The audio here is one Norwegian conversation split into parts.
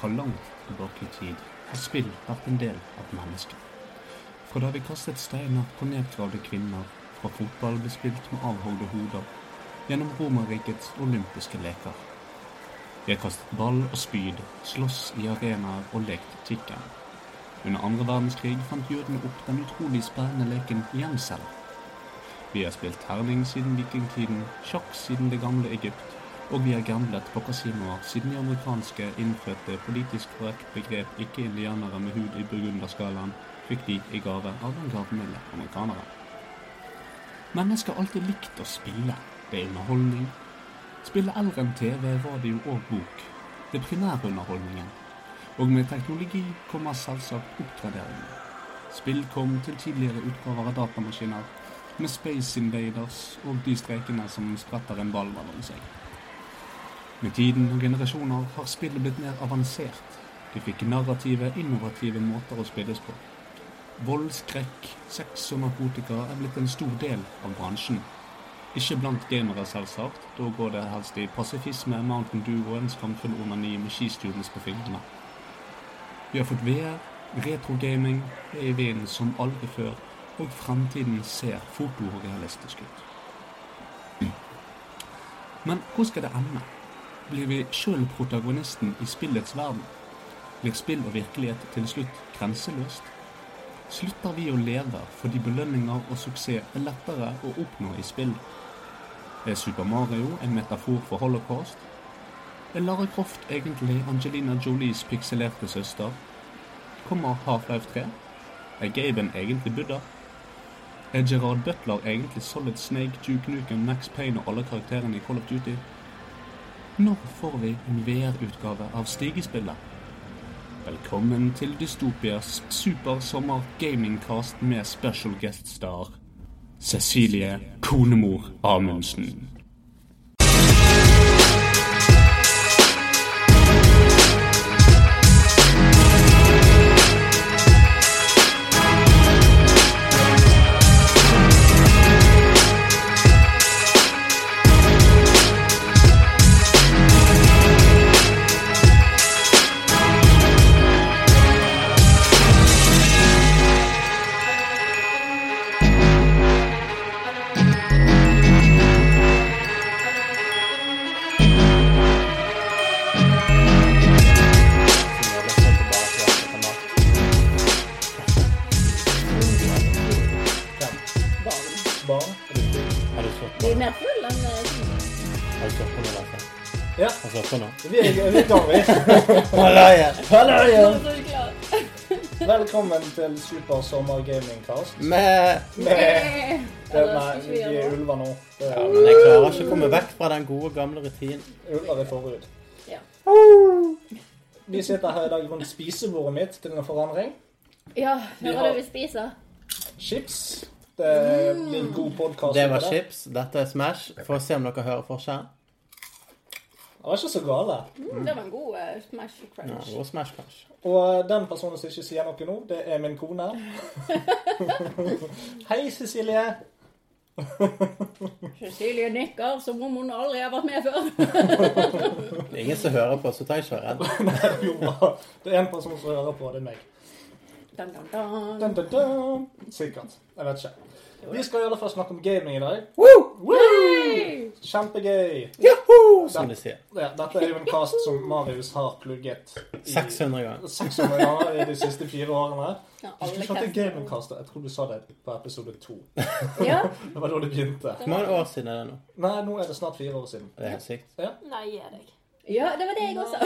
Fra langt tilbake i tid har spill vært en del av mennesket. Fra da vi kastet steiner på nedgravde kvinner, fra fotball ble spilt med avhogde hoder, gjennom Romerrikets olympiske leker. Vi har kastet ball og spyd, slåss i arenaer og lekt Tikken. Under andre verdenskrig fant jødene opp den utrolig spennende leken gjemsel. Vi har spilt terning siden vikingtiden, sjakk siden det gamle Egypt, og vi har gamblet på kasinoer siden de amerikanske innfødte politisk korrekt begrep ikke-indianere med hud i burgunderskalaen fikk de i gave av gavmilde amerikanere. Mennesker har alltid likt å spille. Det er underholdning. Spille eldre enn TV, radio og bok. Det er primærunderholdningen. Og med teknologi kommer selvsagt oppgraderingen. Spill kom til tidligere utgaver av datamaskiner, med Space Invaders og de strekene som spretter en ball mellom seg. Med tiden og generasjoner har spillet blitt mer avansert. De fikk narrative, innovative måter å spilles på. Vold, skrekk, sex og narkotika er blitt en stor del av bransjen. Ikke blant gamere, selvsagt. Da går det helst i pasifisme, Mountain Dew og en skamfull onani med skistudents på fingrene. Vi har fått VR, retrogaming er i vinden som aldri før, og fremtiden ser fotorealistisk ut. Men hvor skal det ende? Blir vi sjøl protagonisten i spillets verden? Blir spill og virkelighet til slutt grenseløst? Slutter vi å leve fordi belønninger og suksess er lettere å oppnå i spill? Er Super Mario en metafor for holocaust? Er Lara Croft egentlig Angelina Jolies pikselerte søster? Kommer Half-Life 3? Er Gaben egentlig Buddha? Er Gerard Butler egentlig Solid Snake, Duke Nukem, Max Payne og alle karakterene i Call of Duty? Når får vi en VR-utgave av stigespillet? Velkommen til Dystopias supersommer gamingcast med special guest star Cecilie Konemor Amundsen. Ja, på nå? vi er, vi er er. Velkommen til Super Sommer Gamingcast. Cast Med det, Nei, vi vi er ulver nå. Det ja, er men jeg klarer ikke å komme vekk fra den gode, gamle rutinen. ulver i forhud. Ja. Vi sitter her i dag rundt spisebordet mitt til en forandring. Ja, Vi hører har- du vi spiser? Chips. Det blir en god podkast. Det var chips, dette er Smash. Få se om dere hører forskjell. Det var ikke så gale. Mm, det var en god uh, smash Ja, crunch. god Smash, crunch. Og den personen som ikke sier noe nå, det er min kone. Hei, Cecilie. Cecilie nikker som om hun aldri har vært med før. Det er ingen som hører på, så ta ikke vær redd. Det er en person som hører på, det er meg. Dun, dun, dun. Dun, dun, dun. Sikkert. Jeg vet ikke. Vi skal i alle fall snakke om gaming i dag. Kjempegøy. Som de sier. Ja, dette er jo en cast som Marius har plugget i 600 ganger. 600 ganger i de siste fire årene. Ja, Du skulle alle snakke Jeg tror du sa det på episode to. Ja. Det var da det begynte. Hvor mange år siden er det nå? Nei, nå er det snart fire år siden. Det er helt sykt. Nei, gi deg. Ja, det var det jeg også.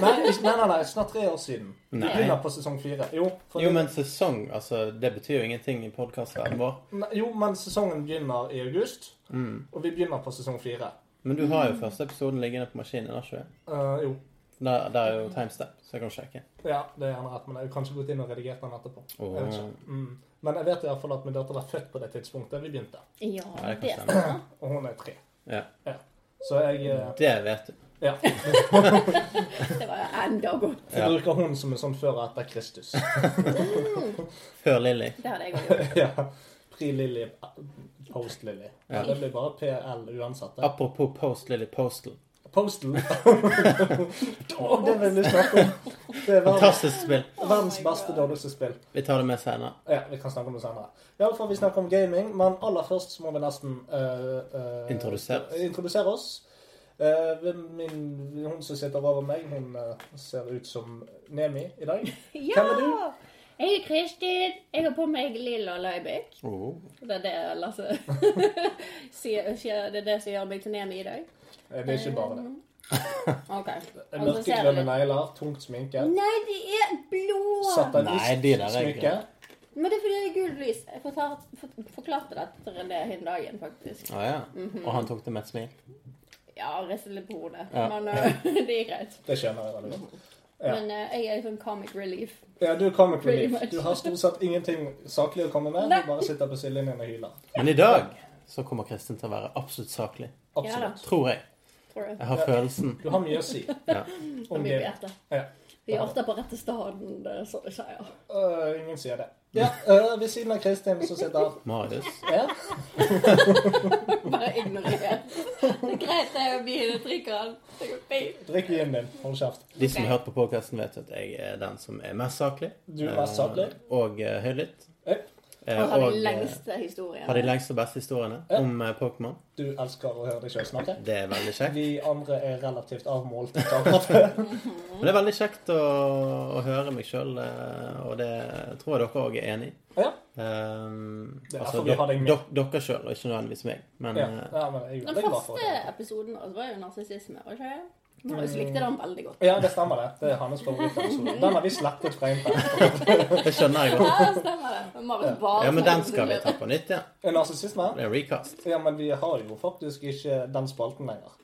Nei, nei, nei, nei snart tre år siden. Vi begynner på sesong fire. Jo, for Jo, men sesong, altså, det betyr jo ingenting i podkastverdenen vår. Nei, jo, men sesongen begynner i august, Mm. og vi begynner på sesong fire. Men du har jo første episoden liggende på maskinen, har ikke du? Uh, jo, Der, der er jo timestamp, så jeg kan sjekke. ja, det er gjerne rett, men jeg har kanskje gått inn og redigert den etterpå. Åh. Jeg vet ikke. Mm. Men jeg vet i hvert fall at min datter var født på det tidspunktet vi begynte, Ja, Ja, det er det stemmer. og hun er tre. Ja. Så jeg eh, Det vet du. Ja. Det var enda godt. Jeg Ja. bruker hun som en sånn før og etter Kristus. Før Lilly. Det hadde jeg òg gjort. ja. Pre-Lilly, post-Lilly. Ja. Det blir bare PL uansett. Apropos Post Lilly Postal. Postal. Det vil vi snakke om. Det er verdens, Fantastisk spill. verdens beste dårligste spill. Vi tar det med senere. Ja, vi kan snakke om det senere. Iallfall vi snakker om gaming, men aller først så må vi nesten uh, uh, Introdusere introdusere oss. Eh, min, hun som sitter over meg, hun eh, ser ut som Nemi i dag. Ja! Hvem er du? Jeg er Kristin. Jeg har på meg lilla Leibik. Oh. Det er det Lasse sier. Det er det som gjør meg til Nemi i dag. Eh, Det er ikke bare det. OK. Så ser Mørkegrønne negler, tungt sminke. Nei, de er blå! Nei, de Satanistsmykke. Men det er fordi det er gult lys. Jeg forklarte dette til René den dagen, faktisk. Ah, ja. Og han tok det med et smil. Ja, riste litt på hodet. Ja. Men uh, det gikk greit. Det skjønner jeg veldig godt. Ja. Men uh, jeg er sånn comic relief. Ja, du er comic Pretty relief. much. Du har stort sett ingenting saklig å komme med. Nei. Du bare sitter på sidelinjen og hyler. Men i dag så kommer Kristin til å være absolutt saklig. Absolutt. Tror jeg. Tror jeg. Jeg har Ja. følelsen. Du har mye å si Ja. Om er det. Ja. Vi er ofte på rette staden, det er det sier. Øh, ingen sier det. Ja, øh, ved siden av Kristin som sitter Marius. Ja. Bare ignorer. Det er greit, det er vi drikker den. Det. Drikk vinen din. Hold kjeft. De som har hørt på podkasten, vet at jeg er den som er mest saklig. Du er mest saklig. Eh, Og eh, høylytt. Ja. Eh, Og har de eh, lengste historiene. har de lengste og beste historiene Ja. om eh, Pokémon. Du elsker å høre deg sjøl snakke. Det er veldig kjekt. Vi andre er relativt avmålt. Men det er veldig kjekt å, å høre meg sjøl, og det tror jeg dere òg er enig i. Ja. Um, altså, dere, dere sjøl, og ikke nødvendigvis meg. Men Ja. ja, men jeg Den første episoden vår var jo narsissisme, var ikke det? Marius likte den veldig godt. Ja, det stemmer det. Det er hans favorittepisode. Den har vi slettet fra internett. det skjønner jeg godt. Ja, stemmer det. Marius bare Ja, men den skal vi ta på nytt ja. En narsissisme? Det er recast. Ja, men vi har jo faktisk ikke den spalten lenger.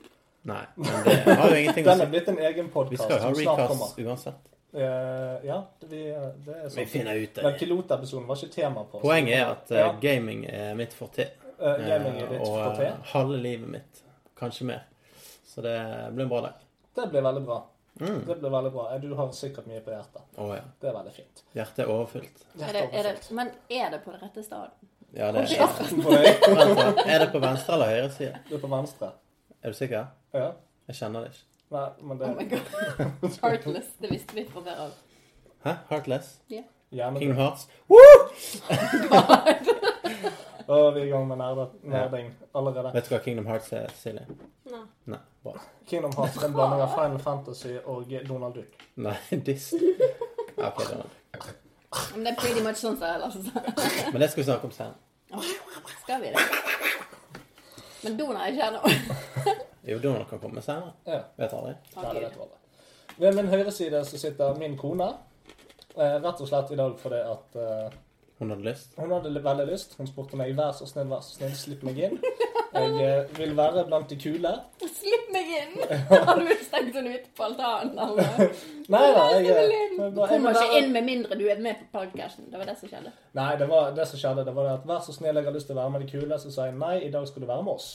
Nei, men det har jo ingenting å Den er blitt en egen Vi skal jo ha recast uansett. Eh, ja, vi, det er Vi finner ut det. Men pilotepisoden var ikke tema på. Poenget er at eh, ja, gaming er mitt forte. Uh, gaming er ditt og forte. eh, halve livet mitt. Kanskje mer. Så det blir en bra dag. Det blir veldig bra. Mm. Det blir veldig bra. Du har sikkert mye på hjertet. Oh, ja. Det er veldig fint. Hjertet er overfylt. Er det, er det, men er det på det rette stedet? Ja, det er. Er det på venstre eller høyre side? Du er på venstre. Er du sikker? Ja. Jeg kjenner det ikke. Nei, men det Oh my god. Heartless. Det visste vi fra før av. Hæ? Heartless? Ja. King Hearts? Og vi er i gang med nerding allerede. Vet du hva Kingdom Hearts er, Silje? Nei. Nei. Bra. Kingdom Hearts er en blanding av Final Fantasy og Donald Duck. Nei, Disney. Ok, da. Men det er pretty much sånn som jeg Lasse. Men det skal vi snakke om senere. Skal vi det? Men Donald er ikke her nå. Jo, Donald kan komme senere. Ja, Vet aldri. Nei, det vet du aldri. Ved min høyre side så sitter min kone. Eh, rett og slett i dag fordi at eh, Hun hadde lyst. hun hadde veldig lyst. Hun spurte meg vær så snill, vær så snill, slipp meg inn. Jeg eh, vil være blant de kule. Slipp meg inn! Har du stengt henne ute på altanen, eller? Nei da, jeg, Jeg eh, Du kommer ikke inn med mindre du er med på podcasten. Det var det som skjedde. Nei, det var det som skjedde. Det var det at vær så snill, jeg har lyst til å være med de kule. Så sa jeg nei, i dag skal du være med oss.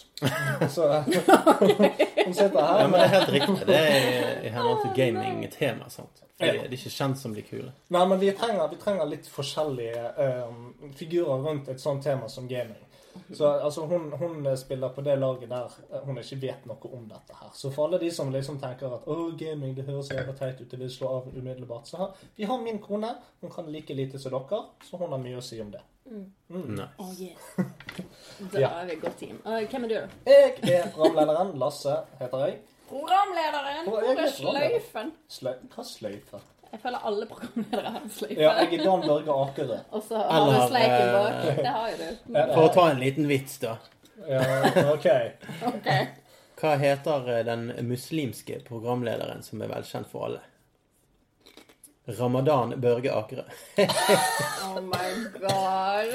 Så hun sitter her. Ja, men det er helt riktig. Det er i- henhold til gaming-tema. sant? Ja. de er ikke kjent som de kule. Nei, men vi trenger, vi trenger litt forskjellige um, figurer rundt et sånt tema som gaming. Så altså, hun, hun spiller på det laget der eh, hun ikke vet noe om dette her. Så for alle de som liksom tenker at å, gaming, det høres jævla teit ut, det vil slå av umiddelbart, så her, vi har min kone. Hun kan like lite som dere, så hun har mye å si om det. Nei. Oh, yes. Da Ja. er vi et godt team. Uh, hvem er du? Jeg er programlederen. Lasse heter jeg. Programlederen! Hvor er jeg sløyfen? Sløy, hva sløyfe? Jeg føler alle programledere har en sløyfe. Ja, jeg er Dan Børge Akerø. Og så har du sleiken eh, bak. Det har jo du. For å ta en liten vits, da. Ja, OK. Ok. Hva heter eh, den muslimske programlederen som er velkjent for alle? Ramadan Børge Akerø. Oh my god.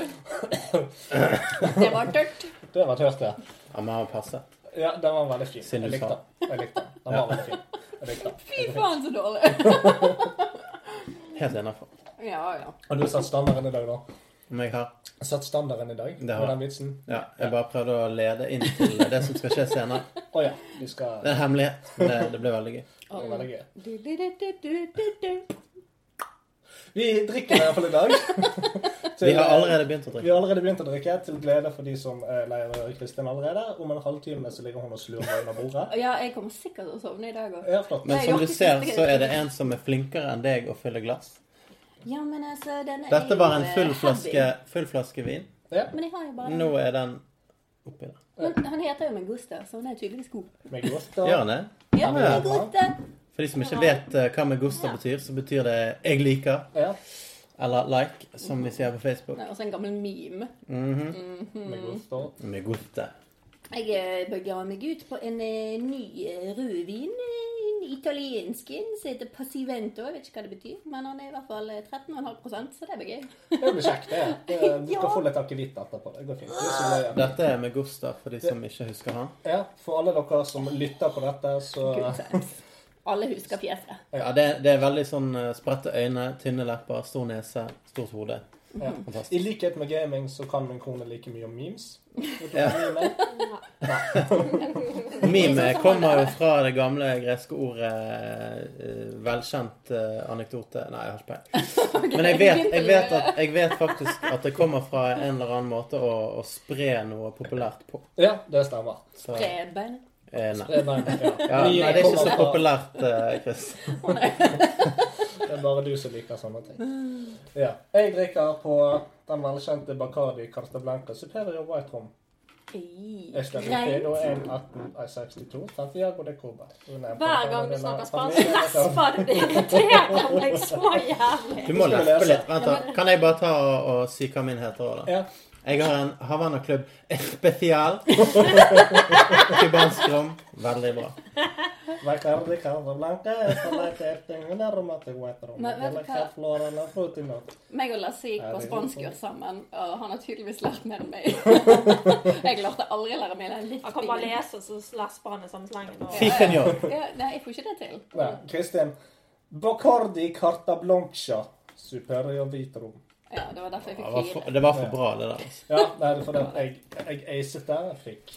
Det var tørt. Det var tørt, ja. Ja, men han passet. Ja, den var veldig fin. Jeg likte den. Jeg likte den. Den var veldig fin. Fy faen, så dårlig. Helt innafor. Ja, ja. Har du satt standarden i dag, da? Om jeg har Satt standarden i dag Det har med den vitsen? Ja, jeg bare prøvde å lede inn til det som skal skje senere. Oh, ja. Vi skal Det er en hemmelighet. Det, det ble veldig gøy. Det blir veldig gøy. Du, du, du, du, du, du, du. Vi drikker i hvert fall i dag. Til- Vi har allerede begynt å Vi drikke. har allerede begynt å drikke, til glede for de som eh, leier Kristin allerede. Om en halvtime så ligger hun og slurver under bordet. Ja, jeg kommer sikkert til å sovne i dag òg. Ja. Men som du ser, så er det en som er flinkere enn deg å fylle glass. Ja, men altså, denne Dette er var en eh, full flaske, full flaske vin. Ja, Men jeg har jo bare. Nå er den oppi der. Men han heter jo Megusta, så han er tydeligvis god. Megusta. Gjør han det? Ja, Ja. Megusta. For de som ikke vet eh, hva Megusta betyr, så betyr det 'jeg liker', Ja, eller 'like', som vi sier på Facebook. Det er også en gammel meme. Mhm. med godt. og- Megusta. Jeg eh, bega meg ut på en eh, ny eh, rødvin. eh, En italiensk en som heter Passivento. Jeg vet ikke hva det betyr, men han er i hvert fall eh, 13,5 så det blir gøy. Det blir kjekt, det. det. Du skal Ja. få litt akevitt etterpå. Det går fint. Det er så løye. Dette er Megusta, for de som ikke husker han. Ja, for alle dere som lytter på dette, så Good times. Alle husker fjeset. Ja, det, det er veldig sånn eh, spredte øyne, tynne lepper, stor nese, stort hode. ja. I likhet med gaming så kan min kone like mye om memes. Ja. meme? Mime kommer jo fra det gamle greske ordet eh, velkjent eh, anekdote Nei, jeg har ikke peiling. Men jeg vet, jeg, vet at, jeg vet faktisk at det kommer fra en eller annen måte å, å spre noe populært på. Ja, det stemmer. Så, Bredbein. Eh, nei. Det er, nei, ja. Ja, nei, det er ikke så populært, eh, Chris. Det er bare du som liker sånne ting. Ja. Jeg drikker på den velkjente Bacardi Carta Blanca Superior White Rom. Jeg stemmer til, og 1.18.62. Santiago de Cuba. Hver gang du snakker spansk, lesper du. Det irriterer meg så jævlig. Du må lespe litt. Vent, da. Kan jeg bare ta og, og si hva min heter òg, da? Ja. Jeg har en Havana-klubb Especial. Cubansk rom. Veldig bra. Fruity note. Meg og Lasse gikk på spanskkurs sammen, og han har tydeligvis lært mer enn meg. jeg klarte aldri å lære meg den litt. Han kan bare lese, så lesper han i samme slengen. Si senor. Nei, jeg får ikke det til. Kristin. Bacardi Carta Blanca Superior Hvit rom. Ja, Det var derfor jeg Det fikk var fire. for, det var for bra, det der. Altså. Ja, nei, det er fordi jeg, jeg acet der. Jeg fikk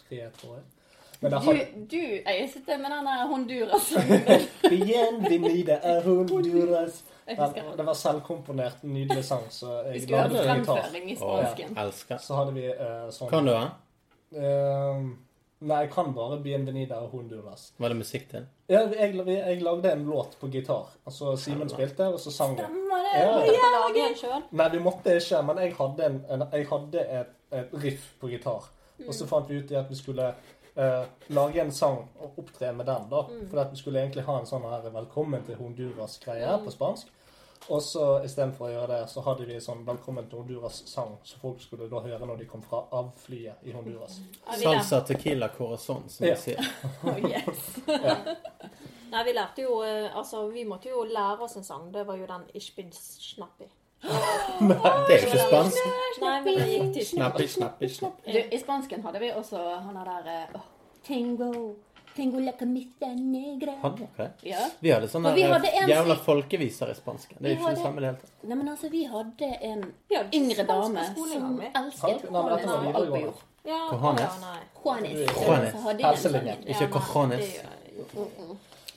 tre, tror jeg. Men Du, har du acet det med den der Honduras. Bienvenida a Honduras. Jeg Den, husker det var selvkomponert, nydelig sang, så jeg Vi skulle hatt fremføring i spansken. spansken. elsker. Så hadde vi uh, sånn Kan du den? Eh, nei, jeg kan bare Bienvenida og Honduras. Var det musikk til? Ja, jeg, jeg, jeg lagde en låt på gitar. Altså Simen spilte, og så sang jeg. Stemmer det? Ja. Måtte ja. lage en selv. Nei, vi måtte ikke, men jeg hadde, en, en, jeg hadde et, et riff på gitar. Og så fant vi ut i at vi skulle eh, lage en sang og opptre med den. da. For at vi skulle egentlig ha en sånn her 'Velkommen til Honduras'-greie på spansk. Og så istedenfor å gjøre det, så hadde de sånn 'Velkommen til Honduras'-sang, så folk skulle da høre når de kom fra av flyet i Honduras. Ja, Salsa tequila corazon, som Ja. de sier. Oh, yes. nei, vi lærte jo eh, Altså, vi måtte jo lære oss en sang. Det var jo den 'Ich bin Schnappi'. Det er jo ikke spansk. Nei, men det gikk til Snappi, snappi, snappi. Du, I spansken hadde vi også han er der eh, oh, Tengo, tengo la camisa negra. Han det? Ja. Vi hadde sånne vi hadde en jævla folkeviser i spansken. Det er ikke det samme i det hele tatt. Nei, men altså, vi hadde en Vi hadde yngre dame som elsket var Juanes og jord. Ja, Cojones. ja. Juanes. Hadde Helselinjen. Ikke cojones.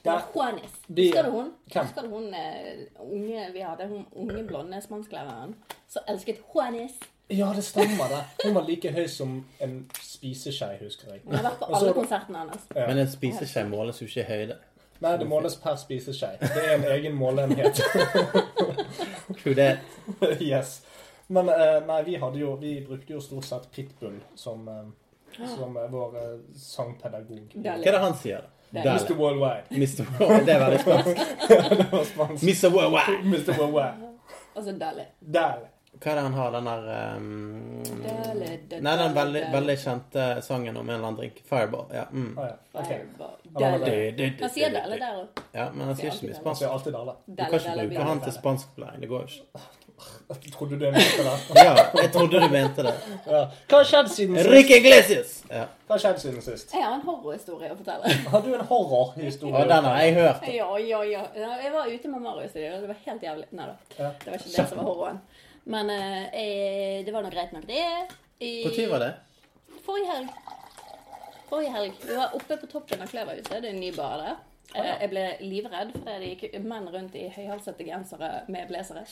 var Juanes. Husker du hun? Husker du hun eh, unge vi hadde? Hun unge blonde spansklæreren som elsket Juanes? Ja, det stemmer, det. Hun var like høy som en spiseskje, husker jeg. Hun har vært på Og så- alle konsertene hennes. Ja. Men en spiseskje måles jo ikke i høyde. Nei, det måles per spiseskje. Det er en egen måleenhet. True that. yes. Men eh, nei, vi hadde jo Vi brukte jo stort sett Pitbull som, eh, som eh, vår sangpedagog. Hva er det han sier, da? Dale. Mr. Worldwide. Mr. Worldwide. Det er veldig spansk. Det var spansk. Mr. Worldwide. Mr. Worldwide. Altså Dale. Der. Hva er det han har, den der um, Dale, dale, Nei, den veldig, veldig kjente sangen om en eller annen drink. Fireball. Ja. Mm. Oh, ja. Okay. Fireball. Han sier Dale der òg. Ja, men han sier ikke mye mye Han spansk. sier alltid Dale. Du kan ikke bruke han til spanskopplæring. Det går ikke. ikke. Trodde du mente det? Ja, jeg trodde du mente det. Ja. Hva har skjedd siden sist? Rick Iglesias! Ja. Hva har skjedd siden sist? Jeg har en horrorhistorie å fortelle. Har du en horrorhistorie? Ja, den har jeg hørt. Ja, ja, ja. Jeg var ute med Marius i det, og det var helt jævlig. Nei da. Ja. Det var ikke det som var horroren. Men eh, jeg, det var nå greit nok, det. Når var det? Forrige helg. Forrige helg. Vi var oppe på toppen av Kløverhuset. Det er en ny bar der. Eh, Jeg ble livredd fordi det gikk menn rundt i høyhalsete gensere med blazere.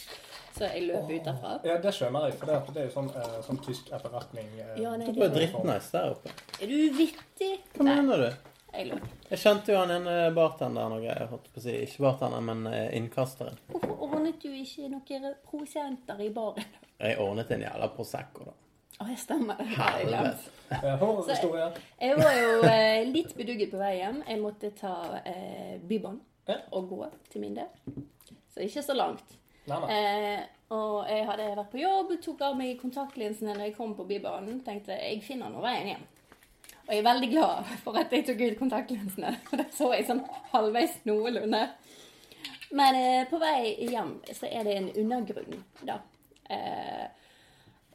Så jeg løp ut derfra. Ja, det skjønner jeg, for det, det er jo sånn, eh, sånn tysk etterretning. eh. Ja, nei, Det var drittnice der oppe. Er du vittig? Hva Nei, mener du? Jeg løp. Jeg kjente jo han ene bartenderen og greier. holdt på å si. Ikke bartenderen, men eh, innkasteren. Hvorfor ordnet du ikke noen prosenter i baren? Jeg ordnet en jævla Prosecco, da. Å, jeg stemmer det. Så jeg. Helvete. Eh. Jeg var jo eh, litt bedugget på vei hjem. Jeg måtte ta eh, Bybanen Ja. og gå til min del. Så ikke så langt. Nei, nei. Eh, og jeg hadde vært på jobb, tok av meg kontaktlinsene når jeg kom på Bybanen. Tenkte jeg finner nå veien hjem. Og jeg er veldig glad for at jeg tok ut kontaktlinsene. For da så jeg sånn halvveis noenlunde. Men eh, på vei hjem så er det en undergrunn, da. Eh,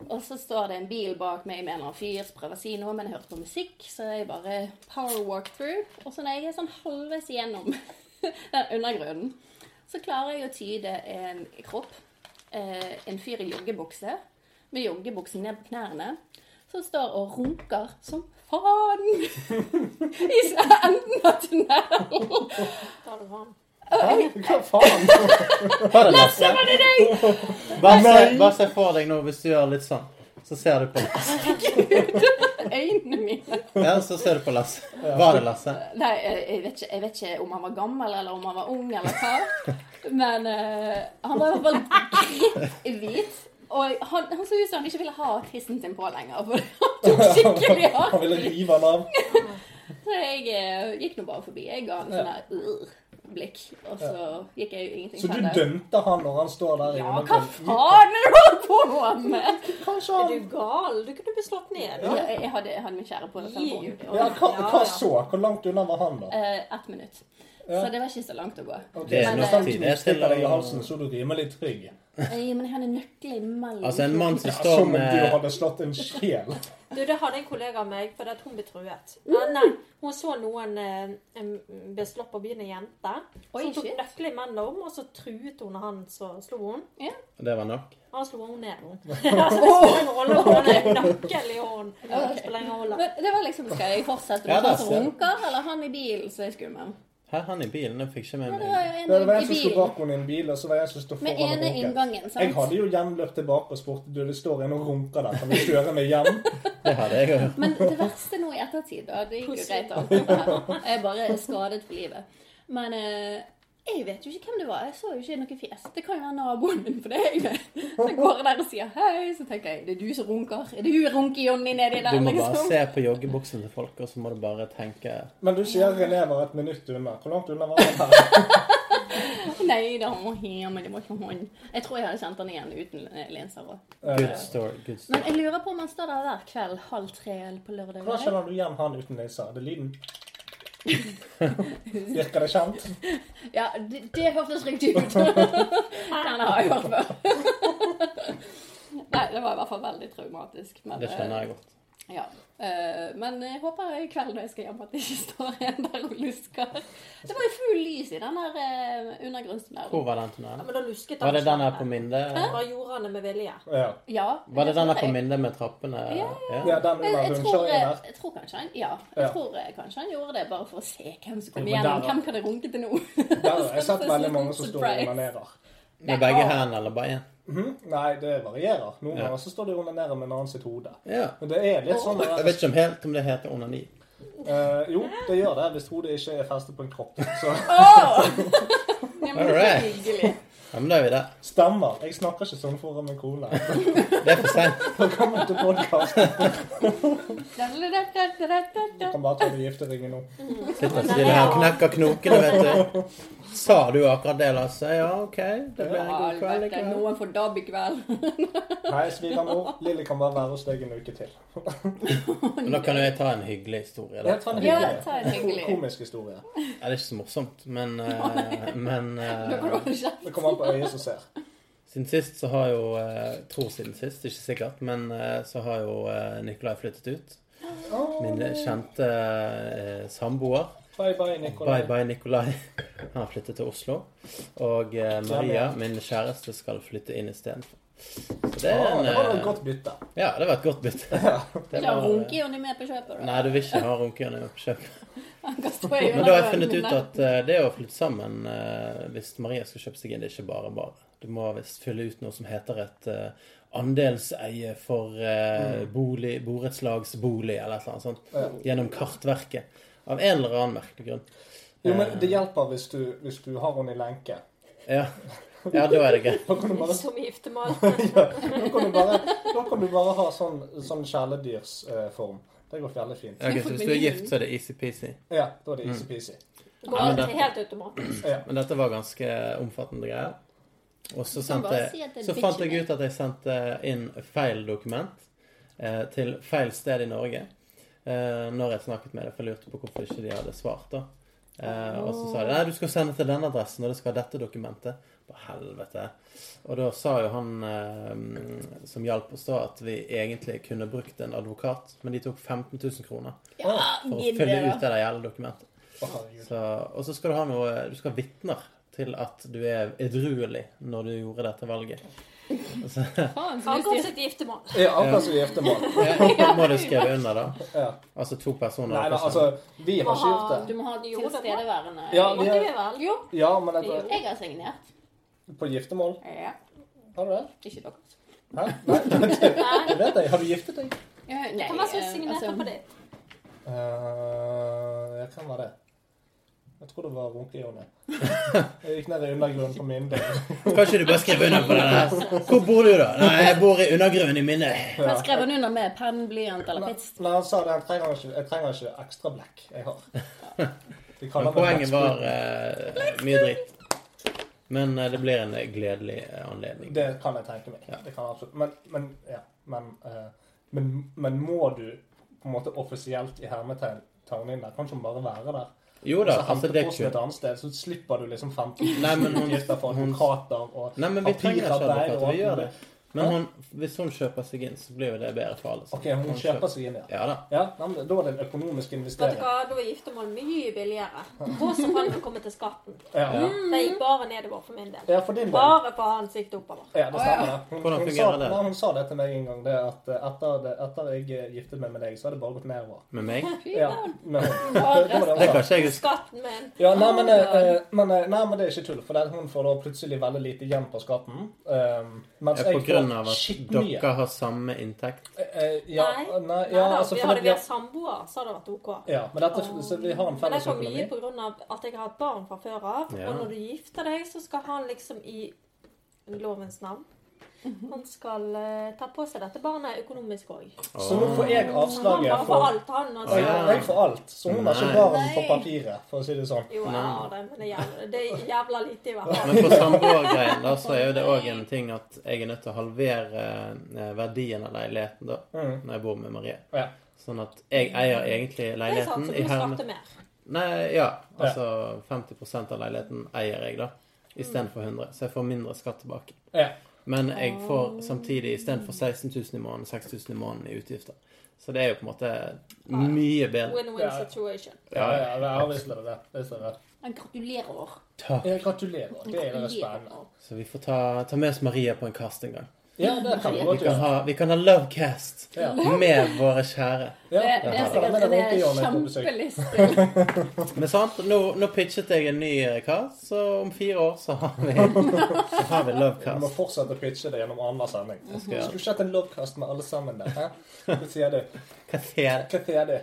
og så står det en bil bak meg med en eller annen fyr som prøver å si noe, men jeg hørte på musikk, så jeg bare power walk through. Og så når jeg er sånn halvveis igjennom den undergrunnen, så klarer jeg å tyde en kropp. Eh, en fyr i joggebukse, med joggebuksen ned på knærne, som står og runker som faen i enden av tunnelen. Er. Hæ? Hva faen? Var det Lasse? Var det deg? Bare se, bare se for deg nå hvis du gjør litt sånn. Så ser du på Lasse. Øynene mine. Ja, så ser du på Lasse. Var det Lasse? Nei, jeg vet, ikke, jeg vet ikke om han var gammel, eller om han var ung, eller hva. Men uh, han var i hvert fall kritthvit. Og han, han så ut som han ikke ville ha tissen sin på lenger. For han tok skikkelig Han ville rive den av. Så jeg eh, gikk nå bare forbi. Jeg ga han sånn her ur-blikk, Og så gikk jeg jo ingenting Så du skjedde. dømte han når han står der i Ja, hva faen er det du holder på med? Kanskje Er du gal? Du kunne blitt slått ned. Ja, jeg, hadde, jeg hadde min kjære på telefonen. ja, hva, hva så? Hvor langt unna var han, da? Eh, Ett minutt. Ja. Så det var ikke så langt å gå. Okay. Det er men, nok tid, det er deg i halsen, så du rimelig trygg. Nei, men jeg hadde nøkler imellom. Altså en mann som står med som om du hadde slått en sjel. Du, det hadde en kollega av meg, fordi at hun ble truet. Ja, nei, hun så noen eh, ble slått på byen, en jente. Så Oi, hun tok shit. nøkkelen mellom, og så truet hun han så slo hun. Det var nok. Han slo hun ned, hun. altså, det spiller ingen rolle om hun har nøkkel i hånden. Det det var liksom, Skal jeg fortsette med ja, han som runker, eller han i bilen som er skummel? Hæ, han i bilen? Jeg fikk ikke med Ja, det meg. var jo Det var en som sto bak henne i en bil, og så var jeg som sto foran og runket. inngangen, sant? Jeg hadde jo gjenløpt tilbake og spurt du, det står en og runker der, kan du kjøre meg hjem? Det hadde jeg òg. Men det verste nå i ettertid, da, det gikk jo greit alt det her. Jeg er bare skadet for livet. Men eh, jeg vet jo ikke hvem det var. Jeg så jo ikke noe fjes. Det kan jo være naboen min, for det er jeg det. Så jeg går der og sier hei, så tenker jeg det er du som runker. Er det hun runke-Johnny nedi der, Du må bare liksom? se på joggebuksen til folk, og så må du bare tenke Men du sier René var et minutt unna. Hvor langt unna var han her? Nei da, han var her, men det var ikke han. Jeg tror jeg hadde kjent han igjen uten eh, linser. Good story. good story. Men jeg lurer på om han står der hver kveld halv tre eller på lørdag. Hvordan kjenner du igjen han uten linser? Er det lyden? Virker det kjent? Ja, det, det hørtes riktig ut. Den har jeg hørt før. Nei, det var i hvert fall veldig traumatisk. Men, Det skjønner jeg godt. eh, Ja. Eh, Men jeg håper i kveld når jeg skal hjem at det ikke står en der og lusker. Det var jo full lys i den der undergrunnstunnelen. Hvor var den Ja, men da lusket Var det den her på Minde? Hva gjorde han det med vilje. Ja. Ja. Var det den her på jeg. Minde med trappene? Ja, ja den Jeg, jeg, tror, rundkjøringen jeg tror kanskje han Ja, jeg Ja. tror eh, kanskje han gjorde det bare for å se hvem som kom igjennom. Hvem kan det runke til nå? Der har jeg sett veldig mange som står og onanerer. Med begge hendene eller bare én? Mhm. Nei, det varierer. Noen Ja. ganger så står de og onanerer med en annen sitt hode. Ja. Men det er litt sånn Jeg vet ikke om helt om det heter onani. Uh, Jo, det gjør det hvis hodet ikke er festet på en kropp. Så Åh! Ja, men Alright. hyggelig. Ja, men da er vi der. stemmer. Jeg snakker ikke sånn foran min kone. Det er for seint. Velkommen til podkast. Da-da-da-da-da-da-da. Kan bare ta med gifteringen nå. Sitter stille her og knekker knokene, vet du. Sa du akkurat det, Lasse? Ja, OK. Det blir en god kveld kveld. noen får dab i kveld. Nei, svigermor. Lilly kan bare være hos deg en uke til. Men da kan jo jeg ta en hyggelig historie. Ja, Da. ta en Ja, hyggelig. ta en hyggelig. Komisk historie. Ja, det er ikke så morsomt, men, eh, men eh. Det kommer an på øyet som ser. Siden sist så har jo eh, Tror siden sist, ikke sikkert, men så har jo Nikolai flyttet ut. Min kjente samboer. Bye bye, Nikolai. Bye bye, Nikolai. Han har flyttet til Oslo. Og eh, Maria, min kjæreste, skal flytte inn istedenfor. Så det Ah, en det var eh, et godt bytte. Ja, det var et godt bytte. Det Vil du ha var- med på kjøpet? da? Nei, du vil ikke ha på. Han kan stå i Men da har jeg funnet ut at eh, det å flytte sammen eh, hvis Maria skal kjøpe seg inn, det er ikke bare bare. Du må visst fylle ut noe som heter et eh, andelseie for eh, bolig, borettslagsbolig eller et eller annet sånt. Gjennom Kartverket. Av en eller annen merkelig grunn. Jo, men det Eh, hjelper hvis du, hvis du har henne i lenke. ja. ja, da er det greit. Da kan du bare, Som giftermål. ja, da kan du bare, da kan du bare ha sånn, sånn kjæledyrsform. det går veldig fint. Ja, ok, så hvis du er gift, så er det easy-peasy. Ja, da er det easy-peasy. Går Ja, men det- helt automatisk. Ja. Men dette var ganske omfattende greier. Og så, sendte, så fant jeg ut at jeg sendte inn feil dokument eh, til feil sted i Norge. Eh, når jeg snakket med dem, for jeg lurte på hvorfor ikke de hadde svart. da. Eh, og så sa de nei, du skal sende til den adressen, og det skal ha dette dokumentet. På helvete. Og da sa jo han eh, som hjalp oss da, at vi egentlig kunne brukt en advokat, men de tok 15 000 kroner Ja, for å fylle det, ut det der gjeldende dokumentet. Så, og så skal du ha noe Du skal ha vitner til at du er edruelig når du gjorde dette valget. Så Faen, så Akkurat sitt giftermål. Ja, akkurat som giftermål. ja, må du skrive under, da. Ja. Altså to personer. Nei da, altså Vi har ikke gjort Du må ha Jo, tilstedeværende Ja, vi har, vel? Jo, ja, men dette, jeg har signert. på giftermål Ja. Har du det? Ikke deres. Hæ? Nei, det, det vet jeg. Har du giftet deg? Ja, nei, Hvem det som eh, altså, på det? Uh, jeg kan være det? Jeg tror det var Runke-Jonny. Jeg gikk ned i undergrunnen på min del. Kan ikke du bare skrive under på det der? Hvor bor du, da? Nei, jeg bor i undergrunnen i minne. Ja. skrev han under med? Penn, blyant eller pits? nei, han sa det. Jeg trenger ikke, jeg trenger ikke ekstra blekk. Jeg har. Men poenget var eh, mye dritt. Men uh, det blir en gledelig eh, anledning. Det kan jeg tenke meg. Ja. Det kan absolutt. Men, men, ja. men, uh, men, men må du på en måte offisielt i hermetegn ta henne inn der? Kan ikke hun bare være der? Jo da, altså det er kult. et annet sted, så slipper du liksom 15 Nei, men hun- utgifter for advokater og papirarbeid Vi gjør det. Men hun, hvis hun kjøper seg inn, så blir jo det bedre for alle. OK, hun kjøper seg inn, ja. Ja da. Ja, men Da var det en økonomisk Vet du investering. hva, Da er giftermål mye billigere. Og så kan det komme til skatten. Ja, ja. Det gikk bare nedover for min del. ja for din del. Bare for hans sikt oppover. Ja, det stemmer. det. Hun, Hvordan hun, fungerer sa, det? Nei, hun sa det til meg en gang, det at eh, etter, det, etter jeg eh, giftet meg med deg, så har det bare gått nedover. Med meg? Fy Ja, faen. men, det hun kan ikke jeg. Skatten min. Ja, nei, men, eh, men, eh, nei, men det er ikke tull, for det, hun får da plutselig veldig lite igjen på skatten. Um, mens jeg grunn får av at dere har samme inntekt. Eh, eh, ja, Nei. nei, Nei ja, da, altså, vi hadde vært samboere, så hadde det vært OK. ja, men dette, så vi har en felles Men det er for mye av at jeg har et barn fra før av. Ja. Og når du gifter deg, så skal han liksom i lovens navn Han skal eh, ta på seg dette barnet økonomisk òg. Så nå får jeg Han avslaget bare får for alt, han. Altså. Jeg, jeg får alt, så hun har ikke barn på Nei. papiret, for å si det sånn. Jo, jeg har det, men det er jævla, det er jævla lite i hvert fall. Men på samboergreien da, så er jo det òg en ting at jeg er nødt til å halvere eh, verdien av leiligheten da, Mm. når jeg bor med Marie. Ja. Sånn at jeg eier egentlig Det er sant, leiligheten så i du herme... skatter mer. Nei, ja. Altså 50% av leiligheten eier jeg, da. Istedenfor 100. Så jeg får mindre skatt tilbake. Ja. Men jeg får samtidig istedenfor 16 000 i måneden, 6000 i måneden i utgifter. Så det er jo på en måte mye bedre. Win-win situation. Ja, ja, ja, ja visst er det det. Visst er det. Jeg gratulerer. Takk. Jeg gratulerer. Det er det spennende. Så vi får ta, ta med oss Maria på en kast en gang. Ja, det kan vi Vi kan gjøre. ha, vi kan ha Lovecast Ja. med våre kjære. Ja, Det, det er sikkert men det er kjempelyst. Men sant, nå, nå pitchet jeg en ny eh, cast, så om fire år så har vi, så har vi Lovecast. Vi må fortsette å pitche det gjennom annenhver sending. Skulle ikke hatt en Lovecast med alle sammen der. Hæ? Hva sier du? Hva sier Hva sier du?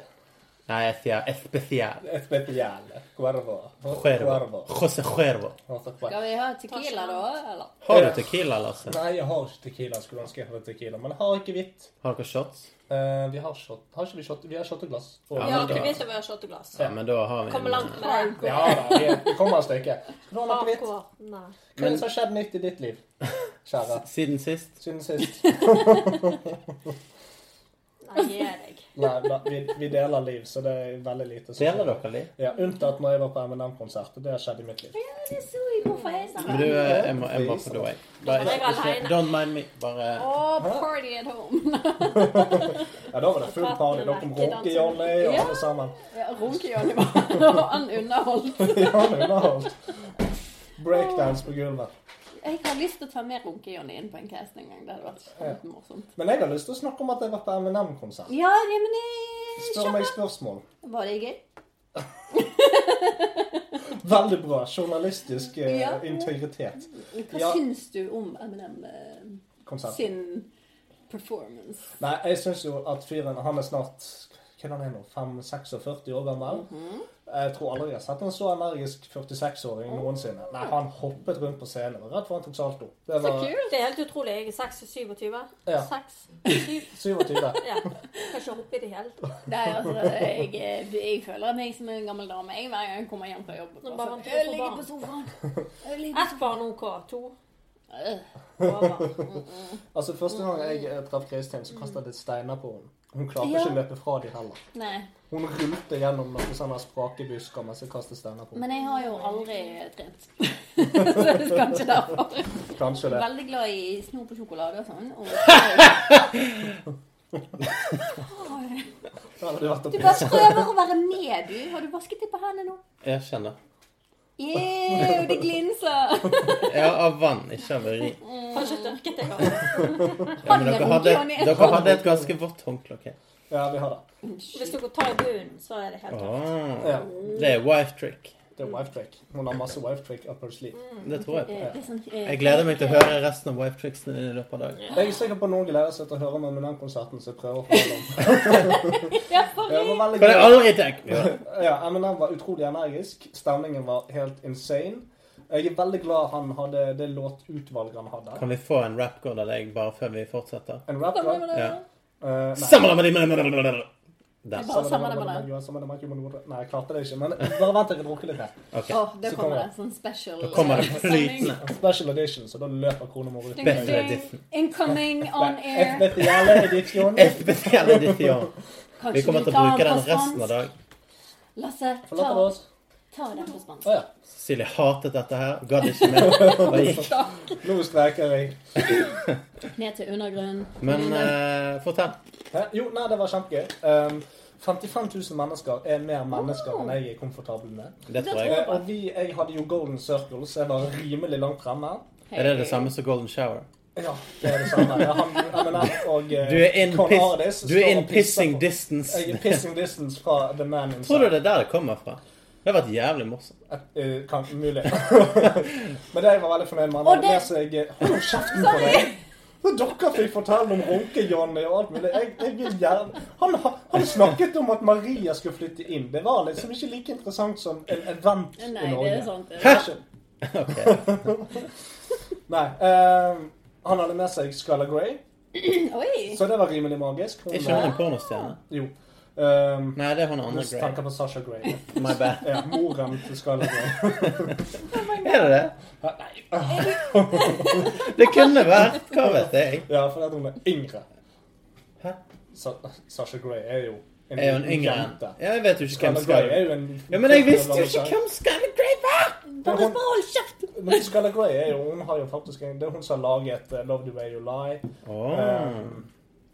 Nei, jeg sier especial. Especial. Cuervo. Cuervo. José Cuervo. Skal vi ha tequila, da? Eller? Har du tequila, Lasse? Nei, jeg har ikke tequila. Skulle ønske jeg hadde tequila. Men jeg har ikke hvitt. Har dere shots? Uh, vi har shot. Har ikke vi shot? Vi har shot Og- Ja, Ja, men og vi har shotteglass. Ja, men da har vi Kommer langt med det. Ja da, vi, vi kommer et stykke. Skal du ha noe hvitt? Hva er det som har skjedd nytt i ditt liv, kjære? Siden sist? Siden sist? Nei, gi deg. Nei, da, vi, vi deler liv, så det er veldig lite Så Deler dere liv? Ja, Unntatt når jeg var på M&M-konsert. Det har skjedd i mitt liv. Det så jeg på. Men du, eh, jeg må, jeg må på do, jeg. Bare, Jeg er ikke, alene. don't mind me. Bare oh, party at home. Ja, Da var det full party. Da kom Ronke-Johnny og Ja. alle sammen. Ja, Runke-Johnny var han underholdt. Ja, han underholdt. Breakdance på gulvet jeg har lyst til å ta med Runke-Jonny inn på en cast en gang. Det hadde vært kjempemorsomt. Men jeg har lyst til å snakke om at jeg har vært på MNM-konsert. Ja, men jeg... Spør meg spørsmål. Var det gøy? Veldig bra. Journalistisk eh, ja. integritet. Hva ja. syns du om Eminem eh, Konsert. sin performance? Nei, jeg syns jo at fyren Han er snart hva er han nå? 5-46 år gammel. Mm -hmm. Jeg tror aldri jeg har sett en så energisk 46-åring mm. noensinne. Nei, han hoppet rundt på scenen. Rett redd han tok salto. Det var... Det er helt utrolig. Jeg er 26. Ja. 6, 27. ja. Kan ikke hoppe i det hele Nei, altså, jeg, eh, jeg, føler meg som en gammel dame jeg hver gang jeg kommer hjem fra jobb. Altså. Jeg ligger på sofaen. Ett barn OK. To. Øh. Mm, mm. Altså Første gang jeg eh, traff Kristin, så kasta jeg litt steiner på henne. Hun klarte ja. ikke å løpe fra dem heller. Nei. Hun rulte gjennom noen sånne sprakebusker mens jeg kastet steiner på henne. Men jeg har jo aldri trent. så det er kanskje derfor. Kanskje det. Veldig glad i snor på sjokolade og sånn. Og... du bare prøver å være med, du. Har du vasket deg på hendene nå? Jeg kjenner. Jau, det glinser! ja, av vann, ikke av urin. Kanskje tørket jeg av. Dere hadde et ganske vått håndkle. Ja, vi har det. Hvis dere tar i bunnen, så er det helt tøft. Ah, ja. Det er wife trick. Det er wife trick. Hun har masse wife trick up her sleeve. Mm. Det tror jeg. Sånn jeg gleder meg til å høre resten av wife tricksene i løpet av dagen. Jeg er sikker på noen gleder seg til å høre meg med den konserten, så jeg prøver å holde om. ja, Kan jeg aldri tenke Ja, Eminem var utrolig energisk. Stemningen var helt insane. Jeg er veldig glad han hadde det låtutvalget han hadde. Kan vi få en rap-god av deg bare før vi fortsetter? En rap-god? Ja. Eh, uh, der. Bare Nei, jeg klarte det ikke. Men bare vent til jeg drukker litt her. Okay. Oh, det så kommer det. Sånn special Da kommer det sånn flytende. Sånn special edition, så da løper kronemor ut. Incoming on air. Vi kommer til å bruke den resten av dag. Lasse, ta oss ta den på spansk. Oh, ja. Silje hatet dette her. Gadd ikke mer. Nå streiker jeg. Ned til undergrunnen. Men eh, fortell. Hæ? Jo, nei, det var kjempegøy. Um, 55 000 mennesker er mer mennesker enn jeg er komfortabel med. Det tror jeg. Eh, og vi, jeg hadde jo Golden Circle, så jeg var rimelig langt fremme. Er det det samme som Golden Shower? Ja, det er det samme. Han, og eh, Du er in, piss, Ardis du er in pissing distance. Jeg er pissing distance fra The Man Inside. Tror du det er der det kommer fra? Det har vært jævlig morsomt. Et, eh, kan, mulig. Men det jeg var veldig fornøyd med. Han hadde det- med seg Hold nå kjeften på deg! Så dere fikk fortelle om Runke-Johnny og alt mulig. Jeg, jeg vil gjerne han, han snakket om at Maria skulle flytte inn. Det var liksom ikke like interessant som en event Nei, i det er sant. det. Hæ? Ok. Nei. eh, han hadde med seg Skylar Grey, Oi! så det var rimelig magisk. Hun, Er ikke hun en pornostjerne? Jo. Um, Nei, det er hun andre du Grey. tenker på Sasha Grey. My bad. Ja, moren til Skylar Grey. Er det det? Ja, Nei. Det kunne vært. Hva vet jeg? Ja, for hun er yngre. Hæ? Sa Sasha Grey er jo en Er hun yngre jente. Ja, jeg vet jo ikke hvem Scarlett Grey er en Ja, men jeg visste jo ikke hvem Scarlett Grey var! Bare Hold kjeft! men Scarlett Grey er jo Hun har jo faktisk en, Det er hun som har laget uh, 'Love The Way You Lie'. Åh. Um,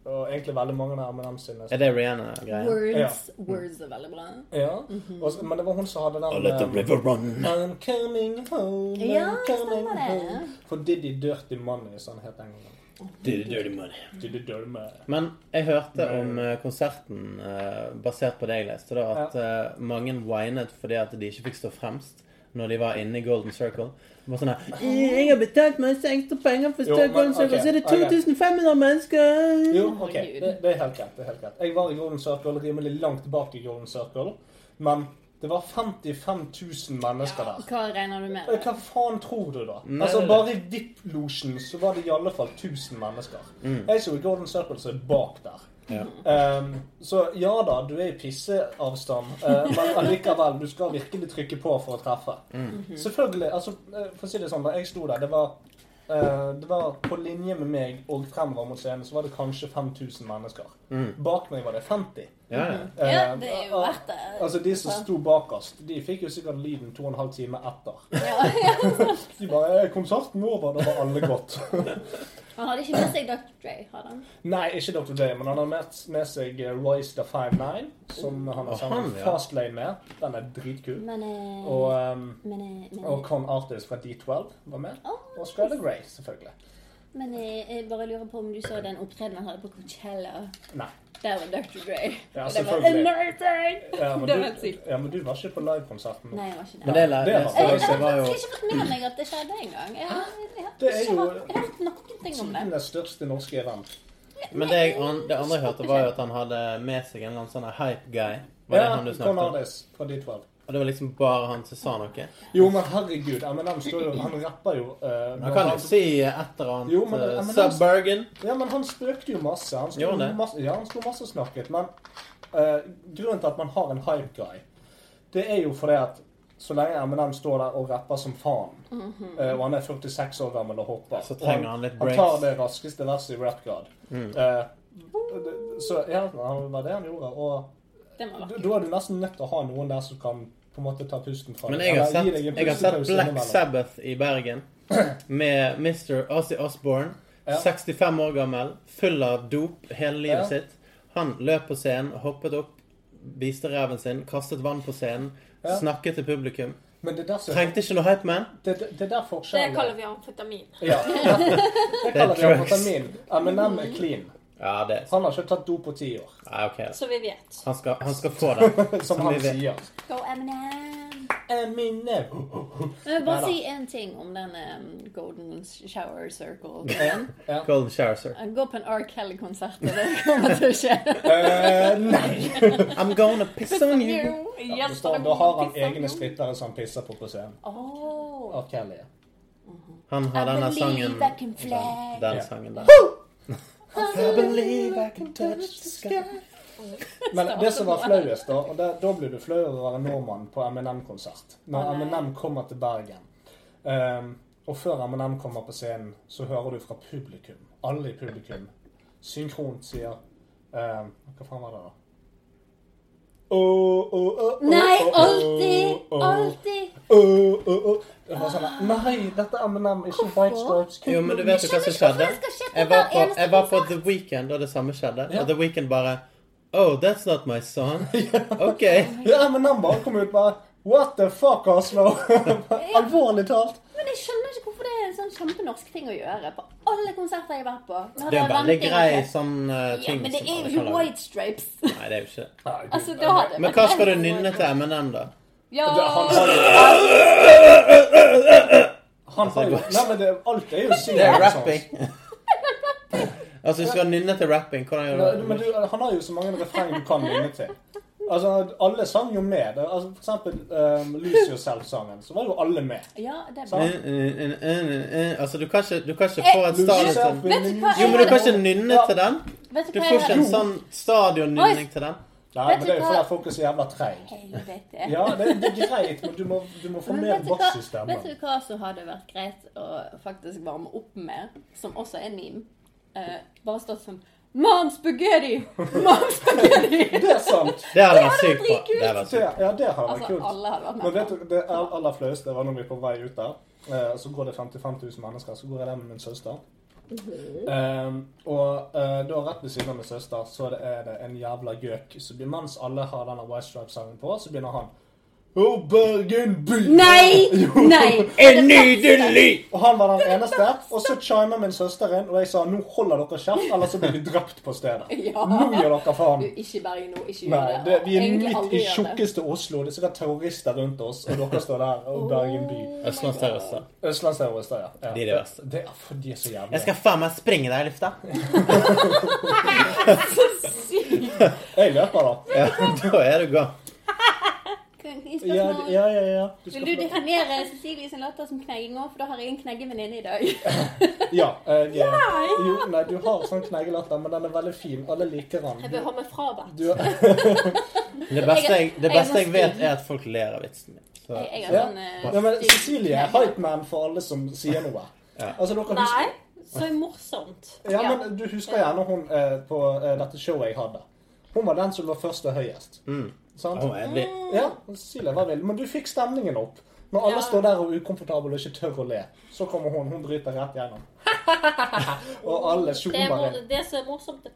og egentlig veldig mange av Eminem sine. Er det Rihanna-greia? Words, words er veldig bra. Ja. mm -hmm. Også, men det var hun som hadde den Let the um, river run. I'm coming home, I'm Ja, coming home. For Diddy Dirty Money, som han het den gangen. Diddy dirty money. Diddy Dirty Money. Men jeg hørte om eh, konserten eh, basert på det jeg leste, da, at ja. mange winet fordi at de ikke fikk stå fremst når de var inne i Golden Circle. Det var sånn her «Eh, 'Jeg har betalt masse ekstra penger for i Golden Circle, så er det ok. 2500 mennesker!' Jo, ok. Det, det er helt greit. det er helt greit. Jeg var i Golden Circle, rimelig langt bak i Golden Circle. Men det var 55 000 mennesker der. Hva regner du med? Eh, Hva faen tror du, da? Nei, altså Bare i VIP-losjen så var det i alle fall 1000 mennesker. Jeg så i Golden Circle som er bak der. Ja. Ehm, så ja da, du er i pisseavstand, uh, men allikevel, du skal virkelig trykke på for å treffe. Selvfølgelig. altså, eh, For å si det sånn, da jeg sto der, det var uh, det var på linje med meg og fremover mot scenen, så var det kanskje 5000 mennesker. Mm. Bak meg var det 50. Ja, ja. Ja, Eh, det er jo verdt det. Altså, de som sto bakerst, de fikk jo sikkert lyden to og en halv time etter. Ja, ja. De bare 'Er konserten over?' Da var alle gått. Han hadde ikke med seg Dr. Dre, hadde han? Nei, ikke Dr. Dre, men han har med, med seg eh, Royce the 59, som han har sammen med ja. Fastlane med. Den er dritkul. Men, eh, Og, um, men, eh, men, og Con Artist fra D12 var med. Oh, Og Skyler Grey, selvfølgelig. men eh, jeg bare lurer på om du så den opptredenen han hadde på Coachella. Nei. Der var Dr. Dre. Ja, Og det var amazing! Ja, Det var helt sykt. ja, men du var ikke på livekonserten. Nei, jeg var ikke Men der. det, det, Det det, var- Jeg har det var jo faktisk ikke fått med meg at det skjedde engang. Jeg har, jeg har Det ikke hørt, jeg har noen ting om det. Tidenes største norske event. Men det, jeg, det andre jeg hørte, var jo at han hadde med seg en eller annen sånn hype guy. Var det Ja, han du Con snakket om? Ardis fra D12. Og det var liksom bare han som sa noe? Jo, men herregud, Eminem står jo Han rapper jo Uh, Han kan jo si et eller annet. Jo, men uh, eh, men. Ja, men han spøkte jo masse. Han sto masse, ja, han sto masse og snakket. Men uh, grunnen til at man har en hype guy, det er jo fordi at så lenge Eminem står der og rapper som faen, eh, og han er 46 år gammel og hopper Så trenger han litt Han tar det raskeste verset i rap god. Mm. Eh, så ja, det var det han gjorde. Og Det da da er du nesten nødt til å ha noen der som kan på en måte ta pusten fra Men deg. jeg har sett, deg jeg har sett Black. Sabbath i Bergen med Mr. Ozzy Osbourne. Ja. 65 år gammel, full av dop hele livet Ja. sitt. Han løp på scenen, hoppet opp, viste reven sin, kastet vann på scenen, Ja. snakket til publikum. Men det er der, som- Trengte ikke noe hype man. det, det, det der Det kaller vi amfetamin. Ja. Det kaller vi amfetamin. Eminem er clean. Ja, det Han har ikke tatt do på ti år, Nei, ok. Så vi vet. Han skal, han skal få det. som Som han sier. Go Eminem. Eminem. Jeg vil bare Neida. si en ting om den um, Golden Shower Circle. Ja. Golden shower, Circle. Gå på en R. Kelly-konsert, og det kommer til å skje. Eh, nei! I'm gonna piss on you. Ja, står, da har han egne strittere som han pisser på på scenen. Oh. R. Kelly. Han har denne sangen. Den sangen der. I believe I can touch the sky. Men det som var flauest, da, og da, da blir du flau over å være nordmann på Eminem-konsert. Når. Eminem kommer til Bergen. Um, og før Eminem kommer på scenen, så hører du fra publikum, alle i publikum, synkront sier um, Hva faen var det, da? Åh, åh, åh, Nei, alltid! Alltid! Det var sånn Nei, dette er Eminem, ikke White Stripes. Jo, men du vet jo hva som skjedde? Jeg var på, jeg var på The Weekend, og det samme skjedde. Ja. Og The Weekend bare Oh, that's not my song. OK. Ja, Eminem bare kom ut bare What the fuck, Oslo? Alvorlig talt. Men jeg skjønner ikke hvorfor det er en sånn kjempenorsk ting å gjøre på alle konserter jeg har vært på. Det er er veldig grei sånn uh, Ja, men det er jo ikke. White Stripes. Nei, det er jo ikke det. Altså, Men hva skal du nynne til Eminem, da? Ja, Det, han har jo Han har jo Nei, men det, alt er jo sykt. Det er sånn. rapping. altså, du skal nynne til rapping. Hvordan gjør du Men det? du, han har jo så mange refreng du kan nynne til. Altså, Alle sang jo med. Altså, for eksempel um, 'Lose Yourself'-sangen. Så var jo alle med. ja det var. Eh, eh, eh. Altså, du kan ikke, du kan ikke få et stadion til? Jo, men du kan ikke nynne Ja. til den. Du får ikke en sånn stadionnynning til den. Nei, men det er jo fordi folk er så jævla treige. Ja, det, det er greit, men du må, du må få mer bass i Vet du hva som hadde vært greit å faktisk varme opp med, som også er meme? Uh, bare stått som Mom spaghetti! Mom spaghetti! Det er sant. Det hadde vært sykt bra. Det hadde vært sykt. ja, det hadde vært Altså, kult. alle hadde vært Men vet du, det aller, aller flaueste var når vi er på vei ut der. Eh, så går det 55 000 mennesker. Så går jeg der med min søster. Eh, og uh, da rett ved siden av min søster så er det en jævla gjøk. Så blir- mens alle har denne White Stripe-sangen på, så begynner han Å, Bergen by! Nei! Nei! Er nydelig! Og han var den eneste. Og så chima min søster inn, og jeg sa nå holder dere kjeft, eller så blir vi drept på stedet. Ja. Nå gjør dere faen. Du, ikke Bergen nå. Ikke gjør Nei, det. det, vi er midt i tjukkeste Oslo. Det er sikkert terrorister rundt oss, og dere står der. Og Bergen by. Østlandsterrorister. Østlandsterrorister, ja. ja. De er de verste. Det er for de er så jævlige. Jeg skal faen meg sprenge deg i lufta. Jeg løper, da. Ja, da er du god. I Ja, spørsmål. ja, ja. ja. Du Vil du definere Cecilie sin latter som knegging òg? For da har jeg en kneggevenninne i dag. Ja. Jeg, jo, nei, du har sånn kneggelatter, men den er veldig fin. Alle liker Jeg bør ha meg frabedt. Du, Det beste jeg, det er beste jeg jeg, vet, er at folk ler av vitsen min. Så Jeg, jeg har Ja. sånn eh, ja, men Cecilie er hypeman for alle som sier noe. Ja. Altså, dere Nei, så morsomt. Ja, Ja. men du husker gjerne hun eh, på eh, dette showet jeg hadde. Hun var den som lå først og høyest. Mm. Sant? Oh, endelig. Ja, Cecilie var vill. Men du fikk stemningen opp. Når alle Ja. står der og er ukomfortable og ikke tør å le, så kommer hun. Hun bryter rett gjennom. og alle Det, er, zoomer inn. det som er morsomt,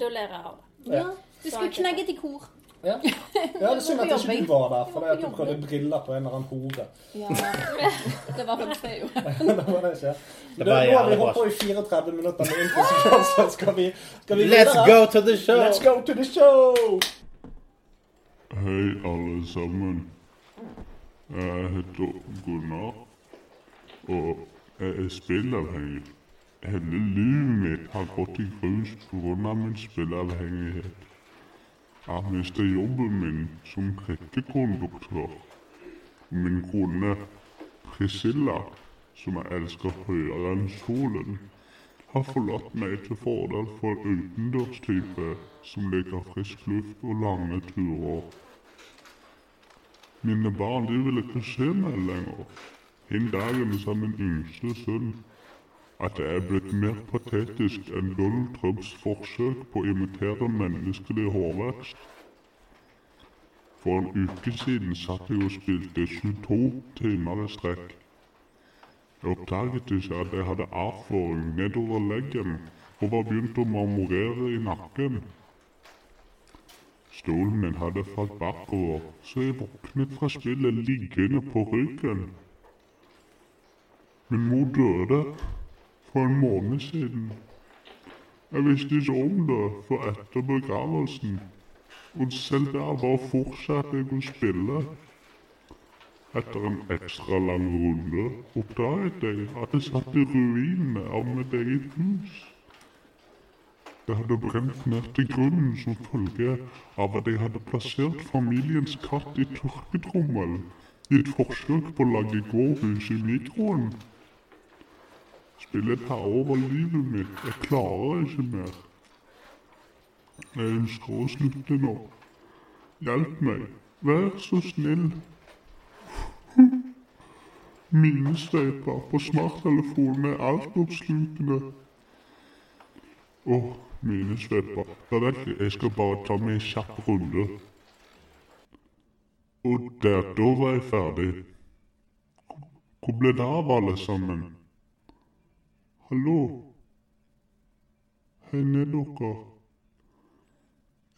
da ler jeg av det. Ja, du skulle knegget i kor. Ja, ja det er synd at ikke du var der, for det at du prøvde briller på en eller annen hore. Ja, det var faktisk det jo. det var det ikke. Men Det nå har vi holdt på i 34 minutter med introsekvenser. så skal vi, skal vi Let's go to the show! Let's go to the show! Hei, alle sammen. Jeg heter Gunnar, og jeg er spillavhengig. Hele livet mitt har gått i grus pga. min spillavhengighet. Jeg mistet jobben min som trikkekonduktør. Min kone Priscilla, som jeg elsker høyere enn solen, har forlatt meg til fordel for en utendørstype som liker frisk luft og lange turer. Mine barn de vil ikke se meg lenger. En dagen sa min yngste sønn at jeg er blitt mer patetisk enn Donald Trumps forsøk på å imitere menneskelig hårvekst. For en uke siden satt jeg og spilte 22 timer i strekk. Jeg oppdaget ikke at jeg hadde avføring nedover leggen og var begynt å marmorere i nakken. Stolen min hadde falt bakover, så jeg våknet fra spillet liggende på ryggen. Min mor døde for en måned siden. Jeg visste ikke om det før etter begravelsen, og selv der bare fortsatte jeg å spille. Etter en ekstra lang runde oppdaget jeg at jeg satt i ruinene av mitt eget hus. Det hadde brent ned til grunnen som følge av at jeg hadde plassert familiens katt i tørketrommel i et forsøk på å lage gårdhus i mikroen. Spillet tar over livet mitt. Jeg klarer ikke mer. Jeg ønsker å slutte nå. Hjelp meg. Vær så snill. Minesteiper på smarttelefonen er altoppslukende. Å, mine svepper, Da vet jeg, skal bare ta meg en kjapp runde. Og der, da var jeg ferdig. Hvor ble det av alle sammen? Hallo? Hei ned dere.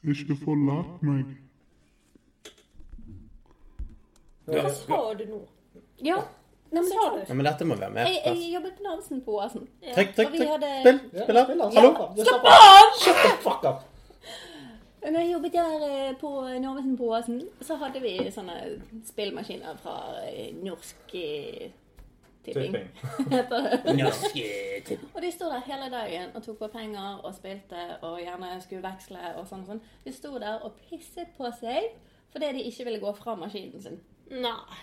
Ikke forlat meg. Hva sa du nå? Ja, nei, men sant. Ja, men dette må være med. Jeg, jeg jobbet på Nansen på Oasen. Trykk, trykk, Og vi trykk. hadde- Spill! Ja, Spill av. spill. Hallo? Slapp av. Slapp av! Shut the fuck up! Når jeg jobbet der eh, på Narvesen på Oasen, så hadde vi sånne spillmaskiner fra eh, Norsk eh, Tipping. Norsk tipping. Og de sto der hele dagen og tok på penger og spilte og gjerne skulle veksle og sånn og sånn. De sto der og pisset på seg fordi de ikke ville gå fra maskinen sin. Nei.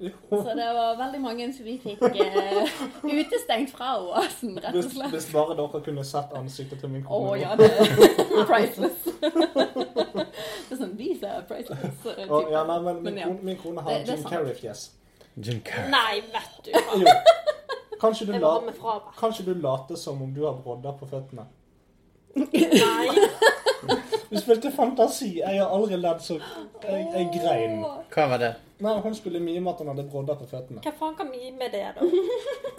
Så det var veldig mange som vi fikk eh, utestengt fra Oasen, rett og Hvis, slett. hvis bare dere kunne sett ansiktet til min kone. Å ja, det er priceless. det er sånn Visa priceless. Oh, ja, nei, men min, Men ja. kone, min kone har Det- det Jim. Carrey-fjes. Jim Carrey. Nei, vet du hva. Kanskje du, la, kanskje du later som om du har brodder på føttene? Nei. Du spilte fantasi. Jeg har aldri ledd så Jeg, jeg grein. Hva var det? Nei, hun skulle mime at hun hadde brodder på føttene. Hva faen kan mime det, da?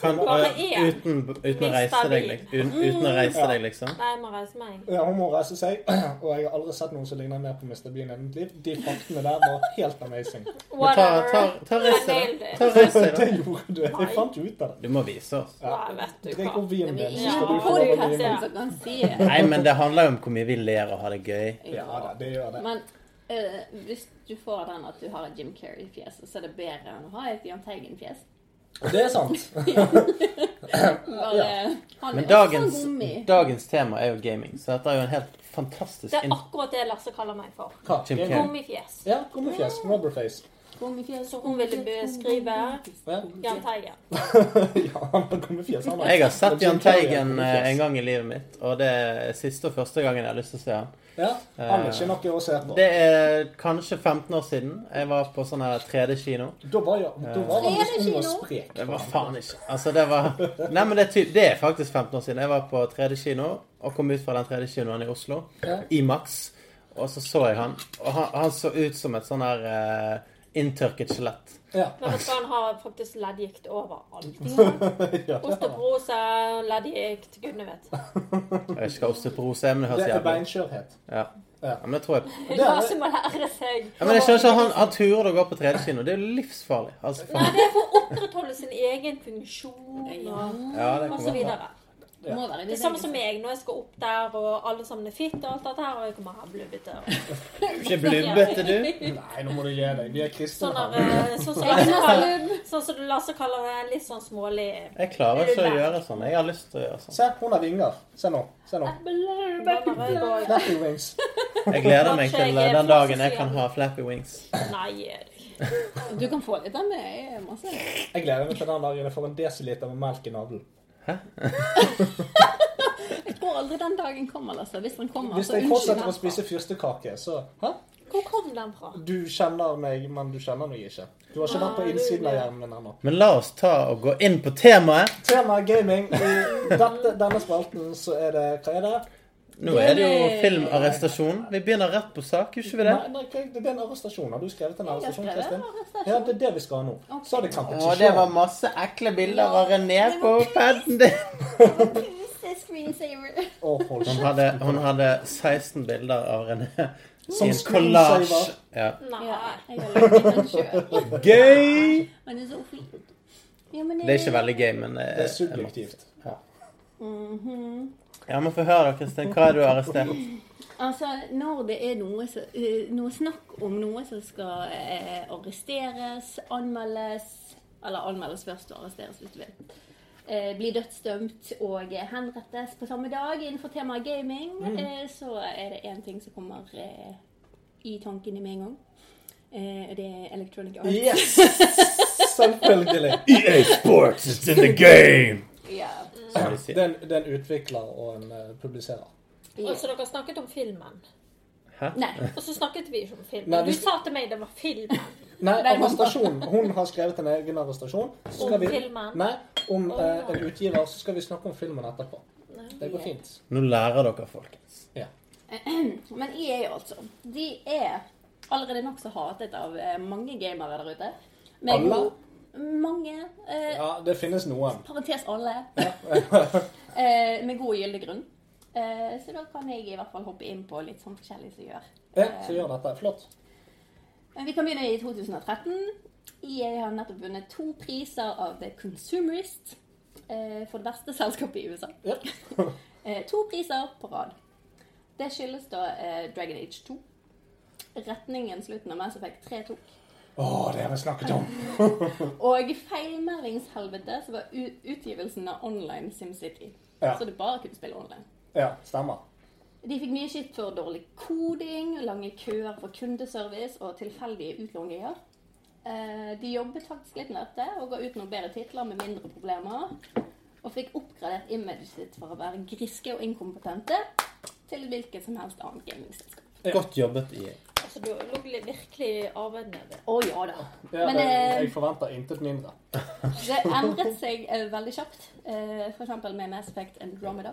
Kan, Bare én. uten, uten, å reise deg, lik- uten, uten å reise Ja. deg, liksom? Nei, jeg må reise meg. Ja, Hun må reise seg, og jeg har aldri sett noen som ligner mer på Mr. Bean i mitt liv. De faktene der var helt amazing. Men ta, Whatever. ta, ta reis I deg, nailed da. it. Ta reis deg, Det da. gjorde du. Jeg fant jo ut av det. Du må vise oss. Nei, vet du Drikk hva. opp vinen Vi din, så skal du få lov å mime. som kan si det. Nei, men det handler jo om hvor mye vi ler og har det gøy. Ja da, det gjør det. Men eh, hvis du får den at du har et Jim Carrey-fjes, så er det bedre enn å ha et Jahn Teigen-fjes. Det er sant. Bare, Ja. han Men dagens, dagens tema er jo gaming, så dette er jo en helt fantastisk Det er akkurat det Lasse kaller meg for. Gummifjes. Ja, gummifjes. Rubberface. Hun ville beskrive Ja. Jahn Teigen. ja, han har gummifjes. Han Jeg har sett Jan Jahn Teigen eh, en gang i livet mitt, og det er siste og første gangen jeg har lyst til å se han. Ja, han er ikke noe å se på. Det er kanskje 15 år siden. Jeg var på sånn her 3D-kino. Da var, jeg, da var han litt ung og sprek. Det var faen ikke Altså, det var Nei, men det er, ty det er faktisk 15 år siden. Jeg var på 3D-kino og kom ut fra den 3D-kinoen i Oslo. Ja. Max. Og så så jeg han, og han, han så ut som et sånn her uh, inntørket skjelett. Ja. Men han har faktisk leddgikt overalt. ja. Osteoporose, leddgikt, gudene vet. Jeg vet ikke hva osteoporose er, men det Det høres er jævlig ut. beinskjørhet. Ja. Ja, men det tror jeg. Det er, som å lære seg. Ja, men jeg skjønner ikke, han, han turer å gå på tredjekino. Det er jo livsfarlig. Altså, Nei, det er for å opprettholde sin egen funksjon og, Ja, det og så videre. Det må være Det er samme som meg når jeg skal opp der, og alle sammen er fitte og alt dette her, og jeg kommer her blubbete. og- Du er ikke blubbete, du. nei, nå må du gi deg. Vi er kristne Sånn, her. eh, sånn som Lasse kaller, sånn som Lasse kaller det, litt sånn smålig Jeg klarer ikke å gjøre sånn. Jeg har lyst til å gjøre sånn. Se, hun har vinger. Se nå. Se nå. Flappy wings. Jeg gleder meg til er den dagen jeg kan ha flappy wings. Nei, Du kan få litt av meg. Jeg gleder meg til den dagen jeg får en desiliter med melk i navlen. Jeg tror aldri den dagen kommer, Lasse. Hvis den kommer, Hvis så jeg unnskyld fortsetter å den. spise fyrstekake, så Hæ? Hvor kom den fra? Du kjenner meg, men du kjenner meg ikke. Du har ikke vært på innsiden av hjernen min ennå. Men la oss ta og gå inn på temaet. Temaet gaming. I dette, denne spalten så er det Hva er det? Nå er det jo filmarrestasjon. Vi begynner rett på sak, gjør ikke vi det? Nei, nei, det er en arrestasjon. Har du skrevet en arrestasjon, Kristin? Ja, det er det vi skal ha nå. Så er det Å, kompetisjon. det var masse ekle bilder av René på paden din. Screensaver. Å, hold Hun hadde, hun hadde 16 bilder av René Som collage. Ja. Nei. Jeg har laget den sjøl. Gøy! Men det er så fint. Ja, Det er ikke veldig gøy, men det Det er subjektivt. Mhm. Ja, men få høre Kristin. Hva er du arrestert? Altså, når det er noe, så, noe snakk om noe som skal eh, arresteres, anmeldes Eller anmeldes først og arresteres, hvis du vil. Eh, bli dødsdømt og henrettes på samme dag innenfor temaet gaming, eh, så er det én ting som kommer eh, i tankene med en gang. Eh, det er Electronic Arts. Yes! Selvfølgelig. EA Sports is in the game! Ja. Som de. Det er en, det er en utvikler og en eh, publiserer. Og så dere snakket om filmen. Nei. Og så snakket vi ikke om filmen. Nei, Du sa til meg det var filmen. Nei, Nei, man- arrestasjon. Hun har skrevet en egen arrestasjon. Så skal Om vi, filmen? Nei, om eh, en utgiver. Så skal vi snakke om filmen etterpå. Det går fint. Nå lærer dere, folkens. Men EA, altså. De er allerede nokså hatet av eh, mange gamere der ute. Med Alle? god- Mange. Eh, Ja, det finnes noen. Parentes alle. eh, med god og gyldig grunn. Eh, så da kan jeg i hvert fall hoppe inn på litt sånn forskjellig som gjør. Ja, så gjør dette. Flott. Men vi kan begynne i 2013. Jeg har nettopp vunnet to priser av The Consumerist eh, for det verste selskapet i USA. Ja. Eh, to priser på rad. Det skyldes da eh, Dragon Age 2. Retningen slutten av Mass Effect 3 tok. Å, det har vi snakket om. Og feilmeldingshelvete som var utgivelsen av Online SimCity. Ja. Så du bare kunne spille online. Ja, stemmer. De fikk mye skitt for dårlig koding, lange køer for kundeservice og tilfeldige utlåninger. Eh, De jobbet faktisk litt med dette og ga ut noen bedre titler med mindre problemer. Og fikk oppgradert imaget sitt for å være griske og inkompetente til hvilket som helst annet gamingselskap. Ja. Godt jobbet, EA. Altså, du lå virkelig arbeid nede. Å ja da. Ja, Men det, eh, jeg forventer intet mindre. det endret seg eh, veldig kjapt. Eh, eksempel med Mass Effect Andromeda.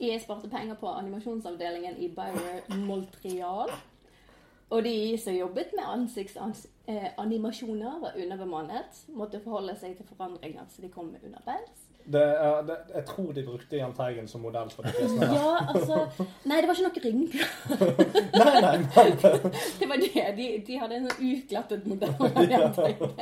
Jeg sparte penger på animasjonsavdelingen i BioWare Montreal. Og de som jobbet med ansiktsanimasjoner, var underbemannet. Måtte forholde seg til forandringer som de kom med underveis. Det, det, jeg tror de brukte Jahn Teigen som modell for de fleste. Ja, altså Nei, det var ikke noe rynker. Nei, nei, nei. Det var det. De, de hadde en sånn utglattet modell. av Jahn Teigen.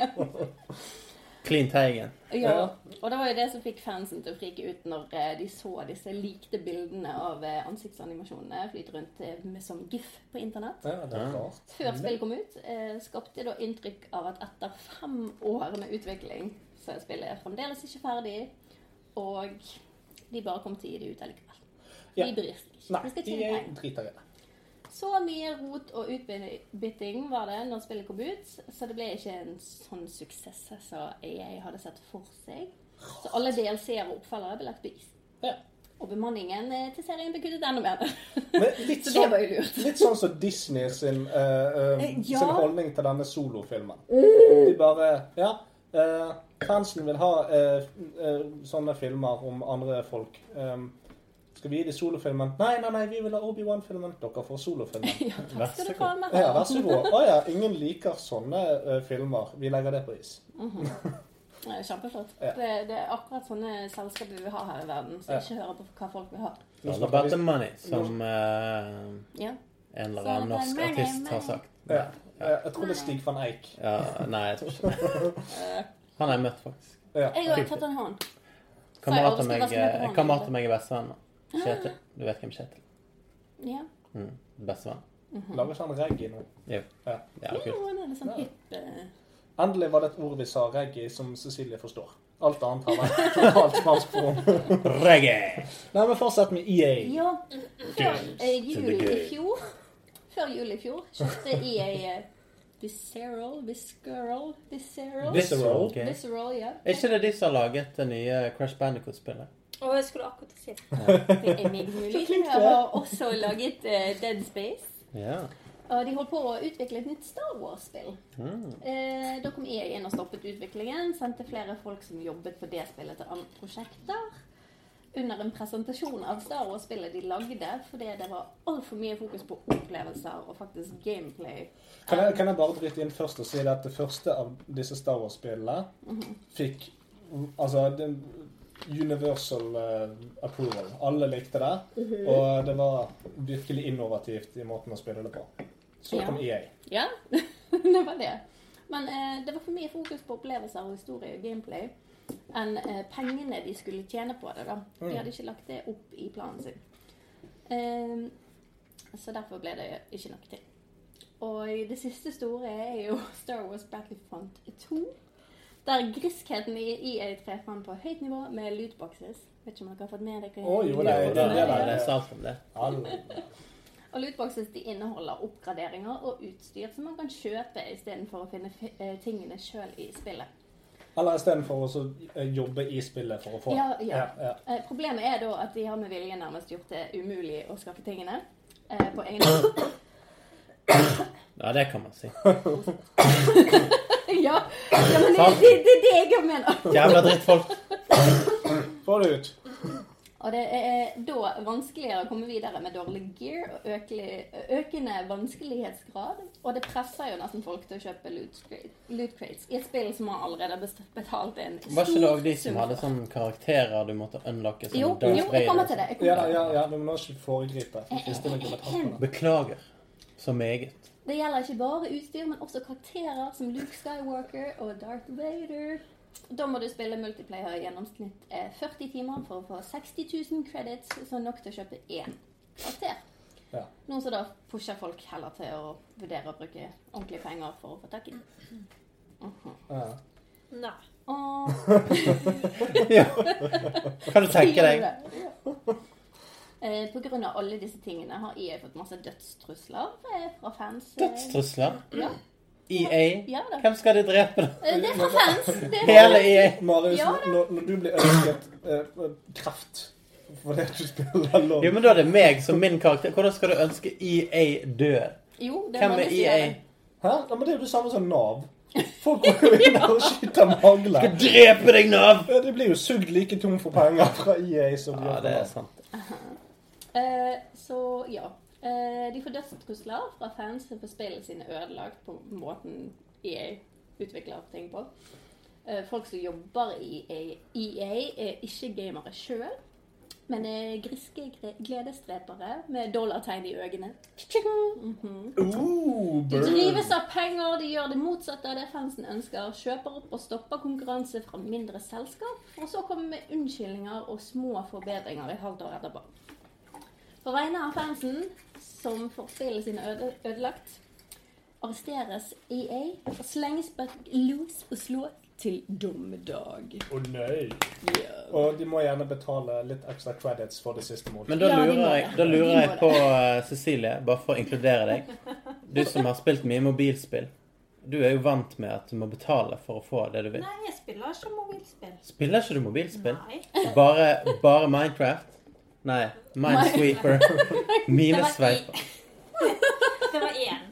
Clean Teigen. Ja, og det var jo det som fikk fansen til å frike ut når eh, de så disse likte bildene av eh, ansiktsanimasjonene flyte rundt eh, med som gif på internett. ja, det er klart. Før spillet kom ut, eh, skapte da inntrykk av at etter fem år med utvikling, så er spillet fremdeles ikke ferdig, og de bare kom til å gi det ut allikevel. Ja. De bryr seg ikke. Nei, De skal tjene er penger. driter i det. Så mye rot og utbytting var det når spillet kom ut, så det ble ikke en sånn suksess som jeg hadde sett for seg. Så alle DLC-er og oppfølgere ble lagt på is. Ja. Og bemanningen eh, til serien ble kuttet enda mer. Litt Så det sånn, var jo lurt. litt sånn som Disney sin, uh, eh, Eh, ja. sin holdning til denne solofilmen. De bare Ja, eh, fansen vil ha eh, eh, sånne filmer om andre folk. Um, skal vi gi dem solofilmen? Nei, nei, nei, vi vil ha Obi-Wan-filmen. Dere får solofilmen. Ja, takk skal du ha med. Ja, vær så god. Å ja, ingen liker sånne uh, filmer. Vi legger det på is. Det er kjempeflott. Ja. Det, det er akkurat sånne selskaper vi vil ha her i verden, som Ja. ikke hører på hva folk vil ha. About the money, som uh, Ja. en eller annen norsk artist har sagt. Ja. Jeg tror det er Stig van Eijk. Ja, nei, jeg tror ikke det. Han har jeg møtt, faktisk. Ja. Jeg har tatt en hånd. Kamerat av meg, han, kamerat meg er bestevenn. Kjetil. Du vet hvem Kjetil Ja. mm. Bestevenn. Lager ikke han reggae nå? Jo. Ja. Ja, Jo, kult. Ja, er sånn hipp eh. Endelig var det et ord vi sa reggae som Cecilie forstår. Alt annet har vært totalt spansk for henne. Reggae! Nei, men fortsett med EA. Ja, før eh, jul i fjor Før jul i fjor kjøpte EA eh, Visceral Visceral Visceral Visceral. Okay. Visceral, ja. Er ikke det de som har laget det nye Crash Bandicoot-spillet? Å, jeg skulle akkurat si det. Det er meg mulig. De har også laget uh, Dead Space. Ja. Og de holdt på å utvikle et nytt Star Wars-spill. Mm. Eh, da kom EA inn og stoppet utviklingen. Sendte flere folk som jobbet på det spillet, til andre prosjekter. Under en presentasjon av Star Wars-spillet de lagde, fordi det var altfor mye fokus på opplevelser og faktisk gameplay. Kan jeg, kan jeg bare bryte inn først og si at det første av disse Star Wars-spillene fikk Altså den universal eh, approval. Alle likte det. Og det var virkelig innovativt i måten å spille det på. Så Ja. kom EA. Ja, det var det. Men eh, det var for mye fokus på opplevelser og historie og gameplay enn eh, pengene de skulle tjene på det. da. De hadde ikke lagt det opp i planen sin. Um, så derfor ble det ikke nok til. Og det siste store er jo Star Wars Battlefront 2. Der griskheten i EA trer frem på høyt nivå med lootboxes. Vet ikke om dere har fått med dere jo, det er- det er- det er- er sant om det. Og lootboxes de inneholder oppgraderinger og utstyr som man kan kjøpe istedenfor å finne fi- eh, tingene sjøl i spillet. Eller istedenfor å så, eh, jobbe i spillet for å få Ja, ja. ja, ja. Eh, Problemet er da at de har med vilje nærmest gjort det umulig å skaffe tingene eh, på egen hånd. Ja, det kan man si. ja, ja, men det, det, det er det jeg mener. Jævla drittfolk. Få det ut. Og det er da vanskeligere å komme videre med dårlig gear og økelig, økende vanskelighetsgrad. Og det presser jo nesten folk til å kjøpe loot, loot crates i et spill som har allerede har en betalt en Var ikke det òg de som hadde sånne karakterer du måtte unlocke? Som Jo, Darth jo, jeg kommer til det. Ja, kommer ja, det. ja, men må ikke foregripe. betalt for. Beklager så meget. Det gjelder ikke bare utstyr, men også karakterer som Luke Skywalker og Darth Vader. Da må du spille multiplayer i gjennomsnitt eh, 40 timer for å få 60 000 credits, så nok til å kjøpe én karakter. Ja. Noe som da pusher folk heller til å vurdere å bruke ordentlige penger for å få tak i den. Mhm. Ja. Nei. Og Kan du tenke deg? Eh, På grunn av alle disse tingene har IA fått masse dødstrusler eh, fra fans. eh, Dødstrusler? Ja, EA? ja da. Hvem skal de drepe, da? Eh, Det er fra fans. Det er Hele EA? Marius, Ja, da. når, når du blir ønsket eh, kraft fordi at du spiller LOL Jo, men da er det meg som min karakter. Hvordan skal du ønske EA dø? Jo, det Hvem mange er som gjør EA? det. Hæ? Ja, men det er jo det samme som Nav. Folk går jo inn og skyter magler. Skal drepe deg, Nav! Ja, de blir jo sugd like tom for penger fra EA som Ja, det er sant. Eh, så ja. Eh, de får dødstrusler fra fans som får spillet sine ødelagt på måten EA utvikler ting på. Eh, folk som jobber i EA, er ikke gamere sjøl, men er griske gledesdrepere med dollartegn i øynene. Mhm. Ooh, De drives av penger, de gjør det motsatte av det fansen ønsker. Kjøper opp og stopper konkurranse fra mindre selskap, og så kommer med unnskyldninger og små forbedringer et halvt år etterpå. På vegne av fansen, som får spillet sine øde, ødelagt, arresteres EA og slenges bak los og slå til dommedag. Å nei. Yeah. Og de må gjerne betale litt ekstra credits for det siste målet. Men da Ja, lurer jeg, da lurer jeg på eh, Cecilie, bare for å inkludere deg. Du som har spilt mye mobilspill. Du er jo vant med at du må betale for å få det du vil. Nei, jeg spiller ikke mobilspill. Spiller ikke du mobilspill? Nei. Bare, bare Minecraft? Nei. Minesweeper. Minesveiper. Det var én.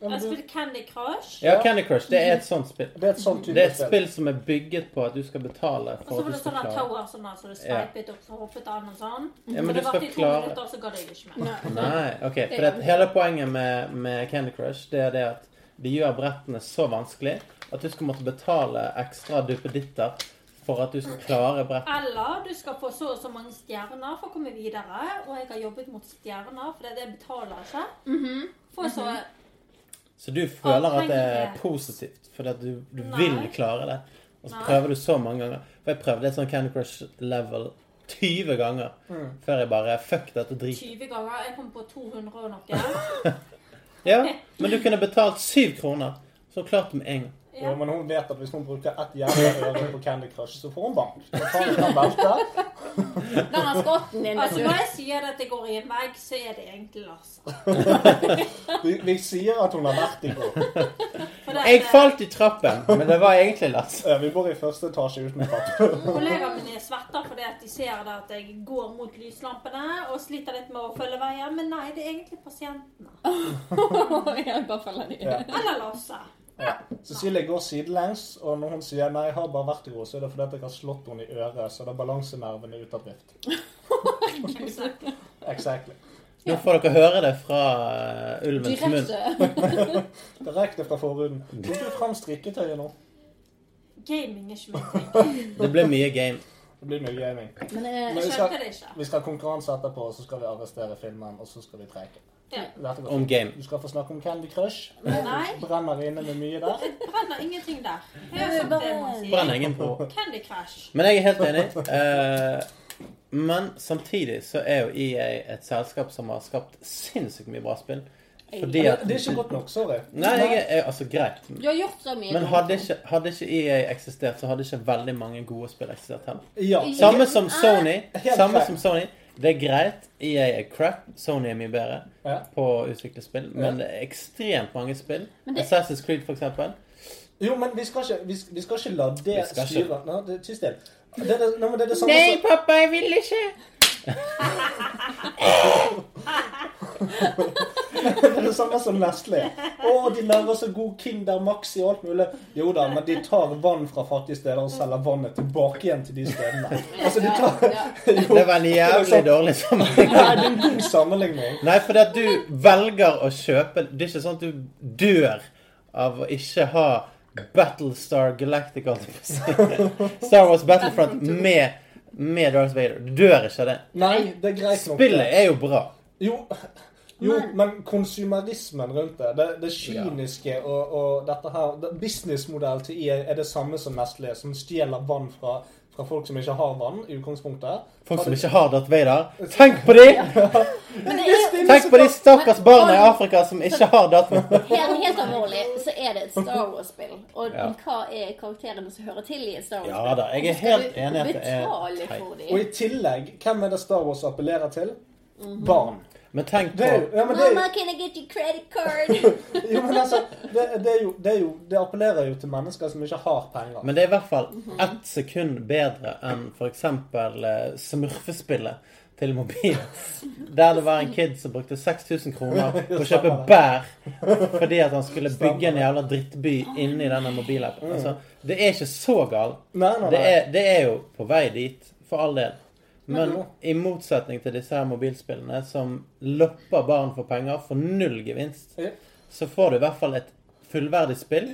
Jeg du- spilte Candy Crush. Ja, Candy Crush. Det er et sånt spill. Det er et sånt type Det er et spill som er bygget på at du skal betale Og så du var klare. Og det var det sånne tower som der, så det sveipet opp, så hoppet an og sånn. Ja, men så du skal klare minutter, så gadd jeg ikke mer. Nei. Nei, ok. For det, hele poenget med, med Candy Crush det er det at de gjør brettene så vanskelig at du skal måtte betale ekstra duppeditter for at du skal klare brett. Eller du skal få så og så mange stjerner for å komme videre. Og jeg har jobbet mot stjerner, for det betaler ikke. Mhm. For så Så du føler at det er positivt, fordi at du, du vil klare det. Og så Nei. prøver du så mange ganger. For jeg prøvde et sånn Candy Crush level 20 ganger før jeg bare Fuck dette drit. 20 ganger. Jeg kom på 200 og noe. Ja, men du kunne betalt 7 kroner, så klart med en gang. Jo, men hun vet at hvis hun bruker ett jævla øre på Candy Crush, så får hun bank. Så tar hun kan velte. Den har skotten din, Altså, når jeg sier at det går i en vegg, så er det egentlig Lasse. Vi, vi sier at hun har vært i går. Jeg falt i trappen, men det var egentlig Lars. Ja, Vi bor i første etasje uten trapp. Kollegaene mine svetter fordi at de ser at jeg går mot lyslampene og sliter litt med å følge veien. Men nei, det er egentlig pasientene. Jeg bare følger de. Ja. Eller Lasse. Ja. Cecilie går sidelengs, og når hun sier 'nei, jeg har bare vertigo', så er det fordi at jeg har slått henne i øret, så da er balansenervene ute av drift. Exactly. Nå får dere høre det fra eh, ulvens munn. Direkte. Direkte fra forhuden. Tok du fram strikketøyet nå? Gaming er ikke ting. Det blir mye game. Det blir mye gaming. Men jeg, Men Jeg vi skal, skjønte det ikke. vi skal ha konkurranse etterpå, og så skal vi arrestere filmen, og så skal vi preke. Ja. Om game. Du skal få snakke om Candy Crush. Nei, Brenner inne med mye der. brenner ingenting der. Jeg Brenner ingen på. Candy Crush. Men jeg er helt enig. Uh, men samtidig så er jo EA et selskap som har skapt sinnssykt mye bra spill. Fordi Det, at det er ikke godt nok, sorry. Nei, jeg er, er altså greit. du har gjort så mye. Men hadde ikke, hadde ikke EA eksistert, så hadde ikke veldig mange gode spill eksistert heller. Ja. Samme som Sony. Samme som Sony. Det er greit. EA er crap. Sony er mye bedre Ja. på å utvikle spill. Men det er ekstremt mange spill. Det- Assassin's Creed, for eksempel. Jo, men vi skal ikke, vi, vi skal ikke la det ikke. styre det- Tiss stille. Det, er det- nei, det er det samme Nei, som pappa, jeg vil ikke! Det er det samme som Nestlé. Å, de lager så god Kinder Maxi og alt mulig. Jo da, men de tar vann fra fattige steder og selger vannet tilbake igjen til de stedene. Altså, de tar Jo, Det var en jævlig dårlig sammenligning. Nei, det er en god sammenligning. Nei, for det at du velger å kjøpe Det er ikke sånn at du dør av å ikke ha Battlestar Galactica. Star Wars Battlefront med, med Darth Vader. Du dør ikke av det. Nei, det er greit nok. Spillet er jo bra. Jo, jo men konsumerismen rundt det, det, det kyniske og, og dette her det- Businessmodellen til EA er det samme som Nestlé, som stjeler vann fra, fra folk som ikke har vann i utgangspunktet. Folk som ikke har Darth Vader. Tenk på de! Tenk på de stakkars barna i Afrika som ikke har Darth Vader. helt, helt alvorlig så er det et Star Wars-spill. Og Ja. hva er karakterene som hører til i et Star Wars-spill? Ja da, jeg er helt enig at det er teit. Og i tillegg, hvem er det Star Wars appellerer til? Barn. Men tenk Det er jo, ja, men Mama, jo- can I get your credit card? jo, men altså, det, det, er jo, det, er jo, det appellerer jo til mennesker som ikke har penger. Men det er i hvert fall ett sekund bedre enn f.eks. Uh, smurfespillet til mobil. Der det var en kid som brukte 6000 kroner på å kjøpe bær fordi at han skulle bygge en jævla drittby inni denne mobilappen. Altså, det er ikke så gal. Nei, nei, Det er, det er jo på vei dit, for all del. Men i motsetning til disse her mobilspillene som lopper barn for penger for null gevinst, Ja. så får du i hvert fall et fullverdig spill.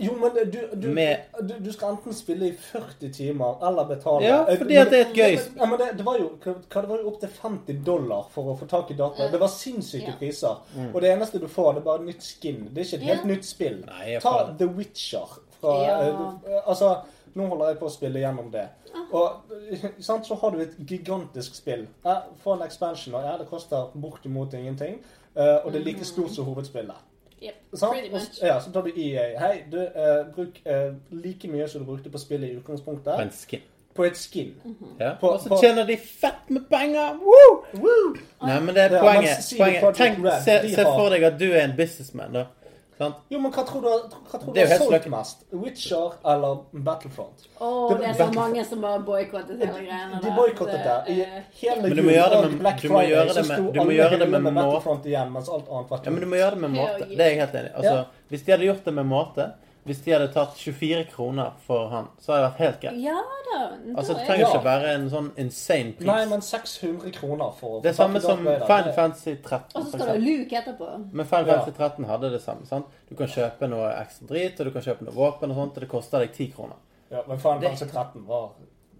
Jo, men du, du, Med- du, du skal enten spille i 40 timer eller betale. Ja, fordi men, at det er et gøy Ja, men det, det var jo hva, det jo opptil 50 dollar for å få tak i data. Det var sinnssyke Ja. priser. Mm. Og det eneste du får, det er bare nytt skin. Det er ikke et Ja. helt nytt spill. Nei, Ta The Witcher fra Ja. eh, Altså, nå holder jeg på å spille gjennom det. Og eh, sant, så har du et gigantisk spill. Ja, for en expansion, og ja, det koster bortimot ingenting. eh, og det er like stort som hovedspillet. Yep, Sant? Og Ja, så tar du EA. Hei, du, uh, bruk uh, like mye som du brukte på spillet i utgangspunktet. På en skin. på et skin. Ja. På- Og så på- tjener de fett med penger! Woo! Woo! Nei, men det er Ja, poenget. poenget. Tenk, se, se for deg at du er en businessman, da. Sant? Jo, men hva tror du, hva tror du har solgt mest? Witcher eller Battlefront? Å, Det- det er så mange som bare boikottet hele greiene. De boikottet det. Hele Men du må gjøre det med- Black du må gjøre det med- du må gjøre det med med Battlefront igjen, mens alt annet var Ja, men du må gjøre det med måte. Det er jeg helt enig i. Altså, Ja. Hvis de hadde gjort det med måte, hvis de hadde tatt 24 kroner for han, så hadde det vært helt greit. Ja da. Altså, Det er- trenger Ja. ikke være en sånn insane pris. Nei, men 600 kroner for Det er samme som Final Fantasy 13. Og så skal du ha. Luke etterpå. Men Final Ja. Fantasy 13 hadde det samme. sant? Du kan kjøpe noe ekstra drit, og du kan kjøpe noe våpen og sånt, og det koster deg 10 kroner. Ja, men Final Fantasy 13 var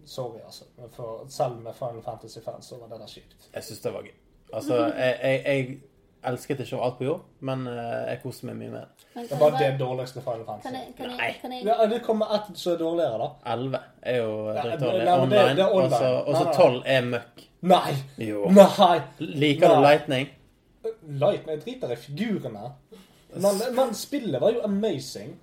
Sorry, altså. For selv med Final Fantasy-fans så var det der kjipt. Jeg syns det var gøy. Altså, jeg, jeg, jeg elsket ikke alt på jord, men eh, jeg koste meg mye med det. Det var det dårligste Final Kan Fantasy. jeg, kan jeg, kan jeg, Ja, det kommer ett som er dårligere, da. 11 er jo nei, online, online. og så-. 12 er møkk. Nei! Jo. Nei! Liker du Lightning? Lightning? Light, men jeg driter i figurene. Men, men spillet var jo amazing.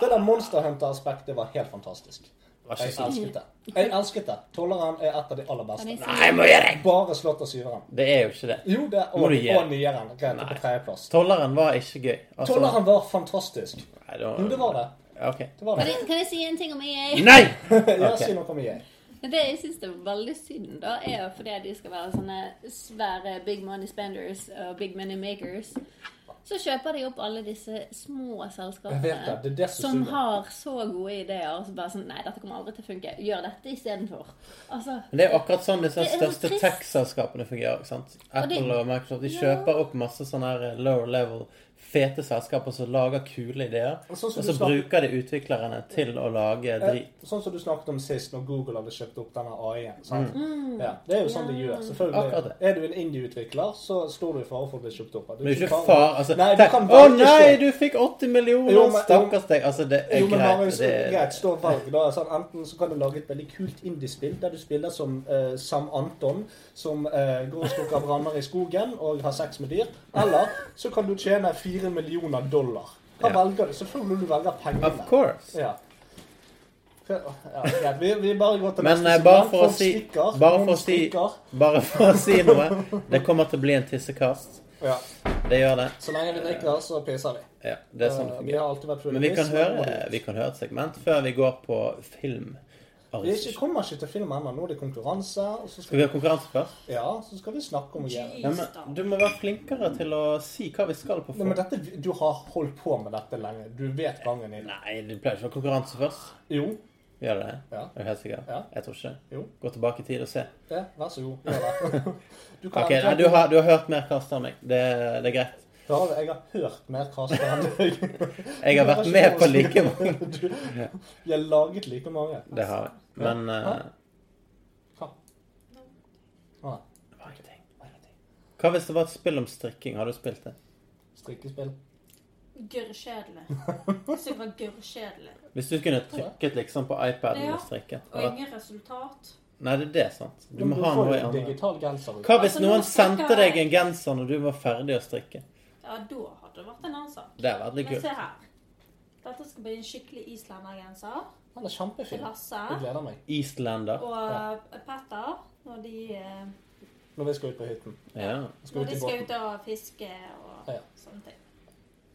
Det der Monster Hunter-aspektet var helt fantastisk. Jeg elsket det. Jeg elsket det. Tolleren er et av de aller beste. Nei, må gjøre det! Bare slått av syveren. Det er jo ikke det. Jo, det Må og, du og nieren. Greit, på tredjeplass. Tolleren var ikke gøy. Altså- Tolleren var fantastisk. Nei, det var, Jo, det var det. Okay. Det var kan jeg, kan jeg si en ting om EA? Nei! Ja, Ok. si noe om EA. Det jeg syns er veldig synd, da, er jo fordi de skal være sånne svære big money spenders og big money makers. Så kjøper de opp alle disse små selskapene Det det som som har så gode ideer. Og så bare sånn Nei, dette kommer aldri til å funke. Gjør dette istedenfor. Altså Men Det er jo akkurat sånn disse så største tech-selskapene fungerer. ikke sant? Apple Og og, Microsoft de Ja. kjøper opp masse sånne her lower level, fete selskaper som lager kule ideer. Sånn Og så snakket... bruker de utviklerne til å lage drit. Sånn som du snakket om sist, når Google hadde kjøpt opp denne AI-en. Mm. Ja, det er jo sånn de gjør. Selvfølgelig. Er du en indie-utvikler, så står du i fare for å bli kjøpt opp. Men ikke far altså, Nei, du kan Å nei, du fikk 80 millioner! Jo, men- Stakkars deg. Altså, det er Jo, men greit. Marius, Det, greit, stå valg. Da, sånn, enten så kan du lage et veldig kult indiespill der du spiller som uh, Sam Anton, som uh, går og slukker branner i skogen og har sex med dyr. Eller så kan du tjene fire millioner dollar. Hva Ja. velger du? Selvfølgelig du velger pengene. of course. Ja. Ja. Vi, vi bare går til Men neste eh, bare for si. Bare for si. Bare for å si noe. Det kommer til å bli en tissekast. Ja. Det gjør det. Så lenge vi drikker, så pisser vi. Ja, det er sånn Eh, vi har alltid vært Men vi kan, høre, vi- vi kan høre et segment før vi går på film. Vi ikke, kommer ikke til film ennå. Nå er det konkurranse. Og så Skal skal, vi ha konkurranse først? ja, så skal vi snakke om greier. Ja, men du må være flinkere til å si hva vi skal på Nei, men dette, du har holdt på med dette lenge. Du vet gangen din. Nei, du pleier ikke å ha konkurranse først. Jo. Gjør det? Ja. Er du helt sikker? Ja. Jeg tror ikke. Jo. Gå tilbake i tid og se. Ja, vær så god. Gjør det. Du kan Ok, nei, du, har, du har hørt mer kast av meg. Det, det er greit. Ja, jeg har hørt mer kast enn deg. Jeg har vært med på like mange. Du, vi har laget like mange. Det har jeg. Men Ja. Hva? Hva? Ingenting. Hva hvis det var et spill om strikking? Har du spilt det? strikkespill. Gørrkjedelig. Det var gørrkjedelig. Hvis du kunne trykket liksom på iPaden Ja. og strikket? Og ingen resultat. Nei, det er det, sant? Du må ha noe i andre. Hva hvis Altså, noen sendte deg en genser når du var ferdig å strikke? Ja, da hadde det vært en annen sak. Det hadde vært litt Men se her. Dette skal bli en skikkelig islendergenser Han er kjempefin. Lasse. Jeg gleder meg. Islander. og ja. Petter når de, eh, Når vi skal ut på hytten. Ja. Skal når de skal ut og fiske og Ja. sånne ting.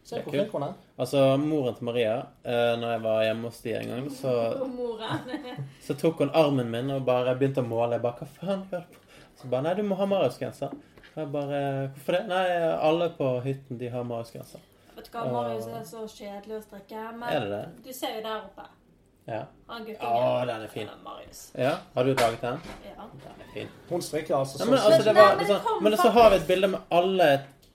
Se hvor kult. flink hun er. Altså, moren til Maria, eh, når jeg var hjemme hos de en gang, så, så tok hun armen min og bare begynte å måle. Jeg bare, hva faen gjør du på? Så bare, nei, du må ha Marius-genser. Jeg bare, hvorfor det? Nei, alle på hytten, de har Marius-genser. Vet du hva, Marius er så kjedelig å strikke. Men Er det det? du ser jo der oppe. Ja. Han guttungen. Å, den er fin. Ja, Marius. Ja, har du laget den? Ja. Den er fin. Hun strikker altså sånn. men, altså, det Nei, var, men liksom, kom men så har vi et bilde med alle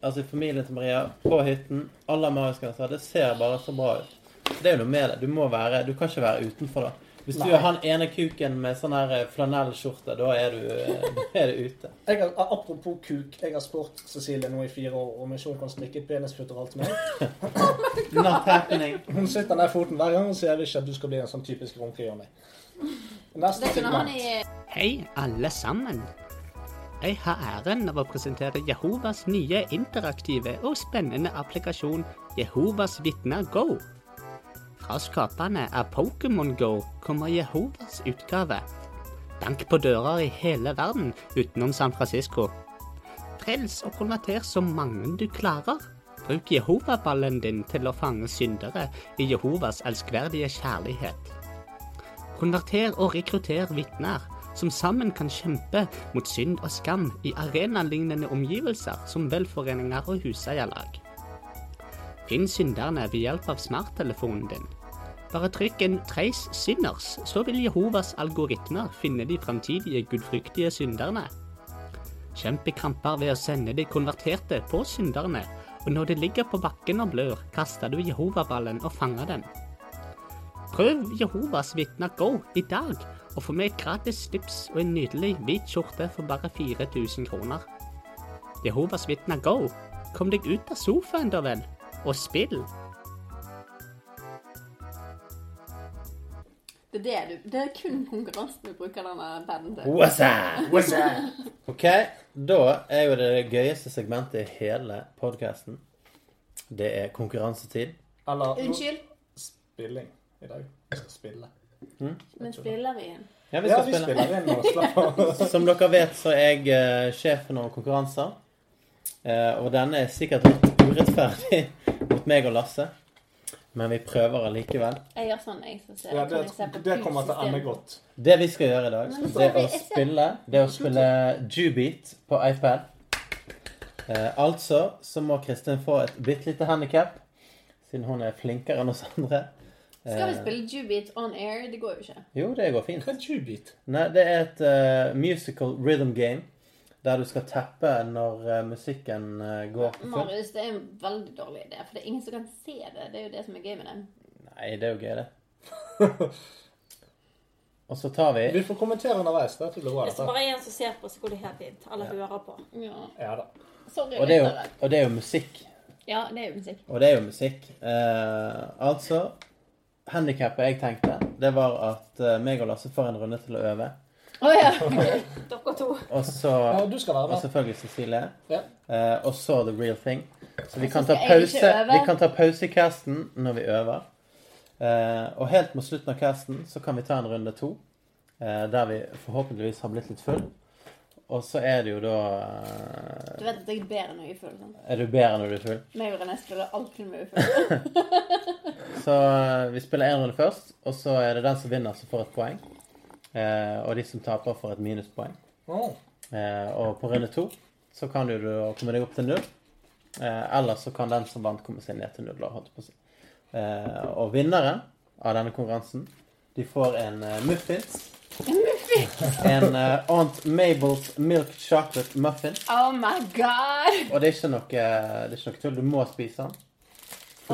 altså familien til Maria på hytten. Alle har Marius-genser. Det ser bare så bra ut. Det er jo noe med det. Du må være, du kan ikke være utenfor da. Hvis du Nei. er han ene kuken med sånn her eh, flanellskjorte, da er du, eh, er du ute. Jeg har, apropos kuk, jeg har spurt Cecilie nå i fire år om ikke hun kan strikke et penisfutter til oh Not happening. Hun sitter ned foten hver gang og sier ikke at du skal bli en sånn typisk runke-Johnny. Neste segment. Hei, alle sammen. Jeg har æren av å presentere Jehovas nye interaktive og spennende applikasjon Jehovas vitner Go. Fra skaperne av Pokémon Go kommer Jehovas utgave. Bank på dører i hele verden utenom San Francisco. Frels og konverter så mange du klarer. Bruk Jehova-ballen din til å fange syndere i Jehovas elskverdige kjærlighet. Konverter og rekrutter vitner som sammen kan kjempe mot synd og skam i arenalignende omgivelser som velforeninger og huseierlag. Finn synderne ved hjelp av smarttelefonen din. Bare trykk en 'Trace Sinners', så vil Jehovas algoritmer finne de framtidige gudfryktige synderne. Kjemp i kramper ved å sende de konverterte på synderne, og når de ligger på bakken og blør, kaster du Jehova-ballen og fanger dem. Prøv Jehovas vitner Go i dag, og få med et gratis slips og en nydelig hvit skjorte for bare 4000 kroner. Jehovas vitner Go. Kom deg ut av sofaen, da vel, og spill. Det er, det, du, det er kun konkurransen du bruker denne pennen til. What's up? Ok, da er jo det det gøyeste segmentet i hele podcasten. Det er konkurransetid. Eller Unnskyld, spilling i dag. Vi skal spille. men spiller vi inn? Ja, vi Ja, vi spille. spiller inn og slapper av. Som dere vet, så er jeg uh, sjefen over konkurranser. Uh, og denne er sikkert litt urettferdig mot meg og Lasse. Men vi prøver allikevel. Jeg gjør sånn, jeg. Så ser, Ja, kan jeg det, det kommer til å ende godt. Det vi skal gjøre i dag, det er å spille, det er å spille Jubeat på iPad. Eh, altså så må Kristin få et bitte lite handikap, siden hun er flinkere enn oss andre. Skal vi Eh, spille Jubeat on air? Det går jo ikke. Jo, det går fint. Hva er Jubeat? Nei, det er et uh, musical rhythm game der du skal teppe når uh, musikken uh, går på fullt. Marius, det er en veldig dårlig idé, for det er ingen som kan se det. Det er jo det som er gøy med det. Nei, det er jo gøy, det. Og så tar vi Vi får kommentere underveis. Dette blir bra. Hvis det bare er en som ser på, så går det helt fint. Eller hører på. Ja. Ja da. Sorry, og det, er jo, og det er jo musikk. Ja, det er jo musikk. Og det er jo musikk. Eh, altså Handikappet jeg tenkte, det var at eh, meg og Lasse får en runde til å øve. Å ja. Dere to. Og så Ja, du skal være Og med. selvfølgelig Cecilie. Ja. Eh, og så The Real Thing. Så vi kan ta skal jeg ikke pause øve. Vi kan ta pause i casten når vi øver. Eh, og helt mot slutten av casten så kan vi ta en runde to. Eh, der vi forhåpentligvis har blitt litt full. Og så er det jo da eh, Du vet at jeg er bedre når jeg er full. sant? Er du bedre når du er full? Meg og René spiller alltid med er. Så eh, vi spiller én runde først, og så er det den som vinner, som får et poeng. Eh, og de som taper, får et minuspoeng. Oh. Eh, og på runde to så kan du komme deg opp til null. Eh, eller så kan den som vant, komme seg ned til null. Eh, og vinneren av denne konkurransen, de får en uh, muffins. En uh, Aunt Mabels Milk Chocolate Muffin. Oh my god! Og det er ikke noe, det er ikke noe tull. Du må spise den.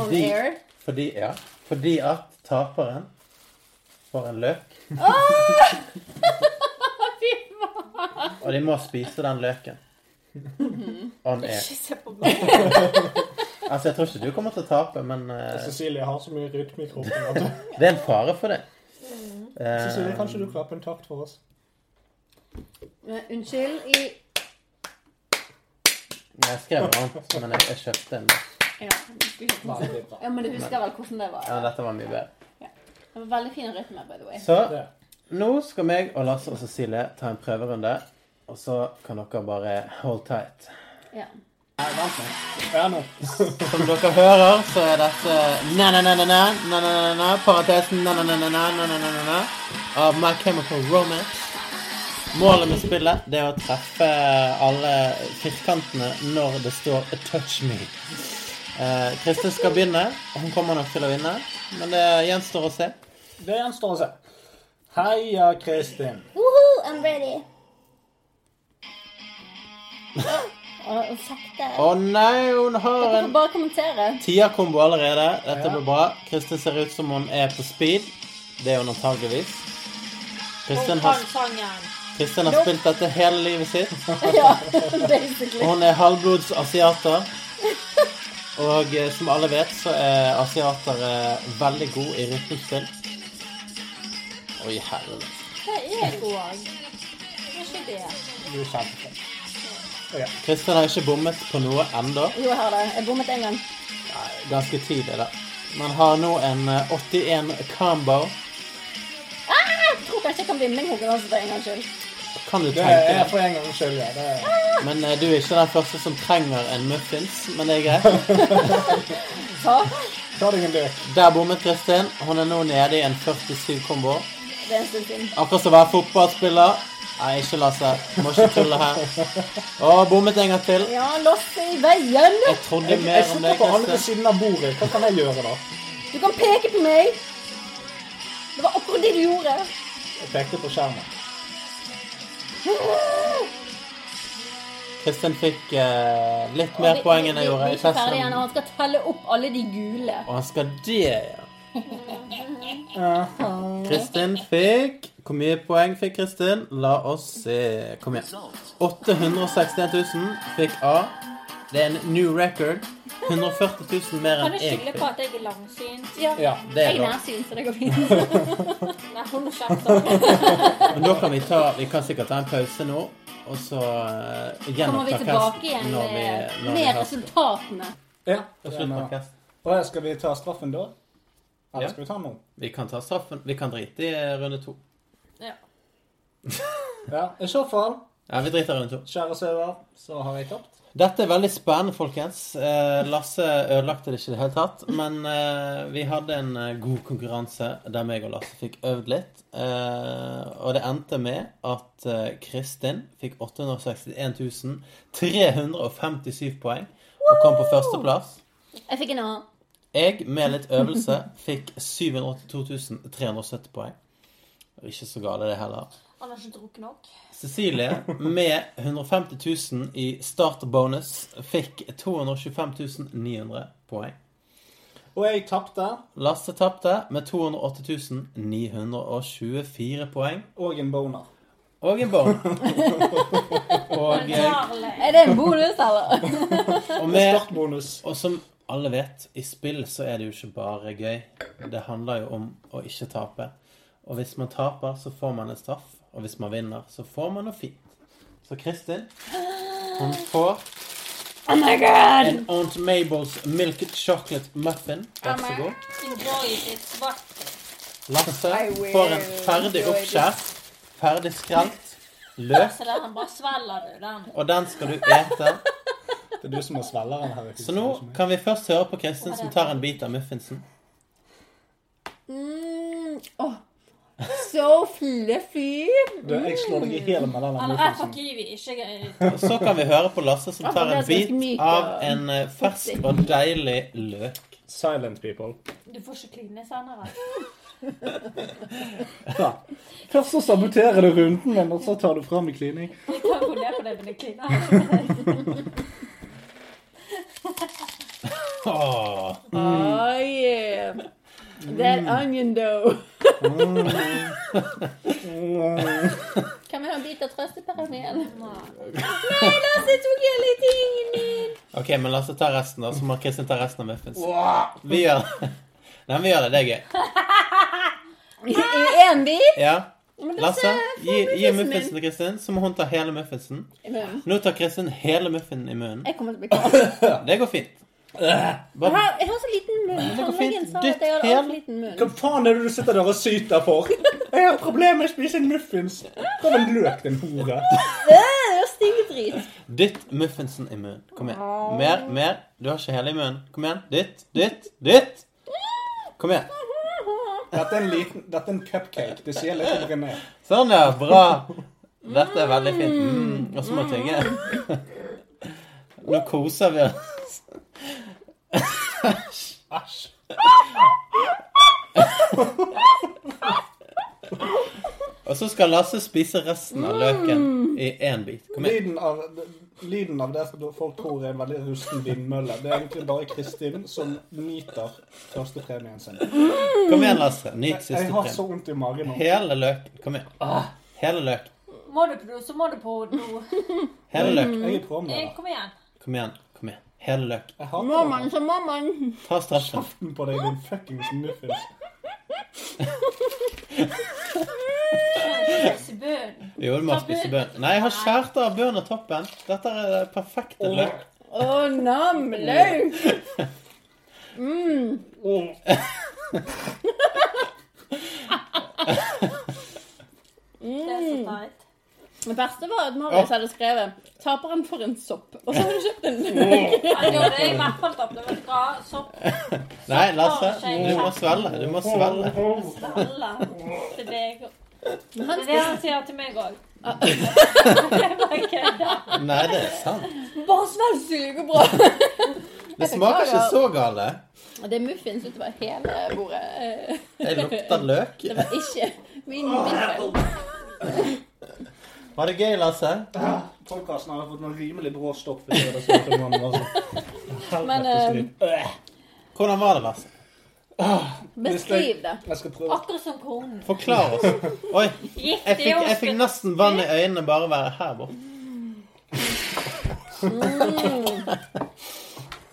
On air. Fordi, ja, fordi at taperen får en løk. Fy faen! Og de må spise den løken. On air. Ikke se på meg. Altså, jeg tror ikke du kommer til å tape, men eh, Cecilie har så mye rytme i kroppen at det er en fare for det. Eh, Cecilie, kanskje du klappe en takt for oss? Men Unnskyld. I Jeg skrev noe annet, men jeg, jeg kjøpte en. Ja, du skulle ikke ja, men du husker vel hvordan det var? Ja, dette var mye bedre. Det var veldig fin rytme, by the way. Så nå skal meg og Lasse og Cecilie ta en prøverunde. Og så kan dere bare hold tight. Ja. Ja. Som dere hører, så er dette na-na-na-na-na, na-na-na-na, parentesen na-na-na-na-na, av My Chemical Romance. Målet med spillet det er å treffe alle firkantene når det står 'touch me'. Eh, Kristin skal begynne. Hun kommer nok til å vinne, men det gjenstår å se. Det gjenstår å se. Heia, Kristin. Woohoo, I'm ready. Å, sakte. Å nei, hun har Dere en bare kommentere. tierkombo allerede. Dette Ja. blir bra. Kristin ser ut som hun er på speed. Det er hun antageligvis. Kristin har, sangen. Kristin har spilt dette hele livet sitt. Ja, basically. Hun er halvblods asiater. Og eh, som alle vet, så er asiater eh, veldig gode i rytmespill. Oi, herregud. Det er jeg òg. Det er ikke det. Du er kjempeflink. Kristin har ikke bommet på noe ennå. Jo, jeg har det. Jeg bommet en gang. Nei, Ganske tidlig, da. Man har nå en eh, 81 combo. Jeg tror kanskje jeg kan vinne en konkurranse for en gangs skyld. Kan du Det tenke er for en gangs skyld, ja. Det er... Men uh, du er ikke den første som trenger en muffins, men det er greit. Så, Ta deg en løk. Der bommet Kristin. Hun er nå nede i en 47-kombo. det er en stund siden. Akkurat som å være fotballspiller. Nei, ikke Lasse. Må ikke tulle her. Å, bommet en gang til. Ja, Lasse i veien. Jeg trodde mer Jeg, jeg mer Jeg sitter på andre siden av bordet. Hva kan jeg gjøre, da? Du kan peke på meg. Det var akkurat det du gjorde. Jeg pekte på skjermen. Kristin fikk eh, litt mer poeng enn jeg gjorde Vi i er ikke ferdig ennå. Han skal telle opp alle de gule. Og han skal det, ja. Kristin fikk Hvor mye poeng fikk Kristin? La oss se. Kom igjen. 861 000 fikk A. Det er en new record. 140 000 mer Kan enn du jeg skylde fikk. på at jeg er langsynt? Ja. Det er Jeg er nærsynt, så det går fint. Nei, hold kjeft. da. Men da kan vi ta Vi kan sikkert ta en pause nå, og så uh, Kommer vi gjenoppta tilbake igjen når vi, med, når resultatene. Ja. På. Og ja, skal vi ta straffen da? Eller Ja. skal vi ta den nå? Vi kan ta straffen. Vi kan drite i eh, runde to. Ja, ja. i så fall, Ja, vi driter i runde to. kjære søver, så har jeg tapt. Dette er veldig spennende, folkens. Eh, Lasse ødelagte det ikke i det hele tatt. Men eh, vi hadde en eh, god konkurranse der meg og Lasse fikk øvd litt. Og det endte med at Kristin fikk 861 357 poeng og kom på førsteplass. Jeg fikk en A. Jeg, med litt øvelse, fikk 782 370 poeng. Ikke så gale, det heller. Han har ikke drukket nok. Cecilie, med 150 000 i starterbonus, fikk 225 900 poeng. Og jeg tapte, Lasse tapte med 208 924 poeng. og en boner. Og en boner. Og, eh, Er det en bonus, eller? og, med, Startbonus. og som alle vet, i spill så er det jo ikke bare gøy. Det handler jo om å ikke tape. Og hvis man taper, så får man en straff. Og hvis man vinner, så får man noe fint. Så Kristin, hun får Oh my god! en Aunt Mabels Milk Chocolate Muffin. Vær så god. Lasse får en ferdig oppskjært, ferdig skrelt løk. Og den skal du ete. Det er du som er svelgeren her. Så nå kan vi først høre på Kristin som tar en bit av muffinsen. Mm, åh, så fluffy. Du, jeg slår deg i hjel med den er kiwi, ikke så kan vi høre på Lasse som tar en bit av en eh, fersk og deilig løk. Silent people. Du får ikke kline senere. Ja. Først så saboterer du runden min, og så tar du fram i klining. Jeg kan gå ned på det, men det kliner. Åh. Oh yeah. That onion dough. Kan vi ha en bit av trøstepyramiden? Nei, Lasse tok hele tingen min. Ok, men Lasse tar resten, da. Så må Kristin ta resten av muffins. Vi gjør det. Nei, men vi gjør det. Det er gøy. I én bit? Ja. Lasse, gi, gi muffinsen til Kristin, så må hun ta hele muffinsen. Nå tar Kristin hele muffinen i munnen. Jeg kommer til å bli kald. Det går fint. Jeg har, jeg har så liten munn. det går fint. Tannlegen sa Dytt at jeg altfor liten munn. Hva faen er det du sitter der og syter for? Jeg har problemer med å spise en muffins. Prøv en løk, din hore. Stinkdrit. dytt muffinsen i munnen. Kom igjen. Mer, mer. Du har ikke hele i munnen. Kom igjen. Dytt, dytt, dytt. Kom igjen. Dette er en liten, dette er en cupcake. Det sier litt om René. Sånn, ja. Bra. Dette er veldig fint. Mm. Og så må jeg tygge. Nå koser vi oss. Æsj. Og så skal Lasse spise resten av løken i én bit. Kom igjen. Lyden av, lyden av det som folk tror er en veldig rusten vindmølle, det er egentlig bare Kristin som nyter førstepremien sin. Kom igjen, Lasse. Nyt Jeg siste har så vondt i magen nå. Hele løken. Kom igjen. Hele løken. Må du på do, så må du på do. Hele løken. Jeg er Eh, programleder. Kom igjen. Kom igjen. Kom igjen. Hele løk. Jeg hater Mammaen det. så må. Ta straffen. Kjeften på deg, din fuckings muffins. Spise bunnen. Jo, du må spise bønn. Nei, jeg har skjært av bønn og toppen. Dette er det perfekte løk. Å, nam løk. Det er så teit. Det beste var at Marius hadde skrevet 'Taperen for en sopp', og så har du kjøpt en løk. Ja, det er i hvert fall tapt. Det var bra. Sopp, Nei, Lasse, du må svelge. Du må svelge. deg. Det Han er det han sier til meg òg. Nei, det er sant. Bare svelg sugebrød. Det smaker ikke så gale. Det er muffins utover hele bordet. Jeg Det lukter løk. Det var ikke min min Var det gøy, Lasse? Ja. Podkasten har fått noen rimelig brå stopp. altså. Men, eh. Øh. Hvordan var det, Lasse? Beskriv det. Akkurat som konen. Forklar oss. Oi, jeg fikk, jeg fikk nesten vann i øynene bare å være her borte.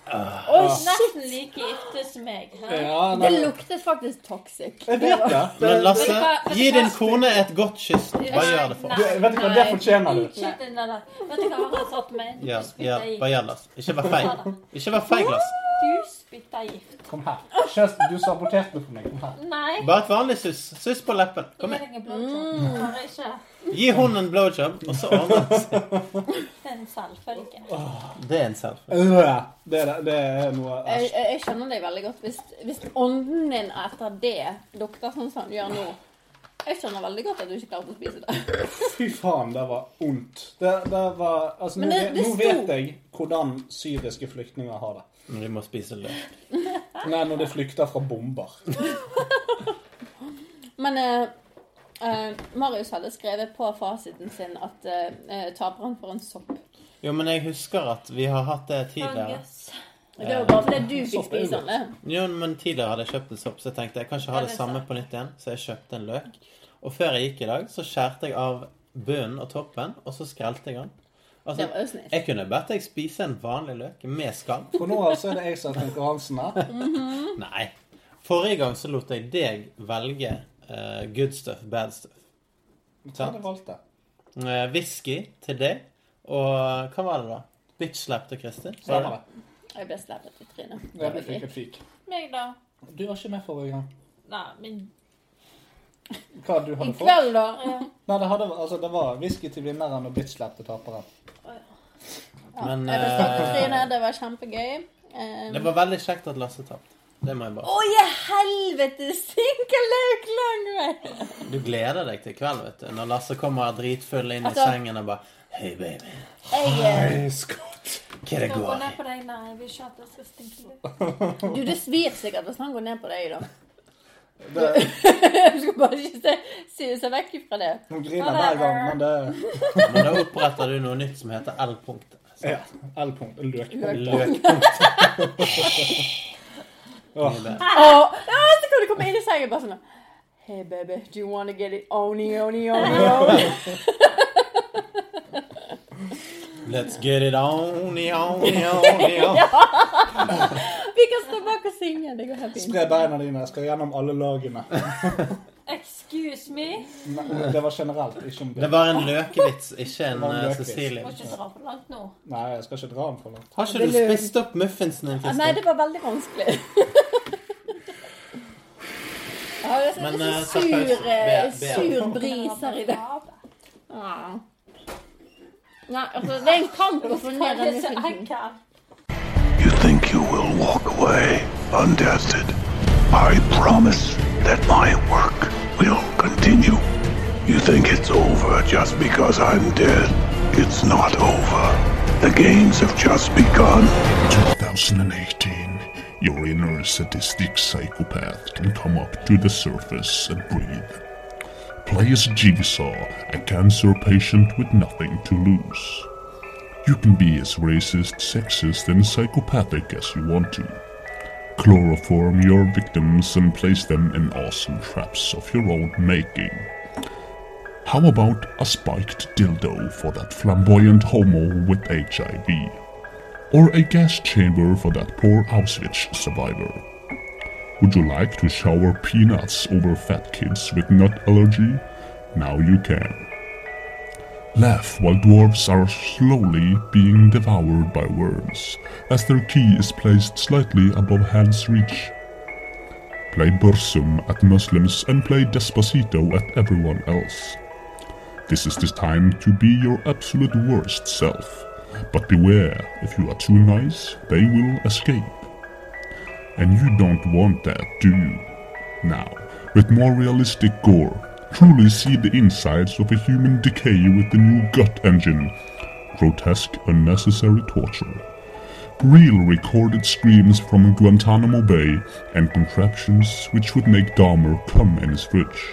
Oi, nesten like gifte som meg. Ja, Det nei, luktet faktisk toxic. jeg vet det. det Men Lasse, gi din kone et godt kyss. Hva gjør det for vet du hva, det fortjener du. Vet du hva han har satt meg? Du Ja, ja, bare gjør Lasse? Ikke vær feig. Ikke vær feig, Lasse. Du spytta gift. Kom her. Kjøst, du saboterte for meg. Kom her. Nei. Bare et vanlig suss. Suss på leppen. Kom Gi en blowjob. Bare ikke. Gi hunden en blowjob, og så ordner det seg. Det er en selvfølge. Det er en selfie. Øh, Det, er- det er noe Jeg, æsj. jeg jeg skjønner deg veldig godt. Hvis, hvis ånden din etter det lukter sånn som den gjør nå Jeg skjønner veldig godt at du ikke klarte å spise det. Fy faen, det var ondt. Det, det var Altså, nå, det- det nå vet jeg hvordan syriske flyktninger har det. Men de må spise løk. Nei, når de flykter fra bomber. Men eh, eh, Marius hadde skrevet på fasiten sin at eh, eh, taperen får en sopp. Jo, men jeg husker at vi har hatt det tidligere. Fungus. Det er jo bare fordi du fikk spise den. Jo, men tidligere hadde jeg kjøpt en sopp, så jeg tenkte jeg kan ikke ha det samme på nytt igjen. Så jeg kjøpte en løk. Og før jeg gikk i dag, så skjærte jeg av bunnen og toppen, og så skrelte jeg den. Det Altså, jeg kunne bedt deg spise en vanlig løk med skall. For nå altså er det jeg som har konkurransen her. Nei. Forrige gang så lot jeg deg velge uh, good stuff, bad stuff. Hva hadde du valgt da? Uh, whisky til deg, og hva var det da? Bitch slap til Kristin. Stemmer det. Jeg ble slappet i trynet. Ja, du fikk et fik. Meg, da? Du var ikke med forrige gang. Nei, men Hva du I hadde fått? kveld, da. Nei, det, hadde, altså, det var whisky til vinneren og bitch slap til taperen. Ja, Men, jeg ble slappet i eh, trynet. Det var kjempegøy. Eh, Det var veldig kjekt at Lasse tapte. Det må jeg bare Å, i helvete! Sinkeløk lang vei! Du gleder deg til kveld, vet du. Når Lasse kommer dritfull inn i Altså- sengen og bare Hei, baby. Jeg, eh, Hei, Scott. Hva det går ned i? på deg. Nei, Vi vil ikke at det skal stinke litt. du, det svir sikkert hvis han går ned på deg, da. Det, Du skal bare ikke se, se, se vekk fra det. hun griner hver gang, men det Men da oppretter du noe nytt som heter L-punktet. Ja. L-punkt. Løkpunkt. Løkpunkt. Åh. Så kan du komme inn i sengen bare sånn Hey baby, do you wanna get it oni, oni, oni, oni? Let's get it on, on, on, on. Vi kan stå bak og synge. Det går helt fint. Spre beina dine. Jeg skal gjennom alle lagene. Excuse me. Nei, det var generelt, ikke om Det det. var en løkevits, ikke en en eh, løkevits. Cecilie. Må ikke dra for langt nå. Nei, jeg skal ikke dra den for langt. Har ikke du spist opp muffinsen din, Nei, det var veldig vanskelig. Jeg har sett så, eh, pause. sur, eh, sur bris her i det. Ned Det den så muffinsen. ekkelt. You think you will walk away untested? I promise that my work will continue. You think it's over just because I'm dead? It's not over. The games have just begun. 2018, your inner sadistic psychopath can come up to the surface and breathe. Play as Jigsaw, a cancer patient with nothing to lose. You can be as racist, sexist, and psychopathic as you want to. Chloroform your victims and place them in awesome traps of your own making. How about a spiked dildo for that flamboyant homo with HIV? Or a gas chamber for that poor Auschwitz survivor? Would you like to shower peanuts over fat kids with nut allergy? Now you can. Laugh while dwarves are slowly being devoured by worms, as their key is placed slightly above hand's reach. Play Bursum at Muslims and play Despacito at everyone else. This is the time to be your absolute worst self. But beware, if you are too nice, they will escape. And you don't want that, do you? Now, with more realistic gore, truly see the insides of a human decay with the new gut engine. Grotesque, unnecessary torture. Real recorded screams from Guantanamo Bay and contraptions which would make Dahmer come in his fridge.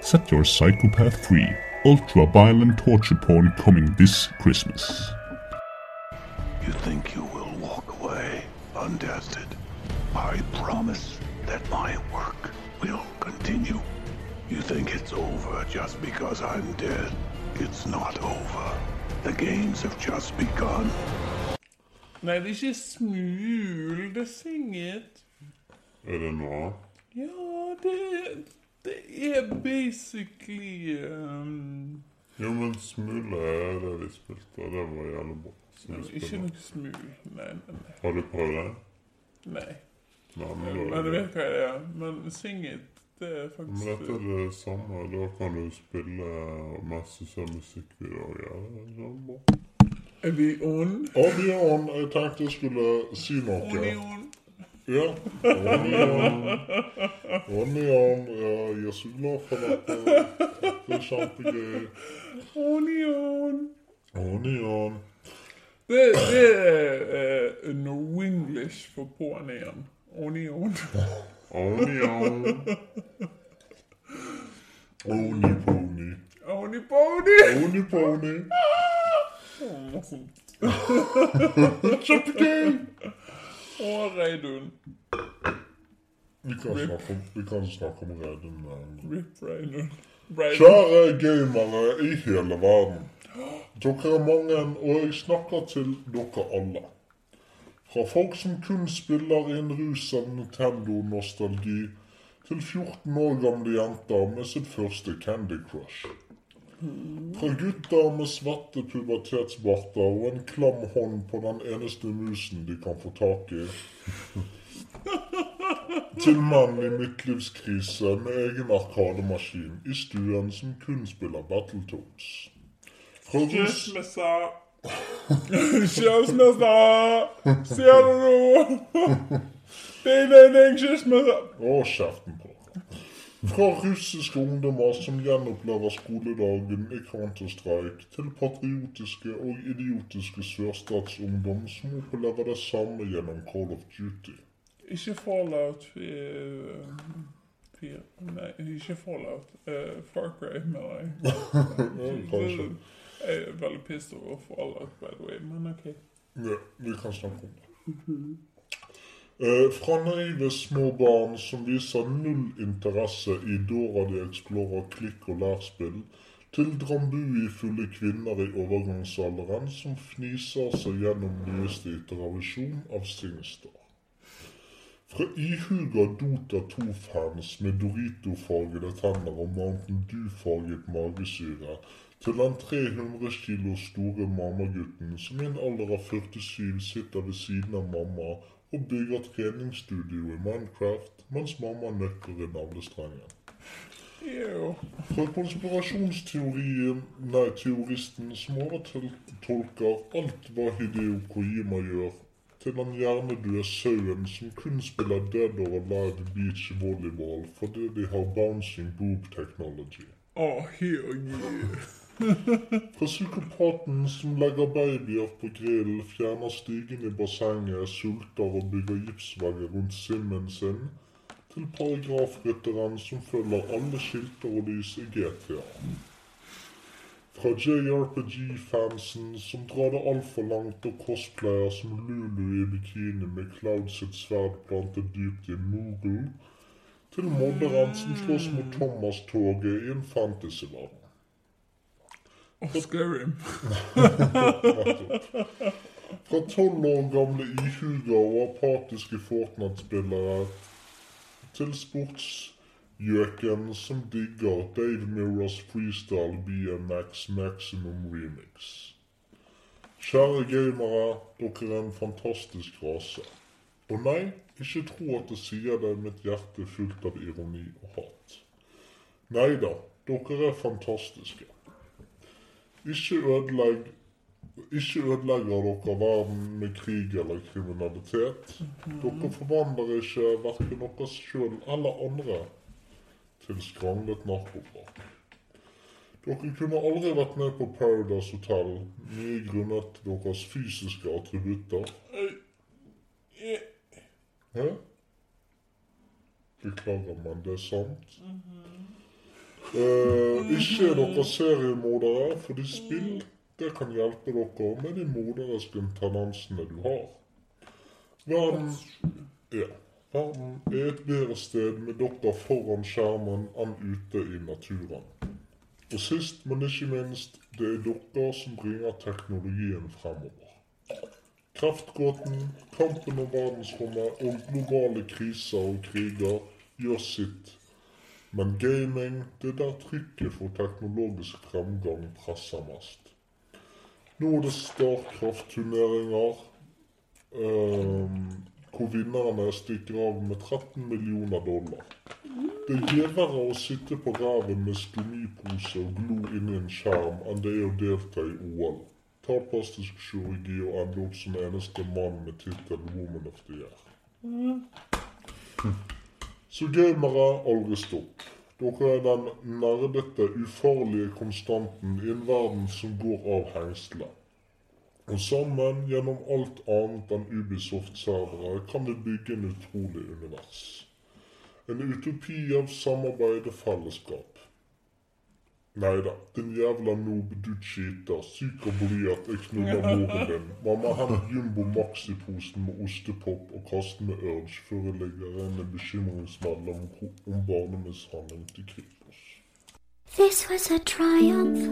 Set your psychopath free. Ultra violent torture porn coming this Christmas. You think you will walk away untested? I promise that my work will continue. You think it's over just because I'm dead? It's not over. The games have just begun. Nei, det er ikke smul. Det er singet. Er det noe? Ja, det, det er basically um, Jo, men Smule er det vi spilte, og det var jævlig bra. Ikke noe smul. Nei, nei, nei. Har du prøvd det? nei. Men, Men du vet hva det er. Men singet, det er men dette er det samme. Da kan du spille masse sånn musikkvideoer. Ja, er sånn bra. Er vi on? Adion, jeg tenkte jeg skulle si On noe. on? Ja. Onion. Onion. Ja, jeg er så glad for dette. Det er kjempegøy. On i on? Onion. Det, det er uh, no-english for på'n igjen. On i on. Onion. Oni-pony. Oni pony! Oni-pony. Kjempegøy! Å, Reidun. Vi kan snakke om, vi kan snakke om Reidun. Rip. Reidun. Kjære gamere i hele verden. Dere er mange, og jeg snakker til dere alle. Fra folk som kun spiller i en rus av Nintendo-nostalgi, til 14 år gamle jenter med sitt første Candy Crush. Fra gutter med svette pubertetsbarter og en klam hånd på den eneste musen de kan få tak i. Til mann i midtlivskrise med egen arkademaskin i stuen som kun spiller Battletoads. Fra russ... Skilsmisse. Skilsmisse! Ser du nå? Ding, ding, ding, skilsmisse. Å, kjeften på. Fra russiske ungdommer som gjenopplever skoledagen i Counter-Strike, til patriotiske og idiotiske sørstatsungdom som opplever det samme gjennom Call of Duty. Ikke Fallout eh, 4 Nei, ikke Fallout. Uh, Far Cry, mener jeg. Kanskje. Jeg er veldig pissed over alle, by the way, men OK. Ja, vi kan snakke om det. Eh, fra naive små barn som viser null interesse i Dora the Explorer klikk- og lærspill, til drambuifulle kvinner i overgangsalderen som fniser seg gjennom nyeste iterasjon av Singstar. Fra ihuga Dota 2-fans med Dorito-fargede tenner og Mountain Dew-farget magesyre, til den 300 kilo store mammagutten som i en alder av 47 sitter ved siden av mamma og bygger treningsstudio i Minecraft mens mamma nøkker i navlestrengen. Fra konspirasjonsteorien, nei, teoristen som overtolker alt hva Hideo Kojima gjør, til den hjernedøde sauen som kun spiller Dead or Alive Beach Volleyball fordi de har bouncing boob technology. Oh, here, yeah. Fra psykopaten som legger babyer på grill, fjerner stigen i bassenget, sulter og bygger gipsvegger rundt simmen sin, til paragrafrytteren som følger alle skilter og lys i GTA. Fra JRPG-fansen som drar det altfor langt og cosplayer som Lulu i bikini med Cloud sitt sverd plantet dypt i Moogle, til modderen som slåss mot Thomas-toget i en fantasyverden. Og Skyrim. Fra tolv år gamle ihuga og apatiske Fortnite-spillere til sportsgjøken som digger Dave Mirrors freestyle BMX Maximum Remix. Kjære gamere, dere er en fantastisk rase. Og nei, ikke tro at jeg sier det med et hjerte fullt av ironi og hat. Nei da, dere er fantastiske. Ikke ødelegg ikke ødelegger dere verden med krig eller kriminalitet. Dere forvandler ikke verken dere sjøl eller andre til skranglet narkobrak. Dere kunne aldri vært med på Paradise Hotel, mye grunnet deres fysiske attributter. Hæ? Beklager, men det er sant. Eh, ikke er dere seriemordere, fordi spill det kan hjelpe dere med de morderiske tendensene du har. Verden, ja, Verden er et bedre sted med dere foran skjermen enn ute i naturen. Og sist, men ikke minst, det er dere som bringer teknologien fremover. Kreftgåten, kampen om verdensrommet og globale kriser og kriger gjør sitt. Men gaming, det er der trykket for teknologisk fremgang presser mest. Nå er det Starcraft-turneringer ehm, hvor vinnerne stikker av med 13 millioner dollar. Det er gjevere å sitte på ræven med stomipose og glo inn i en skjerm enn det er å delta i OL. Ta plastisk kirurgi og ende opp som eneste mann med tittelen 'Woman of the Year'. Så gamere, aldri stopp. Dere er den nerdete, ufarlige konstanten i en verden som går av hengslene. Og sammen, gjennom alt annet enn Ubisoft-servere, kan vi bygge en utrolig univers. En utopi av samarbeid og fellesskap. Nei da, din jævla noob, du cheater. Syk og blyant, jeg knuller moren din. Mamma, hent Jumbo Maxi-posen med ostepop og kast med Urge før jeg legger inn en bekymringsmelding om, om barnemishandling til Kripos. This was a triumph.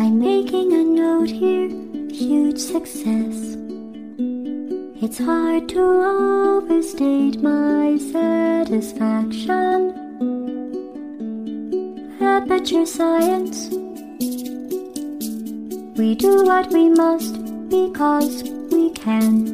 I'm making a note here, huge success. It's hard to overstate my satisfaction. Aperture science. We do what we must because we can.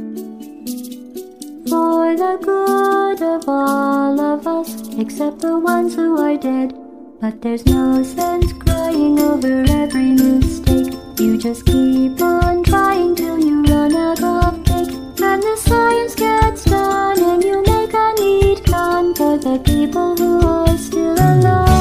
For the good of all of us, except the ones who are dead. But there's no sense crying over every mistake. You just keep on trying till you run out of cake. And the science gets done, and you make a neat gun for the people who are still alive.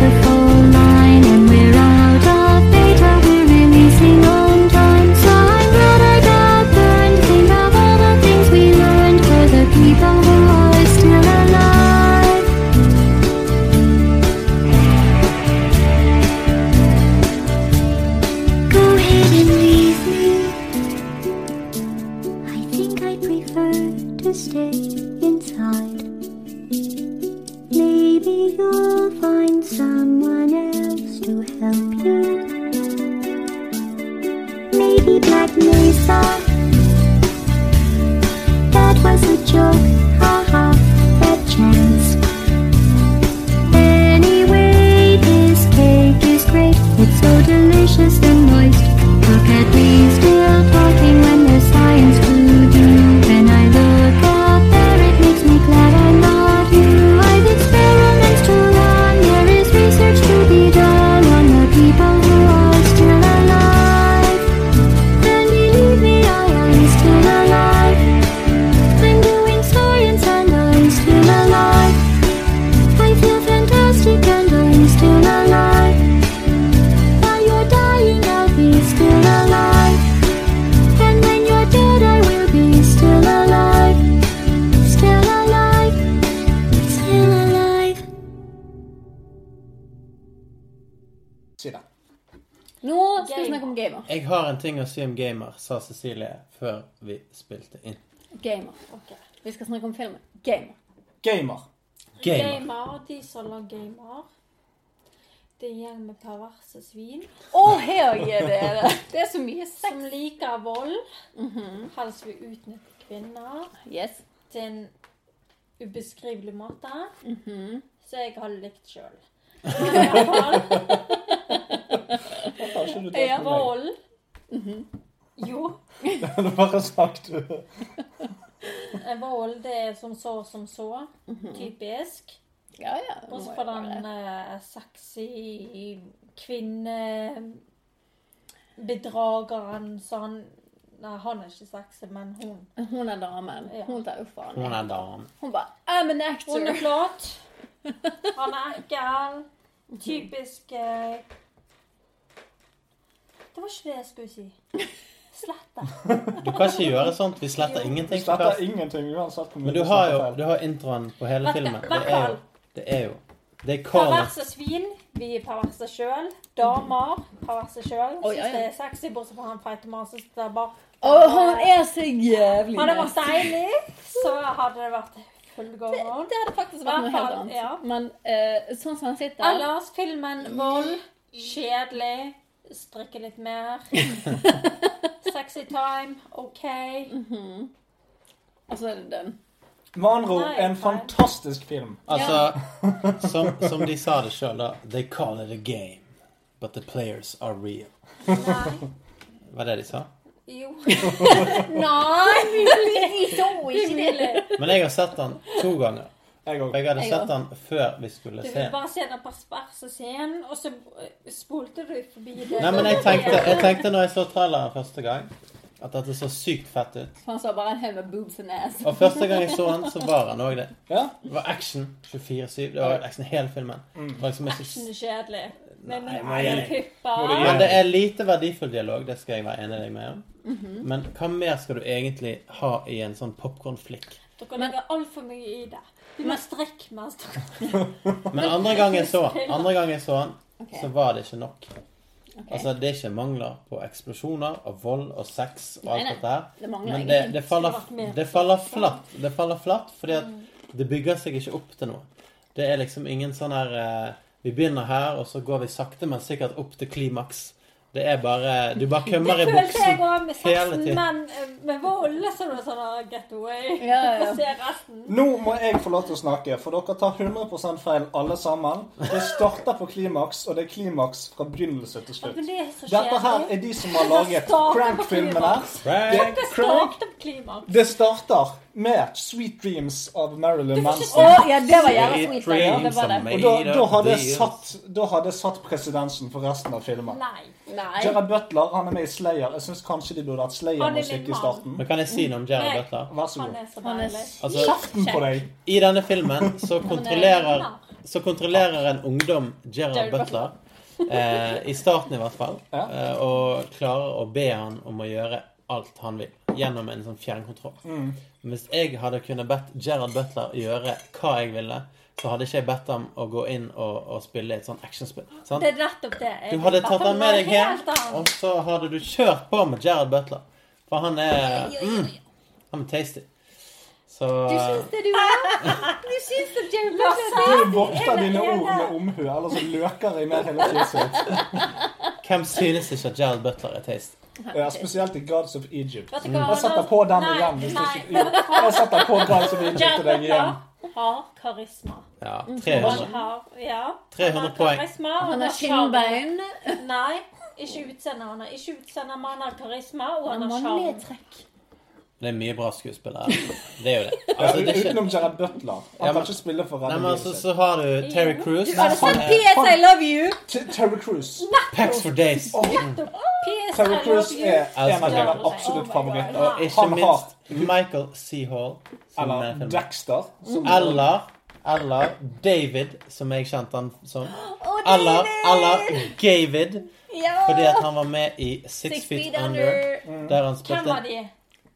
A beautiful just ting å si om gamer, sa Cecilie før vi spilte inn. Gamer. ok. Vi skal snakke om filmen. Gamer. Gamer. Gamer. Gamer, de som lager gamer. Det er en gjeng med perverse svin. Å, her er det det. Er så mye sex. Som liker vold. Helst vil utnytte kvinner Yes. til en ubeskrivelig måte. Så jeg har likt sjøl. Kanskje Jo. Det bare sagt du. Vold, det er som så som så. Typisk. Ja, ja. Og så være den eh, sexy kvinnebedrageren så han Nei, han er ikke sexy, men hun. Hun er damen. Ja. Hun tar jo faen. Hun er dame. Hun bare I'm an actor. Hun er flott. Han er ekkel. Typisk eh, Det var ikke det jeg skulle si. Slette. Du kan ikke gjøre sånt. Vi sletter ingenting. på Sletter ingenting uansett hvor mye Men du du har jo du har introen på hele filmen. Det er jo Det er jo Det er Carl Perverse svin. Vi er perverse sjøl. Damer perverse sjøl. Syns ja, ja. det er sexy, bortsett fra han feite mannen som sitter bak. Å, han er så jævlig Hadde det vært nasty. deilig, så hadde det vært full go Det, det hadde faktisk vært noe helt annet. ja. Men uh, sånn som han sitter Ellers filmen vold. Kjedelig. Strikke litt mer. Sexy time. OK. Og så er det den. Med andre ord, en fantastisk film. Altså, som, som de sa det sjøl, da. They call it a game, but the players are real. Nei. Var det de sa? Jo. Nei, vi så ikke det. Men jeg har sett den to ganger. Jeg òg. jeg hadde Jeg sett også. den før vi skulle Du se vil ville bare se den perverse scenen, og så eh, spolte du forbi det. Nei, men jeg tenkte, jeg tenkte når jeg så traileren første gang, at dette så sykt fett ut. Han så bare en haug med boobs and ass. Og første gang jeg så den, så var han òg det. Ja? Det var action 24-7. Det var action hele filmen. Det var liksom ikke Action er kjedelig. Med Nei, men. Men det er lite verdifull dialog, det skal jeg være enig med deg med om. Men hva mer skal du egentlig ha i en sånn popkornflikk? Dere legger altfor mye i det. Du må strekke mens Men andre gang jeg så andre gang jeg så den, okay. så var det ikke nok. Okay. Altså, det er ikke mangler på eksplosjoner og vold og sex og alt nei. dette her. Det Men det, det, faller, mer det faller flatt. Det faller flatt fordi at det bygger seg ikke opp til noe. Det er liksom ingen sånn her eh, Vi begynner her, og så går vi sakte, men sikkert opp til klimaks. Det er bare Du bare kømmer i buksen. Det følte jeg òg med sexen, men vi med vold så er sånn ah, get away. Ja, ja, ja. Se resten. Nå må jeg få lov til å snakke, for dere tar 100 feil alle sammen. Det starter på klimaks, og det er klimaks fra begynnelse til slutt. Ja, det Dette her er de som har laget Crank-filmene. Det, Det Crank, starter på klimaks. det starter med Sweet Dreams av Marilyn Å, Manson. ja, det var jævla Sweet sweet. Ja, det var det. Og da, da, hadde satt, da hadde satt presedensen for resten av filmen. Nei. Nei. Gerard Butler han er med i Slayer. Jeg syns kanskje de burde hatt er Slayer-musikk i starten. Men kan jeg si noe om Jared Butler? Vær så Han god. er så Han er. Altså, Kjeften på deg! I denne filmen så kontrollerer, så kontrollerer en ungdom Gerard Gerard Butler. Eh, I starten, i hvert fall. Ja. Eh, og klarer å be han om å gjøre alt han vil. Gjennom en sånn fjernkontroll. Mm. Hvis jeg hadde kunnet bedt Gerard Butler gjøre hva jeg ville, så hadde ikke jeg bedt ham å gå inn og, og spille et sånn actionspill. Sant? Det er nettopp det. Jeg Du hadde tatt ham med deg hjem, og så hadde du kjørt på med Gerard Butler. For han er mm, Han er tasty. Så Du syns det, du òg? Du syns det, Jerry Butler Du vokter dine ord med omhu, ellers så løker jeg ned hele fjeset. hvem synes ikke at Gerald Butler er taste? Ja, spesielt i Gods of Egypt. Jeg setter på den Nei, igjen. Hvis du nei. ikke, jo, jeg setter på Gods of Egypt til deg igjen. Har karisma. Ja, Han 300. har, ja, 300 han har poeng. Karisma, Han har skinnbein. Nei, ikke utseende. Han har ikke utseende, men han har karisma, og han Han har sjarm. Det er mye bra skuespillere. Det er jo det. Altså, det er ikke... utenom Gerard Butler. Ja, Han men- kan ikke spille for Nei, men altså, så har du Terry Crews. Du kan PS I love you! Terry Crews. Packs for Days. PS, Terry Cruise Crews er en av mine absolutt Oh favoritter. Og ikke minst Michael C. Hall. Er Eller. Dexter. Som Eller Eller David, som jeg kjente han som. Eller David! Eller Gavid. Ja! Fordi at han var med i Six, Feet, Under, der han Hvem var de?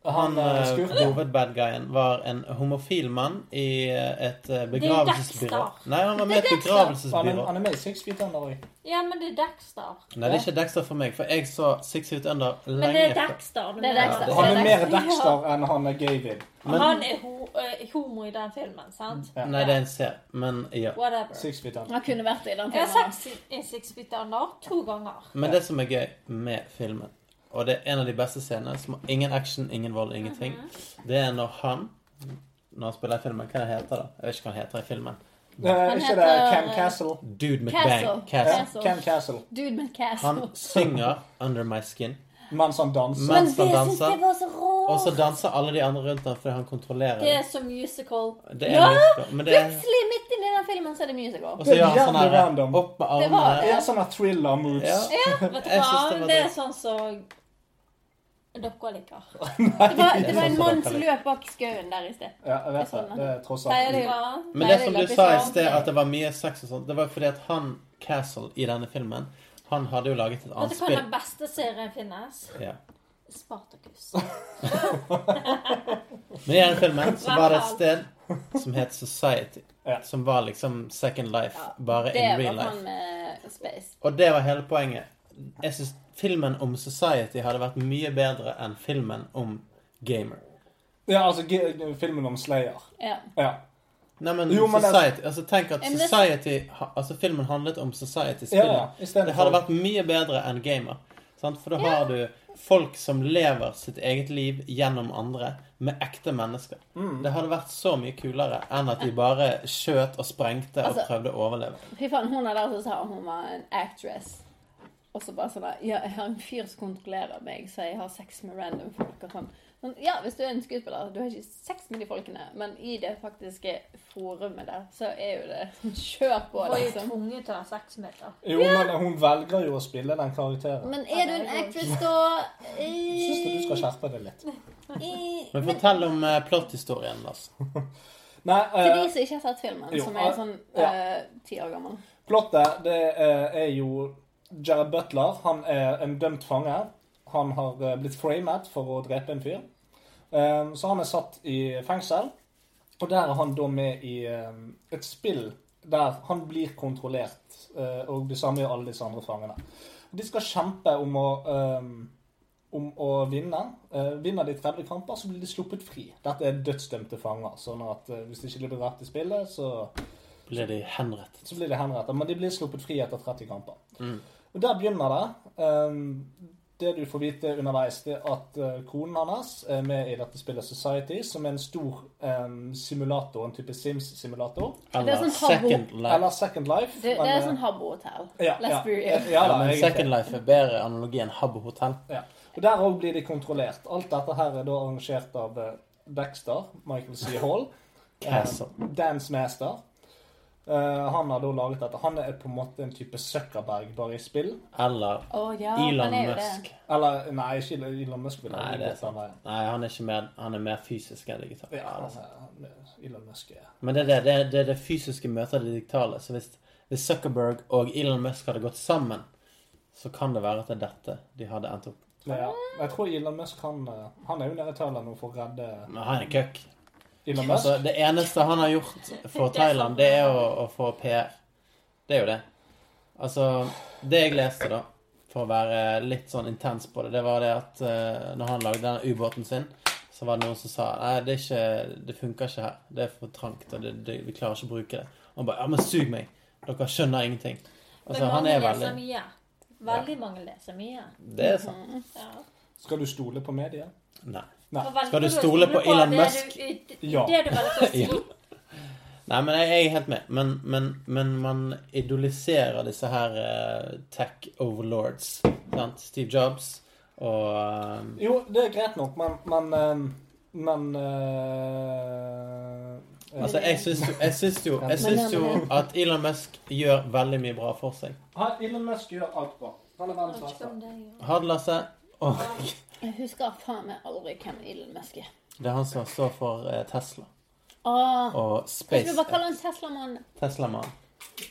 Han eh, eh, hovedbadguyen var en homofil mann i eh, et begravelsesbyrå. Nei, han var med i et Han begravelsesbyrå. han er med i Six Feet Under òg. Ja, men det er Dexter. Nei, det er ikke Dexter for meg, for jeg så Six Feet Under Men lenge det er. Dexter. Det er Dexter. Ja, Han er mer Dexter. Enn han er Gavid. Men- Han er ho homo i den filmen, sant? Ja. Nei, det er en C, men ja. Whatever. Six Feet Under. Han kunne vært i den filmen. Jeg har sagt Six Feet Under to ganger. Men det som er gøy med filmen, og det er en av de beste scenene, som har ingen action, ingen vold, ingenting, det er når han når han spiller i filmen, hva heter det? Jeg vet ikke hva han heter i filmen. Han ikke det Cam Castle? Dude McBang. Castle. Castle. Ja, Ken Castle. Dude med Han synger 'Under My Skin'. Mens han danser. Men Mens det han danser. jeg var så rått. Og så danser alle de andre rundt ham fordi han kontrollerer Det er så musical. Det er Ja, musical. Men det er, Plutselig, midt inni den filmen, så er det musical. og så gjør han sånn her opp med Det var- armene. Ja, sånne thriller moves. Ja. Vet du hva? det var Det er sånn som dere liker. Det var, det var en sånn mann som løp bak skauen der i sted. Ja, jeg vet det. Det er tross alt det- Men det som du sa i sted, at det var mye sex og sånt, det var fordi at han, Castle, i denne filmen, han hadde jo laget et Vet annet du hva spill. den beste serien finnes? Ja. Spartacus. Men i denne filmen så var det et sted som het Society. Ja. Som var liksom Second Life, bare Det in var real han life. med Space. Og det var hele poenget. Jeg syns filmen om Society hadde vært mye bedre enn filmen om Gamer. Ja, altså filmen om Slayer. Ja. Ja. Nei, men, Jo, men det- Society Altså Tenk at Society Altså filmen handlet om Ja, Society-spillet. ja. Det hadde for vært mye bedre enn Gamer. Sant? For da har du folk som lever sitt eget liv gjennom andre, med ekte mennesker. Mm. Det hadde vært så mye kulere enn at de bare skjøt og sprengte og Altså- prøvde å overleve. Fy faen, hun er der som sa hun var en actress. Og så bare sånn Ja, jeg har en fyr som kontrollerer meg, så jeg har sex med random folk og sånn. Men Ja, hvis du er en skuespiller, du har ikke sex med de folkene, men i det faktiske forumet der, så er jo det sånn Kjør på, Var jo liksom. tvunget til å ha sex med det. Jo, men hun velger jo å spille den karakteren. Men er du en actress, da Jeg syns du skal skjerpe deg litt. Eh, Men fortell om uh, plothistorien, Lars. Nei, For eh, de som ikke har sett filmen, jo, som er eh, sånn ti uh, ti år gammel. plottet det uh, er jo Jared Butler. Han er en dømt fange. Han har eh, blitt framet for å drepe en fyr. Eh, Så han er satt i fengsel. Og der er han da med i eh, et spill der han blir kontrollert. eh, Og det samme gjør alle disse andre fangene. De skal kjempe om å eh, om å vinne. Vinner de 30 kamper, så blir de sluppet fri. Dette er dødsdømte fanger. sånn at hvis de ikke blir drept i spillet, så Blir de henrettet? så blir de henrettet. Men de blir sluppet fri etter 30 kamper. Mm. Og der begynner det. Um, det du får vite underveis, det er at uh, konen hans er med i dette spillet Society, som er en stor um, simulator, en type Sims-simulator. Er Eller sånn. Second Life. Eller Second Life. Det, det er sånn habbo-hotell. ja, ja. Ja, men. Second Life er bedre analogi enn Habbo hotell. Og der òg blir de kontrollert. Alt dette her er da arrangert av uh, Dexter, Michael C. Hall. Castle. Dance Master. Uh, han har da laget dette. Han er på en måte en type Zuckerberg, bare i spill. Eller oh, ja, Elon han er Musk. det. Eller Nei, ikke Elon Musk. Vil Nei, det er sant. den. Nei, han er ikke mer, han er mer fysisk enn digital. Ja, Ja, han er- han er- Elon Musk er Men det er det, det, er- det, er det fysiske møter det digitale. Så hvis, hvis Zuckerberg og Elon Musk hadde gått sammen, så kan det være at det er dette de hadde endt opp ja. Jeg tror Elon Musk han, eh, han er jo nede i Thailand nå for å redde Men han er køkk. Elon Musk. Altså, det eneste han har gjort for Thailand, det er å, å få PR. Det er jo det. Altså, det jeg leste, da, for å være litt sånn intens på det, det var det at uh, når han lagde den ubåten sin, så var det noen som sa Nei, det, er ikke, det funker ikke her. Det er for trangt, og det, det, vi klarer ikke å bruke det. Og han bare Ja, men sug meg! Dere skjønner ingenting. Altså, Men han er leser veldig mye. Veldig mange leser mye. Det er sant. Ja. Skal du stole på media? Nei. Nei. Skal du stole på Elon det Musk? Du, Ja. Det du velger å si. Ja. Nei, men jeg, jeg er helt med. Men, men, men man idoliserer disse her uh, tech overlords. Sant? Steve Jobs og uh, Jo, det er greit nok, men Men, eh, men uh, Altså, jeg syns jo, jeg syns jo, jeg syns jo at Elon Musk gjør veldig mye bra for seg. Elon Musk gjør alt bra. Han er verdens beste. Ha det, Lasse. Og Jeg husker faen meg aldri hvem Elon Musk er. det er han som står for eh, Tesla Åh, og Kanskje vi Space bare kaller han Tesla-mann? Tesla-mann.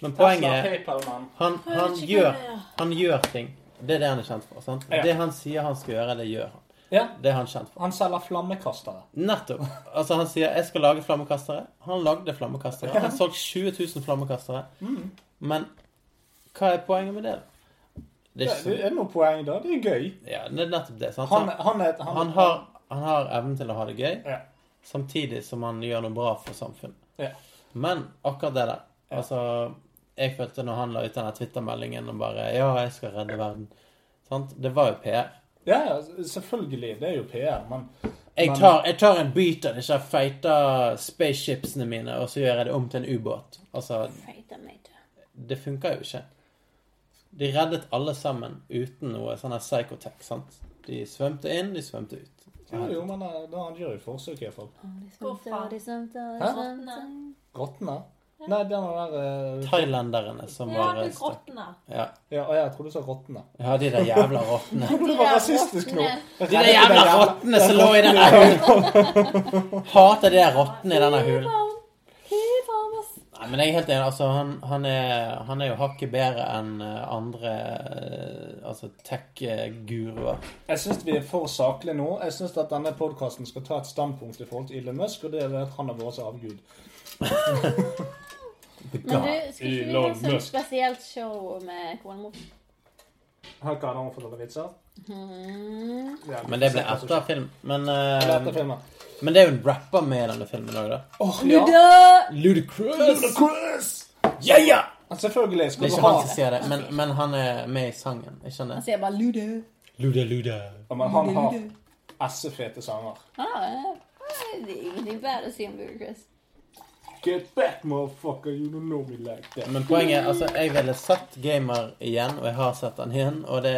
Men Tesla, poenget er PayPal-mann. han, han, gjør, han gjør ting. Det er det han er kjent for. sant? Ja. Det han sier han skal gjøre, det gjør han. Ja, Det er han kjent for. han selger flammekastere. Nettopp. Altså Han sier 'jeg skal lage flammekastere'. Han lagde flammekastere. Han har solgt 20 000 flammekastere. Men hva er poenget med det? da? Det er Det ikke er noe poeng, da. Det er gøy. Ja, det er nettopp det. sant? Han, Han, han, er, han, han, har, han har evnen til å ha det gøy, Ja. samtidig som han gjør noe bra for samfunnet. Ja. Men akkurat det der Altså, jeg følte når han la ut denne Twitter-meldingen og bare 'Ja, jeg skal redde verden'. Sant? Det var jo PR. Ja, ja, selvfølgelig. Det er jo PR, men Jeg tar, jeg tar en bit av disse feite spaceshipsene mine, og så gjør jeg det om til en ubåt. Altså, det funker jo ikke. De reddet alle sammen uten noe sånn psychotech, sant? De svømte inn, de svømte ut. Jo, jo, men eh, da han gjør jo forsøk i hvert fall. Grottene? Nei, den der eh, Thailenderne som Ja, var med grottene. Ja. Ja, og jeg tror du sa rottene. ja, de der jævla rottene. Du var rasistisk nå. De der jævla rottene som lå i denne hulen. Hater de der rottene i denne hulen. Fy faen, ass. Nei, men jeg er helt enig. Altså, han, han, er, han er jo hakket bedre enn eh, andre eh, altså tech-guruer. Jeg syns vi er for saklige nå. Jeg syns at denne podkasten skal ta et standpunkt i forhold til Elon Musk, og det er at han er så avgud. Men du, skal ikke vi ha sånn spesielt show med konemor? Har ikke han fortalt vitser? Mm. Ja, Men det ble etter film. Men, ble etter filmen. Men det er jo en rapper med i denne filmen òg, da. Åh, ja. Ludacris! Ludacris! Chris! Ja, ja! ha Det er ikke han som sier det, men, men han er med i sangen. Ikke sant Han det? sier bare Luda. Luda, luda. ja, men Han har essefete sanger. Ah. Det er ingenting bedre å si om Ludacris. Get back, motherfucker, you don't know me like that. Men poenget er altså, jeg ville sett Gamer igjen, og jeg har sett den igjen, og det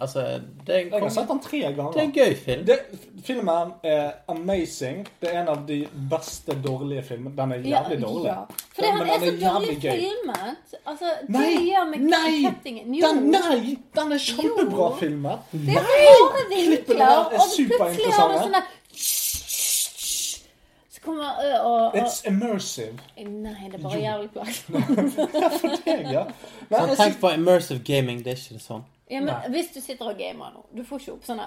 Altså, det er, Jeg har sett den tre ganger. det er en gøy film. Det, filmen er amazing. Det er en av de beste dårlige filmene. Den er jævlig dårlig. Ja. Fordi han er så dårlig filmet. Altså, det Nei, gjør meg nei, Den, nei! Den er kjempebra filmet. Det er bare Klippene vinkler, der er og plutselig har du sånn der kommer ø, og, og It's immersive. Nei, det er bare jævlig plagsomt. Ja. Nei, Sånn, tenk på immersive gaming, det er ikke sånn. Ja, men Nei. hvis du sitter og gamer nå, du får ikke opp sånne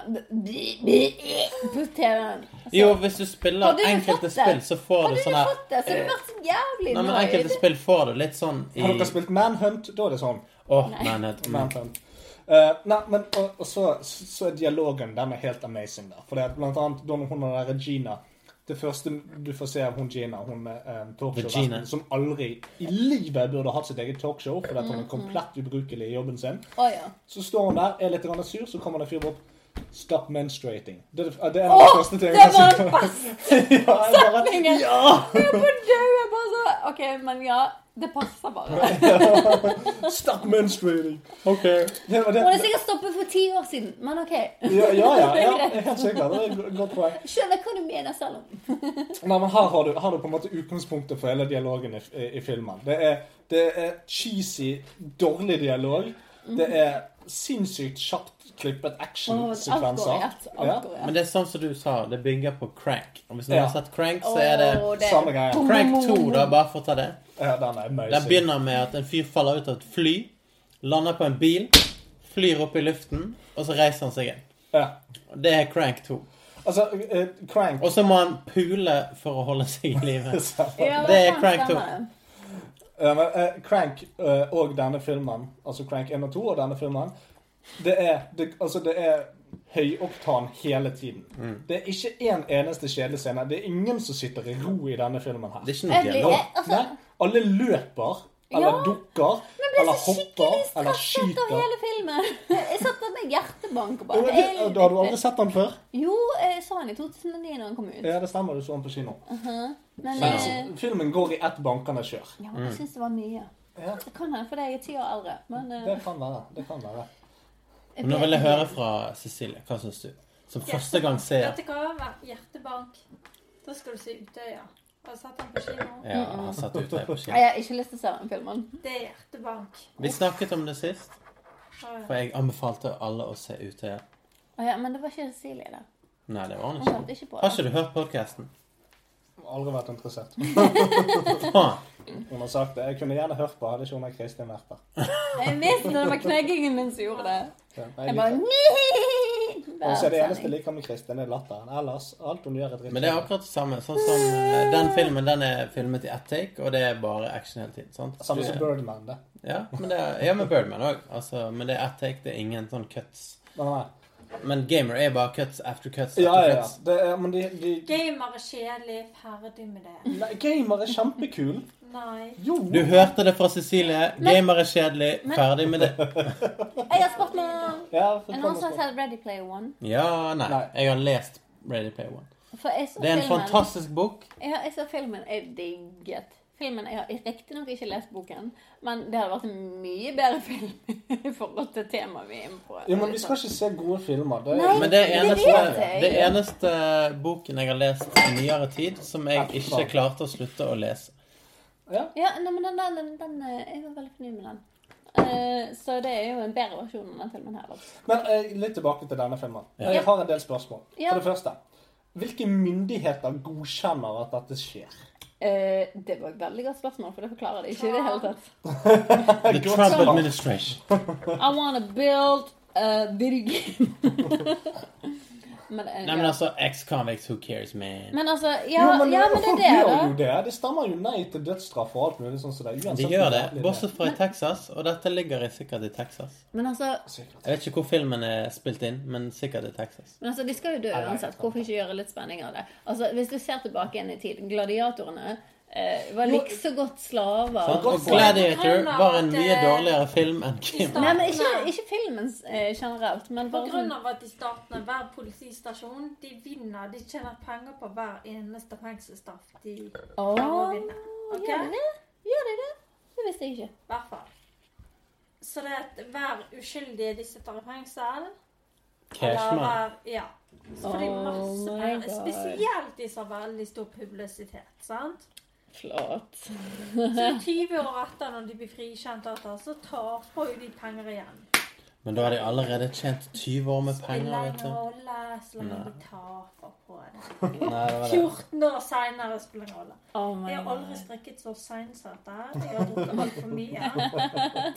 på TV-en. Så. Jo, hvis du spiller du enkelte spill, så får du du sånn her fått det, så du vært så jævlig Nei, men enkelte spill får du litt sånn i har dere spilt Manhunt? Da er det sånn. Åh, Nei. Manhunt. Mm. Manhunt. Uh, nei, men og, og så, så er dialogen den er helt amazing der. For det er blant annet da hun og Regina Det første du får se av hun Gina, hun um, Regina. talkshow som aldri i livet burde hatt sitt eget talkshow fordi hun er komplett ubrukelig i jobben sin. Oh, ja. Så står hun der, er litt sur, så kommer det en fyr bort. Stop menstruating. Det er, det er en av de Åh, første det var den beste Ja, jeg bare- setningen! Ja! Jeg er på død, jeg bare så OK, men ja, det passer bare. Stop menstruating. OK. Det var det. Må det sikkert stoppe for ti år siden, men OK. Ja, ja, ja, ja, helt sikkert. Det er et godt poeng. Skjønner hva du mener selv om. Nei, men her har du, har du på en måte utgangspunktet for hele dialogen i, i, i filmen. Det er, det er cheesy, dårlig dialog. Det er sinnssykt kjapt klippet actionsekvenser. Ja. Men det er sånn som du sa, det bygger på crank. Og hvis du ja. har sett crank, så er det, oh, det... samme greia. Crank 2, da, bare for å ta det. Ja, den, er den begynner med at en fyr faller ut av et fly, lander på en bil, flyr opp i luften, og så reiser han seg igjen. Ja. Det er crank 2. Altså, uh, crank Og så må han pule for å holde seg i live. det er crank 2 men, eh, Crank eh, og denne filmen, altså Crank 1 og 2 og denne filmen, det er, det, altså det er høyoktan hele tiden. Mm. Det er ikke én eneste kjedelig scene. Det er ingen som sitter i ro i denne filmen her. Det er ikke noe dialog. altså, alle løper, eller Ja, dukker, eller hopper, eller av skyter. hele filmen. Jeg satt med hjertebank og Ja, da har du aldri sett den før? Jo, jeg så den i 2009 når den kom ut. Ja, det stemmer. Du så den på kino. Men, Men eh, altså, filmen går i ett bankende kjør. ja, jeg syns det var mye. Ja. Det kan hende fordi jeg er ti år eldre. Men uh... Det kan være. Det kan være. jeg Nå vil jeg høre fra Cecilie. Hva syns du? Som første gang ser Vet du hva? Hjertebank. Da skal du se Utøya. Har satt den på kino? Ja, har det Jeg har ikke lyst til å se den filmen. Det er hjertebank. Vi snakket om det sist, for jeg anbefalte alle å se Utøya. Å ja, men det var ikke Cecilie da. Nei, det var hun Hun ikke. hørte ikke på Har det. ikke du hørt podkasten? Aldri vært interessert. Hun har sagt det. Jeg kunne gjerne hørt på, hadde ikke hun og Kristin vært der. Jeg visste det var kneggingen min som gjorde det. Jeg bare liker- Og så er det eneste jeg liker med Kristin, er latteren. Ellers, alt hun gjør er dritt. Men det er akkurat det samme. Sånn som eh, Den filmen den er filmet i ett take, og det er bare action hele tiden. sant? Samme som Birdman, det. Ja, men det er, ja, med Birdman òg. Altså, men det er ett take, det er ingen sånn cuts. Nei, nei. Men Gamer er bare cuts after cuts after Ja, ja, ja. cuts. Det er, men de, de Gamer er kjedelig. Ferdig med det. Nei, Gamer er kjempekul. Nei. Jo. Du hørte det fra Cecilie. Gamer er kjedelig. Men- Ferdig med det. Jeg har spurt meg Ja, Er kom noen og som har sett Ready Player One? Ja, nei. Nei. Jeg har lest Ready Player One. For jeg så Det er en filmen. fantastisk bok. Ja, jeg så filmen. Jeg digget filmen Jeg har riktignok ikke lest boken, men det hadde vært en mye bedre film i forhold til temaet vi er inne på. Jo, men vi skal ikke se gode filmer. Det Nei. Men det Det eneste, vet jeg. det eneste boken jeg har lest i nyere tid, som jeg ikke klarte å slutte å lese. Ja, nei, men den, den, den, den eh, Jeg var veldig fornøyd med den. Uh, så det er jo en bedre versjon av den filmen her. Da. Men uh, litt tilbake til denne filmen. Ja. Jeg har en del spørsmål. Ja. For det første, hvilke myndigheter godkjenner at dette skjer? Uh, det var et veldig godt spørsmål, for det forklarer det ikke i det hele tatt. The Trump Administration. I wanna build a video game. men, eh, Nei, men altså, ex-convicts, who cares, man? men altså, Jo, ja, men, ja, men det er det, da. jo det. De stemmer jo nei til dødsstraff og alt mulig sånn som det. De gjør det, bortsett fra i Texas, og dette ligger i sikkert i Texas. Men altså, Jeg vet ikke hvor filmen er spilt inn, men sikkert i Texas. men altså, de skal jo dø uansett. Hvorfor ikke gjøre litt spenning av det? Altså, Hvis du ser tilbake igjen i tid, gladiatorene eh, var likså godt slaver. Sant? Og. Gladiator var en mye dårligere film enn Kim. Nei, men ikke, ikke filmen eh, generelt, men På bare grunn sånn av at i starten av hver politistasjon de vinner, de tjener penger på hver eneste fengselsstraff de Åh, klarer å vinne. Ok? Gjør de det? Gjør de det? Det visste jeg ikke. I hvert fall. Så det er at hver uskyldige de sitter i fengsel Cashman. Ja. De Oh masse my penger. God. Spesielt de som har veldig stor publisitet. sant? Flott. Så 20 år etter, når de blir frikjent, etter, så taper jo de penger igjen. Men da har de allerede tjent 20 år med penger, Spiller vet ingen rolle så lenge de taper på det. Nei, det det. 14 år seinere spiller ingen rolle. Oh Jeg har aldri strikket så seint som dette. Jeg har drukket altfor mye.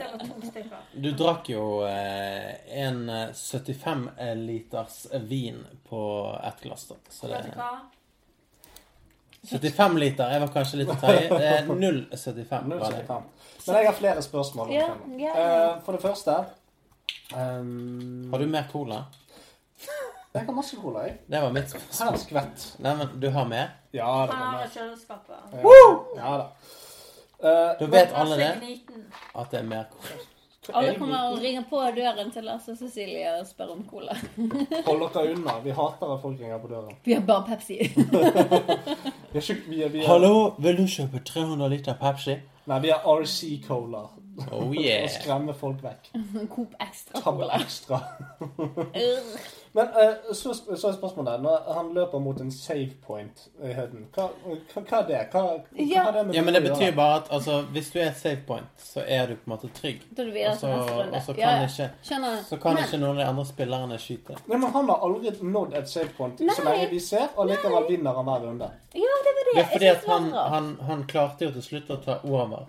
Det var to stykker. Du drakk jo eh, en eh, 75 liters vin på ett glass, da. Så det Vet du hva? 75 liter. Jeg var kanskje litt er 0,75. var det. 0,75. Men jeg har flere spørsmål. om Ja, filmen. ja. Eh, for det første um... Har du mer cola? Jeg har masse cola, jeg. Det var mitt spørsmål. skvett. Nei, men du har mer? Ja, det Han har kjøleskapet. Ja, ja da. Uh, Da vet alle det, at det er mer cola. Alle kommer og ringer på døren til Lars og Cecilie og spør om cola. Hold dere unna. Vi hater at folk ringer på døren. Vi har bare Pepsi. Vi er, ikke, vi er, vi er, Hallo, vil du kjøpe 300 liter Pepsi? Nei, vi har RC Cola. Oh yeah. å skremme folk vekk. Coop Extra Cola. ekstra. Urgh. Men uh, så, så er spørsmålet Når han løper mot en save point i høyden, hva, hva, hva er det? Hva, hva Ja. er det med Ja, men det betyr bare at altså, hvis du er save point, så er du på en måte trygg. Da du videre Og så, til neste runde. og så Ja, kan ja. ikke så kan Men- ikke noen av de andre spillerne skyte. Nei, men Han har aldri nådd et save point så lenge vi ser, og likevel vinner han hver runde. Ja, det var det. Det er fordi at han, han, han klarte jo til slutt å ta over.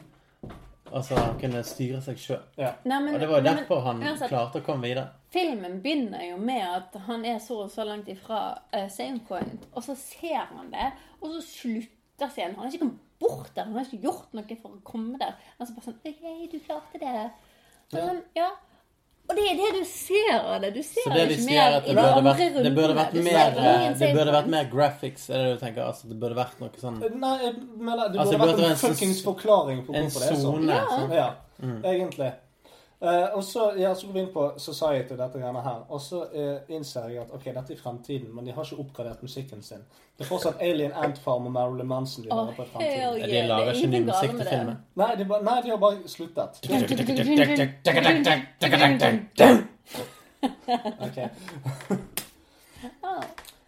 Altså, han kunne styre seg sjøl. Ja. Og det var jo men- derfor han uansett- klarte å komme videre. Filmen begynner jo med at han er så og så langt ifra uh, save point, og så ser han det, og så slutter scenen. Han har ikke kommet bort der, han har ikke gjort noe for å komme der. Han er bare sånn «Hei, du klarte det. Og, Ja. sånn, ja. og det er det du ser av det. Du ser Så det ikke mer er i det de andre vært, det burde vært mer eh, Det burde vært mer graphics, er det du tenker? Altså, det burde vært noe sånn Nei, jeg mener, det Altså, burde altså, vært en fuckings forklaring på hvorfor det er sånn. sone. Ja. Sånn. Ja, Mm. egentlig. Eh, og så, ja, så går vi inn på Society, dette greiene her. Og så uh, innser jeg at ok, dette er fremtiden, men de har ikke oppgradert musikken sin. Det er fortsatt Alien Ant Farm og Marilyn Manson de Å, hører på i Yeah, fremtiden. De lager er ikke ny musikk til filmen. Nei, de, ba, nei, de har bare sluttet. Ok.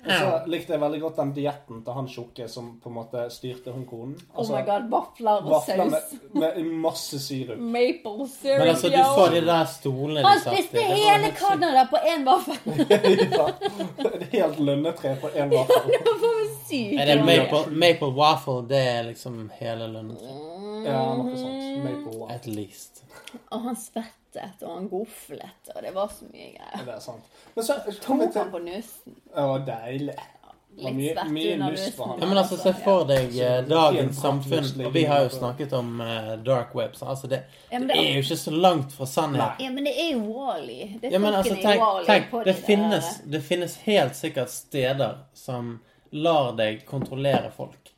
Og så likte jeg veldig godt den dietten til han tjukke som på en måte styrte hun konen. Oh my god, vafler og vafler saus. med, med masse sirup. Maple syrup, Men altså, du yo. så de der stolene Han spiste hele. Canada på én vaffel. ja, et helt lønnetre på én vaffel. Det var sykt. Er det maple, maple waffle? Det er liksom hele lønnen. Ja, noe sånt. Maple waffle. At least. Og han svettet, og han goflet, og det var så mye greier. Det er sant. Men så Tok han til på nussen. Å, deilig. Det var Litt svett under nussen. Ja, men altså, Se for deg eh, dagens samfunn. Og vi har jo snakket om eh, dark webs. Altså, det, Ja, det, det er jo ikke så langt fra sannhet. Ja, men det er jo Wally. Det er Ja, men altså, folkene tenk, Wall-E tenk på det, de finnes, der- det finnes helt sikkert steder som lar deg kontrollere folk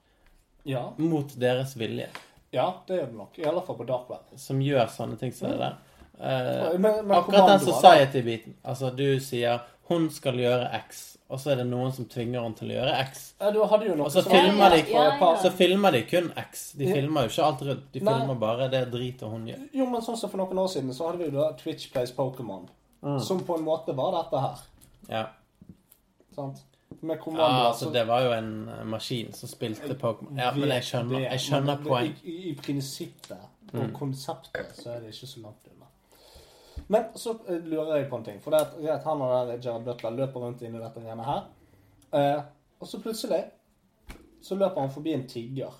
Ja, mot deres vilje. ja, det gjør det nok. I alle fall på dark web. Som gjør sånne ting som det der. Eh, Men- men akkurat den society-biten. Altså, du sier hun skal gjøre X, og så er det noen som tvinger henne til å gjøre X. Ja, du hadde jo noe Og så som- filmer de, ja, ja, ja. så filmer de kun X. De Ja. filmer jo ikke alt rundt. De Nei. filmer bare det dritet hun gjør. Jo, men sånn som for noen år siden, så hadde vi jo da Twitch Plays Pokémon. Mm. Som på en måte var dette her. Ja. Sant? Med Ja, altså, altså Det var jo en eh, maskin som spilte Pokémon. Ja, men jeg skjønner, jeg skjønner poeng. I, i, I prinsippet og Mm. konseptet så er det ikke så langt unna. Men så eh, lurer jeg på en ting. For det at, greit, han og der Jared Butler løper rundt inn i dette greiene her. Eh, og så plutselig så løper han forbi en tigger.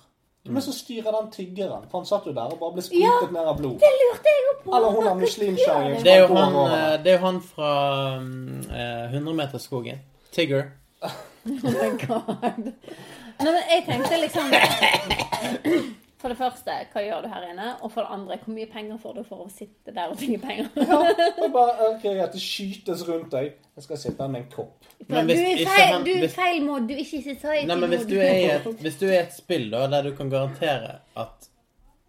Mm. Men så styrer den tiggeren, for han satt jo der og bare ble sprutet ned av blod. Det lurte jeg jo på. Eller hun er muslimkjerring. Det er jo han, eh, det er jo han fra uh, eh, 100-meterskogen. Tigger. Oh my god. Nei, men jeg tenkte liksom For det første, hva gjør du her inne? Og for det andre, hvor mye penger får du for å sitte der og tinge penger? ja, Og bare, ok, at det skytes rundt deg. Jeg skal sitte her med en kopp. Men du er feil, han- du er hvis- feil måte. Du er ikke i society. Nei, men hvis du, er i et, hvis du er i et spill da, der du kan garantere at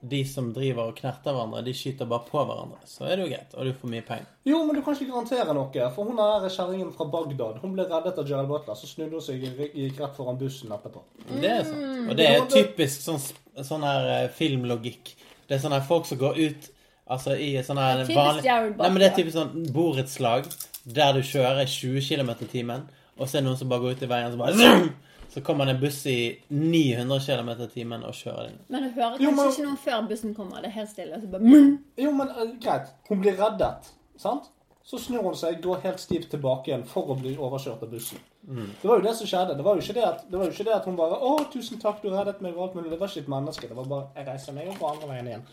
de som driver og knerter hverandre, de skyter bare på hverandre, så er det jo greit, og du får mye penger. Jo, men du kan ikke garantere noe. For hun er kjerringen fra Bagdad hun ble reddet av Gerald Butler. Så snudde hun seg og gikk rett foran bussen etterpå. Det er sant. Og det er typisk sånn, sånn her eh, filmlogikk. Det er sånne her folk som går ut altså i sånn her vanlig Nei, men det er typisk sånn borettslag der du kjører 20 km i timen, og så er det noen som bare går ut i veien og så bare zoom! Så kommer det en buss i 900 km i timen og kjører den. Men du hører Jo, kanskje men- ikke noen før bussen kommer. Det er helt stille. Så bare. Jo, men uh, greit. Hun blir reddet, sant? Så snur hun seg, går helt stivt tilbake igjen for å bli overkjørt av bussen. Mm. Det var jo det som skjedde. Det var jo ikke det at, det var jo ikke det at hun bare 'Å, tusen takk, du reddet meg', og alt mulig. Det var ikke et menneske. Det var bare 'Jeg reiser meg og går andre veien igjen'.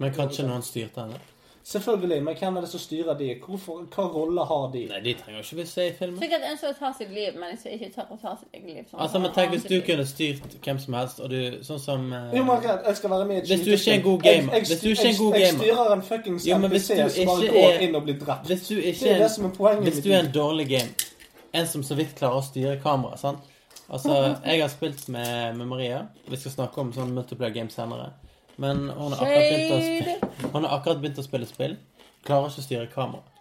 Men kanskje noen styrte henne? Selvfølgelig. Men hvem er det som styrer de? Hvorfor, hva rolle har de? Nei, de trenger ikke vi se i filmen. Sikkert en som tar sitt liv, men som ikke tør å ta sitt eget liv. Sånn, Altså, men som tenk hvis du kunne styrt hvem som helst, og du Sånn som uh, Jo, men jeg skal være med i et Hvis du ikke er en god gamer Jeg, jeg, Hvis du ikke er en god jeg, jeg gamer styrer en fuckings NPC som bare går inn og blir drept. Hvis du ikke det er det som er poenget Hvis du er en dårlig game En som så vidt klarer å styre kamera, sant? Altså, jeg har spilt med, med Maria. Vi skal snakke om sånn multiplayer game senere. Men hun har akkurat begynt å spille, spill. Klarer ikke å styre kamera.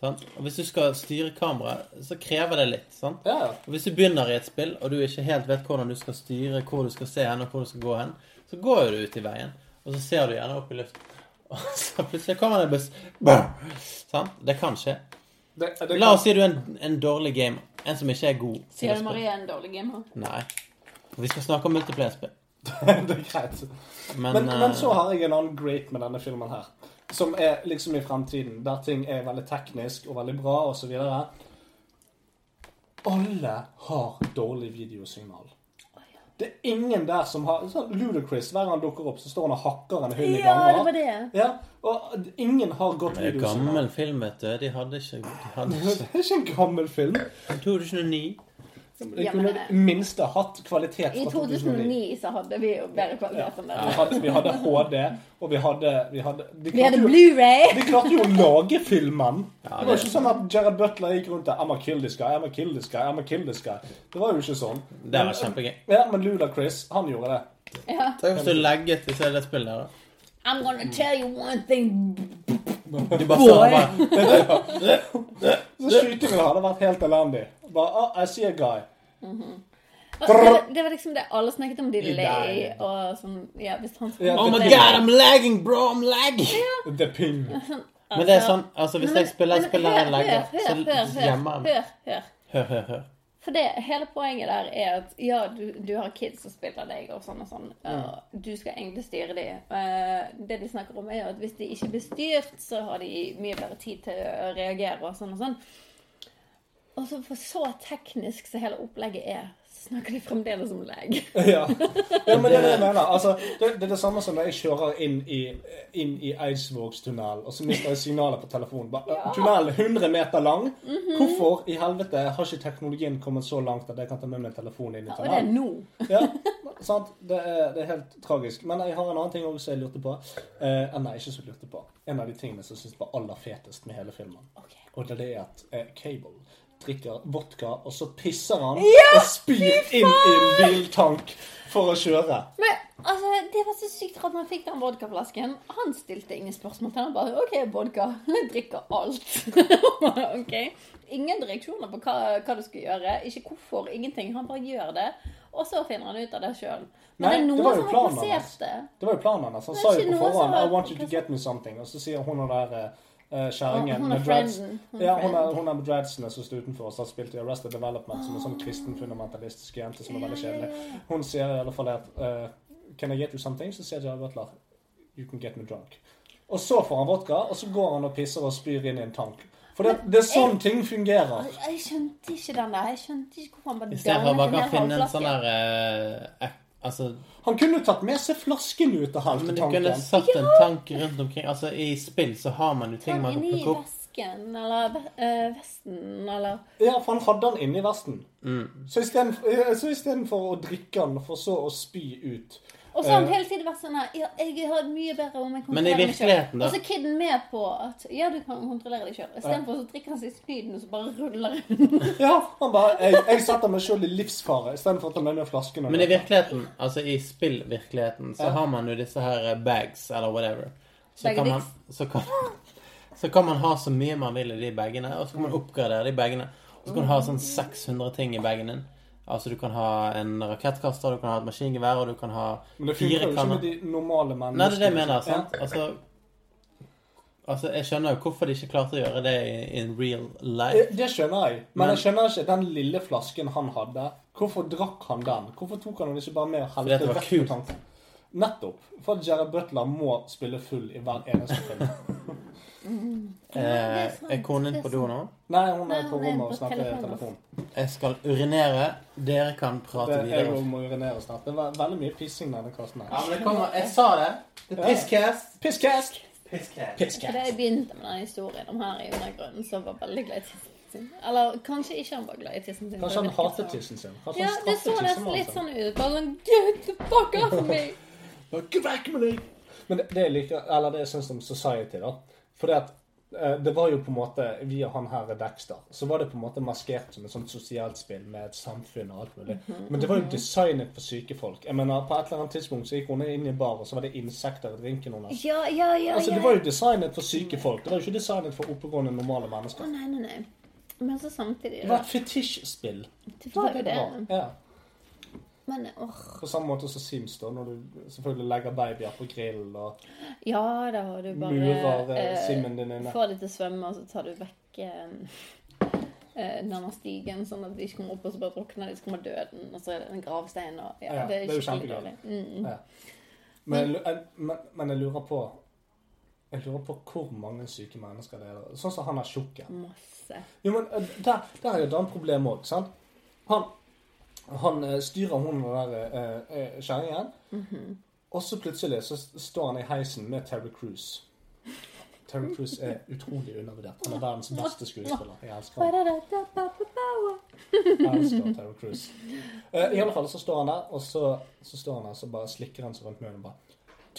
Sant? Og hvis du skal styre kamera, så krever det litt. sant? Ja, ja. Og hvis du begynner i et spill, og du ikke helt vet hvordan du skal styre, hvor du skal se hen, og hvor du skal gå hen, så går jo du ut i veien, og så ser du gjerne opp i luften. Og så plutselig kommer det en buss. Bam! Sant? Det kan skje. Det, det La oss si du er en, en dårlig gamer. En som ikke er god. Sier du. Marie er en dårlig gamer? Nei. Vi skal snakke om multiplayer-spill. det er greit. Men, Men, men, eh, så har jeg en annen great med denne filmen her. Som er liksom i fremtiden, der ting er veldig teknisk og veldig bra osv. Alle har dårlig videosignal. Det er ingen der som har sånn Ludacris, hver gang han dukker opp, så står han og hakker en hund i Ja, det var det. Ja, og ingen har gått Det er videosignal. gammel film, vet du. De hadde ikke, de hadde Det er ikke en gammel film. 2009. De Ja, kunne men- i minste hatt kvalitet I fra 2009. 2009 så hadde vi jo bedre kvalitet enn Vi det. hadde, vi hadde HD, og vi hadde Vi hadde, hadde Blu-ray. De klarte jo å lage filmen. Ja, det var det- ikke sånn at Jared Butler gikk rundt der I'ma kill this guy, I'ma kill this guy, I'ma kill this guy. Det var jo ikke sånn. Det var Men- kjempegøy. Ja, men Ludacris, han gjorde det. Ja. Tenk hvis du legget i det spillet der, da. I'm gonna tell you one thing. Du bare bare Så skytingen hadde vært helt elendig. Bare, oh, I see a guy. Altså, det, det var liksom det alle snakket om delay der. og sånn Ja, hvis han skulle Oh my det- god, I'm lagging, bro! I'm lagging! The ping. Men det er sånn, altså hvis jeg spiller, men spiller hør, en lagger, hør, så hør, hør, gjemmer jeg. Hør, hør. Hør, hør, hør. For det, hele poenget der er at ja, du, du har kids som spiller deg og sånn og sånn. og du skal egentlig styre dem. det de snakker om, er at hvis de ikke blir styrt, så har de mye bedre tid til å reagere og sånn og sånn. Og så for så teknisk som hele opplegget er, så snakker de fremdeles om leg. Ja. ja, men det er det jeg mener. Altså, det, det er det samme som når jeg kjører inn i, inn i Eidsvågstunnelen, og så mister jeg signalet på telefonen. Bare, Tunnelen er 100 meter lang. Mhm. Hvorfor i helvete har ikke teknologien kommet så langt at jeg kan ta med meg telefonen inn i Og det er tunnelen? nå. Ja, sant? Det er, det er helt tragisk. Men jeg har en annen ting også jeg lurte på. Eh, nei, ikke så lurte på. En av de tingene som jeg syns var aller fetest med hele filmen. Og det er at eh, Cable drikker vodka, og så pisser han og spyr inn i en biltank for å kjøre. Men Altså, Det var så sykt rart han fikk den vodkaflasken. Han stilte ingen spørsmål til han bare OK, vodka. Jeg drikker alt. ok. Ingen reaksjoner på hva, hva du skal gjøre. Ikke hvorfor, ingenting. Han bare gjør det. Og så finner han ut av det sjøl. Men Nei, det er det noen var som har plassert det. Det var jo planen hans. Han sa jo på forhånd var I want you to get me something. Og så sier hun og der kjerringen Hun er med dreads Ja, hun er, hun er med dreadsene som står utenfor og Har spilt i Arrested Development som en sånn kristen fundamentalistisk jente som er veldig kjedelig. Hun sier i alle fall at uh, Can I get you something? Så sier Jared Butler You can get me drunk. Og så får han vodka, og så går han og pisser og spyr inn i en tank. For det, det er sånn ting fungerer. Jeg skjønte ikke den der. Jeg skjønte ikke hvorfor han bare Istedenfor bare dannet kan finne en sånn der uh, ek- Altså, Han kunne tatt med seg flasken ut av halve tanken. men du kunne satt en tank rundt omkring. Altså, i spill så har man jo ting man kan plukke opp. vesken, eller eh, vesten, eller Ja, for han hadde den inni vesten. Mm. Så istedenfor så istedenfor å drikke den, for så å spy ut Og så har han Eh. hele tiden vært sånn her ja, Jeg har mye bedre om jeg Men i kontrollerer meg da? Og så er kiden med på at ja, du kan kontrollere deg sjøl. Istedenfor så drikker han seg spyden, og så bare ruller han. Ja, han bare Jeg, jeg setter meg sjøl i livsfare istedenfor å ta med meg flasken. Men i virkeligheten, altså i spillvirkeligheten, så Ja. har man jo disse her eh, bags, eller whatever. Så kan, man, så, kan, så kan man ha så mye man vil i de bagene, og så kan man oppgradere de bagene. Og så kan du ha sånn 600 ting i bagen din. Altså du kan ha en rakettkaster, du kan ha et maskingevær, og du kan ha Men det funker jo ikke med de normale menneskene. Nei, det er det jeg mener. Ja. Altså, altså, jeg skjønner jo hvorfor de ikke klarte å gjøre det i in real life. Det, skjønner jeg. Men, Men- jeg skjønner ikke den lille flasken han hadde. Hvorfor drakk han den? Hvorfor tok han den ikke bare med og helte rett på tanken? Nettopp. For at Jerry Butler må spille full i hver eneste film. Eh, er konen din på do nå? Nei, hun er på er rommet og snakker i telefon. Jeg skal urinere. Dere kan prate Det, jeg videre. må urinere snart. Det var veldig mye pissing denne kassen Ja, men det kommer Jeg sa det. Det er pisscast. Pisskast! Pisscast. Pisskast. Da jeg begynte med den historien om her i undergrunnen, så var veldig glad i tissen sin. Eller kanskje ikke han var glad i tissen sin. Kanskje han hater hatet tissen sin. Kanskje Ja, det så nesten litt sånn ut. Bare sånn Get the fuck off of me! Get back med deg! Men det, det jeg liker, eller det jeg syns om Society, da For det at eh, det var jo på en måte Via han her Dexter, så var det på en måte maskert som et sånt sosialt spill med et samfunn og alt mulig. Men det var jo designet for syke folk. Jeg mener, På et eller annet tidspunkt så gikk hun inn i bar, og så var det insekter i drinken hennes. Ja, ja, ja. Altså. Det var jo designet for syke folk. Det var jo ikke designet for oppegående, normale mennesker. Å, nei, nei, nei. Men så samtidig Det var et fetisjspill. Det var jo det. var. Ja. Men oh. På samme måte som Sims, da, når du selvfølgelig legger babyer på grill og Ja, da har du bare murer eh, eh, simmen din inne. Får de til å svømme, og så tar du vekk eh, eh, denne stigen, sånn at de ikke kommer opp, og så bare drukner de, så kommer døden, og så er det en gravstein, og ja, Ja, det er det er jo kjempegøy. Mm. Ja. Men, men, men jeg lurer på Jeg lurer på hvor mange syke mennesker det er. Sånn som han er tjukken. Masse. Jo, men eh, der, der er jo et annet problem òg, sant? Han, han eh, styrer hun den der eh, kjerringen. Mm -hmm. og så plutselig så står han i heisen med Terry Cruise. Terry Cruise er utrolig undervurdert. Han er verdens beste skuespiller. Jeg elsker han. Jeg elsker Terry Cruise. Eh, I alle fall så står han der, og så, så står han der, så bare slikker han seg rundt munnen bare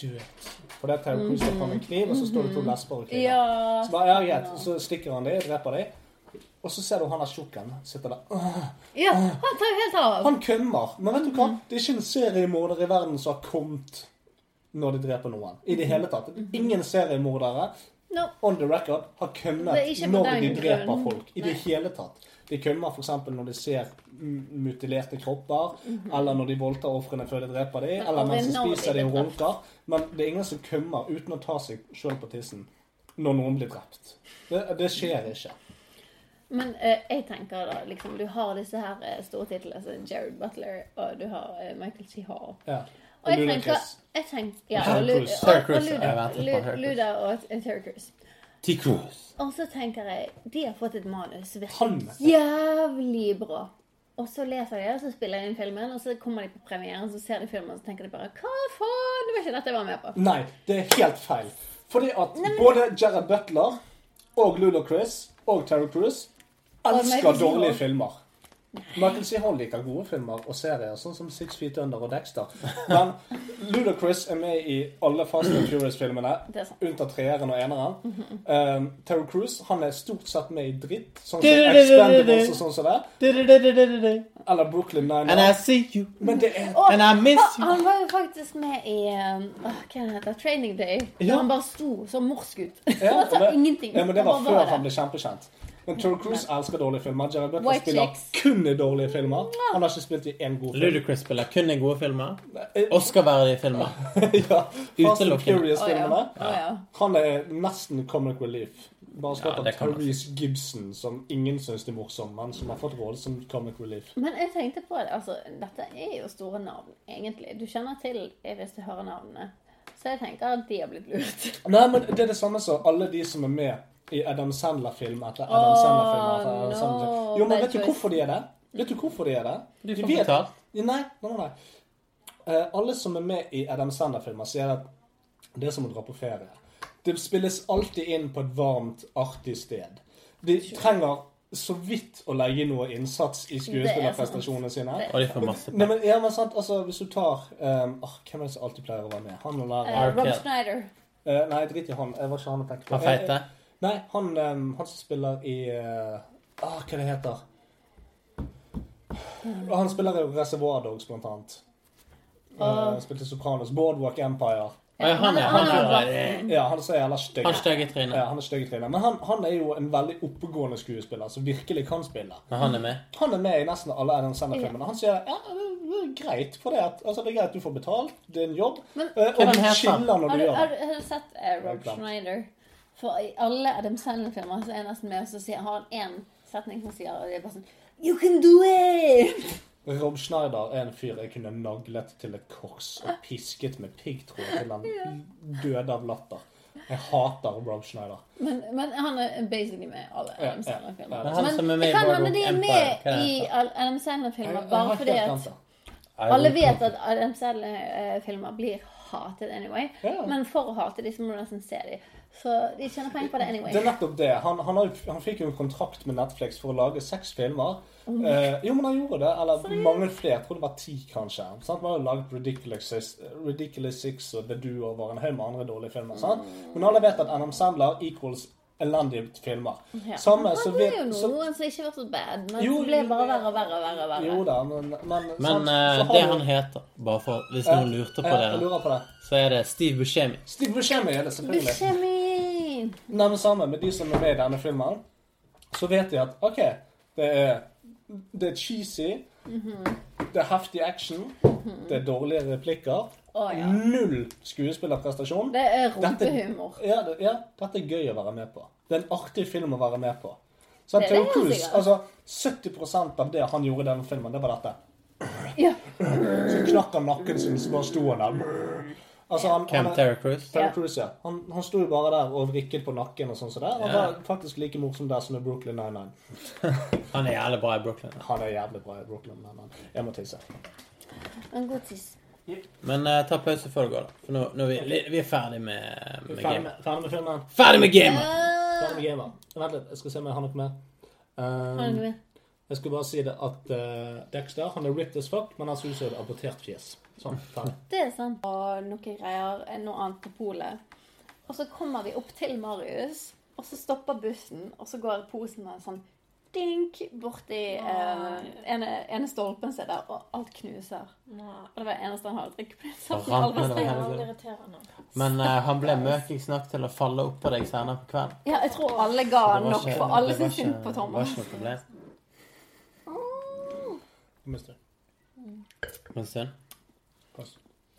Do it. For det er Terry Cruise tar fram en kniv, og så står det to lesber og kniver. Ja. Så bare, ja, greit. Så stikker han dem, dreper de. Og så ser du han der tjukken sitter der. Åh, Ja, han tar jo helt av. Han kømmer. Men vet du hva? Det er ikke en seriemorder i verden som har kommet når de dreper noen. I det hele tatt. Ingen seriemordere No. on the record har kømmet når de dreper grunn. folk. I det hele tatt. De kømmer f.eks. når de ser mutilerte kropper, eller når de voldtar ofrene før de dreper dem, eller mens de spiser dem og runker. Men det er ingen som kømmer uten å ta seg sjøl på tissen når noen blir drept. Det, det skjer ikke. Men eh, jeg tenker da, liksom, du har disse her eh, store titlene, som Jared Butler, og du har eh, Michael Chihar. Hall. Ja. Og jeg tenker, jeg tenker ja, og Lu- Crews. og- Terry og Crews, Luda, jeg venter på Lu- Terry Crews. Luda og eh, Terry Crews. T-Cruise. Og så tenker jeg, de har fått et manus som Han- virker jævlig bra. Og så leser de, og så spiller de inn filmen, og så kommer de på premieren, så ser de filmen, og så tenker de bare Hva faen? Det var ikke dette jeg var med på. Nei, det er helt feil. Fordi at både Jared Butler og Ludacris og Terry Michael elsker dårlige filmer. Michael C. Hall liker gode filmer og serier, sånn som Six Feet Under og Dexter. Men Ludacris er med i alle Fast and Furious-filmene, unntatt treeren og eneren. Mhm. Um, Terry Cruise han er stort sett med i dritt, sånn som Expendables og sånn som det. Eller Brooklyn And I see you. Men det er Oh, And I miss you. han var jo faktisk med i um, Hva heter det? Training Day. Ja. Han bare sto så morsk ut. Ja, han sa ingenting. Ja, men det var Han før han ble kjempekjent. Men Terry Cruise elsker dårlige filmer. Jared Butler White spiller chicks. kun i dårlige filmer. Han har ikke spilt i én god film. Ludacris spiller kun i gode filmer. Eh, Oscar-verdige filmer. ja, Fast and Utelukkende. Furious-filmene. Å, ja. Han er nesten comic relief. Bare Ja, av Therese Gibson, som ingen syns er morsom, men som har fått rolle som comic relief. Men jeg tenkte på det, altså, dette er jo store navn, egentlig. Du kjenner til hvis du hører navnene. Så jeg tenker at de har blitt lurt. Nei, men det er det samme som alle de som er med i Adam Sandler-film etter Adam oh, Sandler-film. etter Adam no, Sandler-film. Jo, men vet du hvorfor de er det? Vet du hvorfor de er det? Du De får vet- betalt. Nei, nei, nei. nei. Eh, alle som er med i Adam Sandler-filmer, sier at det er som å dra på ferie. Det spilles alltid inn på et varmt, artig sted. De trenger så vidt å legge noe innsats i skuespillerprestasjonene sine. Og de får masse Nei, men, ja, men sant, altså, hvis du tar um, oh, Hvem er det som alltid pleier å være med? Han Lara. Eh, Rob. Schneider. Eh, nei, drit i han. Jeg var ikke han jeg tenkte på. Han feite. Nei, han, um, han som spiller i uh, ah, Hva det heter Han spiller i Reservoir Dogs, blant annet. Uh, spilte Sopranos. Boardwalk Empire. Ja, han er han er Ja, han er jævla stygg. Han. Ja, er stygg i trynet. Men han, han er jo en veldig oppegående skuespiller som virkelig kan spille. Men han er med. Han er med i nesten alle Adam Sandler-filmene. Han sier ja, det er greit for det. At, altså, det er greit du får betalt, det er en jobb, Men- eh, og du chiller når du gjør det. har du sett Rob. Schneider? For i alle Adam Sandler-filmer så er jeg nesten med, og sier, har han én setning som sier og det er bare sånn You can do it! Rob Schneider er en fyr jeg kunne naglet til et kors og pisket med piggtråd til han døde av latter. Jeg hater Rob Schneider. Men, men han er basically med i alle Adam Sandler-filmer. ja. Men med i det kan hende de er med i Adam Sandler-filmer bare fordi at alle vet at Adam Sandler-filmer blir hatet anyway. Ja. Men for å hate de, så må du nesten se de. Så de tjener penger på det anyway. Det er nettopp det. Han, han, har, han fikk jo en kontrakt med Netflix for å lage seks filmer. Eh, jo, men han gjorde det. Eller mange flere. Jeg tror det var ti, kanskje. Sant? Han har jo laget Ridiculous, Ridiculous Six og The Do Var en haug med andre dårlige filmer. Sant? Men alle vet at NM Sandler equals elendige filmer. Ja. Samme, det er jo noen som ikke var så bad, men Jo, ble bare verre og verre verre. verre. jo da, men, men. Men eh, Så det han heter, bare for hvis noen lurte på ja, det, på det. så er det Steve Buscemi. Steve Buscemi er det, selvfølgelig. Buscemi! Nei, men samme med de som er med i denne filmen, så vet de at OK, det er, det er cheesy, det er heftig action, det er dårlige replikker, Oh, ja. null skuespillerprestasjon. Det er Dette- Ja, det, ja, dette er gøy å være med på. Det er en artig film å være med på. Så Det det Cruise, altså 70% av det han gjorde i denne filmen, det var dette. Ja. Så knakk han nakken sin, så bare sto han der. Altså, han, Camp Terror er- Cruise. Ja. Ja. Han, han sto jo bare der og vrikket på nakken og sånn som det. Han var faktisk like morsom der som i Brooklyn Nine-Nine. Han er jævlig bra i Brooklyn. Han er jævlig bra i Brooklyn Nine-Nine. Jeg må tisse. En god tiss. Men uh, ta pause før du går, da. For nå, nå er vi, vi er ferdig med, med Ferdig game. med, ferdig med filmen. Ferdig med game! Ferdig med gamer. Vent litt, jeg skal se om jeg har noe mer. Um, jeg skal bare si det at uh, Dexter han er ripped as fuck, men han ser ut som et abortert fjes. Sånn. Det er sant. Og noe greier, noe annet på polet. Og så kommer vi opp til Marius, og så stopper bussen, og så går posen med sånn dink borti eh, ene, ene stolpen sin der, og alt knuser. Nei. Og det var eneste han hadde drikket på. Så Og rampen alle var Det er veldig irriterende. Men eh, han ble møkings nok til å falle opp på deg senere på kvelden. Ja, jeg tror alle ga det var nok, ikke- for alle det var syntes synd ikke- på Det var ikke noe problem. Mister. Men synd. Pass.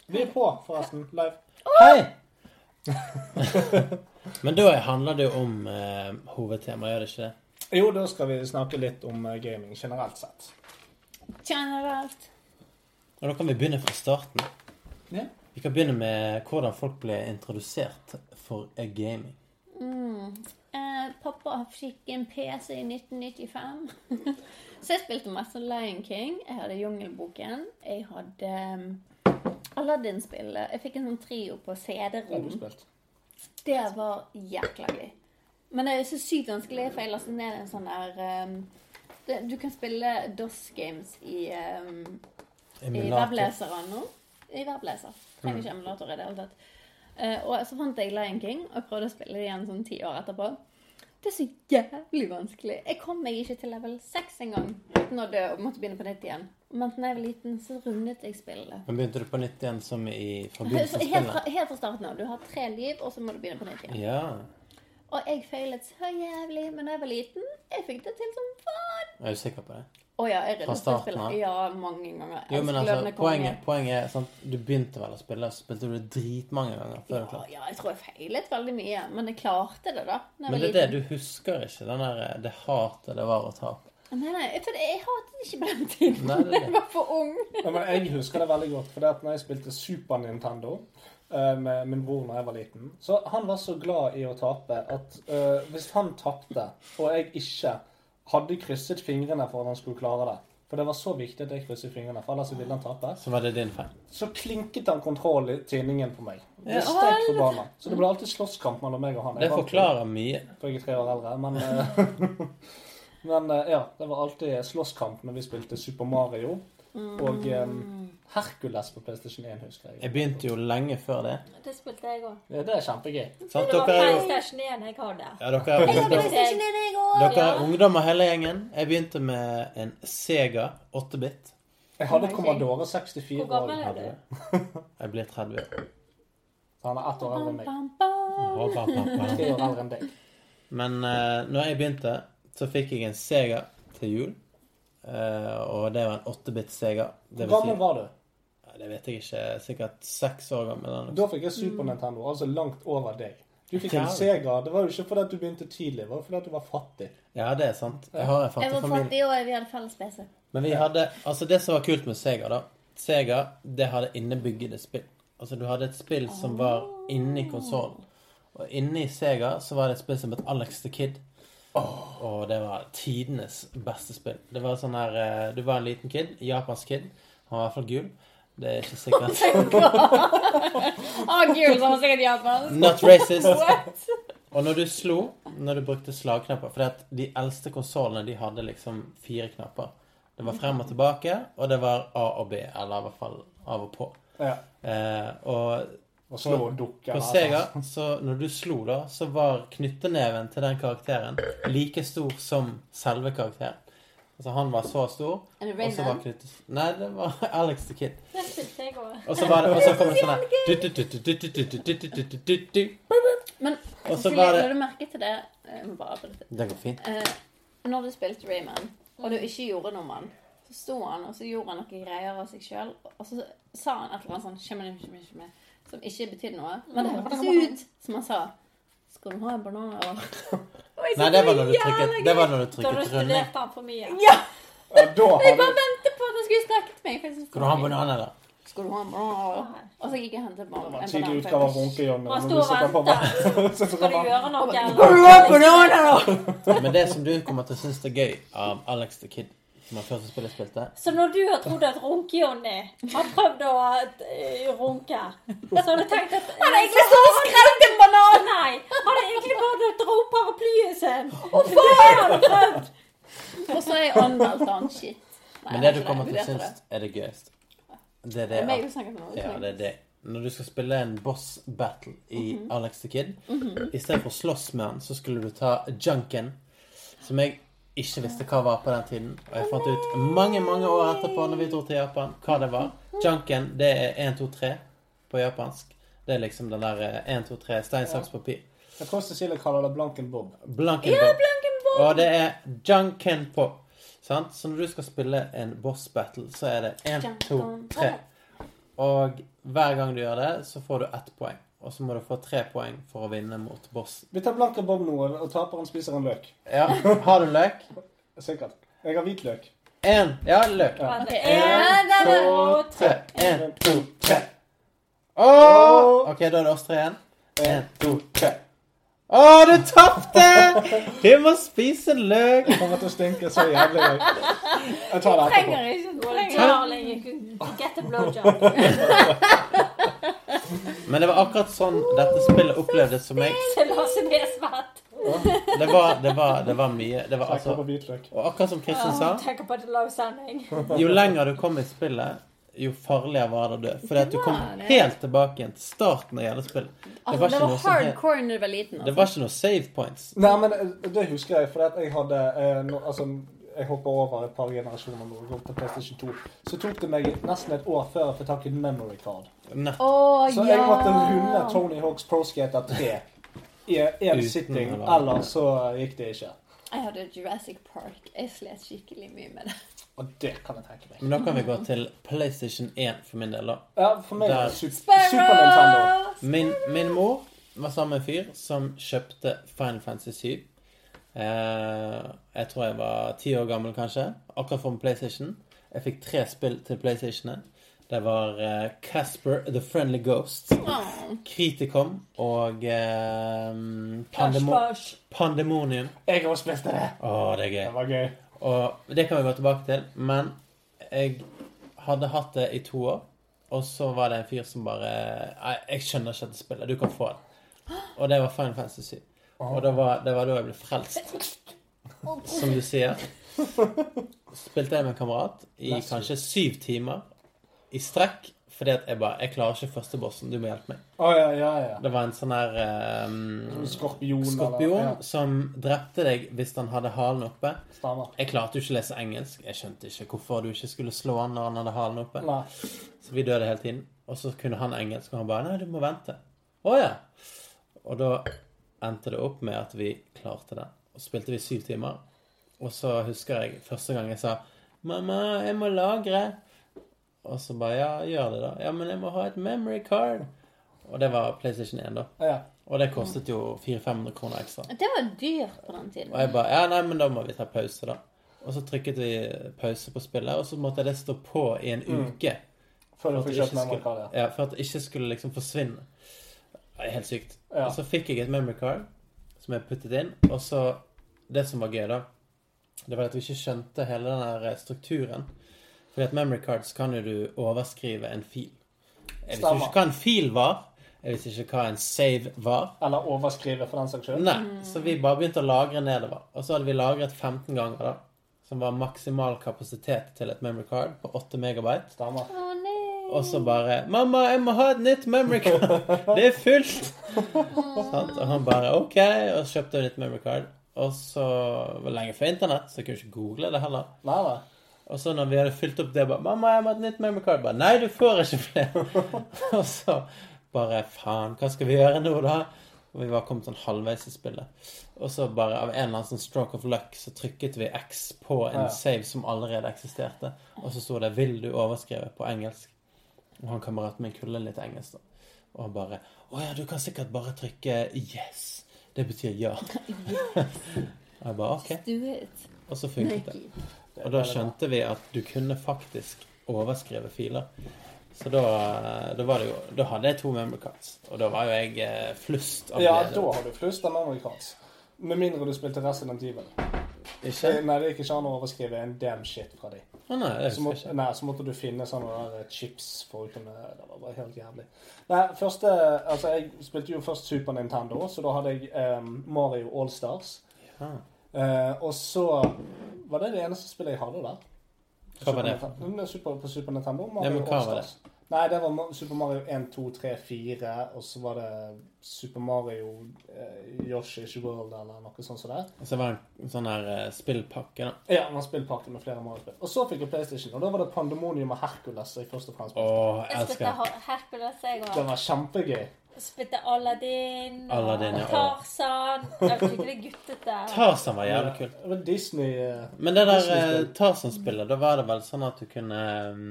Vi er på, forresten. Live. Hei! Men da handler det jo om eh, hovedtemaet, gjør det ikke det? Jo, da skal vi snakke litt om eh, gaming generelt sett. Generelt. Og da kan vi begynne fra starten. Ja. Vi kan begynne med hvordan folk ble introdusert for eh, gaming. Mm. Eh, pappa fikk en PC i 1995. Så jeg spilte masse Lion King. Jeg hadde Jungelboken. Jeg hadde um, Aladdin-spillet. Jeg fikk en sånn trio på CD-rom. Det var jækla gøy. Men det er så sykt vanskelig, for jeg lastet ned en sånn der um, det, du kan spille DOS games i, um, i webleseren nå. I webleser. Trenger Mm. ikke emulator i det hele tatt. Uh, og så fant jeg Lion King, og prøvde å spille det igjen sånn ti år etterpå. Det er så jævlig vanskelig. Jeg kom meg ikke til level 6 engang uten å dø og måtte begynne på nytt igjen. Men da jeg var liten, så rundet jeg spillet. Men begynte du på nytt igjen som i Så forbindelse med Helt fra, spillet? helt fra starten av. Du har tre liv, og så må du begynne på nytt igjen. Ja. Og jeg feilet så jævlig, men da jeg var liten, jeg fikk det til som faen. Er du sikker på det? Å ja, jeg Fra starten spillet. Ja, mange ganger. Jo, men altså, poenget, poenget er sant, Du begynte vel å spille, så spilte du dritmange ganger før du Ja, klarte ja, jeg tror jeg feilet veldig mye, men jeg klarte det, da. Men det er det du husker ikke, den der, det hatet det var å tape. Nei, nei, for jeg hatet ikke på den tiden. Nei, det det. Jeg var for ung. Ja, men jeg husker det veldig godt, for det at når jeg spilte Super Nintendo eh, med min bror når jeg var liten, så han var så glad i å tape at uh, hvis han tapte, og jeg ikke hadde krysset fingrene for at han skulle klare det, for det var så viktig at jeg krysset fingrene, for ellers ville han tape, Så var det din feil. så klinket han kontroll i tinningen på meg. Det stek forbanna. Så det ble alltid slåsskamp mellom meg og han. Det Jeg det forklarer mye. For jeg er tre år eldre, men eh, Men eh, ja, det var alltid slåsskamp når vi spilte Super Mario. Og um, Hercules på PlayStation 1, husker jeg. Jeg begynte jo lenge før det. Det spilte jeg òg. Ja, det er kjempegøy. Sant? Det var PlayStation 1 jeg hadde. ja, dere er, ungdom, er dere er ungdommer hele gjengen. Jeg begynte med en Sega 8-bit. Jeg hadde Ok. Commodore 64 Hvor gammel er du? Jeg blir 30 år. Han er ett år eldre enn meg. Tre år eldre enn deg. Men uh, når jeg begynte, så fikk jeg en Sega til jul. Eh, og det var en 8-bit Sega. Det Hvor gammel si, var du? Ja, det vet jeg ikke. Sikkert seks år gammel. Da fikk jeg Super Nintendo, altså langt over deg. Du fikk en Sega. Det var jo ikke fordi at du begynte tidlig, det var fordi at du var fattig. Ja, det er sant. Jeg har en Jeg var familie. fattig, og vi hadde felles PC. Men vi hadde Altså, det som var kult med Sega, da Sega, det hadde innebyggede spill. Altså, du hadde et spill som var inni konsollen. Og inni Sega så var det et spill som het Alex the Kid. Og det var tidenes beste spill. Det var sånn her eh, Du var en liten kid. Japansk kid. Han var i hvert fall gul. Det er ikke sikkert. Å, gul, som var sikkert japansk. Not racist. What? Og når du slo, når du brukte slagknapper For de eldste konsollene de hadde liksom fire knapper. Det var frem og tilbake, og det var A og B. Eller i hvert fall av og på. Ja. Eh, og og så dukker På Sega, så når du slo, da, så var knytteneven til den karakteren like stor som selve karakteren. Altså Han var så stor. Og så var knyttet... Nei, det var Alex the Kid. Og så var det, og så kom det sånn Men la du merke til det Det går fint. Når du spilte Rayman, og du ikke gjorde noe med han så sto han, og så gjorde han noen greier av seg sjøl, og så sa han et eller annet sånn som ikke betydde noe. Men det hørtes ut som han sa Skal du ha en banan? Og jeg Nei, det var når du trykket, det var når du Da trykket runding. studerte han for mye. Ja! Ja, da Jeg bare bare ventet på at han skulle meg. jeg syntes det Skal du ha en banan, eller? Skal du ha en banan? Og så gikk jeg og hentet Det var en en tidlig banan, utgave av Runke-Johnny. Han sto og ventet. Skal du gjøre noe? Skal du ha bananer, da? Men det som du kommer til å synes er gøy av Alex the Kid, som var første spillet spilte Så når du har trodd at Runke-Johnny har prøvd å eh, runke, så har du tenkt at Han er egentlig så skremt skrelt en banan! Nei, han er egentlig bare dra opp paraplyen sin. Og det har prøvd. Og så er anmeldt han. Shit. Nei, Men det du kommer til å synes er det gøyeste. Det er Det at. Ja, det er det. Når du skal spille en boss battle i Mhm. Alex the Kid, i stedet for å slåss med han, så skulle du ta junken, som jeg ikke visste hva var på den tiden. Og jeg fant ut mange, mange år etterpå, når vi dro til Japan, hva det var. Junken, det er 1, 2, 3 på japansk. Det er liksom den der eh, 1, 2, 3, stein, saks, papir. Jeg tror Cecilie kaller det Blanken Bob. Blanken Bob. Og det er junken pop. Sant? Så når du skal spille en boss battle, så er det 1, 2, 3. Og hver gang du gjør det, så får du ett poeng. Og så må du få tre poeng for å vinne mot boss. Vi tar Blanken Bob nå, og taperen spiser en løk. Ja, Har du løk? Sikkert. Jeg har hvitløk. Én. Ja, løk. Ja. En, to, tre. Én, to, tre. Åh! OK, da er det oss tre igjen. Én, to, tre. Å, du tapte! Du må spise løk. Det kommer til å stinke så jævlig. Jeg tar det etterpå. Trenger ikke. Trenger. can get a blowjob. Men det var akkurat sånn dette spillet opplevdes som meg. Det var, det var, det var mye. Det var altså. Og akkurat som Kristin sa, jo lenger du kom i spillet, jo farligere var det å dø. Fordi at du kom det. helt tilbake igjen til starten av hele spillet. Det Altså, var det var hardcore når du var liten. Det Altså. var ikke noe save points. Nei, men eh, det husker jeg, for at jeg hadde eh, no, Altså, jeg hoppa over et par generasjoner nå. Jeg går til PlayStation 2. Så tok det meg nesten et år før jeg fikk tak i memory card. Oh, Så ja! jeg måtte runde Tony Hawks Pro Skater 3 i én sitting, eller så gikk det ikke. Jeg hadde Jurassic Park. Jeg slet skikkelig mye med det. Og det kan jeg tenke meg. Men da kan vi gå til PlayStation 1 for min del, da. Ja, for meg er Der. Super, Super Nintendo. Min, min mor var sammen med en fyr som kjøpte Final Fantasy 7. Eh, jeg tror jeg var ti år gammel, kanskje. Akkurat for PlayStation. Jeg fikk tre spill til PlayStation. Det var eh, Casper the Friendly Ghost, Kriticom og eh, Pandemo Pandemonium. Jeg har også spilt det. Å, det er gøy. Det var gøy. Og det kan vi gå tilbake til. Men jeg hadde hatt det i to år, og så var det en fyr som bare Nei, jeg skjønner ikke dette spillet. Du kan få det. Og det var Final Fantasy 7. Og det var, det var da jeg ble frelst, som du sier. Spilte jeg med en kamerat i kanskje syv timer i strekk. Fordi at jeg bare Jeg klarer ikke første bossen. Du må hjelpe meg. Oh, ja, ja, ja. Det var en sånn her um, Skorpion, Skorpion eller som drepte deg hvis han hadde halen oppe. Stemmer. Jeg klarte jo ikke å lese engelsk. Jeg skjønte ikke hvorfor du ikke skulle slå han når han hadde halen oppe. Nei. Så vi døde hele tiden. Og så kunne han engelsk, og han bare Nei, du må vente. Å ja. Og da endte det opp med at vi klarte det. Og så spilte vi syv timer. Og så husker jeg første gang jeg sa Mamma, jeg må lagre. Og så bare Ja, gjør det, da. Ja, men jeg må ha et memory card. Og det var PlayStation 1, da. Ja. Og det kostet jo 400-500 kroner ekstra. Det var dyrt på den tiden. Og jeg bare Ja, nei, men da må vi ta pause, da. Og så trykket vi pause på spillet, og så måtte det stå på i en uke. Før For at card, skulle- ja. Ja, for at det ikke skulle liksom forsvinne. Det er helt sykt. Ja. Og så fikk jeg et memory card som jeg puttet inn, og så Det som var gøy, da, det var at vi ikke skjønte hele den der strukturen. Fordi at memory cards kan jo du overskrive en fil. Jeg visste ikke hva en fil var. Jeg visste ikke hva en save var. Eller overskrive, for den saks skyld. Nei, så vi bare begynte å lagre nedover. Og så hadde vi lagret 15 ganger, da. Som var maksimal kapasitet til et memory card på 8 megabyte. Stemmer. Å nei. Og så bare 'Mamma, jeg må ha et nytt memory card. Det er fullt.' Og han bare 'OK', og så kjøpte et nytt memory card. Og så var det lenge før internett, så jeg kunne ikke google det heller. Nei, nei. Og så når vi hadde fylt opp det, bare 'Mamma, jeg må ha et nytt memory card.' Bare 'Nei, du får ikke flere'. og så bare 'Faen, hva skal vi gjøre nå, da?' Og vi var kommet sånn halvveis i spillet. Og så bare av en eller annen sånn stroke of luck så trykket vi X på en Ja. save som allerede eksisterte. Og så sto det 'Vil du overskrive?' på engelsk. Og han kameraten min kunne litt engelsk, da. Og han bare 'Å ja, du kan sikkert bare trykke 'yes'. Det betyr ja. og jeg bare 'OK'. Do it. Og så funket det. Og da skjønte vi at du kunne faktisk overskrive filer. Så da, da var det jo Da hadde jeg to memory cards. Og da var jo jeg eh, flust av Ja, da har du flust av memory cards. Med mindre du spilte Resident Evil. Ikke? Eh, Nei, det gikk ikke an å overskrive en damn shit fra de. Ah, nei, Så må, nei, så måtte du finne sånne der chips for å kunne Det var bare helt jævlig. Nei, første Altså, jeg spilte jo først Super Nintendo, så da hadde jeg um, Mario Allstars. Ja. Eh, og så var det det eneste spillet jeg hadde der. Hva var det? Super, Super, på Super Nintendo. Ja, men hva var det? Nei, det var Super Mario 1, 2, 3, 4, og så var det Super Mario eh, Yoshi's World eller noe sånt som det. Så det var en sånn her uh, spillpakke, da. Ja, en spillpakke med flere Mario-spill. Og så fikk jeg PlayStation, og da var det Pandemonium og Hercules jeg først og fremst spilte. jeg Jeg elsker Jeg Hercules, jeg Det òg. var kjempegøy. Spilte Aladdin Aladdin, og Tarzan. Jeg fikk det guttete. Tarzan var jævlig kult. Var Disney uh, Men det der eh, Tarzan-spillet, da var det vel sånn at du kunne um,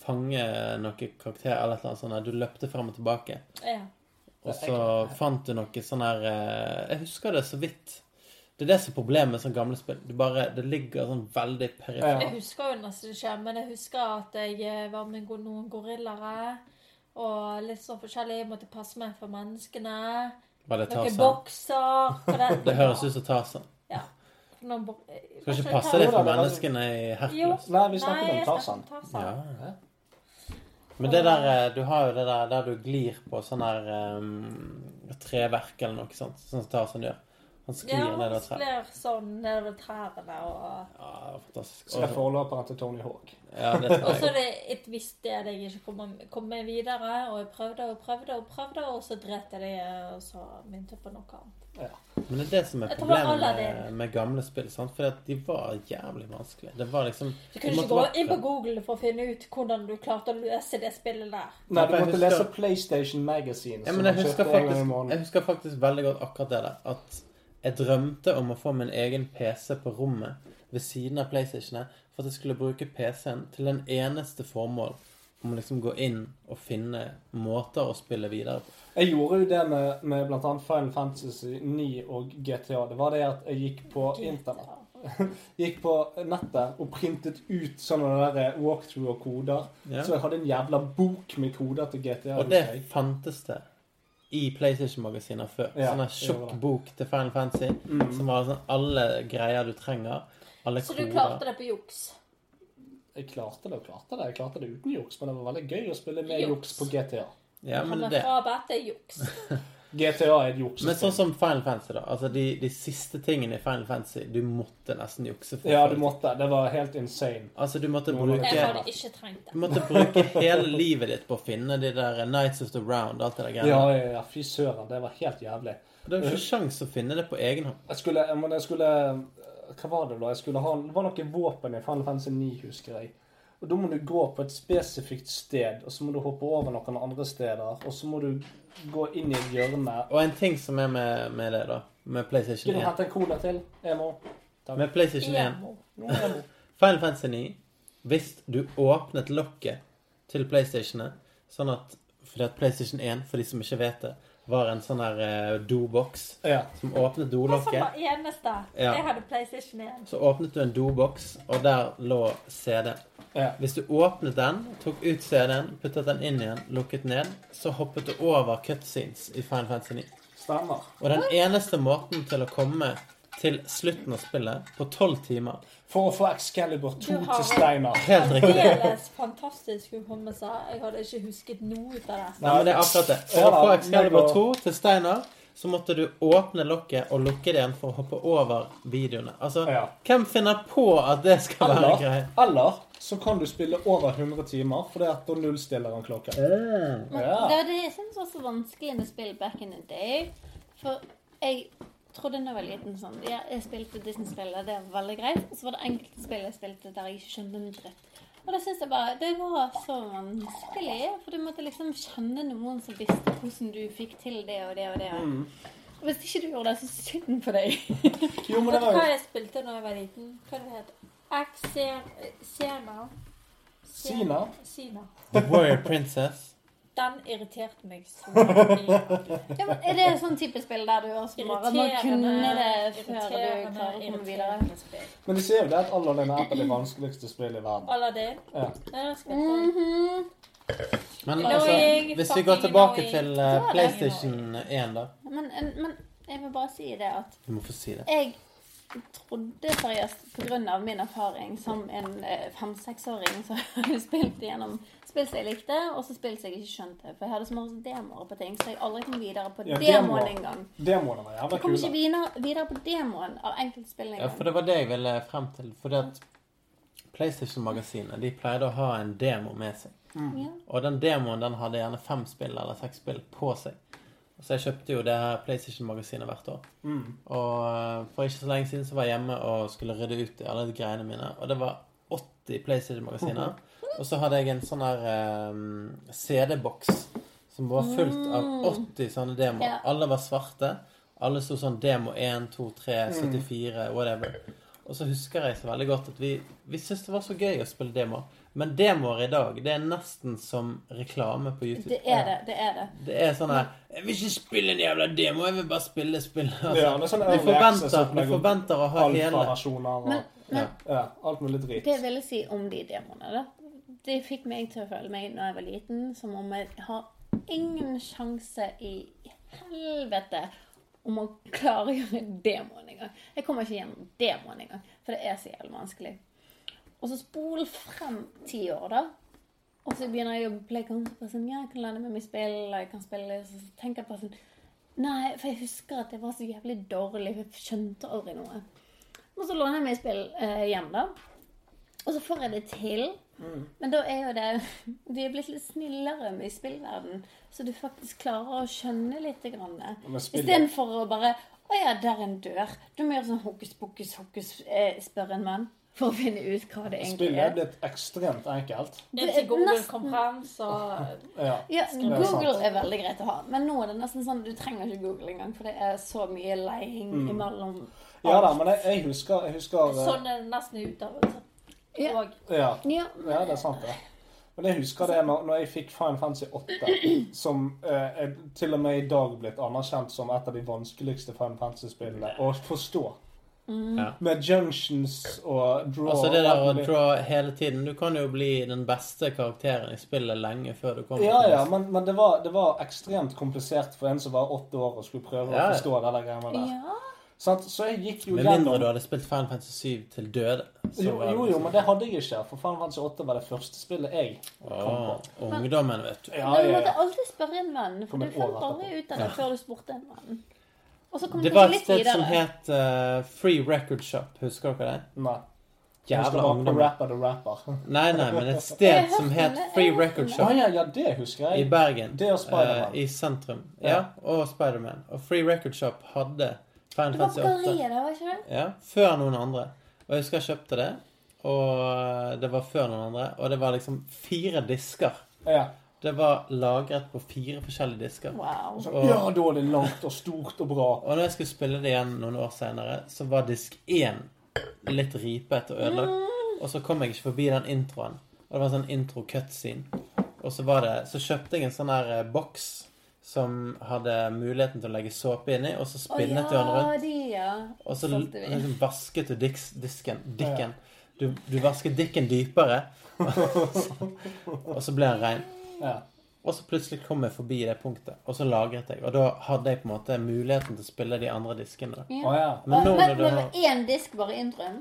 fange noen karakterer eller et eller annet sånt. der. Du løpte frem og tilbake. Ja. Og så fant du noe sånn her eh, Jeg husker det så vidt. Det er det som er problemet med sånne gamle spill. Det, bare, det ligger sånn veldig perifert. Jeg husker jo nesten ikke, men jeg husker at jeg var med noen gorillaer. Og litt sånn forskjellig. Jeg måtte passe meg for menneskene. Var det Noen Tarzan? bokser. det- Det høres ut som Tarzan. Ja. Noen bo- Skal ikke Kanskje passe deg for menneskene i. Hercules. Nei, vi snakker Nei, om Tarzan. Ja. Men det der eh, Du har jo det der der du glir på sånn her um, treverk eller noe sånt, sånn som Tarzan gjør. Han sklir Ja, nedover han sklir sånn nedover trærne og Ja, det var fantastisk. Skal det er forløperen til Tony Hawk. Ja, Og så er det et visst sted jeg ikke kommer, kom videre, og jeg prøvde og prøvde og prøvde, og så dreit jeg det, og så begynte jeg på noe annet. Men det er det som er problemet med, med gamle spill. Sant? Fordi at de var jævlig vanskelige. Det var liksom Du kunne du ikke gå være- inn på Google for å finne ut hvordan du klarte å løse det spillet der. Nei, du måtte husker- lese PlayStation Magazine. Ja, men jeg husker, faktisk, jeg husker faktisk veldig godt akkurat det der. At jeg drømte om å få min egen PC på rommet ved siden av PlayStationet. For at jeg skulle bruke PC-en til den eneste formål om å liksom gå inn og finne måter å spille videre på. Jeg gjorde jo det med, med bl.a. Final Fantasy 9 og GTA. Det var det at jeg gikk på internett. Gikk på nettet og printet ut sånne der walkthrough og koder. Ja. Så jeg hadde en jævla bok med koder til GTA. Og det jeg. fantes det i PlayStation-magasiner før. Ja, sånn en tjukk bok til Final Fantasy Mm. som var sånn alle greier du trenger. Alle Så du koder. klarte det på juks. Jeg klarte det og klarte det. Jeg klarte det uten juks, men det var veldig gøy å spille med Juks. på GTA. Ja, men det. frabedt, det er juks. GTA er et juks. Men sånn som Final Fantasy, da. Altså de, de siste tingene i Final Fantasy du måtte nesten jukse for. Ja, du måtte. Det var helt insane. Altså, du måtte bruke Jeg hadde ikke trengt det. Du måtte bruke hele livet ditt på å finne de der Nights of the Round, alt det der greiene. ja, ja. ja. Fy søren. Det var helt jævlig. Det er jo ikke sjans å finne det på egen hånd. Jeg skulle, men jeg skulle Hva var det da? Jeg skulle ha, det var noen våpen i Final Fantasy 9, husker jeg. Og Da må du gå på et spesifikt sted, og så må du hoppe over noen andre steder. Og så må du gå inn i et hjørne. Og en ting som er med, med det, da, med PlayStation Skal du 1 hente en cola til? Emo? Takk. Med PlayStation 1 Emo. Emo. Final Fantasy 9 Hvis du åpnet lokket til PlayStationet Sånn at Fordi at PlayStation 1, for de som ikke vet det, var en sånn her eh, doboks Ja. som åpnet dolokket. som var eneste. Ja. Jeg hadde PlayStation 1. Så åpnet du en doboks, og der lå CD. Ja. Hvis du åpnet den, tok ut CD-en, puttet den inn igjen, lukket ned, så hoppet du over cutscenes i Final Fantasy 9. Stemmer. Og den eneste måten til å komme til slutten av spillet, på tolv timer For å få Excalibur 2 Du har- til Steinar. Helt riktig. Aldeles fantastisk hukommelse. Jeg hadde ikke husket noe ut av det. Nei, men det er akkurat det. For å få Excalibur 2 til Steinar, så måtte du åpne lokket og lukke det igjen for å hoppe over videoene. Altså, Ja. hvem finner på at det skal være Eller, greit? eller så kan du spille over 100 timer, for det er da nullstiller han klokken. Mm. Ja. det er det jeg syns også så vanskelig med spill back in the day. For jeg trodde da jeg var liten sånn ja, Jeg spilte Disney-spillet, det var veldig greit. Og så var det enkelte spill jeg spilte der jeg ikke skjønte en dritt. Og det syns jeg bare Det var så vanskelig. For du måtte liksom kjenne noen som visste hvordan du fikk til det og det og det. Mm. Og hvis ikke du gjorde det, så synd på deg. Jo, men det var jo hva jeg spilte da jeg var liten? Hva det het Sena. Sina? Sina. The Warrior Princess. Den irriterte meg så mye. Ja, men er det sånn type spill der du også bare må kunne det før du klarer å komme videre? Men de sier jo det at Aladdin er et av de vanskeligste spillene i verden. Aladdin. Ja. Ja. Mhm. Men altså, hvis vi går tilbake til eh, det PlayStation 1, da. Men, men jeg vil bare si det at Du må få si det. jeg trodde seriøst, pga. min erfaring som en eh, fem-seksåring som har spilt gjennom spill som jeg likte, og så spill som jeg ikke skjønte. For jeg hadde så mange demoer på ting, så jeg aldri kom videre på Ja, demoen engang. Demoene var jævla Jeg kom ikke videre, videre på demoen av enkeltspill Ja, for det var det jeg ville frem til. Fordi at PlayStation-magasinet de pleide å ha en demo med seg. Ja. Og den demoen den hadde gjerne fem spill eller seks spill på seg. Så jeg kjøpte jo det her PlayStation-magasinet hvert år. Mm. Og eh, for ikke så lenge siden så var jeg hjemme og skulle rydde ut i alle de greiene mine. Og det var 80 PlayStation-magasiner. Og så hadde jeg en sånn her um, CD-boks som var fullt av 80 sånne demoer. Ja. Alle var svarte. Alle sto sånn demo 1, 2, 3, 74, whatever. Og så husker jeg så veldig godt at vi, vi syntes det var så gøy å spille demoer. Men demoer i dag, det er nesten som reklame på YouTube. Det er det. Det er det. Det er sånn her Jeg vil ikke spille en jævla demo, jeg vil bare spille spill. Altså, Ja, det er sånn du, early forventer, du og forventer å ha hele Alfa-versjoner og Men, men ja. ja, alt mulig drit. det vil jeg si om de demoene, da Det fikk meg til å føle meg når jeg var liten, som om jeg har ingen sjanse i helvete om å klare å gjøre demoen engang. Jeg kommer ikke gjennom demoen engang, for det er så jævlig vanskelig. Og så spol frem ti år, da. Og så begynner jeg å jobbe på sånn, ja, jeg kan lande med meg spill, og jeg kan spille, så tenker jeg på sånn Nei, for jeg husker at jeg var så jævlig dårlig. for Jeg skjønte aldri noe. Og så låner jeg meg spill eh, hjem, da. Og så får jeg det til. Men da er jo det Du er blitt litt snillere med i spillverden, så du faktisk klarer å skjønne litt. Istedenfor å bare Å ja, der er en dør. Du må gjøre sånn hokus pokus hokus, eh, spørre en mann. For å finne ut hva det egentlig Spillet er er. blitt ekstremt enkelt. Det er er Google nesten- kom frem, så Ja. Ja, er Google er veldig greit å ha, men nå er det nesten sånn du trenger ikke Google engang, for det er så mye leiing Mm. imellom. ja da, men jeg, jeg husker, jeg husker eh, sånn er det nesten ut av det. Ja. Ja. Ja, ja, det er sant, det. Men jeg husker det når, når jeg fikk Final Fantasy 8, som eh, er til og med i dag blitt anerkjent som et av de vanskeligste Final Fantasy-spillene å forstå. Ja. Med junctions og draw Altså det der å draw hele tiden Du kan jo bli den beste karakteren i spillet lenge før du kommer Ja, til ja, men, men det, var, det var ekstremt komplisert for en som var åtte år og skulle prøve Ja, ja. å forstå det der greiene der. ja. Sant? Så jeg gikk jo Med mindre du hadde spilt Final Fantasy 7 til døde. så jo, jo, jo, liksom- men det hadde jeg ikke. For Final Fantasy 8 var det første spillet jeg kom Åh, på. ungdommen, vet du. Ja, Men du måtte alltid spørre en venn, for du fant aldri ut av det før du spurte en venn. Og så kom Det var et sted som het uh, Free Record Shop. Husker dere det? Nei. Jævla ungdom. Rapper Rapper. Nei, nei, men et sted som het Free jeg Record Shop ja, ja, det husker i. Bergen. Det og Spider-Man. eh, I sentrum. Ja. Ja, og Spiderman. Og Free Record Shop hadde Final Det var Fantasy på 8. galleriet, da, var ikke det? Ja, før noen andre. Og jeg husker jeg kjøpte det, og det var før noen andre. Og det var liksom fire disker. Ja. Det var lagret på fire forskjellige disker. Wow. Så, Og- ja, da er det langt og stort og bra. Og når jeg skulle spille det igjen noen år senere, så var disk én litt ripet og ødelagt. Og så kom jeg ikke forbi den introen. Og det var en sånn intro cutscene. Og så var det Så kjøpte jeg en sånn her eh, boks som hadde muligheten til å legge såpe inni, og så spinnet du den rundt. ja, de, ja. Og så liksom vasket du diks, disken. Dikken. Du, du vasket dikken dypere, og så ble den rein. Ja. Og så plutselig kom jeg forbi det punktet, og så lagret jeg. Og da hadde jeg på en måte muligheten til å spille de andre diskene. Ja. Å ja. Men nå når du har én disk bare introen?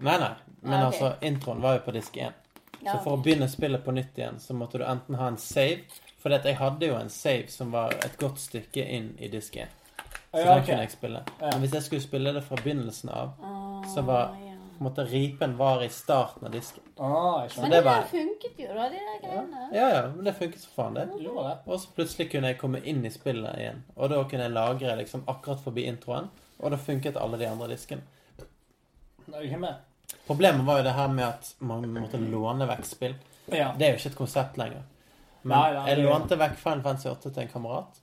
Nei, nei. Men Ah, okay. altså, introen var jo på disk 1. Ja, Så for å begynne spillet på nytt igjen, så måtte du enten ha en save For jeg hadde jo en save som var et godt stykke inn i disken. Så Ja, den kunne jeg spille. Ja. Men hvis jeg skulle spille det fra begynnelsen av, så var på en måte ripen var i starten av disken. Ah, Men det det var- funket jo, da, de der greiene. Ja, ja, men det funket så faen, det. Det. Og så plutselig kunne jeg komme inn i spillet igjen. Og da kunne jeg lagre liksom akkurat forbi introen. Og da funket alle de andre diskene. Problemet var jo det her med at man måtte låne vekk spill. Ja. Det er jo ikke et konsept lenger. Men Nei, nei, jeg det- lånte vekk Final Fantasy 8 til en kamerat.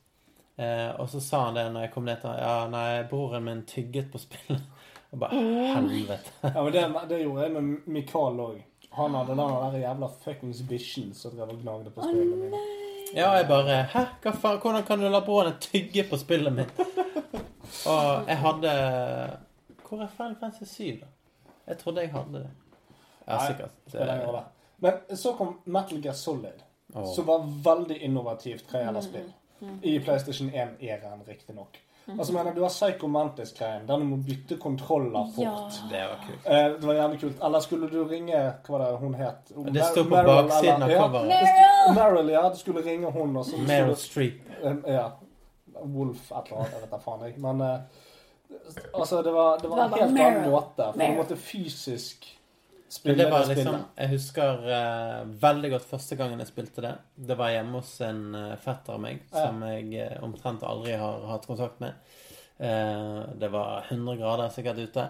Eh, og så sa han det når jeg kom ned til. Ja, nei, broren min tygget på spillet. Og bare helvete. Ja, men det, det gjorde jeg med Mikael òg. Han hadde den der jævla fuckings bikkjen som drev og gnagde på spillet mitt. Ja, jeg bare Hæ? Hva faen? Hvordan kan du la broren din tygge på spillet mitt? Og jeg hadde Hvor er Final Fantasy 7, da? Jeg trodde jeg hadde det. Ja, Nei, sikkert. Spiller det. rolle. Men så kom Metal Gear Solid, Åh. som var veldig innovativt hva Mm. gjelder spill. I PlayStation 1-æraen, riktignok. Altså, mener, du har Psycho Mantis-greien, der du må bytte kontroller fort. Ja. Det var kult. Eh, det var jævlig kult. Eller skulle du ringe Hva var det hun het? Det står på Meryl, baksiden eller- av coveret. Ja. Meryl, ja. Du skulle ringe hun, og så Meryl Streep. Um, ja. Wolf et eller annet, jeg vet da faen jeg. Men eh, altså, det var, det var Det var en helt annen måte. For Meryl. du måtte fysisk spille det det, var liksom. Jeg husker uh, veldig godt første gangen jeg spilte det. Det var hjemme hos en uh, fetter av meg Ja. som jeg uh, omtrent aldri har hatt kontakt med. Det var 100 grader sikkert ute.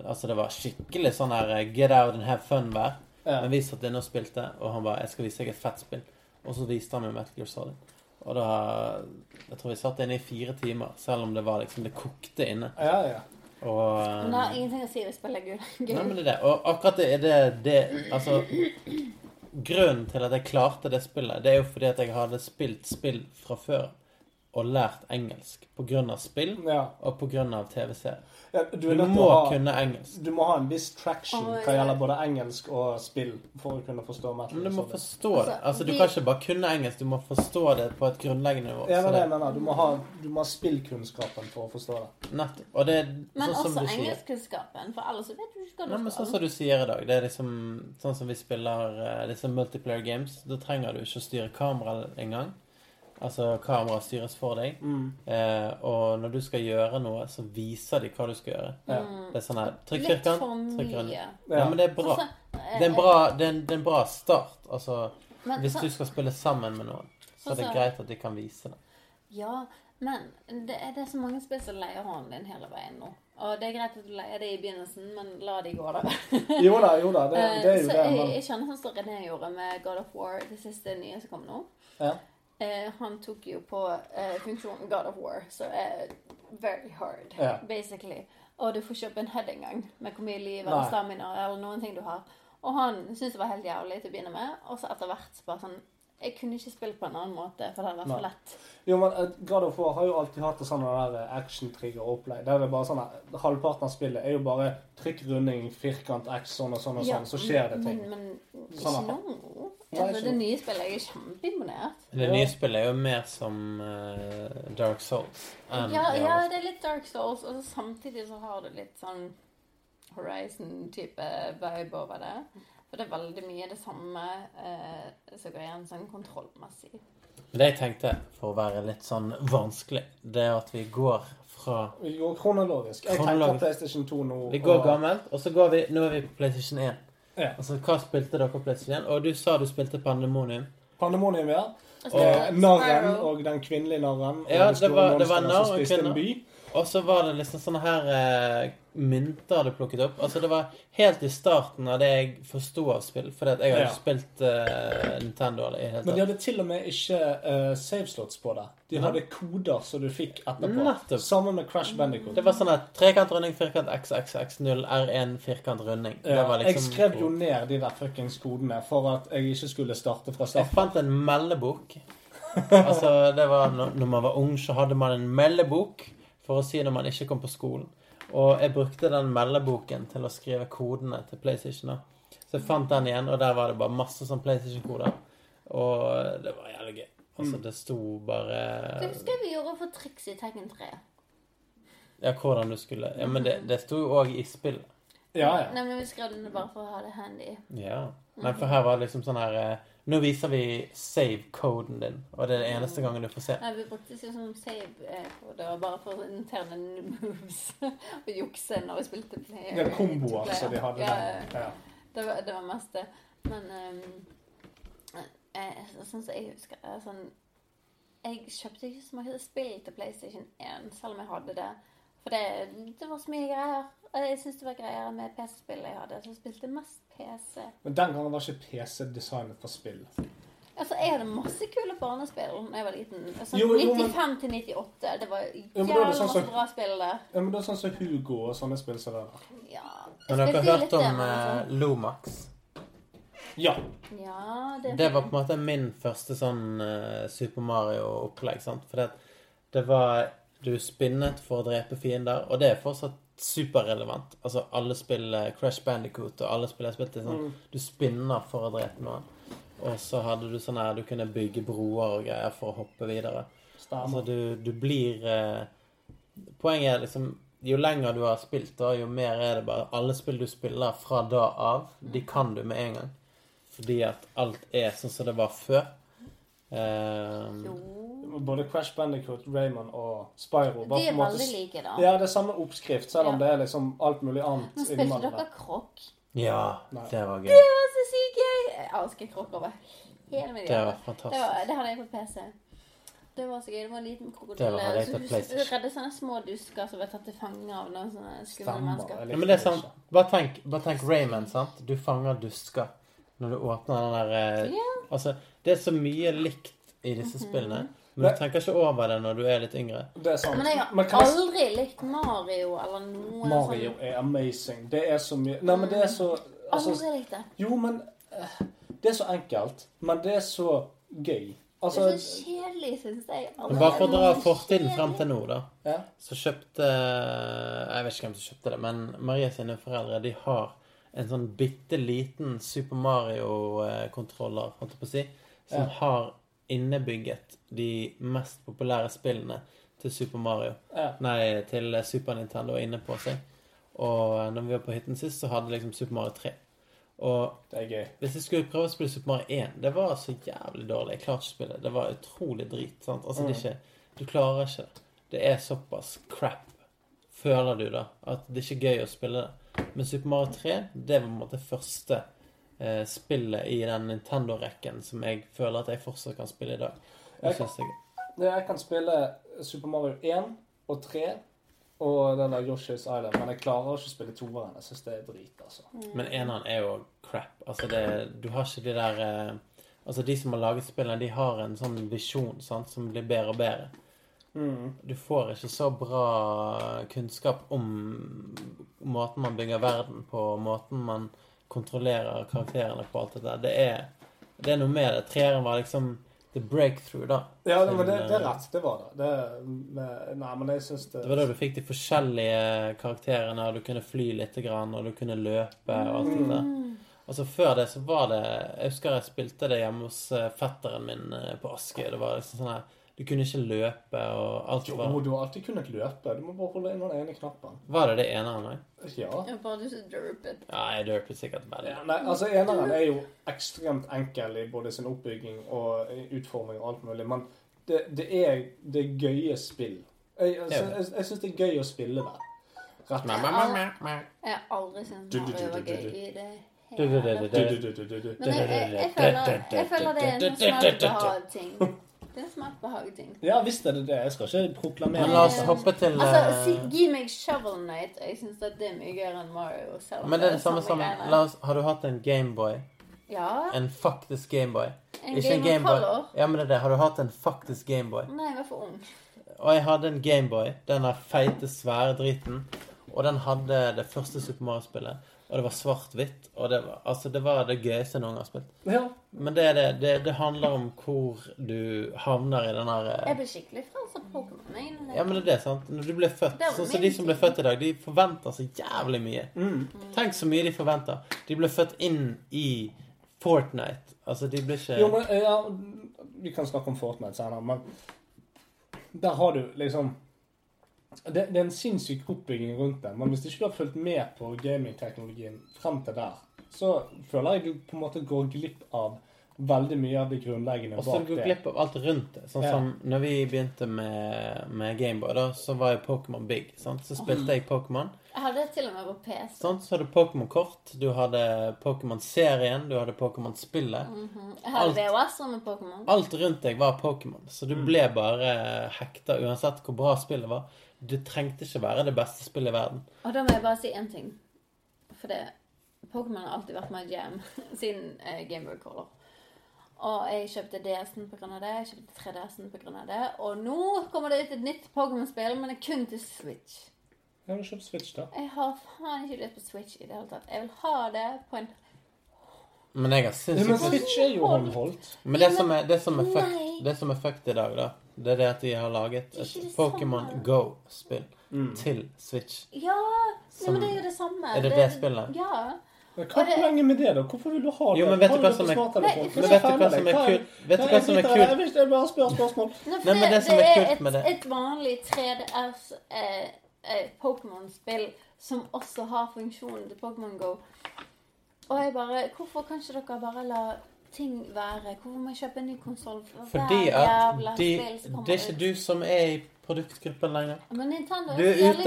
Altså det var skikkelig sånn her get out and have fun-vær. Ja. Men vi satt inne og spilte, og han bare 'Jeg skal vise deg et fett spill'. Og så viste han meg Metal Gear Solid. Og da Jeg tror vi satt inne i fire timer, selv om det var liksom Det kokte inne. Ja, ja. Og det har ingenting å si hvis spillet er gul. Nei, men det er det. Og akkurat det er det, det Altså Grunnen til at jeg klarte det spillet, det er jo fordi at jeg hadde spilt spill fra før og lært engelsk av spill ja. og av TV-serier. ja du, Du må ha, kunne engelsk. du må ha en viss traction Å, hva gjelder både engelsk og spill, for å kunne forstå Metal Men du må forstå det. Altså, Altså, du de- kan ikke bare kunne engelsk, du må forstå det på et grunnleggende nivå. Ja, men det mener. Du må ha, du må ha spillkunnskapen for å forstå det. nettopp. Og det er Men sånn som også du sier. engelskkunnskapen, for ellers vet du ikke hva Nei, du men sånn som du sier i dag, det er liksom sånn som vi spiller uh, disse multiplayer games. Da trenger du ikke å styre kamera engang. Altså kameraet styres for deg. Mm. Eh, og når du skal gjøre noe, så viser de hva du skal gjøre. Ja. Det er sånn her Trykk Mm. Litt firkant, for trykk rund. mye. Ja, men det er bra. Altså, Det er en bra, det er en, det er en bra start. Altså, Men hvis så- du skal spille sammen med noen, så er det Altså- greit at de kan vise det. Ja, men det er, det er så mange spill som leier hånden din hele veien nå. Og det er greit at du leier det i begynnelsen, men la de gå, da. Jo da, jo da. Det, Eh, det er jo så det. jeg, Men jeg skjønner sånn som René gjorde med God of War, det siste nye som kom nå. Ja. Eh, han tok jo på eh, funksjonen God of War, så er very hard, Ja. basically. Og du får opp en head engang med hvor mye liv Nei. eller stamina eller noen ting du har. Og han syntes det var helt jævlig til å begynne med, og så etter hvert så bare sånn Jeg kunne ikke spilt på en annen måte, for det hadde vært for lett. Jo, men eh, God of War har jo alltid hatt sånn der action-trigger-opplegg. Der det er bare sånn at Halvparten av spillet er jo bare trykk, runding, firkant, X, sånn og sånn og sånn, så skjer det ting. Men, men ikke Sånn, nå. Altså, det nye spillet jeg er kjempeimponert. Det nye spillet er jo mer som uh, Dark Souls. Um, Ja, ja, det er litt Dark Souls, og så samtidig så har det litt sånn Horizon-type vibe over det. For det er veldig mye det samme eh, som går igjen sånn kontrollmessig. Det jeg tenkte, for å være litt sånn vanskelig, det er at vi går fra Vi går kronologisk. Jeg tenker PlayStation 2 nå. Vi går og- gammelt, og så går vi Nå er vi på PlayStation 1. Ja. Altså, hva spilte dere på PlayStation 1? Og du sa du spilte Pandemonium. Pandemonium, ja. Og Eh, narren og den kvinnelige narren. Ja, det var, det var narr og kvinner. Og så var det liksom sånne her eh, mynter du plukket opp. Altså, det var helt i starten av det jeg forsto av spill. For jeg har Ja. spilt eh, Nintendo eller hele Men de hadde til og med ikke uh, saveslots på det. De Ja. hadde koder som du fikk etterpå. Nettopp. Sammen med Crash Bandicoot. Det var sånn at trekant runding, firkant XXX0, R1, firkant runding. Ja, Liksom jeg skrev jo ned de der fuckings kodene for at jeg ikke skulle starte fra starten. Jeg fant en meldebok. Altså, det var når man var ung, så hadde man en meldebok for å si når man ikke kom på skolen. Og jeg brukte den meldeboken til å skrive kodene til PlayStation. da. Så jeg fant den igjen, og der var det bare masse sånn PlayStation-koder. Og det var jævlig gøy. Altså, Mm. det sto bare Hva husker jeg vi gjorde for triks i Tekken 3. Ja, hvordan du skulle Ja, men det, det sto jo òg i spillet. Ja, ja. Nei, men vi skrev den bare for å ha det handy. Ja. Nei, for her var det liksom sånn her eh, Nå viser vi save-koden din, og det er det eneste gangen du får se. Nei, vi brukte det som save-kode og det var bare for interne moves. og jukse når vi spilte player. Ja, er komboer som de hadde Ja, der. Ja. Det var, det var mest det. Men um, jeg, sånn som jeg husker det, sånn Jeg kjøpte ikke så mye spill til PlayStation 1, selv om jeg hadde det. For det, det var så mye greier. Jeg syns det var greier med PC-spill jeg hadde, så jeg spilte mest PC. Men den gangen var ikke PC designet for spill. Altså, Jeg hadde masse kule barnespill da jeg var liten. Altså, Jo, jo, 95 til 98. Det var jævlig er det jævlig sånn masse bra spill der. Ja, men det er sånn som Hugo og sånne spill som det der. Ja, Men dere har hørt om altså- Lomax? Ja. Ja, det, Det var på en måte min første sånn uh, Super Mario-opplegg. sant? For det, det var Du spinnet for å drepe fiender, og det er fortsatt superrelevant. Altså alle spill eh, Crash Bandicoot og alle spiller spilt spilte sånn Mm. Du spinner for å drepe noen. Og så hadde du sånn her Du kunne bygge broer og greier for å hoppe videre. Altså du, du blir eh, Poenget er liksom Jo lenger du har spilt, da, jo mer er det bare Alle spill du spiller fra da av, de kan du med en gang. Fordi at alt er sånn som det var før. Eh, Både Crash Bandicoot, Raymond og Spyro. De er på måte veldig like, da. Ja, det er samme oppskrift, selv om Ja. det er liksom alt mulig annet Men spilte dere der. krokk? ja, Nei. det var gøy. Det var så sykt gøy! Jeg elsker krokk over hele mitt Det var fantastisk. Det, var, det hadde jeg på PC. Det var så gøy. Det var en liten Det krokodille. på du redde sånne små dusker som ble tatt til fange av noen sånne skumle mennesker. Ja, men det er sant. Bare tenk, bare tenk Raymond, sant? Du fanger dusker når du åpner den der eh, Ja. Altså, det er så mye likt i disse Mhm. spillene. Men du tenker ikke over det når du er litt yngre. Det er sant. Men jeg har kan jeg aldri likt Mario eller noe Mario sånn. er amazing. Det er så mye Nei, men det er så altså, Aldri likt det. Jo, men eh, Det er så enkelt. Men det er så gøy. Altså det er så kjedelig, syns jeg. Men bare for å dra fortiden frem til nå, da. Ja. Så kjøpte Jeg vet ikke hvem som kjøpte det, men Maria sine foreldre de har en sånn bitte liten Super Mario-kontroller, holdt jeg på å si, som Ja. har innebygget de mest populære spillene til Super Mario. Ja. Nei, til Super Nintendo inne på seg. Og når vi var på hytten sist, så hadde liksom Super Mario 3. Og Det gøy. hvis jeg skulle prøve å spille Super Mario 1, det var så jævlig dårlig. Jeg klarte ikke å spille det. Det var utrolig drit. sant? Altså, det er ikke, Du klarer ikke det. Det er såpass crap, føler du, da, at det ikke er gøy å spille det. Men Super Mario 3, det var på en måte første eh, spillet i den Nintendo-rekken som jeg føler at jeg fortsatt kan spille i dag. Jeg kan, jeg, Jeg kan spille Super Mario 1 og 3 og den der Yoshi's Island, men jeg klarer ikke å spille toeren. Jeg syns det er drit, altså. men eneren er jo crap. Altså, det, du har ikke de der eh, Altså, de som har laget spillene, de har en sånn visjon sant, som blir bedre og bedre. Mm. Du får ikke så bra kunnskap om måten man bygger verden på, måten man kontrollerer karakterene på, alt dette. Det er, det er noe med det. Treeren var liksom the breakthrough, da. Ja, det, men det, det er eh, rett. Det var det. det med, nei, men jeg syns det Det var da du fikk de forskjellige karakterene, og du kunne fly litt, grann, og du kunne løpe og alt det der. Altså Før det så var det Jeg husker jeg spilte det hjemme hos eh, fetteren min eh, på Askøy. Det var liksom sånn her Du kunne ikke løpe, og alt Jo, var du har alltid kunnet løpe. Du må bare holde inn den ene knappen. Var det det eneren òg? Ja. Ja, bare du så derpet. Ja, jeg dørpet sikkert veldig. Ja, nei, altså Eneren er jo ekstremt enkel i både sin oppbygging og utforming og alt mulig, men det, det er det er gøye spill. Jeg, altså, jeg, jeg syns det er gøy å spille det. Rett og slett. Jeg har aldri syntes Mario var gøy i det hele tatt. Men jeg, jeg, jeg, føler, jeg føler det er en sånn smakebehag-ting. Det er smak smakebehag-ting. Ja visst er det det. Jeg skal ikke proklamere Men la oss hoppe til Altså, eh, si, gi meg Shovel Knight. Jeg syns det er mye gøyere enn Mario. Selv om Men det er det samme som. La oss Har du hatt en Gameboy? Ja. En faktisk Gameboy? En Ikke en Game of Gameboy. Ja, men det er det. Har du hatt en faktisk Gameboy? Nei, jeg var for ung. Og jeg hadde en Gameboy. Den der feite, svære driten. Og den hadde det første Super Mario-spillet. Og det var svart-hvitt. Og det var, altså, det var det gøyeste jeg noen gang har spilt. Ja. Men det, det, det, det handler om hvor du havner i den her eh, Jeg ble skikkelig frelst av Pokémon. Ja, men det er det, sant? Når du blir født, sånn som så de som blir født i dag, de forventer så jævlig mye. Mm. Tenk så mye de forventer. De ble født inn i Fortnite. Altså, de blir ikke Jo, men ja, Vi kan snakke om Fortnite senere, men der har du liksom det, det er en sinnssyk oppbygging rundt det, men hvis ikke du har fulgt med på gamingteknologien frem til der, så føler jeg du på en måte går glipp av veldig mye av det grunnleggende Og så går du glipp av alt rundt det. Sånn Ja. som når vi begynte med, med Gameboy, da, så var jo Pokémon big. Sant? Så spilte jeg Pokémon. Jeg hadde til og med på PC. Sånn, Så hadde du Pokémon-kort, du hadde Pokémon-serien, du hadde Pokémon-spillet. Jeg hadde Alt. VHS-er med Pokémon. Alt rundt deg var Pokémon, så Mm. du ble bare hekta uansett hvor bra spillet var. Det trengte ikke være det beste spillet i verden. Og da må jeg bare si én ting. For det Pokémon har alltid vært my jam siden eh, Gameboy Color. Og jeg kjøpte DS-en pga. det. Jeg kjøpte 3DS-en pga. det. Og nå kommer det ut et nytt Pokémon-spill, men det er kun til Switch. Jeg har kjøpt Switch, da. Jeg har faen ikke lyst på Switch i det hele tatt. Jeg vil ha det på en Men jeg har sinnssykt men Switch er jo håndholdt. Men det som er, som er, det som er fucked i dag, da, det er det at de har laget er et Pokémon. Go-spill Mm. til Switch. Ja! Som- men det er jo det samme. Er det det spillet? Ja. Men Hva er poenget med det, da? Hvorfor vil du ha det? Jo, men vet du hva det som er- kult? Men vet du hva som er kult? Vet du hva som er det. kult? Jeg bare spør spørsmål. Nei, men det som er kult et, med det- et vanlig 3DS eh, eh, Pokémon-spill som også har funksjonen til Pokémon Go. Og jeg bare Hvorfor kan ikke dere bare la ting være? Hvorfor må jeg kjøpe en ny konsoll for Fordi at de, det er ikke ut? du som er i produktgruppen lenger. Men Nintendo Du er er ute.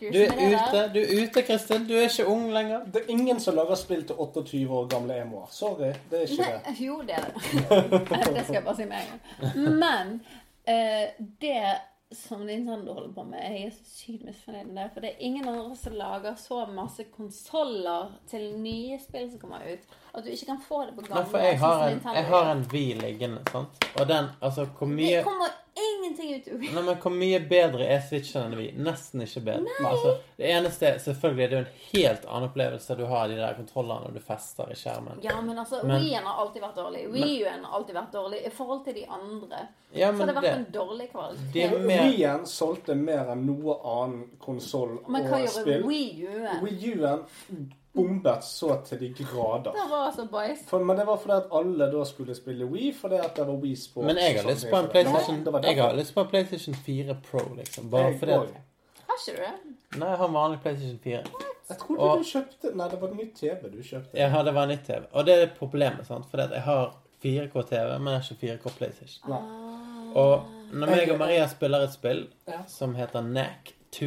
Du er ute, du er ute, Kristin. Du er ikke ung lenger. Det er ingen som lager spill til 28 år gamle emoer. Sorry, det er ikke det. Jo, det er det. det skal jeg bare si med en gang. Men uh, det som Nintendo holder på med, jeg er så sykt misfornøyd med det. For det er ingen andre som lager så masse konsoller til nye spill som kommer ut, at du ikke kan få det på gamle. Nei, for jeg har sånn en, jeg har en Wii liggende, sant. Og den, altså, hvor mye Det kommer ingenting ut. av Nei, men Hvor mye bedre er Switchen enn Wii? Nesten ikke bedre. Nei. Altså, det eneste Selvfølgelig er det jo en helt annen opplevelse du har de der kontrollene når du fester i skjermen. Ja, men altså, Men- Wii-en har alltid vært dårlig. Wii-en har alltid vært dårlig. I forhold til de andre Ja, så det har det vært det, en dårlig kvalitet. er mer Wii-en solgte mer enn noe annen konsoll Men hva og spill. Wii U-en? Wii U-en bombet så til de grader. Det var altså boys. For, men det var fordi at alle da skulle spille Wii, fordi at det var Wii Sports. Men jeg har lyst på en. PlayStation Det var Jeg har lyst på en PlayStation 4 Pro, liksom. Bare Jeg fordi at. Har ikke du det? Nei, jeg har en vanlig PlayStation 4. Jeg trodde Og- du kjøpte Nei, det var en nytt TV du kjøpte. Ja, det var nytt TV. Og det er problemet, sant. For jeg har 4K-TV, men jeg har ikke 4K PlayStation. Nei. Og når meg og Maria spiller et spill Ja. som heter NAC 2,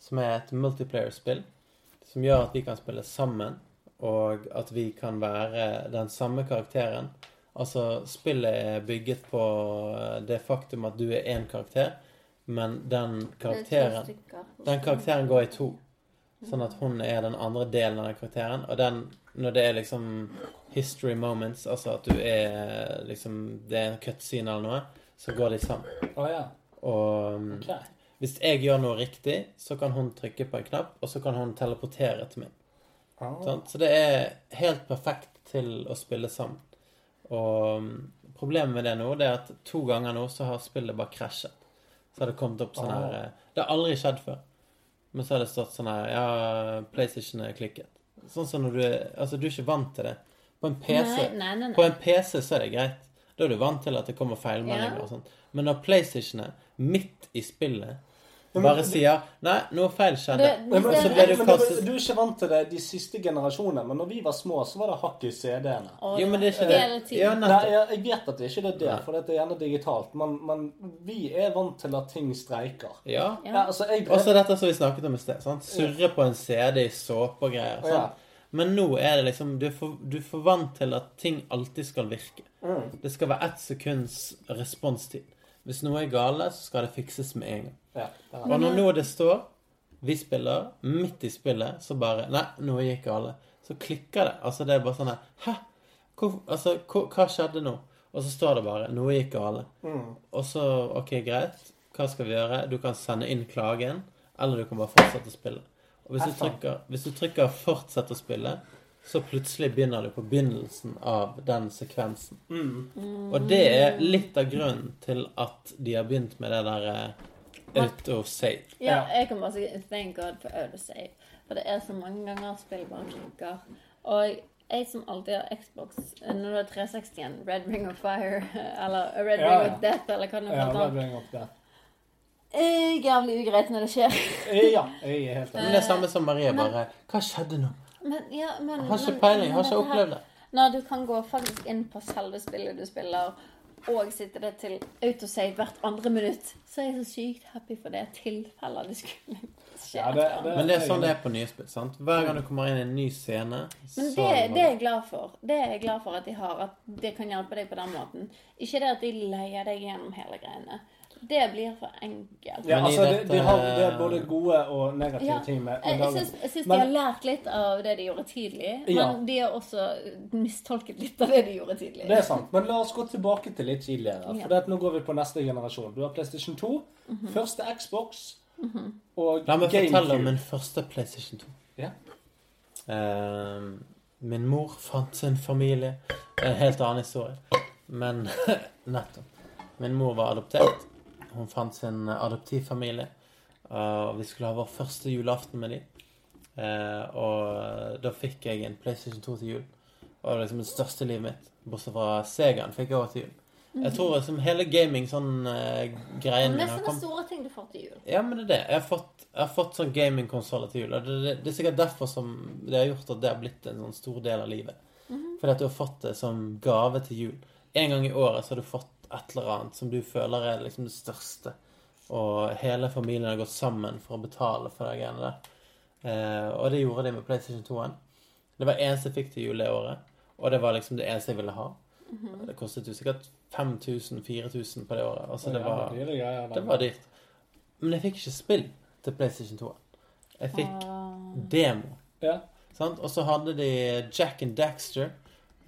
som er et multiplayer-spill, som gjør at vi kan spille sammen, og at vi kan være den samme karakteren. Altså, spillet er bygget på eh, det faktum at du er én karakter, men den karakteren Den karakteren går i to. Sånn at hun er den andre delen av den karakteren. Og den, når det er liksom history moments, altså at du er liksom Det er en cutscene eller noe, så går de sammen. Oh, ja. Og um, Ok. Hvis jeg gjør noe riktig, så kan hun trykke på en knapp, og så kan hun teleportere til meg. Ah. Sånn? Så det er helt perfekt til å spille sammen. Og um, problemet med det nå, det er at to ganger nå så har spillet bare krasjet. Så har det kommet opp sånn her Ah. eh, Det har aldri skjedd før. Men så har det stått sånn her Ja, PlayStation er klikket. Sånn som når du Altså, du er ikke vant til det. På en PC, Nei, nei, nei, nei. På en PC så er det greit. Da er du vant til at det kommer feilmeldinger Ja. og sånn. Men når PlayStation er midt i spillet bare sier 'Nei, noe feil skjedde', Det- Men, men, og så ble du kastet du er ikke vant til det de siste generasjonene, men når vi var små, så var det hakk i CD-ene. Jo, men det er ikke det. Ja, Nei, jeg, jeg vet at det ikke er det, for dette er gjerne digitalt, men, men vi er vant til at ting streiker. Ja. Ja. Ja, altså, jeg, Også dette som vi snakket om i sted. Sant? Surre på en CD i såpe og greier. Sant? Ja. Men nå er det liksom du er, for, du er for vant til at ting alltid skal virke. Mm. Det skal være ett sekunds responstid. Hvis noe er gale, så skal det fikses med en gang. ja. Og når nå det står vi spiller, midt i spillet, så bare Nei, noe gikk gale. Så klikker det. Altså, det er bare sånn her Hæ? Hvor, altså, hva, hva skjedde nå? Og så står det bare Noe gikk gale. Mm. Og så OK, greit. Hva skal vi gjøre? Du kan sende inn klagen, eller du kan bare fortsette å spille. Og hvis du trykker, hvis du trykker 'fortsett å spille', så plutselig begynner du på begynnelsen av den sekvensen. Mm. Og det er litt av grunnen til at de har begynt med det der of autosave. Ja, jeg kan bare si thank God for autosave. For det er så mange ganger spillet bare klikker. Og jeg som alltid har Xbox, når du har 360-en, Red Ring of Fire, eller Red Ja, Ring ja. of Death, eller hva det Ja, nå det heter, blir opp det. er jævlig ugreit når det skjer. Ja, jeg er helt enig. Men det er samme som Marie, bare Hva skjedde nå? Men, ja, men, Har ikke peiling, har ikke opplevd det. Når du kan gå faktisk inn på selve spillet du spiller, og sitte det til autosave hvert andre minutt, så er jeg så sykt happy for det tilfellet det skulle skje. Ja, det, det, Men det er sånn det er på nye spill. sant? Hver gang du kommer inn i en ny scene, Men så det, det er jeg glad for. Det er jeg glad for at de har, at det kan hjelpe deg på den måten. Ikke det at de leier deg gjennom hele greiene. Det blir for enkelt. Ja, altså, de, de har det er både gode og negative Ja, ting med Jeg, jeg syns, de har lært litt av det de gjorde tidlig, Ja. men de har også mistolket litt av det de gjorde tidlig. Det er sant, men la oss gå tilbake til litt tidligere. Ja. For det at nå går vi på neste generasjon. Du har PlayStation 2, første Xbox og La meg fortelle om min første PlayStation 2. Ja. Eh, min mor fant sin familie. En helt annen historie. Men nettopp. Min mor var adoptert. Hun fant sin adoptivfamilie. Og vi skulle ha vår første julaften med dem. Eh, og da fikk jeg en PlayStation 2 til jul. Og det var liksom det største livet mitt. Bortsett fra Segaen fikk jeg også til jul. Jeg tror liksom hele gaming sånn eh, greien min har kommet store ting du får til jul. ja, men det er det. Jeg har fått, jeg har fått sånn gamingkonsoller til jul. Og det, det, det er sikkert derfor som det har gjort at det har blitt en sånn stor del av livet. Fordi at du har fått det som gave til jul. En gang i året så har du fått et eller annet som du føler er liksom det største. Og hele familien har gått sammen for å betale for de greiene der. Eh, og det gjorde de med PlayStation 2-en. Det var eneste jeg fikk til jul det året. Og det var liksom det eneste jeg ville ha. Det kostet jo sikkert 5000-4000 på det året. Altså det var det var dyrt. Men jeg fikk ikke spill til PlayStation 2. Jeg fikk demo. Ja. Sant? Og så hadde de Jack and Daxter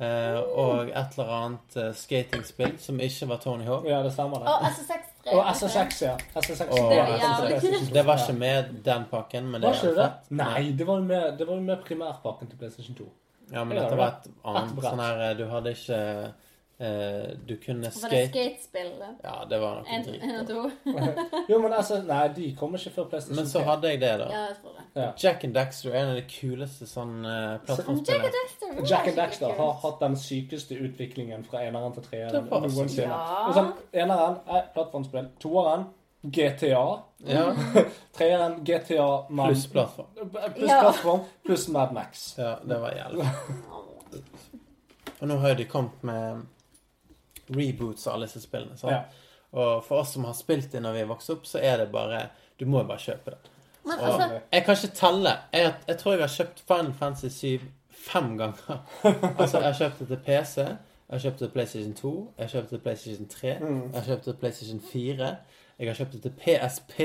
eh, og et eller annet uh, skatingspill som ikke var Tony Hawk. ja, det stemmer det. Og SSX3. Og SSX, ja. SSX Og Det ja, 2. Det var ikke med den pakken, men det Var ikke det? fett. Nei, det var jo med, det var med primærpakken til PlayStation 2. Ja, men dette var et annet sånn her eh, Du hadde ikke Uh, Du kunne skate Var det skate skatespill? Ja, det var noe En dritt. en og to? Jo, men altså, nei, de kommer ikke før PlayStation Men så hadde jeg det, da. Ja, jeg tror det. Jack and Daxter er en av de kuleste sånn uh, Jack plattformspillene. and Dexter. Jack and Daxter har hatt den sykeste utviklingen fra eneren til treeren noensinne. Ja. Sånn, eneren er plattformspill. Toeren GTA. Ja. Treeren GTA Man. Pluss plattform. Pluss Ja. plattform, pluss Mad Max. Ja, det var jævlig. Og nå har jo de kommet med reboots av alle disse spillene. Sant? Ja. Og for oss som har spilt det når vi vokste opp, så er det bare Du må jo bare kjøpe det. Men altså, jeg kan ikke telle. Jeg, jeg tror jeg har kjøpt Final Fantasy 7 fem ganger. Altså, jeg har kjøpt det til PC. Jeg har kjøpt det til PlayStation 2. Jeg har kjøpt det til PlayStation 3. Mm. Jeg har kjøpt det til PlayStation 4. Jeg har kjøpt det til PSP.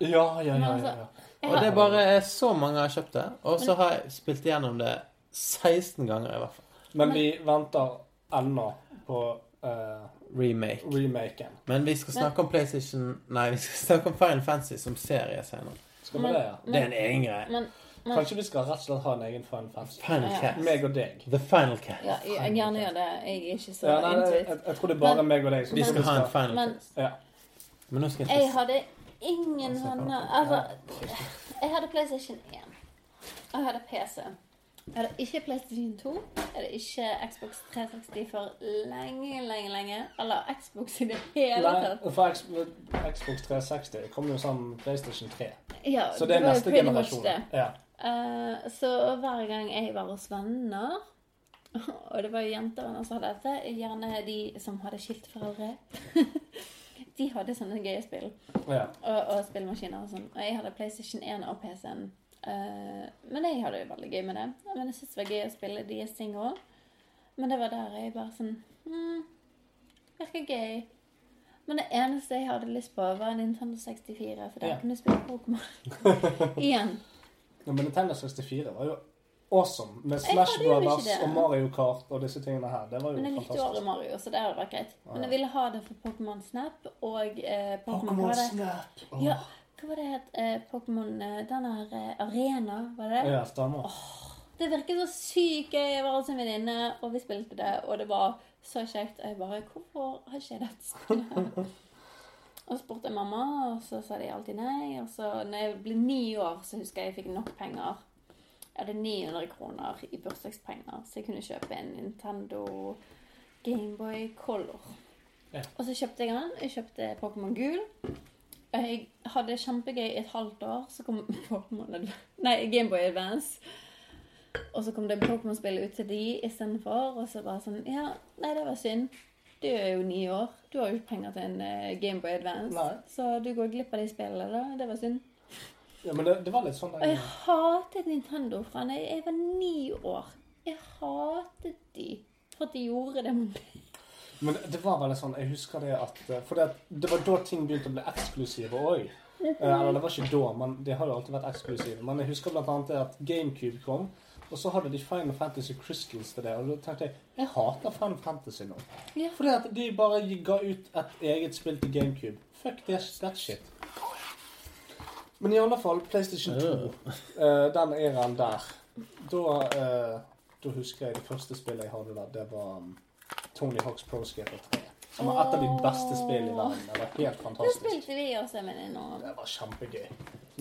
Ja, ja, ja. Ja, altså, ja. Og det er bare så mange jeg har kjøpt det. Og så har jeg spilt gjennom det 16 ganger i hvert fall. Men vi venter ennå på uh Remake. remaken. Men vi skal snakke om PlayStation Nei, vi skal snakke om Final Fantasy som serie senere. Skal vi det, ja? Det er en egen greie. men, men Kanskje vi skal rett og slett ha en egen Final Fantasy? Final Ja. cast. Meg og deg. The Final cast. ja, jeg gjerne gjør det. Jeg er ikke så Ja, nei, jeg, jeg, tror det er bare Men- meg og deg som Vi skal ha en Final Men cast. Ja. Men nå skal jeg jeg hadde ingen venner Altså, jeg hadde PlayStation 1. Og jeg hadde PC. Jeg hadde ikke PlayStation 2. Jeg hadde ikke Xbox 360 for lenge, lenge, lenge. Eller Xbox i det hele tatt. Nei, for Xbox 360 kom jo sammen med PlayStation 3. Ja, Så det er jo neste generasjon. Ja. Uh, så hver gang jeg var hos venner Og det var jo jentevenner som hadde dette, gjerne de som hadde skilt foreldre. de hadde sånne gøye spill. ja. Og, og spillemaskiner og sånn. Og jeg hadde PlayStation 1 og PC-en. Eh, men jeg hadde jo veldig gøy med det. Men jeg syntes det var gøy å spille deres ting òg. Men det var der jeg bare sånn hmm, Virker gøy. Men det eneste jeg hadde lyst på, var Nintendo 64. For der Ja. kunne du spille Pokémon igjen. Ja, men Nintendo 64 var jo awesome. Med Smash Brothers og Mario Kart og disse tingene her. Det var jo Men jeg likte jo fantastisk. aldri Mario, så det hadde vært greit. Men jeg ville ha det for Pokémon Snap og eh, Pokémon? Snap. Oh. Ja, hva var det het? Eh, Pokémon eh, Den her eh, Arena, var det det? Ja, stemmer. Det virket så sykt gøy. Jeg var hos en venninne, og vi spilte det, og det var så kjekt. Og jeg bare Hvorfor har ikke jeg dette spillet? Og så spurte mamma, og så sa de alltid nei. Og så når jeg ble ni år, så husker jeg jeg fikk nok penger. Jeg hadde 900 kroner i bursdagspenger, så jeg kunne kjøpe en Nintendo Gameboy Color. Ja. Og så kjøpte jeg den. Jeg kjøpte Pokémon Gul. Jeg hadde kjempegøy i et halvt år. Så kom Pokémon Nei, Gameboy Advance. Og så kom det Pokémon-spill ut til de istedenfor. Og så bare sånn Ja, nei, det var synd. Du er jo ni år. Du har jo ikke penger til en uh, Gameboy Advance. Nei. Så du går glipp av de spillene, da. Det var synd. Ja, men det, det var litt sånn Og jeg hatet Nintendo fra da jeg var ni år. Jeg hatet de for at de gjorde det mot meg. Men det, var veldig sånn Jeg husker det at eh, For det, det var da ting begynte å bli eksklusive òg. Eller det var ikke da, men de har jo alltid vært eksklusive. Men jeg husker blant annet at GameCube kom, og så hadde de Final Fantasy Crystals til det. Og da tenkte jeg jeg hater Final Fantasy nå. Ja. Fordi at de bare ga ut et eget spill til GameCube. Fuck that, that shit. Men i alle fall, PlayStation 2, uh. den eraen der Da, eh, da husker jeg det første spillet jeg hadde der, det var um, Tony Hawks Pro Skater 3. Som var et av de beste spillene i verden. Det var helt fantastisk. Det spilte vi også, med det nå. Det var kjempegøy.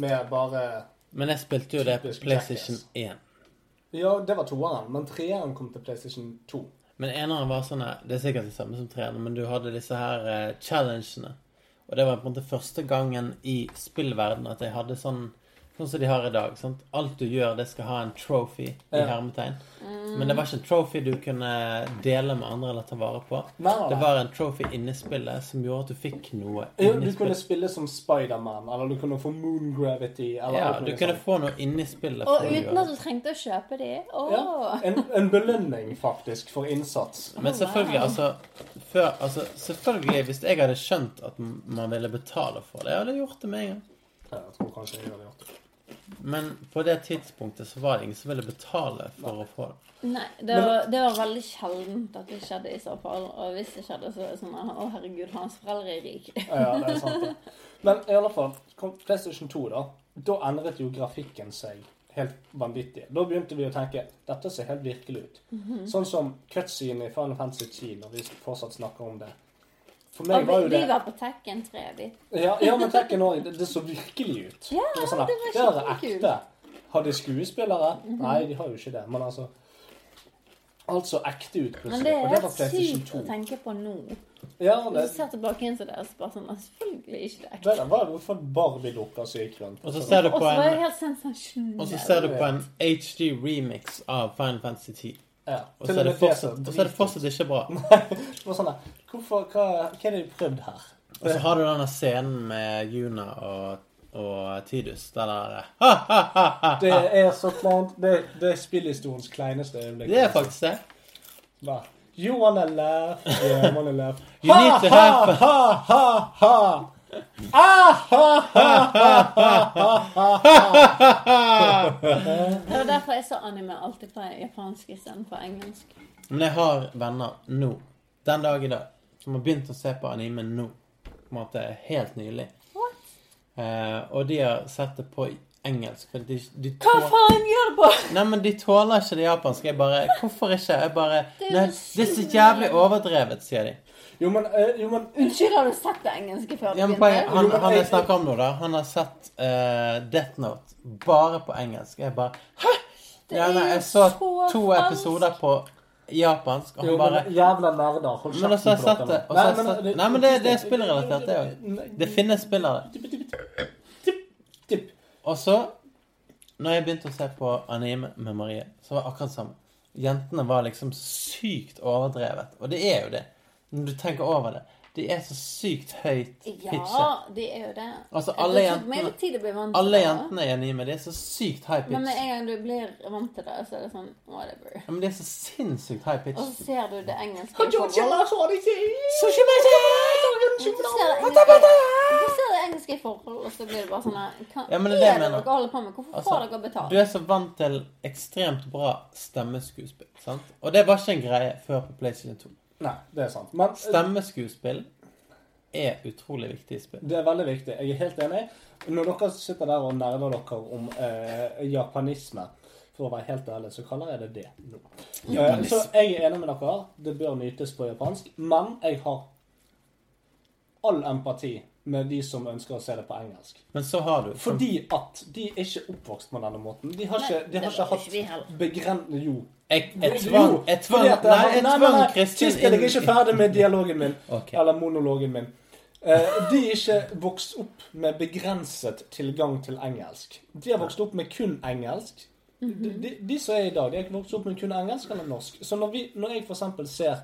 Med bare Men jeg spilte jo det på PlayStation 1. Ja, det var toeren, men treeren kom til PlayStation 2. Men eneren var sånn Det er sikkert det samme som treeren, men du hadde disse her uh, challengene. Og det var på en måte første gangen i spillverden at jeg hadde sånn Sånn som de har i dag. Sant? Alt du gjør, det skal ha en trophy i Ja. hermetegn. Men det var ikke en trophy du kunne dele med andre eller ta vare på. Nei, nei, Det var en trophy inni spillet som gjorde at du fikk noe Ja, du kunne spille som Spiderman, eller du kunne få Moon Gravity. Eller Ja, du kunne sånn. få noe inni spillet. Og uten at du trengte å kjøpe de. Oh. Ja, en, en belønning, faktisk, for innsats. Men selvfølgelig, altså, før, altså Selvfølgelig, hvis jeg hadde skjønt at man ville betale for det, jeg hadde gjort det med en gang. Ja, jeg tror kanskje jeg hadde gjort det. Men på det tidspunktet så var det ingen som ville betale for å få det. Nei, det var, det var veldig sjeldent at det skjedde i så fall. Og hvis det skjedde, så er det sånn Å, herregud, hans foreldre er rike. Ja, det er sant. det. Men i alle fall, PlayStation 2, da. Da endret jo grafikken seg helt vanvittig. Da begynte vi å tenke dette ser helt virkelig ut. Mhm. Sånn som cutscene i Final Fantasy 10, når vi fortsatt snakker om det. For meg var vi, det vi var på Tekken 3, vi. Ja, ja men Tekken òg. Det, det så virkelig ut. Ja, det var sånn det var det er ekte. Har de skuespillere? Mhm. Nei, de har jo ikke det. Men altså Alt så ekte ut Men det er helt sykt å tenke på nå. Ja, Hvis det, du ser tilbake inn til det, så bare sånn «Nei, Selvfølgelig ikke det. det der var hvert for Barbie-dukker som gikk rundt. Og så ser du på en og så ser du på en HD remix av Final Fantasy 10. Ja. Og så er det fortsatt, er det fortsatt ikke bra. Nei, sånn Hvorfor, hva, hva er det de prøvd her? Og så har du denne scenen med Juna og, og Tidus. Den der ha, ha, ha, ha, Det er så kleint. Det, det er spillhistoriens kleineste øyeblikk. Det er faktisk det. Hva? You wanna laugh, yeah, wanna laugh. You need to have- ha, ha, ha. Ha, ha. Det var derfor jeg så anime alltid på japansk istedenfor engelsk. Men jeg har venner nå, den dag i dag, som har begynt å se på anime nå. På en måte helt nylig. Eh, og de har sett det på engelsk. For de, de Hva faen gjør du på? Nei, men de tåler ikke det japanske. Jeg bare Hvorfor ikke? Jeg bare Nei, det er så jævlig overdrevet, sier de. Jo, men, eh, jo, men Unnskyld, har du sett det engelske før Ja, men poenget, han, Jo, men han jeg- snakker om nå, da, han har sett uh, Death Note bare på engelsk. Jeg bare Hæ?! Det Ja, nei, jeg så så to falskt. episoder på japansk, og Jo, han men bare jævla nerder. Hold Men også har jeg kjeften sett på det. dere Og nå. så har jeg sett, nei, men det, det er spillrelatert, det òg. Det finnes spillere. Og så, når jeg begynte å se på anime med Marie, så var det akkurat samme. Jentene var liksom sykt overdrevet. Og det er jo det. Når du tenker over det. De er så sykt høyt pitchet. Ja, de er jo det. Altså, alle det alle jentene- er enige med det. jentene er så sykt high Men med en gang du blir vant til det, så er det sånn whatever. Ja, men de er så sinnssykt high pitch. Og så ser du det engelske forhold. la så ser det engelske- det i forhold, og så blir det bare sånn Hva Ja, men det er det er det dere holder på med? Hvorfor Altså, får dere betalt? Du er så vant til ekstremt bra stemmeskuespill. sant? Og det var ikke en greie før på PlayStation 2. Nei, det er sant. Men eh, Stemmeskuespill er utrolig viktig i spill. det er veldig viktig. Jeg er helt enig. Når dere sitter der og nerder dere om eh, japanisme, for å være helt ærlig, så kaller jeg det det nå. Eh, så jeg er enig med dere. Det bør nytes på japansk. Men jeg har all empati med de som ønsker å se det på engelsk. Men så har du Fordi at de er ikke oppvokst på denne måten. De har ikke, de har ikke hatt begrenset Jo. Jeg, tvang, jeg Nei, jeg nei, tvang Kristin inn Jeg er ikke ferdig med dialogen min. Okay. Eller monologen min. Eh, de er ikke vokst opp med begrenset tilgang til engelsk. De har vokst opp med kun engelsk. De, de, de som er i dag, de har ikke vokst opp med kun engelsk eller norsk. Så når, vi, når jeg f.eks. ser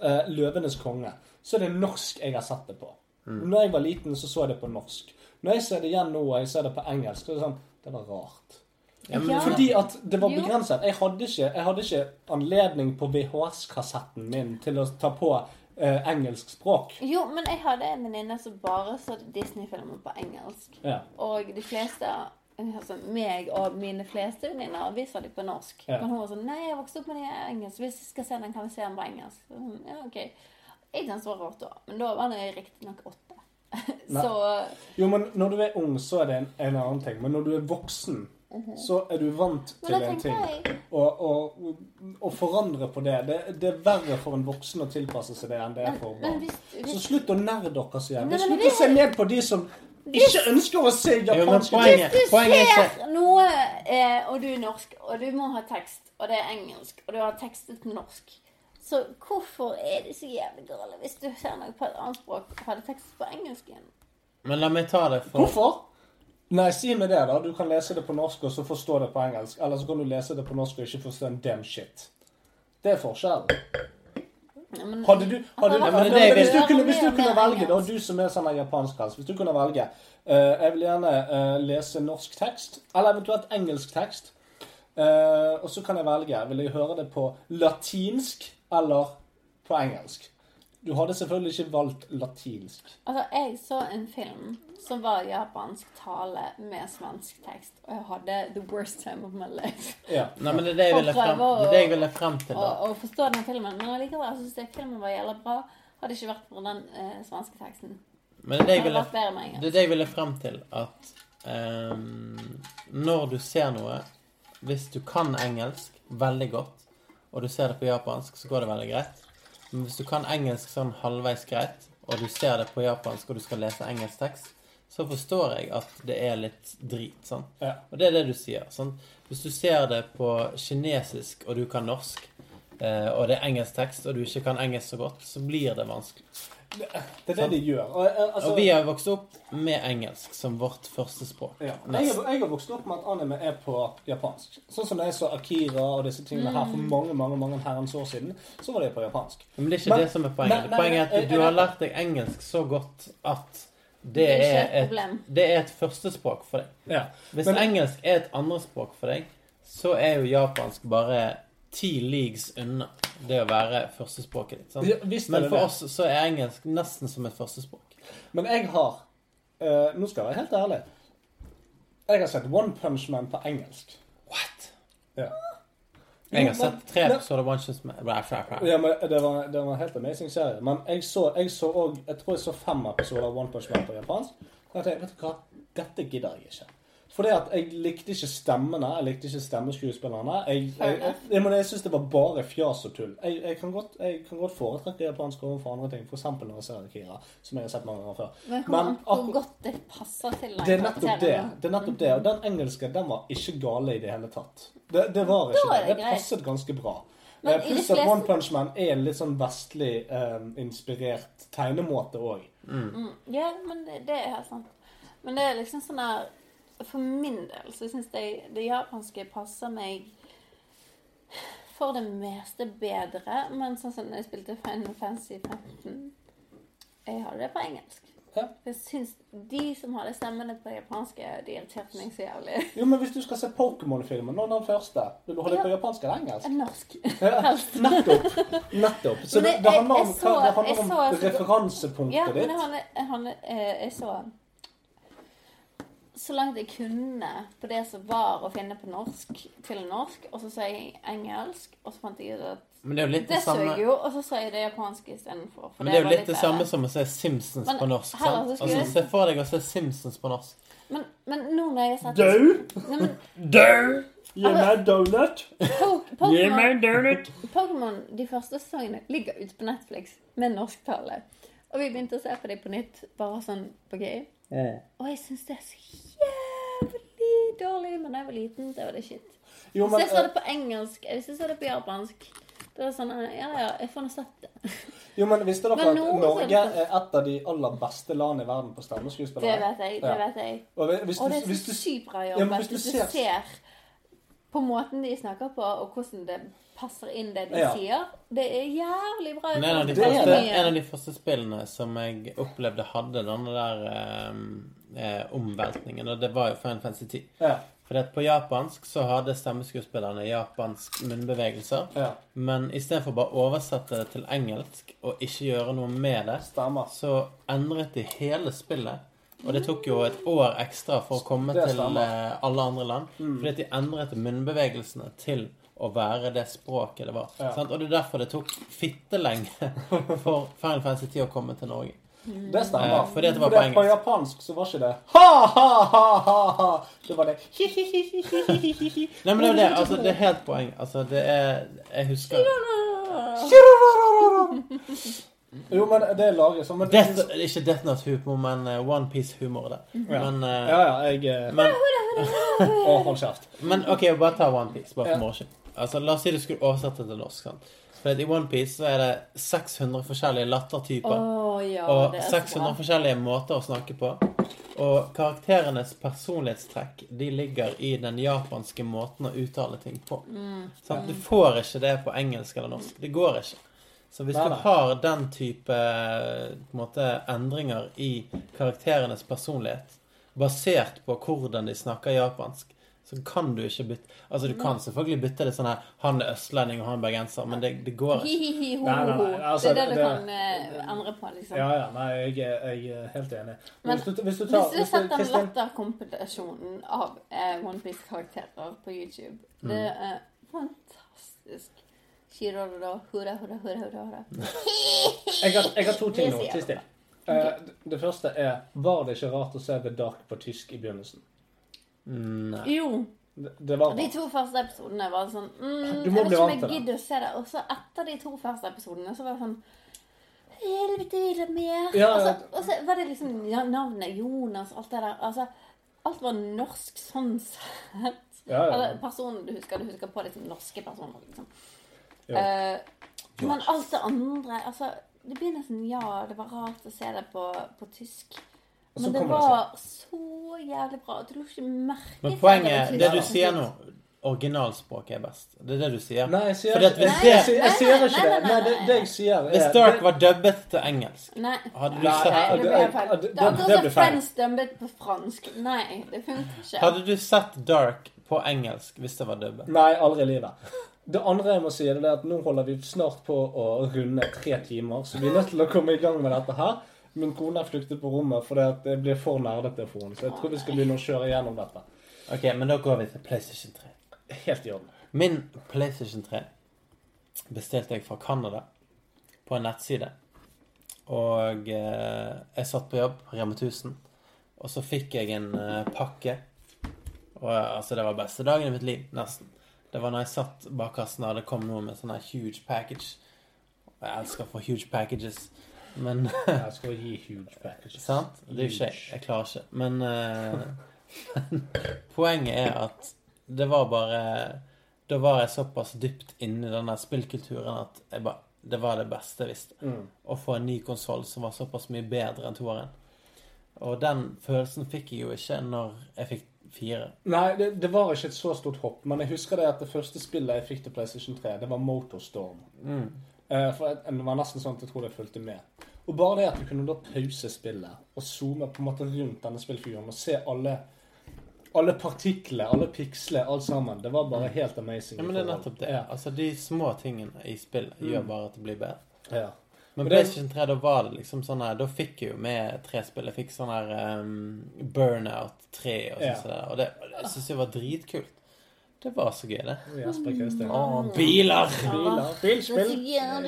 uh, 'Løvenes konge', så er det norsk jeg har sett det på. Når jeg var liten, så så jeg det på norsk. Når jeg ser det igjen nå, og jeg ser det på engelsk, så er det sånn Det var rart. Ja, men, Fordi at det var begrenset. Jeg hadde ikke, jeg hadde ikke anledning på VHS-kassetten min til å ta på eh, engelsk språk. Jo, men jeg hadde en venninne som bare så Disney-filmer på engelsk. Ja. Og de fleste Altså meg og mine fleste venninner vi så dem på norsk. Ja. Men hun var sånn Nei, jeg vokste opp med det engelsk. Hvis vi skal se den, kan vi se den på engelsk. Så hun, Ja, ok. Jeg syntes det var rart da. Men da var jeg riktignok åtte. Så Jo, men når du er ung, så er det en, en annen ting. Men når du er voksen, så er du vant til en ting. jeg Og, og forandre på det. det. Det er verre for en voksen å tilpasse seg det enn det er for barn. hvis, Så slutt å nære dere så jævlig. Men Slutt å se ned på de som ikke ønsker å se japansk Hvis du er ser noe, eh, og du er norsk, og du må ha tekst, og det er engelsk, og du har tekstet på norsk Så hvorfor er det så jævlig gale hvis du ser noe på et annet språk og har det tekstet på engelsk igjen? Men la meg ta det for Hvorfor? Nei, si meg det, da. Du kan lese det på norsk og så forstå det på engelsk. Eller så kan du lese det på norsk og ikke forstå en damn shit. Det er forskjellen. Men- Hadde du, hadde, Ja, men det hvis, du kunne, hvis du kunne velge, da, du som er sånn japansk hvis du kunne velge uh, Jeg vil gjerne uh, lese norsk tekst, eller eventuelt engelsk tekst. Uh, og så kan jeg velge. Vil jeg høre det på latinsk eller på engelsk? Du hadde selvfølgelig ikke valgt latinsk. Altså, jeg så en film som var japansk tale med svensk tekst, og jeg hadde the worst time of my life. Ja. Nei, men det er det jeg ville frem, det jeg ville frem til, da. Og forstå den filmen. Men allikevel jeg syns filmen var jævla bra. Hadde ikke vært for den eh, svenske teksten. Men det er det jeg ville. Det er det jeg ville frem til, at um, når du ser noe Hvis du kan engelsk veldig godt, og du ser det på japansk, så går det veldig greit. Men hvis du kan engelsk sånn halvveis greit, og du ser det på japansk, og du skal lese engelsk tekst, så forstår jeg at det er litt drit. Sånn. Ja. Og det er det du sier. Sånn. Hvis du ser det på kinesisk, og du kan norsk, eh, og det er engelsk tekst, og du ikke kan engelsk så godt, så blir det vanskelig. Det er det de gjør. Og, eh, altså, Og vi har vokst opp med engelsk som vårt første språk. ja. jeg, har- jeg har vokst opp med at anime er på japansk. Sånn som da jeg så Akira og disse tingene her for mange mange, mange herrens år siden, så var det på japansk. Men det er ikke Men- det som er poenget. Nei, nei, poenget er at du har lært deg engelsk så godt at det Det er et et, det er et førstespråk for deg. Ja. Hvis Men- engelsk er et andrespråk for deg, så er jo japansk bare ti leagues unna det å være førstespråket ditt. Sant? Ja, Men for det. oss så er engelsk nesten som et førstespråk. Men jeg har uh, Nå skal jeg være helt ærlig. Jeg har sett One Punch Man på engelsk. What? Ja. Jeg har sett tre episoder av One Punch Man. Ja, men det var, det var en helt amazing serie. Men jeg så, jeg så også, Jeg tror jeg så fem episoder av One Punch Man på japansk. Og jeg tenkte, vet du hva, dette gidder jeg ikke. Fordi at jeg likte ikke stemmene. Jeg likte ikke stemmeskuespillerne. Jeg, jeg, jeg, jeg, jeg syns det var bare fjas og tull. Jeg, kan godt, godt foretrekke japansk overfor andre ting. F.eks. når jeg ser Akira, som jeg har sett mange ganger før. Men hvor, Men hvor godt det passer til deg. det er nettopp det. det er nettopp det. Og den engelske den var ikke gale i det hele tatt. Det, det var ikke det. det passet ganske bra. Men Eh, Pluss at One Punch Man er en litt sånn vestlig um, inspirert tegnemåte òg. Mm. Ja, men det, det er helt sant. Men det er liksom sånn her For min del så syns jeg det japanske passer meg for det meste bedre. Men sånn som når jeg spilte Final Fantasy 15 Jeg hadde det på engelsk. Ja. Jeg syns de som hadde stemmene på japanske, de irriterte meg så jævlig. Jo, men hvis du skal se Pokémon-filmen, nå den første, vil du ha det Ja. på japansk eller engelsk? Norsk. Ja, nettopp. Nettopp. Så det, det handler om, jeg så- hva- det handler jeg om så- referansepunktet Ja, men ditt. han, jeg, jeg, jeg så så langt jeg kunne på det som var å finne på norsk, til norsk, og så sa jeg engelsk, og så fant jeg ut at Men det er jo litt det det så samme jeg jo, og så sa jeg det japanske istedenfor. for Men det er jo litt det bedre. samme som å se Simpsons Men på norsk. sant? Altså, jeg- Se for deg å se Simpsons på norsk. Men, men nå når jeg har sett Du! Dau! Du! Gi meg donut! Gi meg donut! Pokémon, de første sesongene, ligger ute på Netflix med norsktale. Og vi begynte å se på dem på nytt, bare sånn på gøy. Og jeg syns det er så jævlig dårlig. Men da jeg var liten, det var det shit. Jo, men, jeg så det eh, på engelsk, hvis jeg så det på japansk Det var sånn Ja, ja, jeg får nå sett det. jo, men visste dere Men at Norge sånn- er et av de aller beste landene i verden på Det vet jeg. det Ja. vet jeg. Og hvis Og det er så sykt bra Ja, jobbet. men hvis hvis du ser på måten de snakker på, og hvordan det passer inn det de Ja. sier. Det er jævlig bra. Men en av, de første, en av de første spillene som jeg opplevde hadde denne der eh, eh, omveltningen, og det var jo Final Fantasy 10. ja, For at på japansk så hadde stemmeskuespillerne japansk munnbevegelser. ja, Men istedenfor bare å oversette det til engelsk og ikke gjøre noe med det, stemmer. så endret de hele spillet. Og det tok jo et år ekstra for å komme til eh, alle andre land. Mm. Fordi at de endret munnbevegelsene til å være det språket det var. Ja. Sant? Og det er derfor det tok fittelenge for Final Fantasy 10 å komme til Norge. Det stemmer. Eh, fordi det var på på japansk så var ikke det ha-ha-ha-ha. Det var det. Nei, men det er det. Altså, det er helt poeng. Altså, det er Jeg husker Jo, men det er laget som Death, Ikke Death Note humor, men eh, One Piece-humor. det. Ja. Men, uh, Ja, ja, jeg eh, men Å, hold kjeft. Men OK, bare ta One Piece, bare for ja. skyld. Altså, la oss si du skulle oversette til norsk. sant? For I One Piece så er det 600 forskjellige lattertyper. Oh, ja, og det er så 600 forskjellige måter å snakke på. Og karakterenes personlighetstrekk de ligger i den japanske måten å uttale ting på. Mm. Sant? Du får ikke det på engelsk eller norsk. Det går ikke. Så hvis Nei, du har den type på en måte, endringer i karakterenes personlighet, basert på hvordan de snakker japansk, så kan du ikke bytte Altså, du kan selvfølgelig bytte det sånn her Han er østlending, og han er bergenser, men det, det går ikke. Hi, hi, ho, Nei, nei, altså, Det er det du det- kan eh, endre på, liksom. Ja, ja. Nei, jeg, jeg er helt enig. Men hvis, du, hvis du Hvis tar du har hvis sett du, den latterkompetasjonen av eh, OnePiece-karakterer på YouTube Det Mm. er fantastisk. Hurra, hurra, hurra, hurra, hurra. jeg, har, jeg har to ting nå. Kristin. jeg. Eh, det- første er Var det ikke rart å se The Dark på tysk i begynnelsen? Nei. Jo, Det, det var de to første episodene var sånn mm, Du må Jeg vet bli ikke om vant jeg til det. gidder å se det. Og så etter de to første episodene så var det sånn Helvete, vil jeg mer? Ja, ja. og så var det liksom ja, navnet Jonas, alt det der. Altså, alt var norsk sånn sett. Ja, ja. Eller personen du husker, du husker på liksom norske personer, liksom. Jo. Eh, men alt det andre Altså, det blir nesten Ja, det var rart å se det på, på tysk. Men det var så jævlig bra Du lå ikke merket Men poenget Det du sier nå Originalspråket er best. Det er det du sier. Nei, jeg sier ikke det- jeg sier, jeg sier ikke Nei, nei, det. nei, Nei, det, nei. det jeg sier er Hvis Dark var dubbet til engelsk, Nei. hadde du Nei, sett Nei, det det- ble feil. det- Det det- er det akkurat blir som feil. Friends dubbet på fransk. Nei, det funker ikke. Hadde du sett Dark på engelsk hvis det var dubbet? Nei, aldri i livet. Det andre jeg må si, er at nå holder vi snart på å runde tre timer, så vi er nødt til å komme i gang med dette her. Min kone har flyktet på rommet fordi at det blir for nerdete for henne, så jeg tror vi skal begynne å kjøre gjennom dette. Ok, men da går vi til PlayStation 3. Helt i orden. Min PlayStation 3 bestilte jeg fra Canada på en nettside. Og eh, jeg satt på jobb på Rema 1000, og så fikk jeg en eh, pakke. Og eh, altså, det var beste dagen i mitt liv, nesten. Det var når jeg satt bak kassen og det kom noe med sånn huge package. Jeg elsker å få huge packages, men Jeg skal gi huge packages. Sant? Det er jo ikke jeg. Klarer ikke. Men eh, poenget er at det var bare Da var jeg såpass dypt inne i denne spillkulturen at jeg bare, det var det beste jeg visste. Mm. Å få en ny konsoll som var såpass mye bedre enn toeren. Og den følelsen fikk jeg jo ikke når jeg fikk fire. Nei, det, det var ikke et så stort hopp, men jeg husker det at det første spillet jeg fikk til PlayStation 3, det var Motorstorm. Mm. Eh, for det var nesten sånn at jeg tror jeg fulgte med. Og bare det at du kunne da pause spillet og zoome på en måte rundt denne spillfiguren og se alle alle partikler, alle piksler, alt sammen. Det var bare helt amazing. Ja, men det er nettopp det. Ja. Altså, de små tingene i spill gjør Mm. bare at det blir bedre. Ja. Men PlayStation 3, da var det liksom sånn her Da fikk jeg jo med tre spill. Jeg fikk sånn her um, Burnout 3 og sånn. Ja. og det, det syns jeg var dritkult. Det var så gøy, det. Å, biler! Biler, bilspill.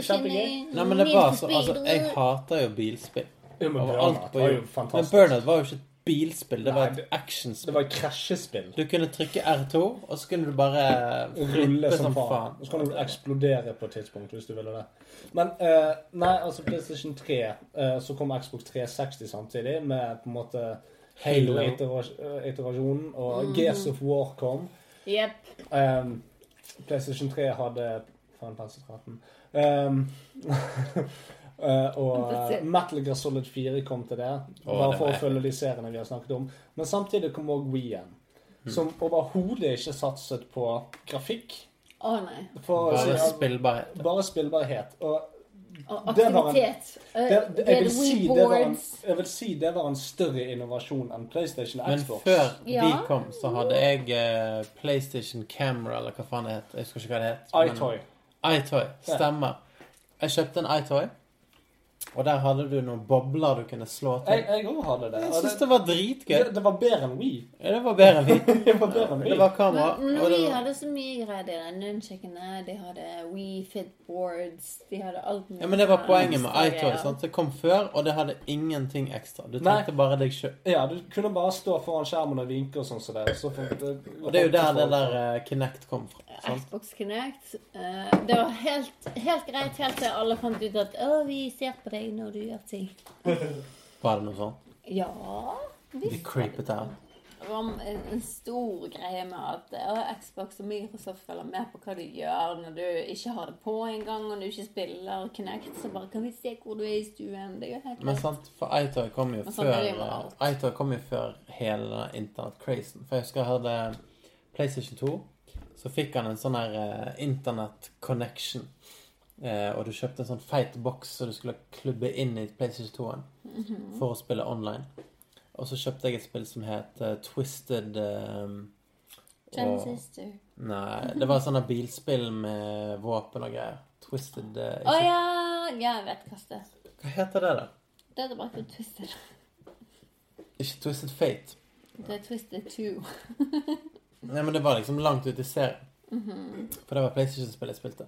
Kjempegøy. Nei, men det var så Altså, jeg hater jo bilspill. Ja, men Overalt Burnout på var jo. Men. Burnout var jo ikke bilspill. Det var et actionspill. Det var et krasjespill. Du kunne trykke R2, og så kunne du bare Rulle som, som faen. Og så kan du eksplodere på et tidspunkt hvis du ville det. Men uh, nei, altså PlayStation 3, uh, så kom Xbox 360 samtidig med på en måte Halo. Halo-iterasjonen, og mm. Gears of War kom. Yep. Um, PlayStation 3 hadde Faen, 13. Um, eh, og eh, Metal Gear Solid 4 kom til det. oh, Bare det for å følge de seriene vi har snakket om. Men samtidig kom òg Wien. Som overhodet ikke satset på grafikk. Å nei. For, Bare så- spillbarhet. Bare spillbarhet. Og Og det var en- aktivitet. Eh, det, det, det jeg, vil si det var en, jeg vil si det var en større innovasjon enn PlayStation og Men Xbox. før Ja. de kom, så hadde jeg uh, PlayStation Camera, eller hva faen det het. Jeg husker ikke hva det het. iToy. iToy. Stemmer. Jeg kjøpte en iToy, og der hadde du noen bobler du kunne slå til. Jeg jeg også hadde det. Jeg syns det, det var dritgøy. det, det var bedre enn Wii. Ja, det var bedre enn vi. Det var bedre enn Wii. Det var kamera. Men Wii var... hadde så mye greier. De hadde nunchuckene, de hadde Wii Fit boards, de hadde alt mulig. Ja, men det var poenget med iToy. sant? Det kom før, og det hadde ingenting ekstra. Du Nei. tenkte bare deg sjøl. Ja, du kunne bare stå foran skjermen og vinke og sånn som det. Så for, det, Og det er jo der det der uh, Kinect kom fra. sant? Xbox Kinect. Uh, det var helt, helt greit helt til alle fant ut at å, vi ser på deg når du gjør ting. Var det noe sånt? Ja De creepet out. Det var en, en stor greie med at ja, Xbox og Microsoft følger med på hva du gjør når du ikke har det på engang, og du ikke spiller Connect. Så bare kan vi se hvor du er i stuen. Det er jo helt Men sant, for iToy kom jo før eh, iToy kom jo før hele internett-crazen. For jeg husker jeg hadde PlayStation 2. Så fikk han en sånn her eh, internett-connection. Eh, og du kjøpte en sånn feit boks så du skulle klubbe inn i PlayStation 2-en -hmm. for å spille online. Og så kjøpte jeg et spill som het uh, Twisted um, Transistor. Nei, det var sånne bilspill med våpen og greier. Twisted Å Å oh, ja! Ja, jeg vet hva det er. Hva heter det, da? Det er bare Twisted. Ikke Twisted Fate. Det er Twisted 2. Nei, men det var liksom langt ut i serien. Mhm. For det var PlayStation-spill jeg spilte.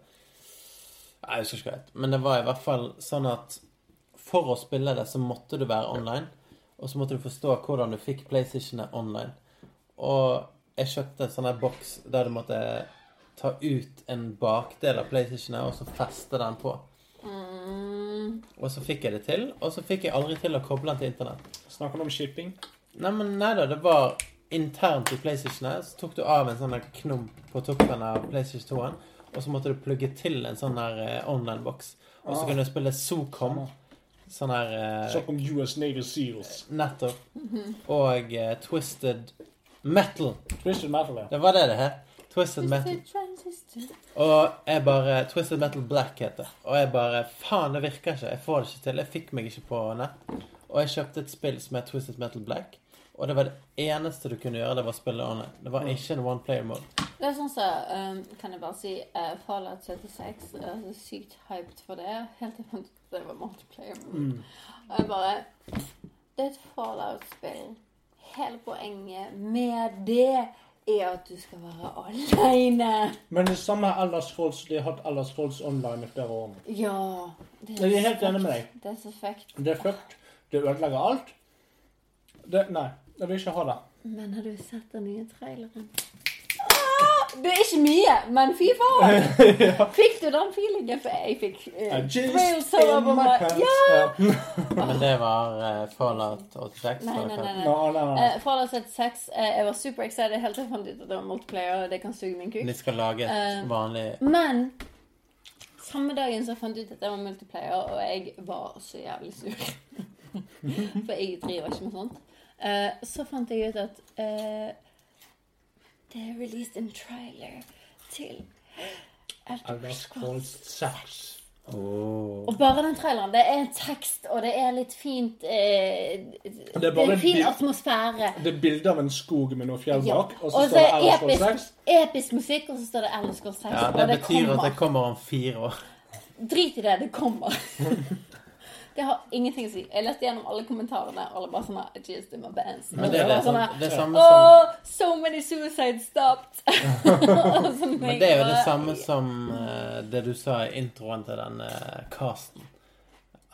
Jeg husker ikke helt. Men det var i hvert fall sånn at for å spille det, så måtte du være online. Og så måtte du forstå hvordan du fikk PlayStationet online. Og jeg kjøpte en sånn her boks der du måtte ta ut en bakdel av PlayStationet og så feste den på. Mm. Og så fikk jeg det til. Og så fikk jeg aldri til å koble den til internett. Snakker du om shipping? Nei, men nei da, det var internt i PlayStationet. Så tok du av en sånn knump på toppen av PlayStation 2-en, og så måtte du plugge til en sånn her eh, online-boks. Og så Ah. kunne du spille SOCOM. Sånn her eh, Så kom US Navy Seals. Nettopp. Og eh, Twisted Metal. Twisted Metal, ja. Det var det det het. Twisted Metal. Og jeg bare Twisted Metal Black heter det. Og jeg bare Faen, det virker ikke. Jeg får det ikke til. Jeg fikk meg ikke på nett. Og jeg kjøpte et spill som het Twisted Metal Black. Og det var det eneste du kunne gjøre, det var å spille online. Det var ikke en one player mode. Det er sånn som um, Kan jeg bare si uh, Fallout 76 jeg er så sykt hyped for det. Helt til jeg fant ut at det var multiplayer. Mm. Og jeg bare Det er et Fallout-spill. Hele poenget med det er at du skal være aleine. Men det samme er Ellers Scrolls. De har hatt Ellers Scrolls online i flere år. Ja. Det Jeg er helt enig med deg. Det er så fucked. Det er fucked. Det ødelegger alt. Det, nei, jeg vil ikke ha det. Men har du sett den nye traileren? Ah, det er ikke mye, men fy faen! Fikk du den feelingen? For jeg fikk uh, thrills over meg. Ja! Men det var uh, Fallout 86. Nei, nei, nei. nei. No, nei, nei. Uh, Fallout 86. Uh, jeg var super excited helt til jeg fant ut at det var multiplayer, og det kan suge min kuk. De skal lage et Eh, vanlig Men samme dagen så fant jeg ut at det var multiplayer, og jeg var så jævlig sur. For jeg driver ikke med sånt. Eh, så fant jeg ut at uh, det er released en trailer til Elder Scrolls. Scrolls 6. Oh. Og bare den traileren. Det er en tekst, og det er litt fint eh, Det er bare en fin atmosfære. Det er bilde av en skog med noe fjell Ja. bak, og så står det så Ellers Scrolls 6. episk, musikk, og så står det Elder Scrolls 6. Ja, og det det betyr kommer. at det kommer om fire år. Drit i det, det kommer. det har ingenting å si. Jeg leste gjennom alle kommentarene, og alle bare sånn I just in my bands. Men det det, sånn det samme som Oh, so many suicides stopped. Sånn Men det er jo det samme som uh, det du sa i introen til den uh, casten.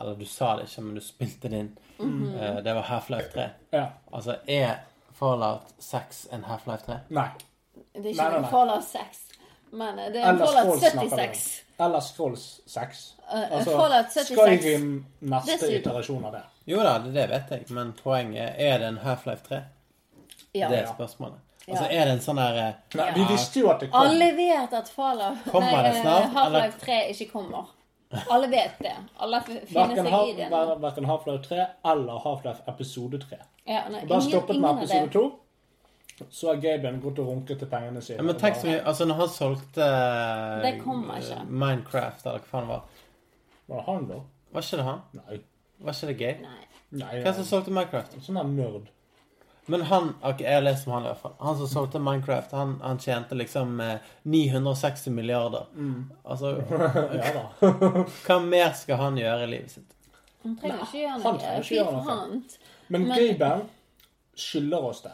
Eller du sa det ikke, men du spilte det inn. Mm -hmm. uh, det var Half-Life 3. Ja. Altså, er Fallout 6 en Half-Life 3? Nei. Det er ikke nei, nei, nei. Fallout 6. Men eh, det er Ellers Fallout Scrolls snakker 76. Ellers Scrolls 6. Eh, Altså, Fallout 76. Skyrim neste Dessuten. iterasjon av det. Jo da, det, vet jeg, men poenget er det en Half-Life 3? Ja. Det er spørsmålet. Altså, er det en sånn der eh, Nei, Ja. Vi visste jo at det kom. Alle vet at Fallout Kommer det eh, snart, Half-Life 3 ikke kommer. Alle vet det. Alle finner seg i det. verken Half-Life 3 eller Half-Life episode 3. Ja, nei, Bare ingen- stoppet med episode 2. Så har Gaben gått og runket til pengene sine. ja, Men tenk så mye Altså, når han solgte eh, Det kommer ikke. Minecraft, eller hva faen det var Var det han, da? Var ikke det han? Nei. Var ikke det Gabe? Nei. Nei Hvem som solgte Minecraft? Sånn der nerd. Men han okay, Jeg har lest om han i hvert fall. Han som solgte Minecraft, han, han tjente liksom eh, 960 milliarder. Altså, Ja da. hva mer skal han gjøre i livet sitt? Han trenger ikke gjøre han noe. trenger ikke gjøre noe. Men Men- Gaben skylder oss det.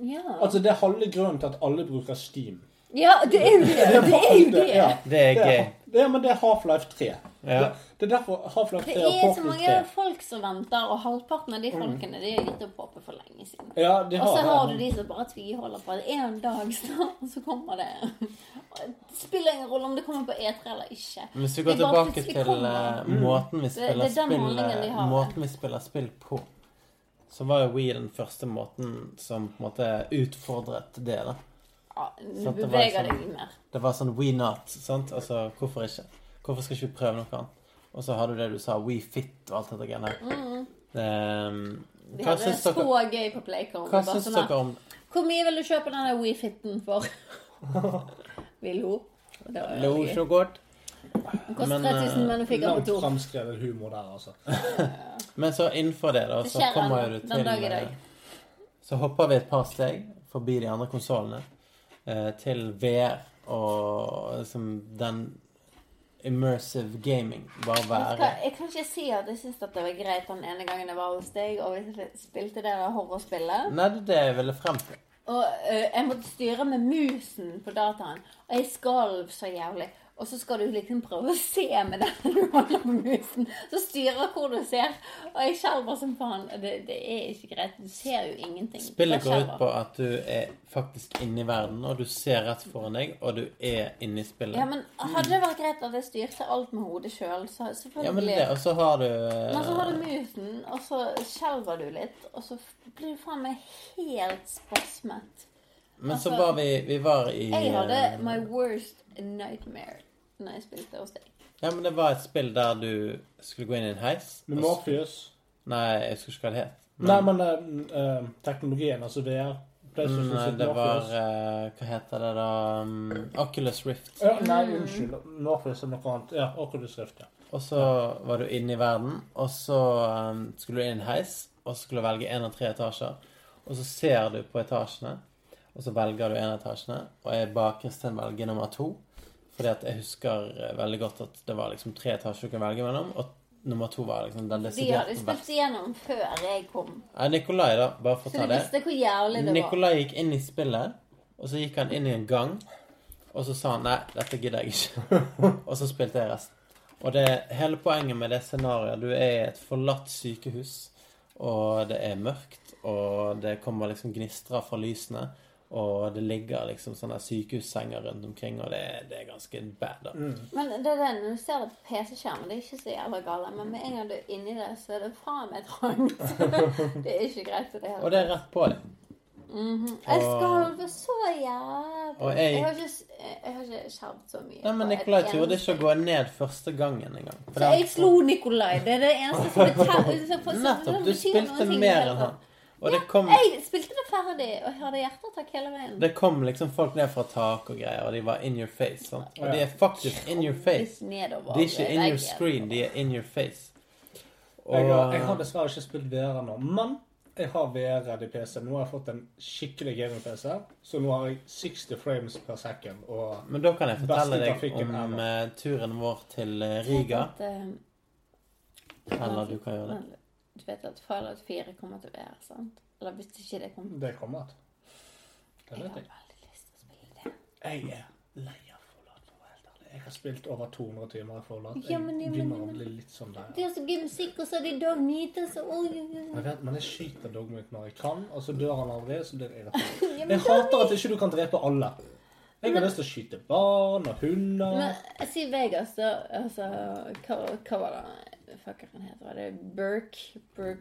Ja. Altså, det er halve grunnen til at alle bruker Steam. ja, det er jo det. Det er jo det. Ja, Det er gøy. det er, men det er Half-Life 3. Ja. Det, det er derfor Half-Life Det 3 Det er så mange 3 folk som venter, og halvparten av de folkene de har gitt opp håpet for lenge siden. Ja, de Og så har du de som bare tviholder på at en dag snart så kommer det. Det spiller ingen rolle om det kommer på E3 eller ikke. Men Hvis vi går tilbake til eh, eh. Måten vi spiller spill på, så var jo Wii den første måten som på en måte utfordret det. da. Ja, du beveger det var beveger sånn- deg mer. Det var sånn We Not. sant? Altså, Hvorfor ikke? Hvorfor skal ikke vi prøve noe annet? Og så har du det du sa, We Fit og alt dette greiene. Mm. Um, Vi hadde det så dere, gøy på Playcom. hva Bare syns sånn dere om Hvor mye vil du kjøpe denne WeFiten for? Vi lo. Og Det var Lo så godt? Den Men, 3000, men du fikk den på Langt framskrevet humor der, altså. Men så innenfor det, da, så kommer du til eh, Så hopper vi et par steg forbi de andre konsollene eh, til VR og liksom den immersive gaming. Bare være Jeg kan ikke si at jeg syns at det var greit den ene gangen jeg var hos deg og vi spilte det horrorspillet. Nei, det er det jeg ville frem til. Og uh, jeg måtte styre med musen på dataen. Og jeg skalv så jævlig. Og så skal du liksom prøve å se med den du holder på musen. Så styrer hvor du ser. Og jeg skjelver som faen. Det, det er ikke greit. Du ser jo ingenting. Spillet går ut på at du er faktisk inne i verden, og du ser rett foran deg, og du er inne i spillet. Ja, men hadde det vært greit at jeg styrte alt med hodet sjøl, så selvfølgelig. Ja, men det, og så har du eh, Men så har du musen, og så skjelver du litt, og så blir du faen meg helt spasmet. Men så Altså, var vi Vi var i Jeg hadde eh, my worst nightmare når jeg spilte hos deg. Ja, men det var et spill der du skulle gå inn i en heis. Med Morpheus. Nei, jeg husker ikke hva det het. Nei, men eh, eh, teknologien, altså VR. PlayStation Mm, Nei, det var eh, Hva heter det da? Um, Oculus Rift. Ja, nei, unnskyld. Morpheus er noe annet. Ja, Oculus Rift, ja. Og så var du inne i verden, og så um, skulle du inn i en heis, og så skulle du velge én av tre etasjer. Og så ser du på etasjene, og så velger du en av etasjene. Og jeg ba Kristin velge nummer to, fordi at jeg husker eh, veldig godt at det var liksom tre etasjer du kunne velge mellom, og nummer to var liksom den De desidert hadde spilt igjennom før jeg kom. Nei, Nikolai, da, bare for å ta ta Så det. visste hvor jævlig det var. Nikolai gikk inn i spillet, og så gikk han inn i en gang, og så sa han nei, dette gidder jeg ikke. og så spilte jeg resten. Og det hele poenget med det scenarioet Du er i et forlatt sykehus, og det er mørkt, og det kommer liksom gnistrer fra lysene, og det ligger liksom sånne sykehussenger rundt omkring, og det, er- det er ganske bad. da. Men det er det, når du ser det på PC-skjermen, det er ikke så jævla gale. Men med en gang du er inni det, så er det faen meg trangt. det er ikke greit i det hele Og det er rett på det. Mhm. Jeg skalver så jævlig. Jeg- jeg har ikke, jeg har ikke skjelvet så mye. Nei, men Nikolai turde ikke å gå ned første gangen engang. Så jeg slo Nikolai. Det er det eneste som betyr Nettopp. Du spilte mer enn han. Og det kom Jeg spilte det ferdig, og hadde hjerteattakk hele veien. Det kom liksom folk ned fra tak og greier, og de var in your face. Sånn. Og de er faktisk in your face. Nedover De er ikke in your screen, de er in your face. Og Jeg, har- jeg har dessverre ikke spilt VR nå, men jeg har VR i PC. Nå har jeg fått en skikkelig gaming-PC, så nå har jeg 60 frames per second. Og Men da kan jeg fortelle deg om ever. eh, turen vår til eh, Riga. Eh, Eller du kan gjøre det. Du vet at Fallout 4 kommer til VR, sant? Eller hvis ikke det kommer Det kommer. Det Jeg har veldig lyst til å spille det. Jeg er lei av Fallout. å være. Jeg har spilt over 200 timer i Fallout. Ja, Jeg men- ja, men- begynner å bli litt sånn der. Det er så gøy musikk, og så er det så oi, oi. Jeg vet, men jeg skyter dogmeat når jeg kan, og så dør han aldri, så blir det irritert. Ja, Jeg hater at ikke du kan drepe alle. Jeg har lyst til å skyte barn og hunder. Men jeg sier Vegas, da. Altså, hva, hva var det fuckeren heter. Var det Burke? Burke.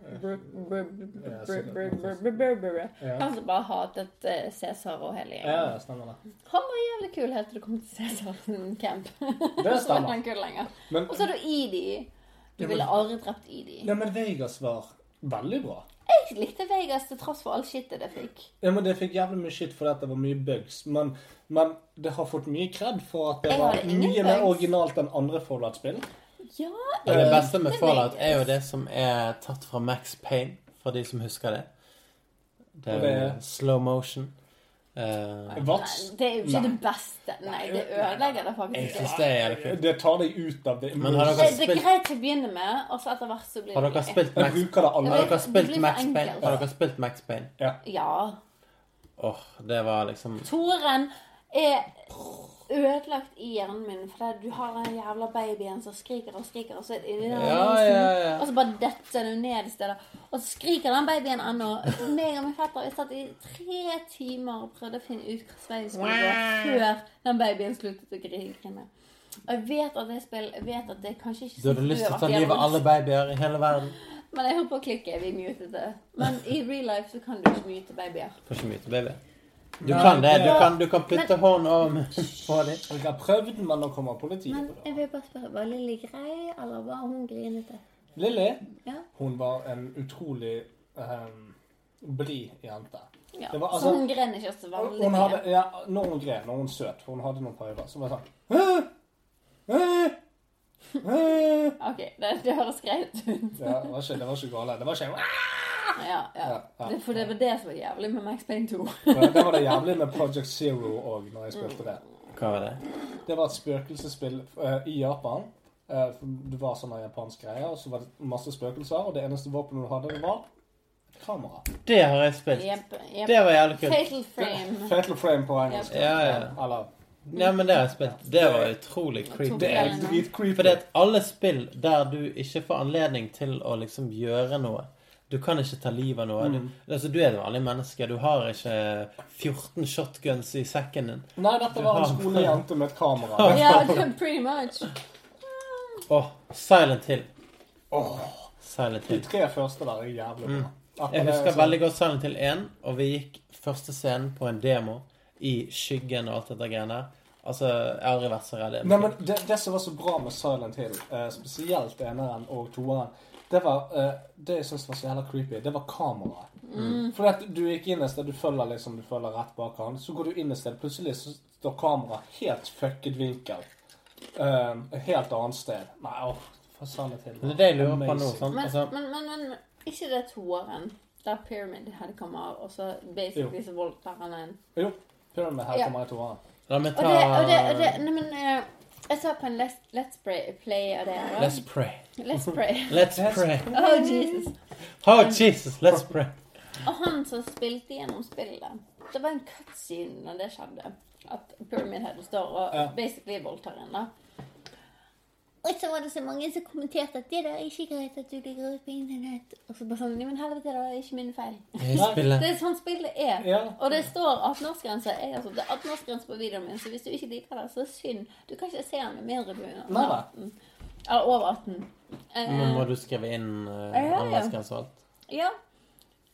Han som bare hatet eh, Cæsar og hele gjengen. ja, stemmer det. Han var jævlig kul helt til du kom til Cæsar camp. Det stemmer. han Og så er det Edie. Du ville aldri drept Edie. ja, men Vegas var veldig bra. Jeg likte Vegas til tross for all shitet det fikk. Ja, men Det fikk jævlig mye shit fordi det var mye bugs. Men, men det har fått mye kred for at det Jeg var mye bugs. mer originalt enn andre Fallout-spill. Ja, jeg det beste med Fallout er jo det som er tatt fra Max Payne, for de som husker det. Det er jo slow motion. Uh. Nei, det er jo ikke Nei. det beste. Nei, det ødelegger det faktisk. det er. Det tar deg ut av det. Men har dere spilt... det er greit til å begynne med, og så etter hvert så blir har det dere spilt Max Har dere spilt Max Payne? Har dere spilt Max Payne? Ja. Åh, det var liksom Toren er ødelagt i hjernen min, for du har den jævla babyen som skriker og skriker, og så er det inni den Ja, halsen, ja, ja. og så bare detter du ned i stedet. Og så skriker den babyen ennå. Meg og min fetter vi satt i tre timer og prøvde å finne ut hvilken vei vi skulle gå før den babyen sluttet å grine. Og jeg vet at det spill, jeg vet at det kanskje ikke Du hadde lyst til å ta livet av alle babyer i hele verden. Men jeg holdt på å klikke. Vi mutet det. Men i real life så kan du ikke mute babyer. Får ikke mute til baby. Du Nei, kan det. Du kan, du kan putte hånden over munnen på dem. Jeg har prøvd, men nå kommer politiet Men jeg vil bare spørre, var Lilly grei, eller var hun grinete? Lilly, Ja. hun var en utrolig um, blid jente. ja. Var altså- så hun gren ikke så veldig Hun mye? hadde, ja, når hun gren, når hun søt, for hun hadde noen perioder, så var det sånn «Hæ? Hæ? Hæ?» Ok, det, det høres greit ut. Ja, det var ikke, det var ikke gale. Det var ikke Ja, for det var det som var jævlig med Max Payne 2. Det var det jævlig med Project Zero òg, når jeg spilte det. Hva var det? Det var et spøkelsesspill uh, i Japan. Uh, det var sånne japansk greie, og så var det masse spøkelser, og det eneste våpenet du hadde, det var kamera. Det har jeg spilt. Yep, yep. Det var jævlig kult. Fatal Frame. Fatal Frame på engelsk. Ja, ja. Eller Ja, men det har jeg spilt. Det var utrolig creepy. Det er dritcreepy. Fordi at alle spill der du ikke får anledning til å liksom gjøre noe Du kan ikke ta livet av noe. Du, Mm. altså, du er et vanlig menneske. Du har ikke 14 shotguns i sekken din. Nei, dette var en skolejente med et kamera. Ja, pretty much. Åh, Silent Hill. Åh, Silent Hill. de tre første der er jævlig bra. Mm. Jeg er husker veldig godt Silent Hill 1, og vi gikk første scenen på en demo i skyggen og alt dette greiene der. Altså, jeg har aldri vært så redd. Nei, men det, det som var så bra med Silent Hill, eh, spesielt eneren og toeren, det var uh, Det jeg syns var så jævla creepy, det var kameraet. Mm. For at du gikk inn et sted, du følger liksom, du følger rett bak han, så går du inn et sted, plutselig så står kameraet helt fucket vinkel. Uh, helt annet sted. Nei, åh, for Silent til. Men det er det jeg lurer på nå. Sånn. Men, Altså, men, men, men ikke det toeren, der Pyramid hadde kommet av, og så basically så voldtar han en Jo, Pyramid hadde Ja. kommer i toeren. la meg Og det, og det, og det Nei, men eh, Jeg så på en Let's, let's pray, play av det. da. Let's pray. Let's Pray. Let's pray. Oh, Jesus. Oh, Jesus, let's pray. Og han som spilte gjennom spillet Det var en cutscene når det skjedde. At Pyramid Head står og Ja. basically voldtar en, da. Og så var det så mange som kommenterte at det der er ikke greit at du ligger ut på internett. Og så bare sånn men helvete, det er ikke min feil. Det er sånn spillet er. Ja. Og det står 18-årsgrense. Altså, det er 18-årsgrense på videoen min, så hvis du ikke liker det, så synd. Du kan ikke se den med mindre du er under 18. Eller over 18. Eh, Nå må du skrive inn uh, Ja, aldersgrense og alt. Ja.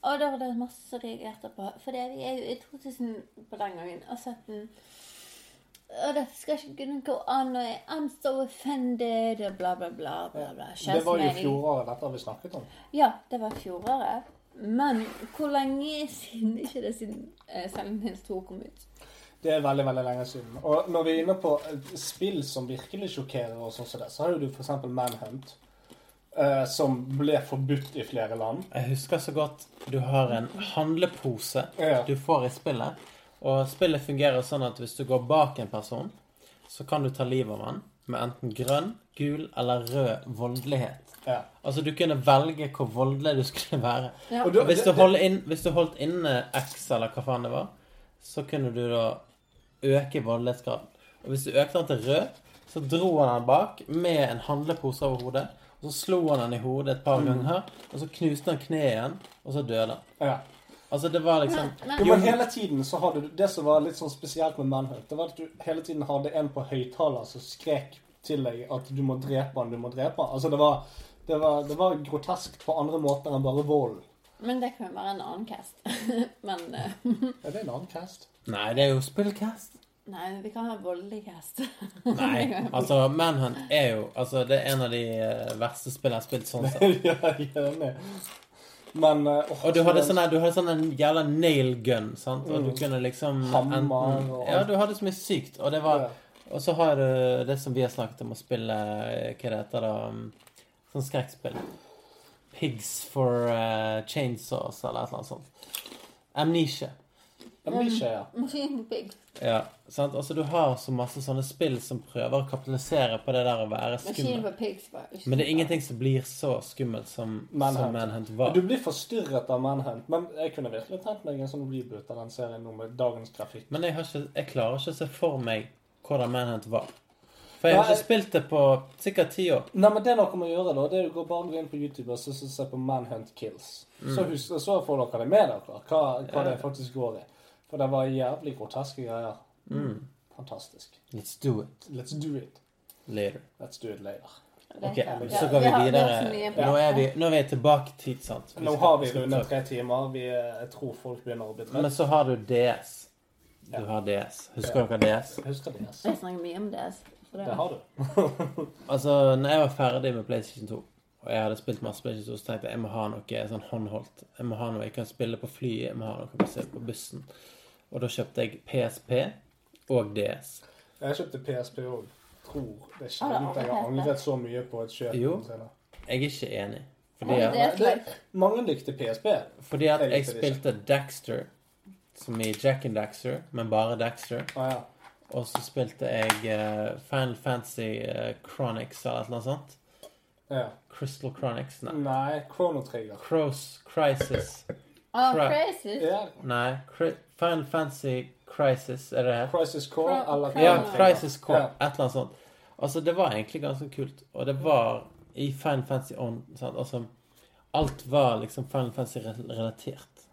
Og da var det masse reagerte på. For vi er jo i 2000 på den gangen og 17. Og det skal ikke kunne gå an, og jeg- I'm so offended, og bla, bla, bla. bla, bla. Det var jo fjoråret dette vi snakket om. Ja, det var fjoråret. Men hvor lenge siden ikke det siden uh, Silent Hills 2 kom ut? Det er veldig veldig lenge siden. Og når vi er inne på eh, spill som virkelig sjokkerer, og sånn som det, så har jo du f.eks. Manhunt. eh, som ble forbudt i flere land. Jeg husker så godt du har en handlepose Ja. du får i spillet. Og spillet fungerer sånn at hvis du går bak en person, så kan du ta livet av han med enten grønn, gul eller rød voldelighet. Ja. Altså du kunne velge hvor voldelig du skulle være. Ja. Og du- Og hvis du, inn, hvis du holdt inne X, eller hva faen det var, så kunne du da øke voldelighetsgraden. Og hvis du økte den til rød, så dro han den bak med en handlepose over hodet. Og så slo han den i hodet et par ganger, og så knuste han kneet igjen, og så døde han. Ja. Altså, det var liksom Men- Jo, men hele tiden så hadde du Det som var litt sånn spesielt med Manhunt, det var at du hele tiden hadde en på høyttaler som skrek til deg at du må drepe han, du må drepe han. Altså, det var, det var, det var groteskt på andre måter enn bare vold. Men det kan jo være en annen cast. Men eh, Er det en annen cast? Nei, det er jo spillcast. Nei, vi kan ha voldelig cast. Nei, altså Manhunt er jo Altså, det er en av de eh, verste spillene jeg har spilt sånn sett. ja, jeg er enig. Men eh, Og du hadde sånne sånn du hadde sånn en jævla nail gun, sant? Og du Mm. kunne liksom Hammer enten og Ja, du hadde så mye sykt. Og det var. Og så har du det som vi har snakket om å spille eh, Hva det heter da? um, Sånn skrekkspill. Pigs for uh, Chainsaws eller et eller annet sånt. Amnesia. Ja. Machine på pig. Ja, sant? Altså, du har så masse sånne spill som prøver å kapitalisere på det der å være skummel. Men det er ingenting som blir så skummelt som Manhunt. som Manhunt var. Du blir forstyrret av Manhunt. Men jeg kunne virkelig tenkt meg en sånn reboot av den serien nå med dagens trafikk. Men jeg, har ikke, jeg klarer ikke å se for meg hvordan Manhunt var. For jeg har Nei. ikke spilt det på sikkert ti år. Nei, men det er noe med å gjøre, da. Det er å gå bare gå inn på YouTube og så, så se på Manhunt Kills. Så, husk, så får dere det med dere, hva, hva Mm. Ja. det faktisk går i. For det var jævlig groteske greier. Mm. Fantastisk. Let's do it Let's do it. later. Let's do it later. Ok, så går vi videre. Nå er vi, nå er vi tilbake tid, sant? Vi Nå har vi rundet tre timer. Vi, jeg tror folk begynner å bli Men så har du DS. Du har DS. Husker dere DS? Husker DS. Jeg snakker mye om DS. Det Det har du. Altså, når jeg var ferdig med PlayStation 2, og jeg hadde spilt masse PlayStation 2, så tenkte jeg jeg må ha noe sånn håndholdt. Jeg må ha noe jeg kan spille på flyet, jeg må ha noe basert på bussen. Og da kjøpte jeg PSP og DS. Jeg kjøpte PSP òg. Tror det er sjelden jeg har angret så mye på et kjøp. Jo. Jeg er ikke enig. Fordi at, det Det, klart. mange likte PSP. fordi at Jeg jeg spilte Daxter, som i Jack and Daxter, men bare Daxter. Ah, ja. Og så spilte jeg uh, Final Fantasy uh, Chronics eller annet sånt. Ja. Crystal Chronics? Nei. Nei, Chrono Trigger. Cross Crisis. Ah, Cri Crisis? Yeah. Nei, Cri- Final Fantasy Crisis, er det her? Crisis Core Cro- eller Chrono Ja, Crisis Core. Ja. Et eller annet sånt. Altså, det var egentlig ganske kult. Og det var i Final Fantasy On sant? Altså, alt var liksom Final Fantasy-relatert.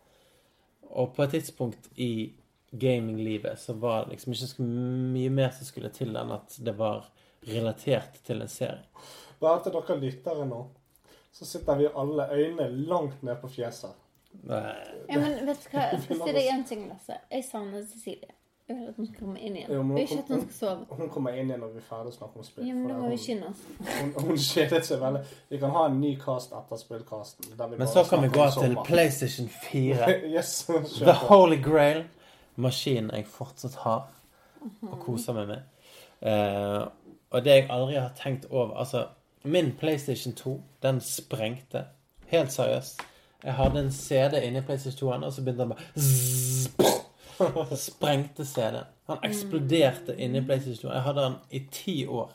Og på et tidspunkt i gaminglivet så var det liksom ikke så mye mer som skulle til enn at det var relatert til en serie. Bare til dere lyttere nå, så sitter vi alle øynene langt ned på fjeset. Nei. Ja, men vet du hva? Jeg skal si deg en ting, Lasse. Jeg savner Cecilie. Jeg vil at hun skal komme inn igjen. Jo, hun, ikke at hun skal sove. Hun kommer inn igjen når vi er ferdig å snakke om spill. Ja, men da må vi skynde oss. Hun, hun kjedet seg veldig. Vi kan ha en ny cast etter spillcasten. Men så kan vi gå til. PlayStation 4. yes, The. Holy Grail. Maskinen jeg fortsatt har og koser meg med. Uh, og det jeg aldri har tenkt over Altså, min PlayStation 2, den sprengte. Helt seriøst. Jeg hadde en CD inni PlayStation 2-en, og så begynte den bare zzz, sprengte CD-en. Han eksploderte inni PlayStation 2. Jeg hadde den i ti år.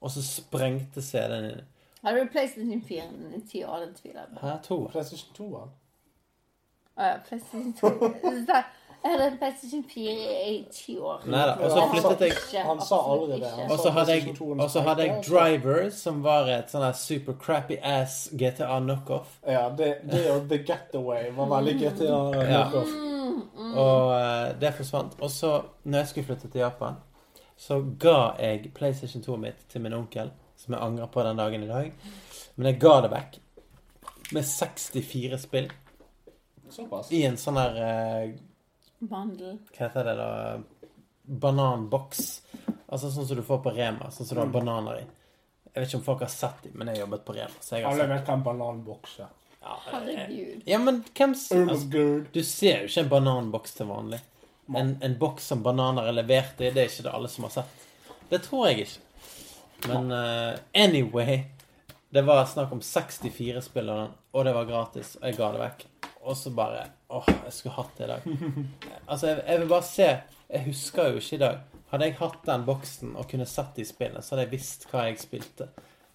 Og så sprengte CD-en inni. Hadde du PlayStation 4 i ti år? Den tviler jeg på. PlayStation 2-en. Å ja, PlayStation 2. Jeg hadde en PlayStation 4 i ti år. Neida, og så flyttet jeg Han sa aldri det. Og så hadde jeg, PlayStation 2 og så hadde jeg Driver, som var et sånn super crappy ass GTA knockoff. Ja, det, det og The Getaway var veldig GTA. Ja. knockoff. Og eh, det forsvant. Og så, når jeg skulle flytte til Japan, så ga jeg PlayStation 2 mitt til min onkel, som jeg angrer på den dagen i dag. Men jeg ga det vekk. Med 64 spill. Såpass. I en sånn her Bandel. Hva heter det, da? Bananboks. Altså sånn som du får på Rema. Sånn som du har bananer i. Jeg vet ikke om folk har sett dem, men jeg har jobbet på Rema. Så jeg har Alle sett vet hva en bananboks er. ja, eh, Herregud. ja, men hvem altså. Du ser jo ikke en bananboks til vanlig. En, en boks som bananer er levert i, det er ikke det alle som har sett. Det tror jeg ikke. Men uh, anyway Det var snakk om 64 spill, og det var gratis. Og jeg ga det vekk. Og så bare Åh, jeg skulle hatt det i dag. Altså, jeg, jeg vil bare se Jeg husker jo ikke i dag. Hadde jeg hatt den boksen og kunne sett de spillene, så hadde jeg visst hva jeg spilte.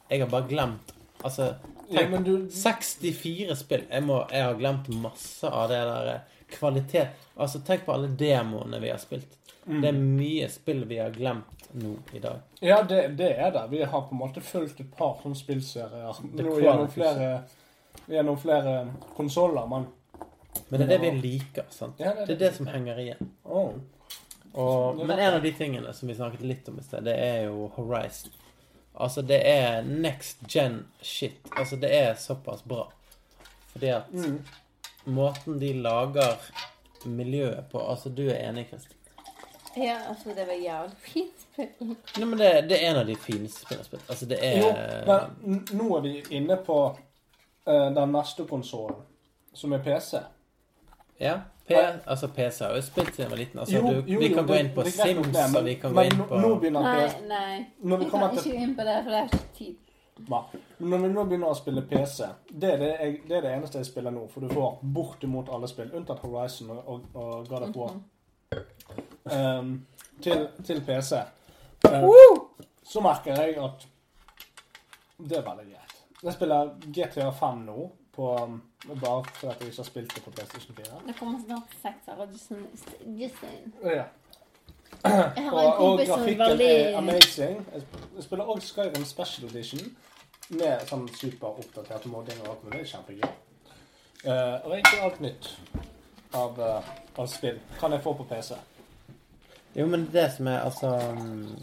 Jeg har bare glemt Altså, tenk ja, du 64 spill. Jeg, må, jeg har glemt masse av det der eh, kvalitet Altså, tenk på alle demoene vi har spilt. Mm. Det er mye spill vi har glemt nå i dag. Ja, det, det er det. Vi har på en måte fulgt et par sånne spillserier nå gjennom flere, gjennom flere konsoller, men Men det er det vi liker. sant? Ja, det er Det er det som henger igjen. Oh. Og, men en av de tingene som vi snakket litt om i sted, det er jo Horizon. Altså, det er next gen shit. Altså, det er såpass bra. Fordi at Mm. måten de lager miljøet på Altså, du er enig, Kristin? Ja, altså, det var jævlig fint spill. Nei, men det, det er en av de fineste spillene spilt. Altså, det er Jo, men nå er vi inne på uh, den neste konsollen, som er PC. Ja. P, altså, PC har jo spilt siden jeg var liten. Altså, Jo, du, jo, vi jo, kan gå inn på det Sims, det, men- og vi kan gå inn på Nå begynner Nei, nei. Når vi kan ikke gå inn på det, for det er ikke tid. Hva? Når vi nå begynner å spille PC, det er det, jeg, det er det eneste jeg spiller nå. For du får bortimot alle spill, unntatt Horizon og, og, og God of War. Um, til, til PC. Um, så merker jeg at det er veldig greit. Jeg spiller GTA 5 nå, på, um, bare fordi jeg ikke har spilt det på PlayStation 4. Det kommer snart seks her, og just, just saying. Ja. Jeg har en Og, og kompis som er grafikken veldig er amazing. Jeg spiller også Skyrim Special Edition med sånn superoppdatert modding og alt mulig. Det er Kjempegøy. Uh, og egentlig alt nytt av, eh, av spill kan jeg få på PC. Jo, men det som er altså mm,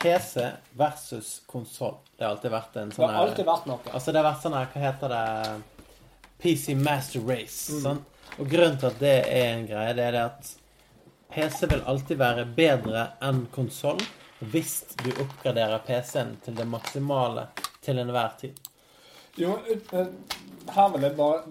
PC versus konsoll. Det har alltid vært en Det sånn har alltid vært noe. Altså, det har vært sånn her Hva heter det? PC Master Race. Mm. Sant? Og grunnen til at det er en greie, det er det at PC vil alltid være bedre enn konsoll hvis du oppgraderer PC-en til det maksimale til enhver tid. Jo, eh, her vil jeg bare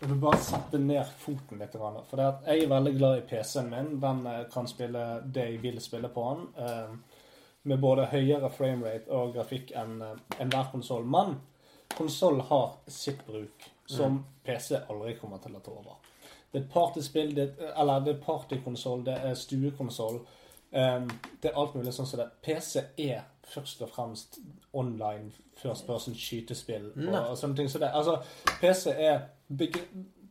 jeg vil bare sette ned foten litt. For jeg er veldig glad i PC-en min. Den eh, kan spille det jeg vil spille på den. eh, Med både høyere framerate og grafikk enn enhver konsoll. Men konsoll har sitt bruk, som PC aldri kommer til å ta over. Det er partyspill, det er, eller det er partykonsoll, det er stuekonsoll. Um, det er alt mulig sånn som det. PC er først og fremst online first person skytespill og, og sånne ting som det. Altså, PC er bygge,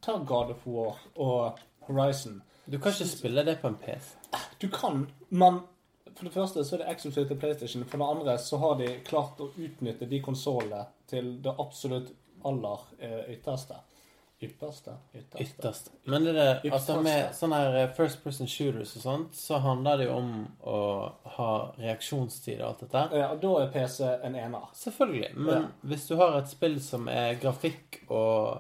Ta God of War og Horizon. Du kan ikke spille det på en PC. Du kan, men for det første så er det eksklusivt til PlayStation. For det andre så har de klart å utnytte de konsollene til det absolutt aller eh, ytterste. Ypperste? Ytterste. Ytterst. Men det altså med sånne her eh, first person shooters og sånt, så handler det jo om å ha reaksjonstid og alt dette. Ja, og da er PC en ener. Selvfølgelig. Men Ja. hvis du har et spill som er grafikk og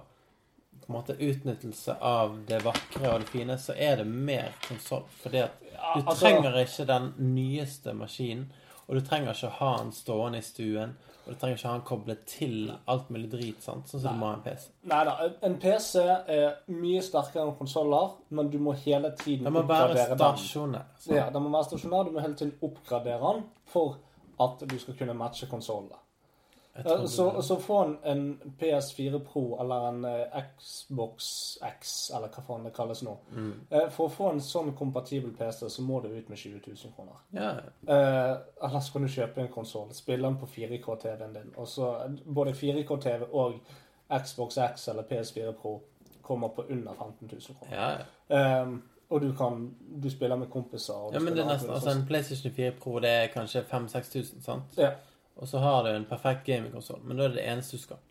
på en måte utnyttelse av det vakre og det fine, så er det mer konsoll. Fordi at du altså- trenger ikke den nyeste maskinen, og du trenger ikke ha den stående i stuen, og du trenger ikke ha den koblet til alt mulig drit, sant? sånn som du må ha en PC. Nei da, en PC er mye sterkere enn konsoller, men du må hele tiden Den må være oppgradere den. stasjonær. Ja, den må være stasjonær. Du må hele tiden oppgradere den for at du skal kunne matche konsollene. Så, så få en, en PS4 Pro eller en eh, Xbox X, eller hva faen det kalles nå. Mm. Eh, For å få en sånn kompatibel PC, så må du ut med 20 000 kroner. Eh, ellers kan du kjøpe en konsoll, spille den på 4K-TV-en din. Og så både 4K-TV og Xbox X eller PS4 Pro kommer på under 15 000 kroner. Eh, og du kan Du spiller med kompiser. Og du ja, men det er nesten, altså. En PlayStation 4 Pro det er kanskje 5000-6000, sant? Ja. Og så har du en perfekt gamingkonsoll, men da er det det eneste du skal.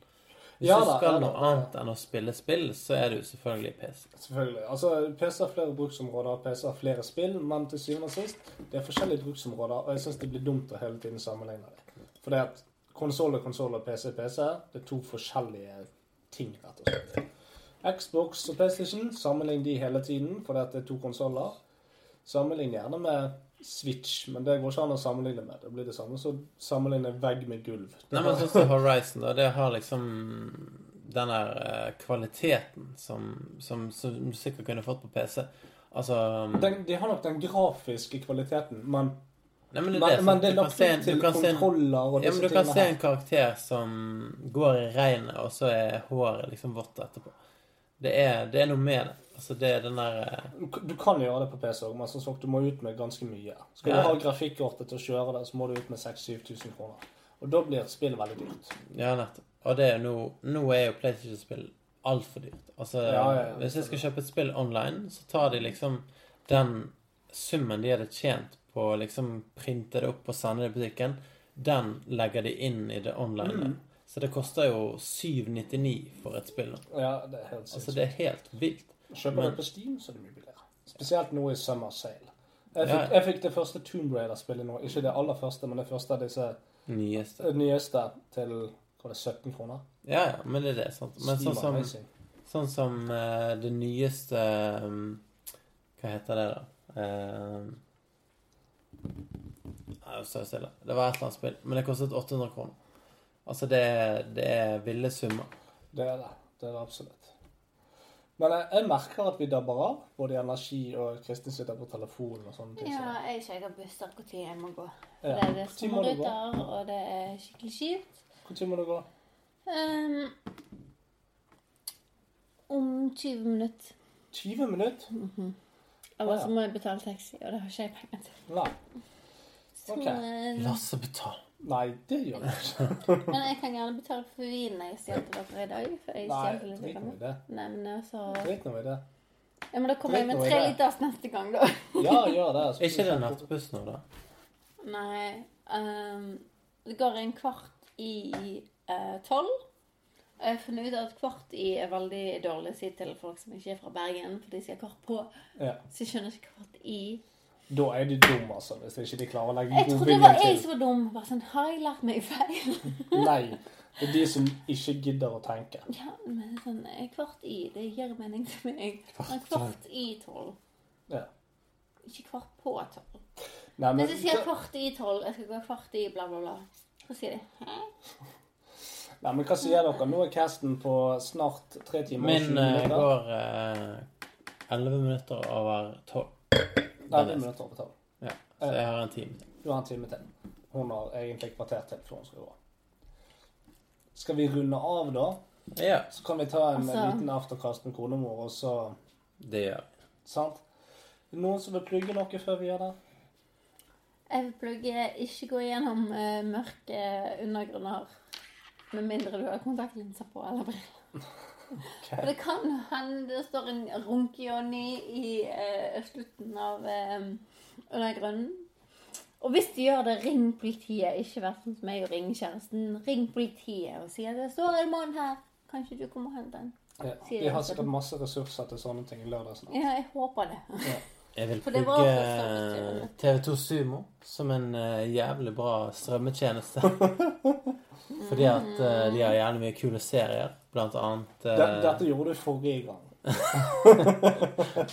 Hvis Ja du da, skal ja da, noe annet enn å spille spill, så er det jo selvfølgelig PC. Selvfølgelig. Altså, PC har flere bruksområder, PC har flere spill, men til syvende og sist, det er forskjellige bruksområder, og jeg syns det blir dumt å hele tiden sammenligne det. For det at konsoll er konsoll og PC er PC, det er to forskjellige ting, rett og slett. Xbox og PlayStation, sammenlign de hele tiden, for det at det er to konsoller. Sammenlign gjerne med Switch, men det går ikke an å sammenligne med. Det blir det samme som å sammenligne vegg med gulv. Nei, men sånn som Horizon, da, det har liksom den der eh, kvaliteten som, som, som du sikkert kunne fått på PC. Altså Den, de har nok den grafiske kvaliteten, men Nei, men det er Men, men det er lagt opp til kontroller og Ja, disse men du kan se en karakter som går i regnet, og så er håret liksom vått etterpå. Det er, det er noe med det. Altså, det er den der eh, Du du kan gjøre det på PC òg, men som sagt, du må ut med ganske mye. Skal Ja. du ha grafikkortet til å kjøre det, så må du ut med 6000-7000 kroner. Og da blir spillet veldig dyrt. Ja, nettopp. Og det er jo nå Nå er jo PlayStation-spill altfor dyrt. Altså, Ja, ja, hvis jeg skal kjøpe et spill online, så tar de liksom den summen de hadde tjent på å liksom printe det opp og sende det i butikken, den legger de inn i det online. Mm. Så det koster jo 799 for et spill. nå. Ja, det er helt Altså, det er helt vilt. Kjøper du på Steam, så er det mye billigere. Spesielt nå i Summer Sale. Jeg fikk, jeg fikk det første Tomb Raider-spillet nå. Ikke det aller første, men det første av disse Nyeste. eh, nyeste til hva det, 17 kroner. Ja, ja, men det er det. sant? Men Steam sånn som, sånn som uh, det nyeste um, Hva heter det, da? Uh, stille. Det var et eller annet spill, men det kostet 800 kroner. Altså, det, det er ville summer. Det er det. Det er det absolutt. Men jeg, jeg merker at vi dabber av, både i energi og Kristin sitter på telefonen og sånne ting. Ja, så- jeg sjekker busser når jeg må gå. Ja. det er det sommerruter, og det er skikkelig kjipt. Når må du gå? Um, om 20 minutter. 20 minutter? Eller Ah, så ja. må jeg betale taxi, og det har ikke jeg penger til. Nei. Så, Ok. eh, Lasse betal. Nei, det gjør jeg ikke. Men jeg kan gjerne betale for vinen jeg stjal dere i dag. For jeg Nei, drit nå i det. Nei, men altså Drit nå i det. Ja, men da kommer jeg med tre liters neste gang, da. Ja, gjør det. Er ikke det nattbuss nå, da? Nei Um, Det går en kvart i eh, tolv. Og jeg har funnet ut at kvart i er veldig dårlig å si til folk som ikke er fra Bergen, for de sier kvart på. Ja. Så jeg skjønner ikke kvart i. Da er de dumme, altså, hvis ikke de klarer å legge Jeg trodde det var jeg som var dum. Bare sånn, Har jeg lært meg feil? Nei. Det er de som ikke gidder å tenke. Ja, men sånn eh, kvart i, det gir mening til meg. Kvart Men kvart i tolv. Ja. Ikke kvart på tolv. Nei, men Hvis jeg sier kvart i tolv, jeg skal gå kvart i bla, bla, bla. Hva sier de? Hæ? Nei, men hva sier dere? Nå er casten på snart tre timer Min 20 eh, går eh, 11 minutter over 12. Nei, det er minutter over tolv. Ja, så jeg har en time til. Du har en time til. Hun har egentlig et kvarter til før hun skal gå. Skal vi runde av, da? Ja, Så kan vi ta en Altså- liten afterkast med konemor, og så det gjør vi. Sant? Noen som vil plugge noe før vi gjør det? Jeg vil plugge ikke gå gjennom uh, mørke undergrunner med mindre du har kontaktlinser på eller briller. For det kan hende det står en runke-Johnny i uh, slutten av eh, undergrunnen. Og hvis de gjør det, ring politiet. Ikke vær sånn som meg og ring kjæresten. Ring politiet og si at det står en mann her. Kanskje du kommer og henter den? Ja. de har sikkert masse ressurser til sånne ting i lørdagsnatt. Ja, jeg håper det. Jeg vil plugge vidt TV2 Sumo som en eh, jævlig bra strømmetjeneste. Fordi at eh, de har gjerne mye kule serier. Blant annet eh, Det- Dette gjorde du forrige gang.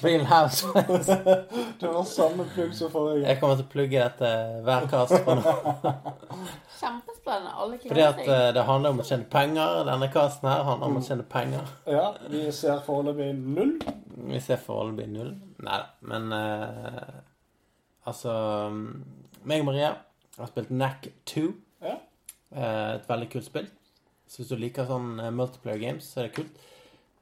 Real Housewives. Det var samme plugg som forrige gang. Jeg kommer til å plugge dette hver kast på nå. Kjempespennende. Alle Fordi at eh, det handler om å tjene penger. Denne casten her handler om å tjene penger. Ja, vi ser foreløpig null. Vi ser foreløpig null. Nei da, men eh, Altså Meg og Maria har spilt NAC 2. Ja. Eh, et veldig kult spill. Så hvis du liker sånn eh, multiplayer games, så er det kult.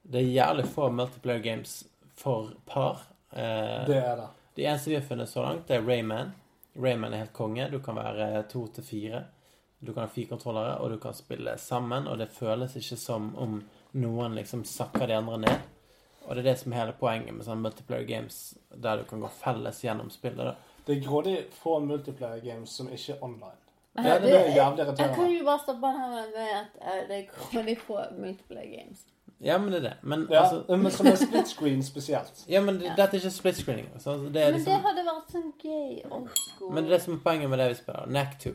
Det er jævlig få multiplayer games for par. Eh, Det er det. de eneste vi har funnet så langt, det er Rayman. Rayman er helt konge. Du kan være to til fire. Du kan ha fire kontrollere, og du kan spille sammen. Og det føles ikke som om noen liksom sakker de andre ned. Og det er det som er hele poenget med sånne multiplayer games, der du kan gå felles gjennom spillet. da. Det er grådig få multiplayer games som ikke er online. Ja, Det, det er jævlig Jeg kan jo bare stoppe den her med at eh, det er de på multiple games. Ja, men det er det. Men Ja, altså men som er split screen spesielt. Ja, men det, dette er ikke split screening. Altså, det er Men det liksom hadde vært sånn gøy old school. Men det er det som er poenget med det vi spiller. Nack2.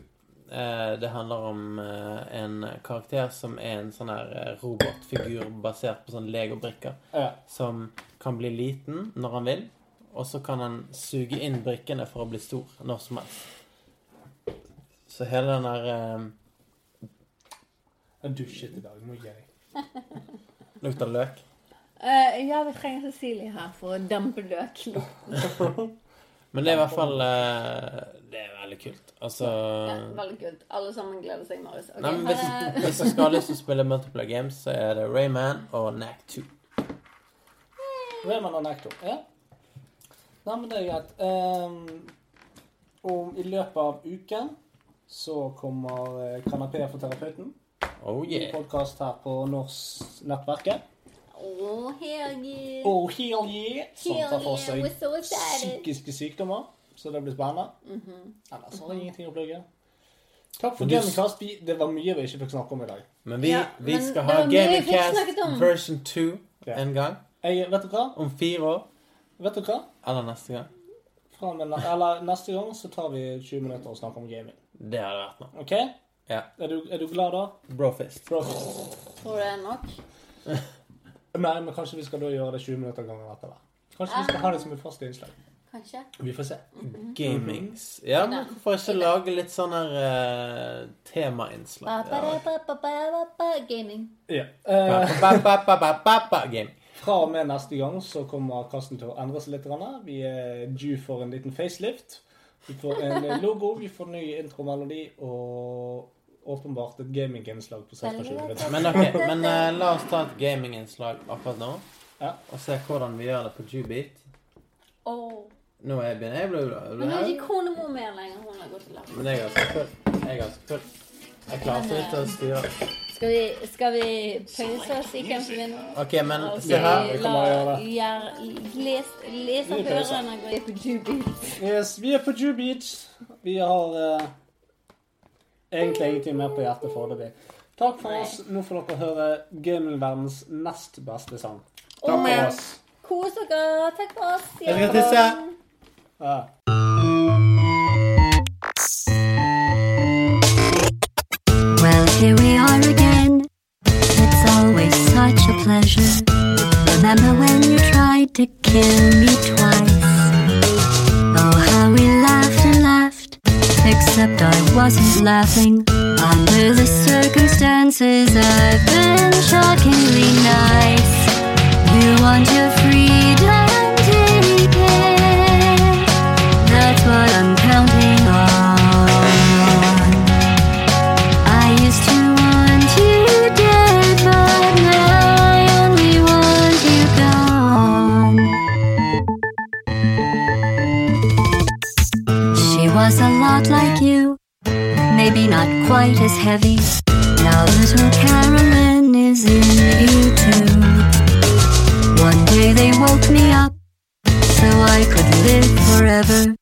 Eh, det handler om eh, en karakter som er en sånn her eh, robotfigur basert på sånn legobrikker. Ja. Som kan bli liten når han vil, og så kan han suge inn brikkene for å bli stor når som helst. Så hele den der um, Jeg dusjet i dag. Må gi jeg. lukter løk. Uh, ja, vi trenger Cecilie her for å dempe løk. Men det er i hvert fall eh, Det er veldig kult. Altså Ja, veldig kult. Alle sammen gleder seg, Marius. Okay, Nei, men hvis, er- hvis du skal ha lyst til å spille multiplayer games, så er det Rayman og Nack 2. Rayman og Necto. Ja. Nei, men det er greit. Um, om i løpet av uken så kommer Kanapeer for terapeuten. Oh yeah. podkast her på Norsk-nettverket. Oh, hell yeah. Oh, hell Yeah, som tar for seg so psykiske sykdommer. Så det blir spennende. Mhm. Ellers har jeg ingenting å plugge. Takk for Gamecast. Det var mye vi ikke fikk snakke om i dag. Men vi, Ja, vi men skal ha Gamingcast version 2 Ja. en gang. Jeg, vet du hva? Om fire år. Vet du hva? Eller neste gang. Og med, eller neste gang så tar vi 20 minutter og snakker om gaming. Det hadde vært noe. OK? Ja. Er du, er du glad da? Brofist. Bra. Tror du det er nok? Nei, men kanskje vi skal da gjøre det 20 minutter ganger etter hvert. Kanskje vi skal ha det som et fast innslag. Kanskje? Vi får se. Gamings. Ja, men hvorfor ikke lage litt sånn her eh, temainnslag? Ja. Gaming. Ja. Eh, ba, fra og med neste gang så kommer kassen til å endre seg litt. Vi er due for en liten facelift. Vi får en logo, vi får ny intromelodi og åpenbart et gaminginnslag på 26 minutter. Men ok, men uh, la oss ta et gaminginnslag akkurat nå. Ja. Og se hvordan vi gjør det på Jubeat. Åh. Nå er jeg begynner jeg blir Men nå er ikke konemor mer lenger. Hun har gått til land. Men jeg er ganske full. Jeg er ganske full. Jeg klarer ikke å styre. Skal vi, skal vi pause oss i hvem som vinner? Ok, men se her. Vi kommer til å gjøre det. les, og hørerne gå på Jubeat. Yes, vi er på Jew Beach. Vi har uh, egentlig ingenting mer på hjertet foreløpig. Takk for oss. Nå får dere høre gamingverdens nest beste sang. Takk for oss. Kos dere. Takk for oss. Jeg skal tisse. Ja. Pleasure. Remember when you tried to kill me twice? Oh, how we laughed and laughed. Except I wasn't laughing. Under the circumstances, I've been shockingly nice. You want your freedom, not quite as heavy. Now little Carolyn is in you too. One day they woke me up so I could live forever.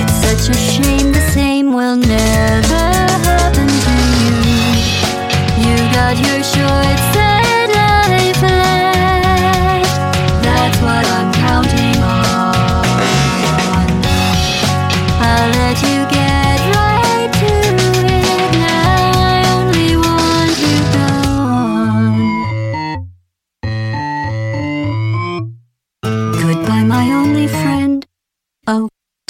It's such a shame the same will never happen to you. You got your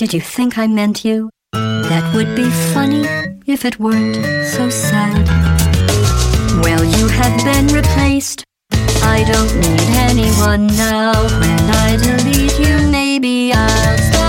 Did you think I meant you? That would be funny if it weren't so sad. Well, you have been replaced. I don't need anyone now. When I delete you, maybe I'll.